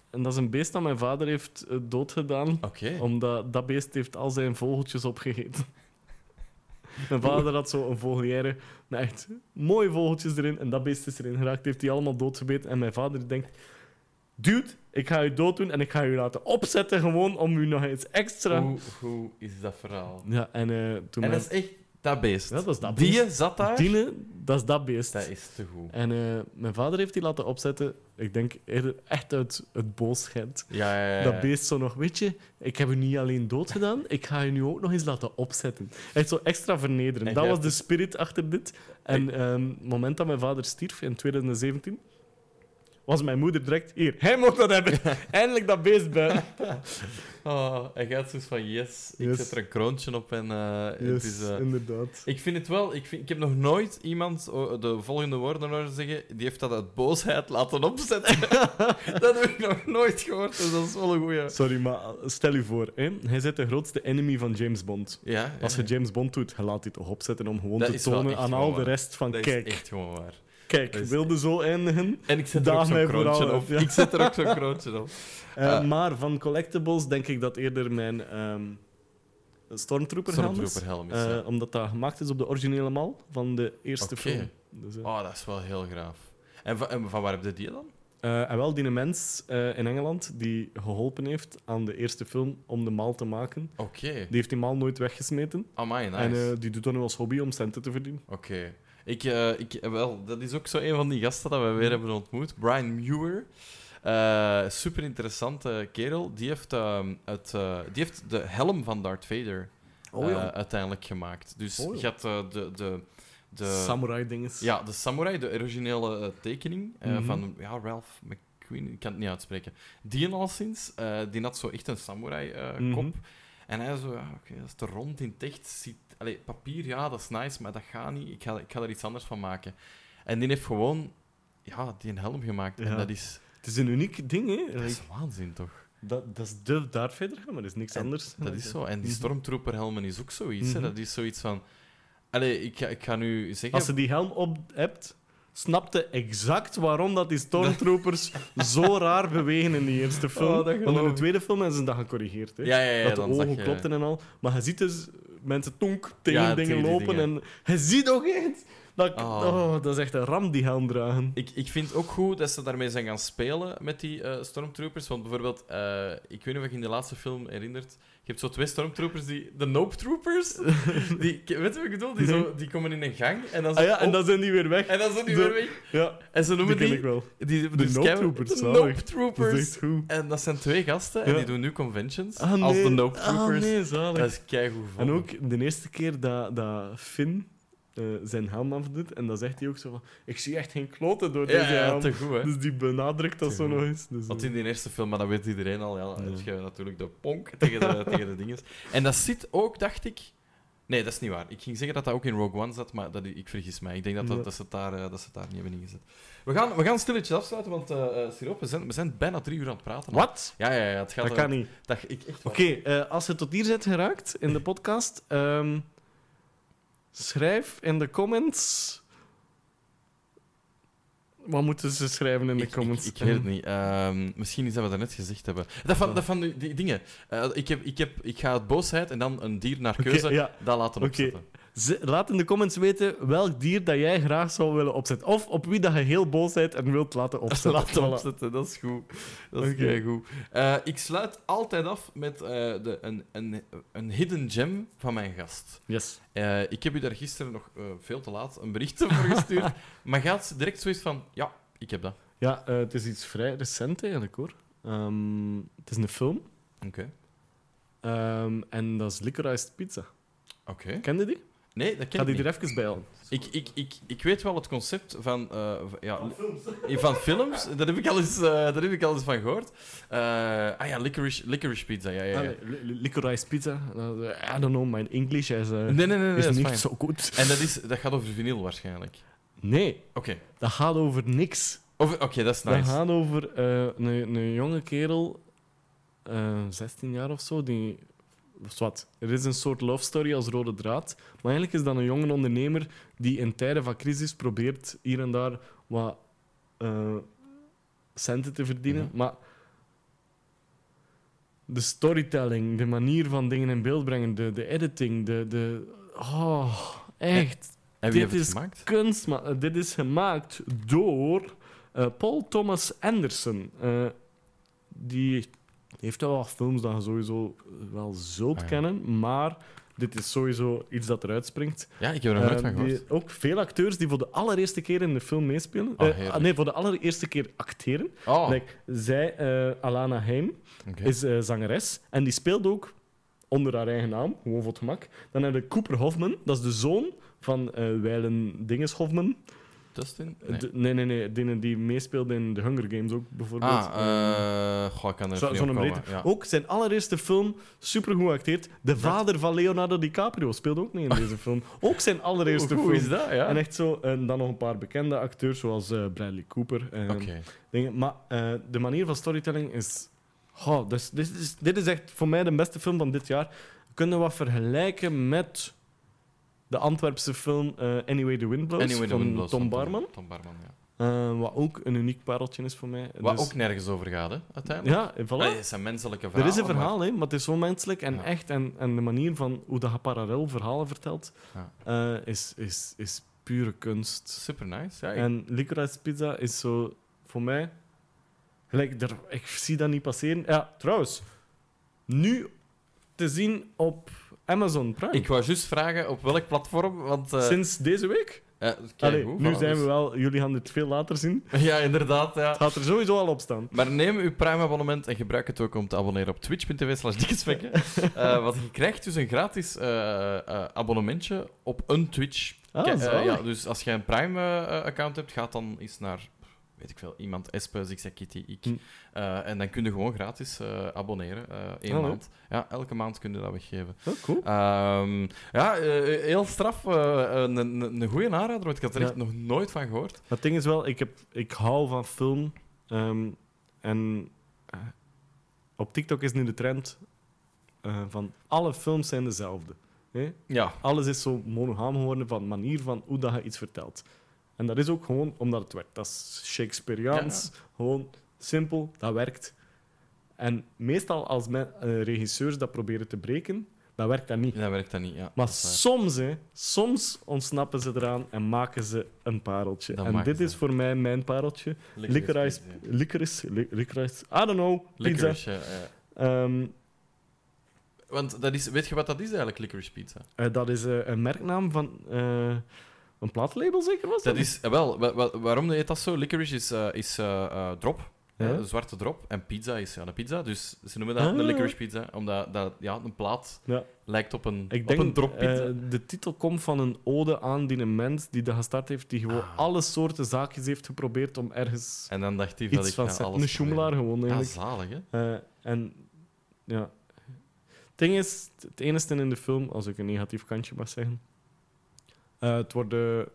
en dat is een beest dat mijn vader heeft eh, doodgedaan. Oké. Omdat dat beest heeft al zijn vogeltjes opgegeten. Mijn vader had zo een vogelière met echt mooie vogeltjes erin. En dat beest is erin geraakt. Heeft die allemaal doodgebeten. En mijn vader denkt... Dude, ik ga u dood doen en ik ga u laten opzetten gewoon om u nog eens extra... Hoe, hoe is dat verhaal? Ja, en eh, toen... En dat is echt dat beest. Ja, dat is dat Die beest. zat daar? Diene, dat is dat beest. Dat is te goed. En eh, mijn vader heeft die laten opzetten. Ik denk eerder echt uit het boosheid. Ja, ja, ja. Dat beest zo nog, weet je, ik heb u niet alleen dood gedaan, ik ga je nu ook nog eens laten opzetten. Echt zo extra vernederend. En Dat was de spirit achter dit. En ehm, het moment dat mijn vader stierf in 2017, was mijn moeder direct hier. Hij moet dat hebben. Eindelijk dat beest bij. Oh, en gaat zoiets van yes, ik Yes. zet er een kroontje op en eh, het is... eh, inderdaad. Ik vind het wel... Ik, vind, ik heb nog nooit iemand oh, de volgende woorden horen zeggen. Die heeft dat uit boosheid laten opzetten. dat heb ik nog nooit gehoord, dus dat is wel een goeie. Sorry, maar stel je voor, hè? hij zit de grootste enemy van James Bond. Ja, Als je ja, James Bond doet, je laat dit toch opzetten om gewoon Dat te tonen aan al de rest van dat kijk, is echt gewoon waar. Kijk, is- wilde zo eindigen. En ik zet er ook zo'n kroontje op. ja. Ik zet er ook zo'n kroontje op. Eh, Ah. Maar van collectibles denk ik dat eerder mijn ehm Stormtrooper helm is. Stormtrooper helm is, Eh. Omdat dat gemaakt is op de originele mal van de eerste film. Dus, eh, Oh, dat is wel heel graaf. En van, en van waar heb je die dan? eh, en wel die mens eh, in Engeland die geholpen heeft aan de eerste film om de mal te maken. Oké. Die heeft die mal nooit weggesmeten. Amai, nice. En eh, die doet dat nu als hobby om centen te verdienen. Oké. Ik, eh, ik, eh, wel, dat is ook zo een van die gasten dat we weer hebben ontmoet. Brian Muir. Eh super interessante kerel. Die heeft, ehm, het, die heeft de helm van Darth Vader Oh, ja. uiteindelijk gemaakt. Dus Oh, ja. je had de, de, de, Samurai dinges. ja, de samurai, de originele tekening Mhm. van ja, Ralph McQueen, ik kan het niet uitspreken. Die al sinds, eh, die had zo echt een samurai eh, kop. Mhm. En hij zo, ja, oké, dat is te rond in het echt. Ziet, allee, papier, ja, dat is nice, maar dat gaat niet. Ik ga, ik ga er iets anders van maken. En die heeft gewoon ja, die een helm gemaakt. En Ja. dat is, Het is een uniek ding, hè? dat is waanzin, toch? Dat, dat is de Darth Vader, maar dat is niks En anders. Dat is zo. En die Mhm. stormtrooperhelmen is ook zoiets. hè. Mhm. Dat is zoiets van... Allee, ik, ga- ik ga nu zeggen... Als je die helm op hebt, snapte exact waarom dat die stormtroopers zo raar bewegen in die eerste film. Oh, Want in de tweede film hebben ze dat gecorrigeerd. Hè? Ja, ja, ja, dat de ogen klopten en al. Maar je ziet dus mensen tonk tegen Ja, dingen tegen die lopen dingen. en je ziet ook echt... Dat, Oh. oh, dat is echt een ram, die helm dragen. Ik, ik vind ook goed dat ze daarmee zijn gaan spelen met die eh, stormtroopers. Want bijvoorbeeld, eh, ik weet niet of je in de laatste film herinnert. Je hebt zo twee stormtroopers, die, de Nope Troopers. Die, weet je wat ik bedoel? Die, zo, die komen in een gang en dan, zo Ah ja, en dan zijn die weer weg. en dan zijn die weer weg. Ja, En ze noemen ken die... ik wel. die De dus Nope Troopers, De. Nope Dat is Troopers. echt goed. En dat zijn twee gasten en Ja. die doen nu conventions Ah, als de Nope Ah, Troopers. nee, zalig. Dat is keigoed En ook de eerste keer dat, dat Finn eh, zijn helm afdoet, en dan zegt hij ook zo van... Ik zie echt geen kloten door deze Ja, helm. te goed, hè. Dus die benadrukt dat Te zo goed. nog eens. Dus, Want eh, in die eerste film, maar dat weet iedereen al, ja, dan heb je natuurlijk de ponk tegen de, tegen de dinges. En dat zit ook, dacht ik... Nee, dat is niet waar. Ik ging zeggen dat dat ook in Rogue One zat, maar dat, ik vergis mij. Ik denk dat, dat, dat, ze, het daar, eh, dat ze het daar niet hebben ingezet. We gaan, we gaan stilletjes afsluiten, want eh, Sirop, we zijn, we zijn bijna drie uur aan het praten. Wat? Ja, ja, ja. Het gaat Dat kan niet. Dat, ik, echt Oké, als je tot hier bent geraakt in de podcast, ehm, schrijf in de comments. Wat moeten ze schrijven in de Ik, ik, comments? ik weet het niet. Ehm, misschien is dat we daarnet gezegd hebben. Dat van, dat van die, die dingen. Eh, ik, heb, ik, heb, ik ga het boosheid en dan een dier naar keuze ja. dat laten opzetten. Laat in de comments weten welk dier dat jij graag zou willen opzetten. Of op wie dat je heel boos bent en wilt laten opzetten. Laten Voilà. opzetten, dat is goed. Dat is goed. Eh, ik sluit altijd af met eh, de, een, een, een hidden gem van mijn gast. Yes. Eh, ik heb u daar gisteren nog veel te laat een bericht voor gestuurd. maar gaat direct zoiets van: ja, ik heb dat. Ja, het is iets vrij recent eigenlijk hoor. Ehm, het is een film. Oké. Ehm, en dat is Liquorized Pizza. Oké. Kende die? Nee, dat Ik ken ga ik die niet. er even bij halen. Ik, ik, ik, ik weet wel het concept van, eh, v- ja, van films. Daar heb ik al eens, eh, daar heb ik al eens van gehoord. Eh, ah ja, licorice, licorice pizza. Ja, ja, ja. Ah, nee, li- li- Liquorized Pizza. Uh, I don't know, my English is, uh, Nee, nee, nee, nee, is dat is niet fijn. zo goed. En dat, is, dat gaat over vinyl waarschijnlijk. Nee, Oké, dat gaat over niks. Of- oké, dat is Dat nice. gaat over eh, een, een jonge kerel, eh 16 jaar of zo, die Er is een soort love story als rode draad. Maar eigenlijk is dat een jonge ondernemer die in tijden van crisis probeert hier en daar wat eh, centen te verdienen. Mhm. Maar de storytelling, de manier van dingen in beeld brengen, de, de editing, de. de oh, echt. En wie Dit heeft het is gemaakt? Kunst, maar eh, dit is gemaakt door eh, Paul Thomas Anderson. Die heeft wel wat films dat je sowieso wel zult Ah, ja. kennen, maar dit is sowieso iets dat eruit springt. Ja, ik heb er nog nooit Eh, van gehoord. die- ook veel acteurs die voor de allereerste keer in de film meespelen. Oh, nee, voor de allereerste keer acteren. Oh, Like, zij, eh, Alana Heim, is zangeres en die speelt ook onder haar eigen naam, gewoon voor het gemak. Dan hebben we Cooper Hoffman, dat is de zoon van Weilen Dinges Hoffman. Dustin? Nee, Nee. de, nee, nee, nee die, die meespeelde in The Hunger Games ook bijvoorbeeld. Ah, eh goh, ik kan er Zo- Zo'n breedte. Ja. Ook zijn allereerste film, supergoed geacteerd. De vader van Leonardo DiCaprio speelde ook mee in deze film. Ook zijn allereerste Hoe film. is dat, ja? En echt zo, en dan nog een paar bekende acteurs, zoals eh, Bradley Cooper. en Oké. dingen. Maar eh, de manier van storytelling is... Oh, dus, dit, is, dit is echt voor mij de beste film van dit jaar. We kunnen wat vergelijken met de Antwerpse film eh, Anyway the Wind Blows Anyway, the van Wind Blows Tom Barman. Tom Barman, ja. Eh, wat ook een uniek pareltje is voor mij. Wat Dus- ook nergens over gaat, hè, uiteindelijk. Ja, voilà. Het zijn menselijke Er verhalen. is een maar- verhaal, hè, maar het is zo menselijk en Ja. echt. En, en de manier van hoe dat je parallel verhalen vertelt, Ja. eh, is, is, is pure kunst. Super nice. Ja, ik- En Licorice Pizza is zo, voor mij... Gelijk, er, ik zie dat niet passeren. Ja, trouwens. Nu te zien op Amazon Prime. ik wou juist vragen op welk platform, want... eh, Sinds deze week. ja, Allee, nu zijn dus- we wel... Jullie gaan dit veel later zien. Ja, inderdaad, ja. Het gaat er sowieso al op staan. Maar neem uw Prime-abonnement en gebruik het ook om te abonneren op twitch.tv slash. Eh, want je krijgt dus een gratis eh, abonnementje op een Twitch. Ah, ja, dus als je een Prime-account hebt, gaat dan eens naar, weet ik veel, iemand, Espe, Zigzag Kitty, ik. Hm. Eh, en dan kun je gewoon gratis eh, abonneren, eh één Ah, maand. Ja, elke maand kun je dat weggeven. Oh, cool. Ehm, ja, heel straf. een, een, een goede aanrader, want ik had er Ja. echt nog nooit van gehoord. Het ding is wel, ik, heb, ik hou van film. ehm, en op TikTok is nu de trend van alle films zijn dezelfde. hè? Ja, Alles is zo monogaam geworden van manier van hoe dat je iets vertelt. En dat is ook gewoon omdat het werkt. Dat is Shakespeareaans. Gewoon simpel, dat werkt. En meestal als men, eh, regisseurs dat proberen te breken, dan werkt dat niet. dat werkt dat niet. Ja, Maar dat soms, hè, soms ontsnappen ze eraan en maken ze een pareltje. En dit ze. is voor mij mijn pareltje. Licorice, pizza. licorice, li- licorice, I don't know, pizza. Licorice, ja, ja. Ehm, Want dat is, weet je wat dat is eigenlijk, licorice pizza? eh, dat is eh, een merknaam van een plaatlabel, zeker was dat? Dat is, eh, wel, wa- wa- waarom heet dat zo? Licorice is, eh, is eh, eh, drop, Ja. eh, zwarte drop. En pizza is ja, een pizza, dus ze noemen dat een Ah. licorice pizza, omdat dat, ja, een plaat Ja. lijkt op een, Ik op denk een drop pizza. eh, de titel komt van een ode aan die een mens die dat gestart heeft, die gewoon Ah. alle soorten zaakjes heeft geprobeerd om ergens en dan dacht hij iets ik van alles Een schoemelaar gewoon. Ja, eigenlijk. zalig, hè? Eh, en ja. Het ding is, het enige in de film, als ik een negatief kantje mag zeggen. Eh, het, wordt, de-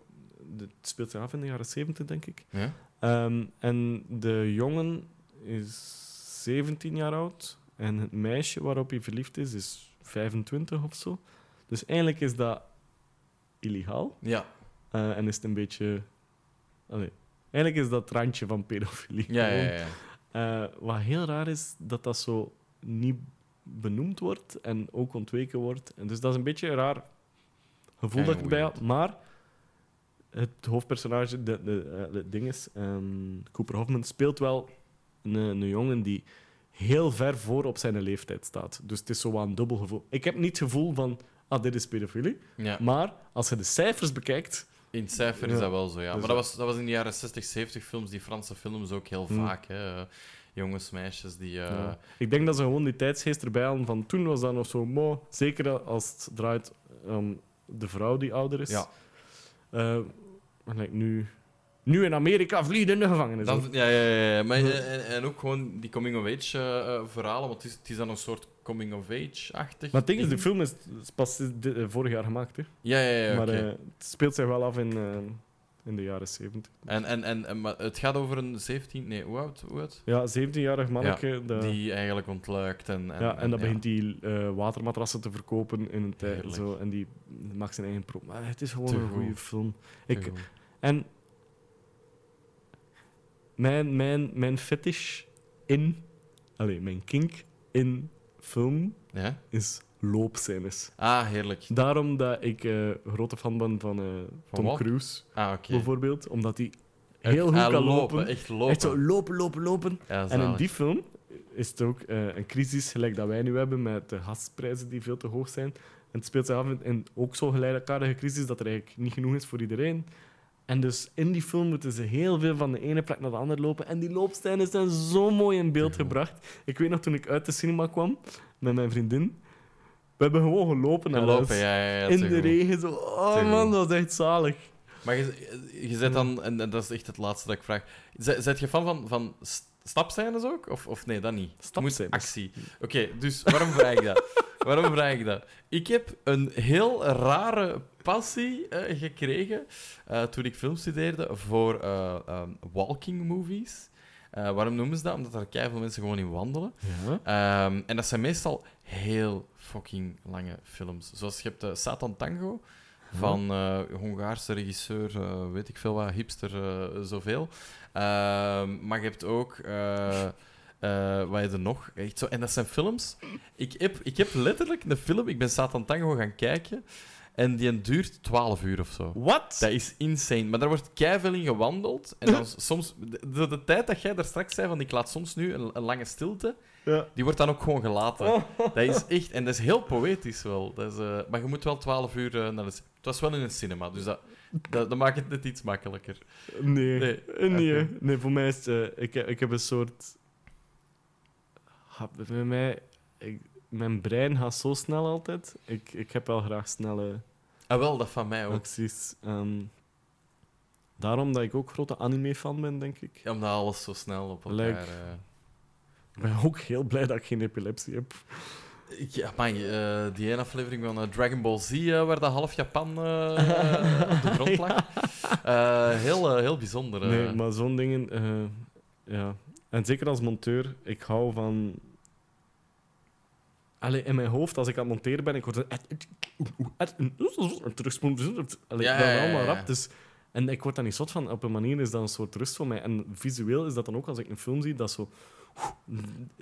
het speelt zich af in de jaren 70, denk ik. Ja? Ehm, en de jongen is 17 jaar oud. En het meisje waarop hij verliefd is, is 25 of zo. Dus eigenlijk is dat illegaal. Ja. Eh, en is het een beetje. Allee, eigenlijk is dat het randje van pedofilie. Ja, ja, gewoon. ja, ja. Eh, wat heel raar is, dat dat zo niet benoemd wordt en ook ontweken wordt. En dus dat is een beetje raar gevoel En dat ik erbij had. Maar het hoofdpersonage, de, de, eh, het ding is, ehm, Cooper Hoffman speelt wel een, een jongen die heel ver voor op zijn leeftijd staat. Dus het is zo een dubbel gevoel. Ik heb niet het gevoel van, ah, dit is pedofilie. ja. Maar als je de cijfers bekijkt, In cijfer is dat wel zo, ja. Dus maar dat was, dat was in de jaren 60, 70 films, die Franse films ook heel Hmm. vaak. Hè. Jongens, meisjes die... eh, Ja. Ik denk dat ze gewoon die tijdsgeest erbij hadden van toen was dat nog zo mo. Zeker als het draait om de vrouw die ouder is. Ja. Eh, maar like nu, nu in Amerika vliegt in de gevangenis. Dan, ja, ja, ja. ja. Maar, Ja. en, en ook gewoon die coming-of-age eh, eh, verhalen, want het is, het is dan een soort coming-of-age-achtig. Maar het ding is, de film is, is pas eh, vorig jaar gemaakt. Hè. Ja, ja, ja, maar eh, het speelt zich wel af in, eh, in de jaren 70. En, en, en, en- maar het gaat over een 17... Nee, hoe oud? Hoe oud? Ja, 17-jarig manneke. Die eigenlijk ontluikt en... en ja, en dan ja. begint hij eh, watermatrassen te verkopen in een tijd. Zo, en die maakt zijn eigen pro. Maar het is gewoon Te een goed. goede film. Ik, en mijn, mijn, mijn fetish in, allee, mijn kink in film Ja? is loopscènes. Ah, heerlijk. Daarom dat ik eh, grote fan ben van eh, Tom? Cruise, Ah, bijvoorbeeld. Omdat hij heel goed Ah, kan lopen. Echt lopen. Echt zo lopen, lopen, lopen. Ja, En in die film is het ook eh, een crisis gelijk dat wij nu hebben met de gasprijzen die veel te hoog zijn. En het speelt zich af in, ook zo'n gelijkaardige crisis dat er eigenlijk niet genoeg is voor iedereen. En dus in die film moeten ze heel veel van de ene plek naar de andere lopen. En die loopscènes zijn zo mooi in beeld gebracht. Ik weet nog toen ik uit de cinema kwam met mijn vriendin. We hebben gewoon gelopen naar lopen, huis. ja, ja, ja, in de regen. Zo. Oh man, dat was echt zalig. Maar je, je zet dan, en, en dat is echt het laatste dat ik vraag. Z- Zet je fan van, van st- stapscènes ook? Of, of nee, dat niet? Het moet Stapscènes. actie. Oké, dus waarom vraag ik dat? waarom vraag ik dat? Ik heb een heel rare passie eh, gekregen eh, toen ik film studeerde voor eh, ehm, walking movies. Eh, waarom noemen ze dat? Omdat er keihard veel mensen gewoon in wandelen. Ja. Ehm, en dat zijn meestal heel fucking lange films. Zoals je hebt eh, Satan Tango van eh Hongaarse regisseur, weet ik veel wat, hipster, zoveel. Ehm, maar je hebt ook, wat is er nog? Echt zo, en dat zijn films. Ik heb, ik heb letterlijk een film, ik ben Satan Tango gaan kijken, en die duurt 12 uur of zo. Wat? Dat is insane. Maar daar wordt keiveel in gewandeld. En dan soms... De, tijd dat jij daar straks zei van ik laat soms nu een, een lange stilte, Ja. die wordt dan ook gewoon gelaten. Dat is echt... En dat is heel poëtisch wel. Dat is, eh, maar je moet wel 12 uur eh, naar de... Het was wel in een cinema, dus dat, dat, dat maakt het net iets makkelijker. Nee. Nee. Nee, nee, voor mij is het... eh, ik, ik heb een soort... Bij mij... Ik, mijn brein gaat zo snel altijd. Ik, ik heb wel graag snelle Ah, wel, dat van mij ook. acties. Ehm, daarom dat ik ook grote anime-fan ben, denk ik. Ja, Omdat alles zo snel op elkaar... Like- eh, Ik ben ook heel blij dat ik geen epilepsie heb. Ik- Ja, man, eh, die ene aflevering van eh, Dragon Ball Z, eh, waar dat half Japan eh, op de grond lag. Eh, heel, eh, heel bijzonder. eh. Nee, maar zo'n dingen... eh, ja. En zeker als monteur, ik hou van... Allee, in mijn hoofd, als ik aan het monteren ben, ik word... Terugspoelen. Allee, Ja, allemaal rap. Dus, en ik word daar niet zot van. Op een manier is dat een soort rust voor mij. En visueel is dat dan ook, als ik een film zie, dat zo...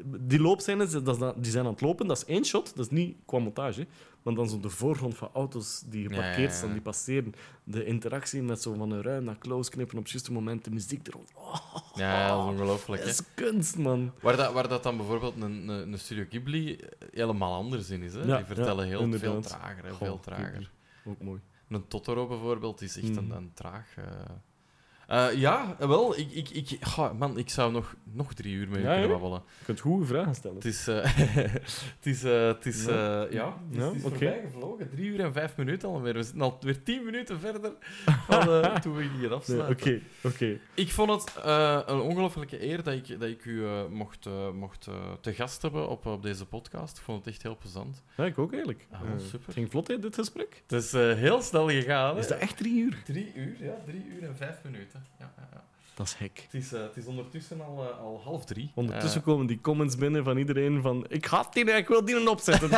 Die loopscènes, die zijn aan het lopen, dat is één shot, dat is niet qua montage. Maar dan zo de voorgrond van auto's die geparkeerd Ja, ja, ja. staan, die passeren. De interactie met zo van een ruim naar close knippen op het juiste moment, de muziek erop. Oh, Ja, dat is ongelooflijk. dat is kunst, man. Waar, dat, waar dat dan bijvoorbeeld een, een, Studio Ghibli helemaal anders in is. Hè? Die vertellen heel inderdaad. veel trager. Hè? Goh, veel trager. Ook mooi. Een Totoro bijvoorbeeld is echt een, Mhm. een traag. eh. Eh, ja, wel. Ik, ik, ik, goh, man, ik zou nog, nog drie uur met u Ja, kunnen babbelen. Je kunt goede vragen stellen. Het is, eh, het is, eh, het is, Ja. ja, het is, Ja, het is oké. voorbij gevlogen. Drie uur en vijf minuten alweer. We zitten alweer tien minuten verder van toen we hier afsluiten. Oké, oké. Ik vond het een ongelofelijke eer dat ik, dat ik u mocht, mocht te gast hebben op, op deze podcast. Ik vond het echt heel plezant. Ja, ik ook eigenlijk. Ah, super. Het ging vlot, hè, dit gesprek. Het is heel snel gegaan. Is dat echt drie uur? Drie uur, ja. Drie uur en vijf minuten. Ja. Dat is hek. Het, is, eh, het is ondertussen al, eh, al half drie. Ondertussen Eh, komen die comments binnen van iedereen van ik ga die, ik wil die opzetten.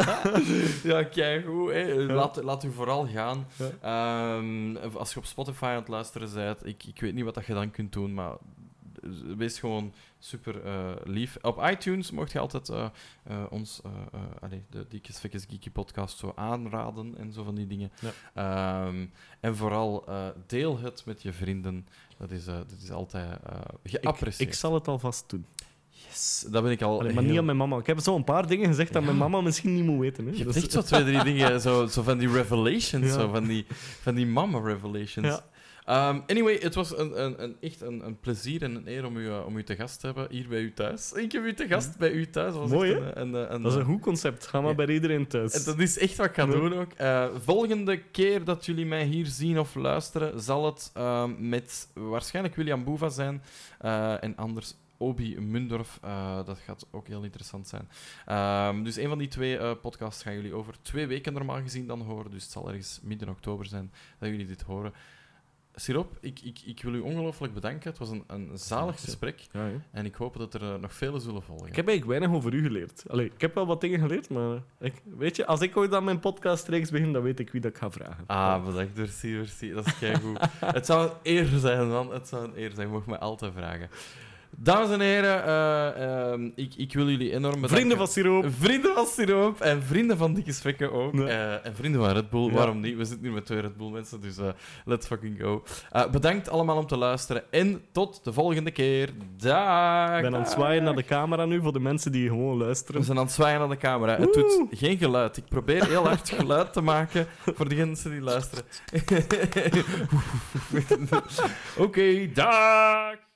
ja, kijk hoe. Laat, laat u vooral gaan. Ja. Ehm, als je op Spotify aan het luisteren bent, ik, ik weet niet wat dat je dan kunt doen, maar wees gewoon super eh, lief. Op iTunes mocht je altijd eh, eh, ons, allee, de Diekes Fekkes Geeky podcast zo aanraden en zo van die dingen. Ehm, en vooral deel het met je vrienden. Dat is, dat is altijd eh ik, geapprecieerd. ik zal het alvast doen. Yes, dat ben ik al. Allee, maar niet aan mijn mama. Ik heb zo een paar dingen gezegd dat mijn mama misschien niet moet weten. Hè. Je hebt Dus- echt zo twee, drie dingen, zo, zo van die revelations, Ja. zo van die, van die mama Ehm, anyway, het was een, een, een, echt een, een plezier en een eer om u, eh, om u te gast te hebben hier bij u thuis. Ik heb u te gast bij u thuis. Was Mooi, echt een, Dat is een goed concept. Ga maar Ja. bij iedereen thuis. en dat is echt wat ik ga doen ook. Eh, volgende keer dat jullie mij hier zien of luisteren, zal het ehm, met waarschijnlijk William Boeva zijn eh, en anders Obi Mundorf. Eh, dat gaat ook heel interessant zijn. Ehm, dus een van die twee eh, podcasts gaan jullie over twee weken normaal gezien dan horen. Dus het zal ergens midden oktober zijn dat jullie dit horen. Siroop, ik, ik, ik wil u ongelooflijk bedanken. Het was een, een zalig gesprek. Ja, hè. En ik hoop dat er eh, nog vele zullen volgen. Ik heb eigenlijk weinig over u geleerd. Allee, ik heb wel wat dingen geleerd, maar ik, weet je, als ik ooit aan mijn podcastreeks begin, dan weet ik wie dat ik ga vragen. Ah, bedankt. Merci, merci. Dat is keigoed. het zou een eer zijn, man. Het zou een eer zijn. Je mag me altijd vragen. Dames en heren, eh, ehm, ik, ik wil jullie enorm bedanken. Vrienden van Siroop. Vrienden van Siroop en vrienden van Dikke Svekken ook. Ja. Eh, en vrienden van Red Bull, Ja. waarom niet? We zitten nu met twee Red Bull mensen, dus eh, let's fucking go. Bedankt allemaal om te luisteren en tot de volgende keer. Dag! Ik ben aan het zwaaien naar de camera nu voor de mensen die gewoon luisteren. We zijn aan het zwaaien naar de camera. Het doet geen geluid. Ik probeer heel hard geluid te maken voor de mensen die luisteren. Oké, dag!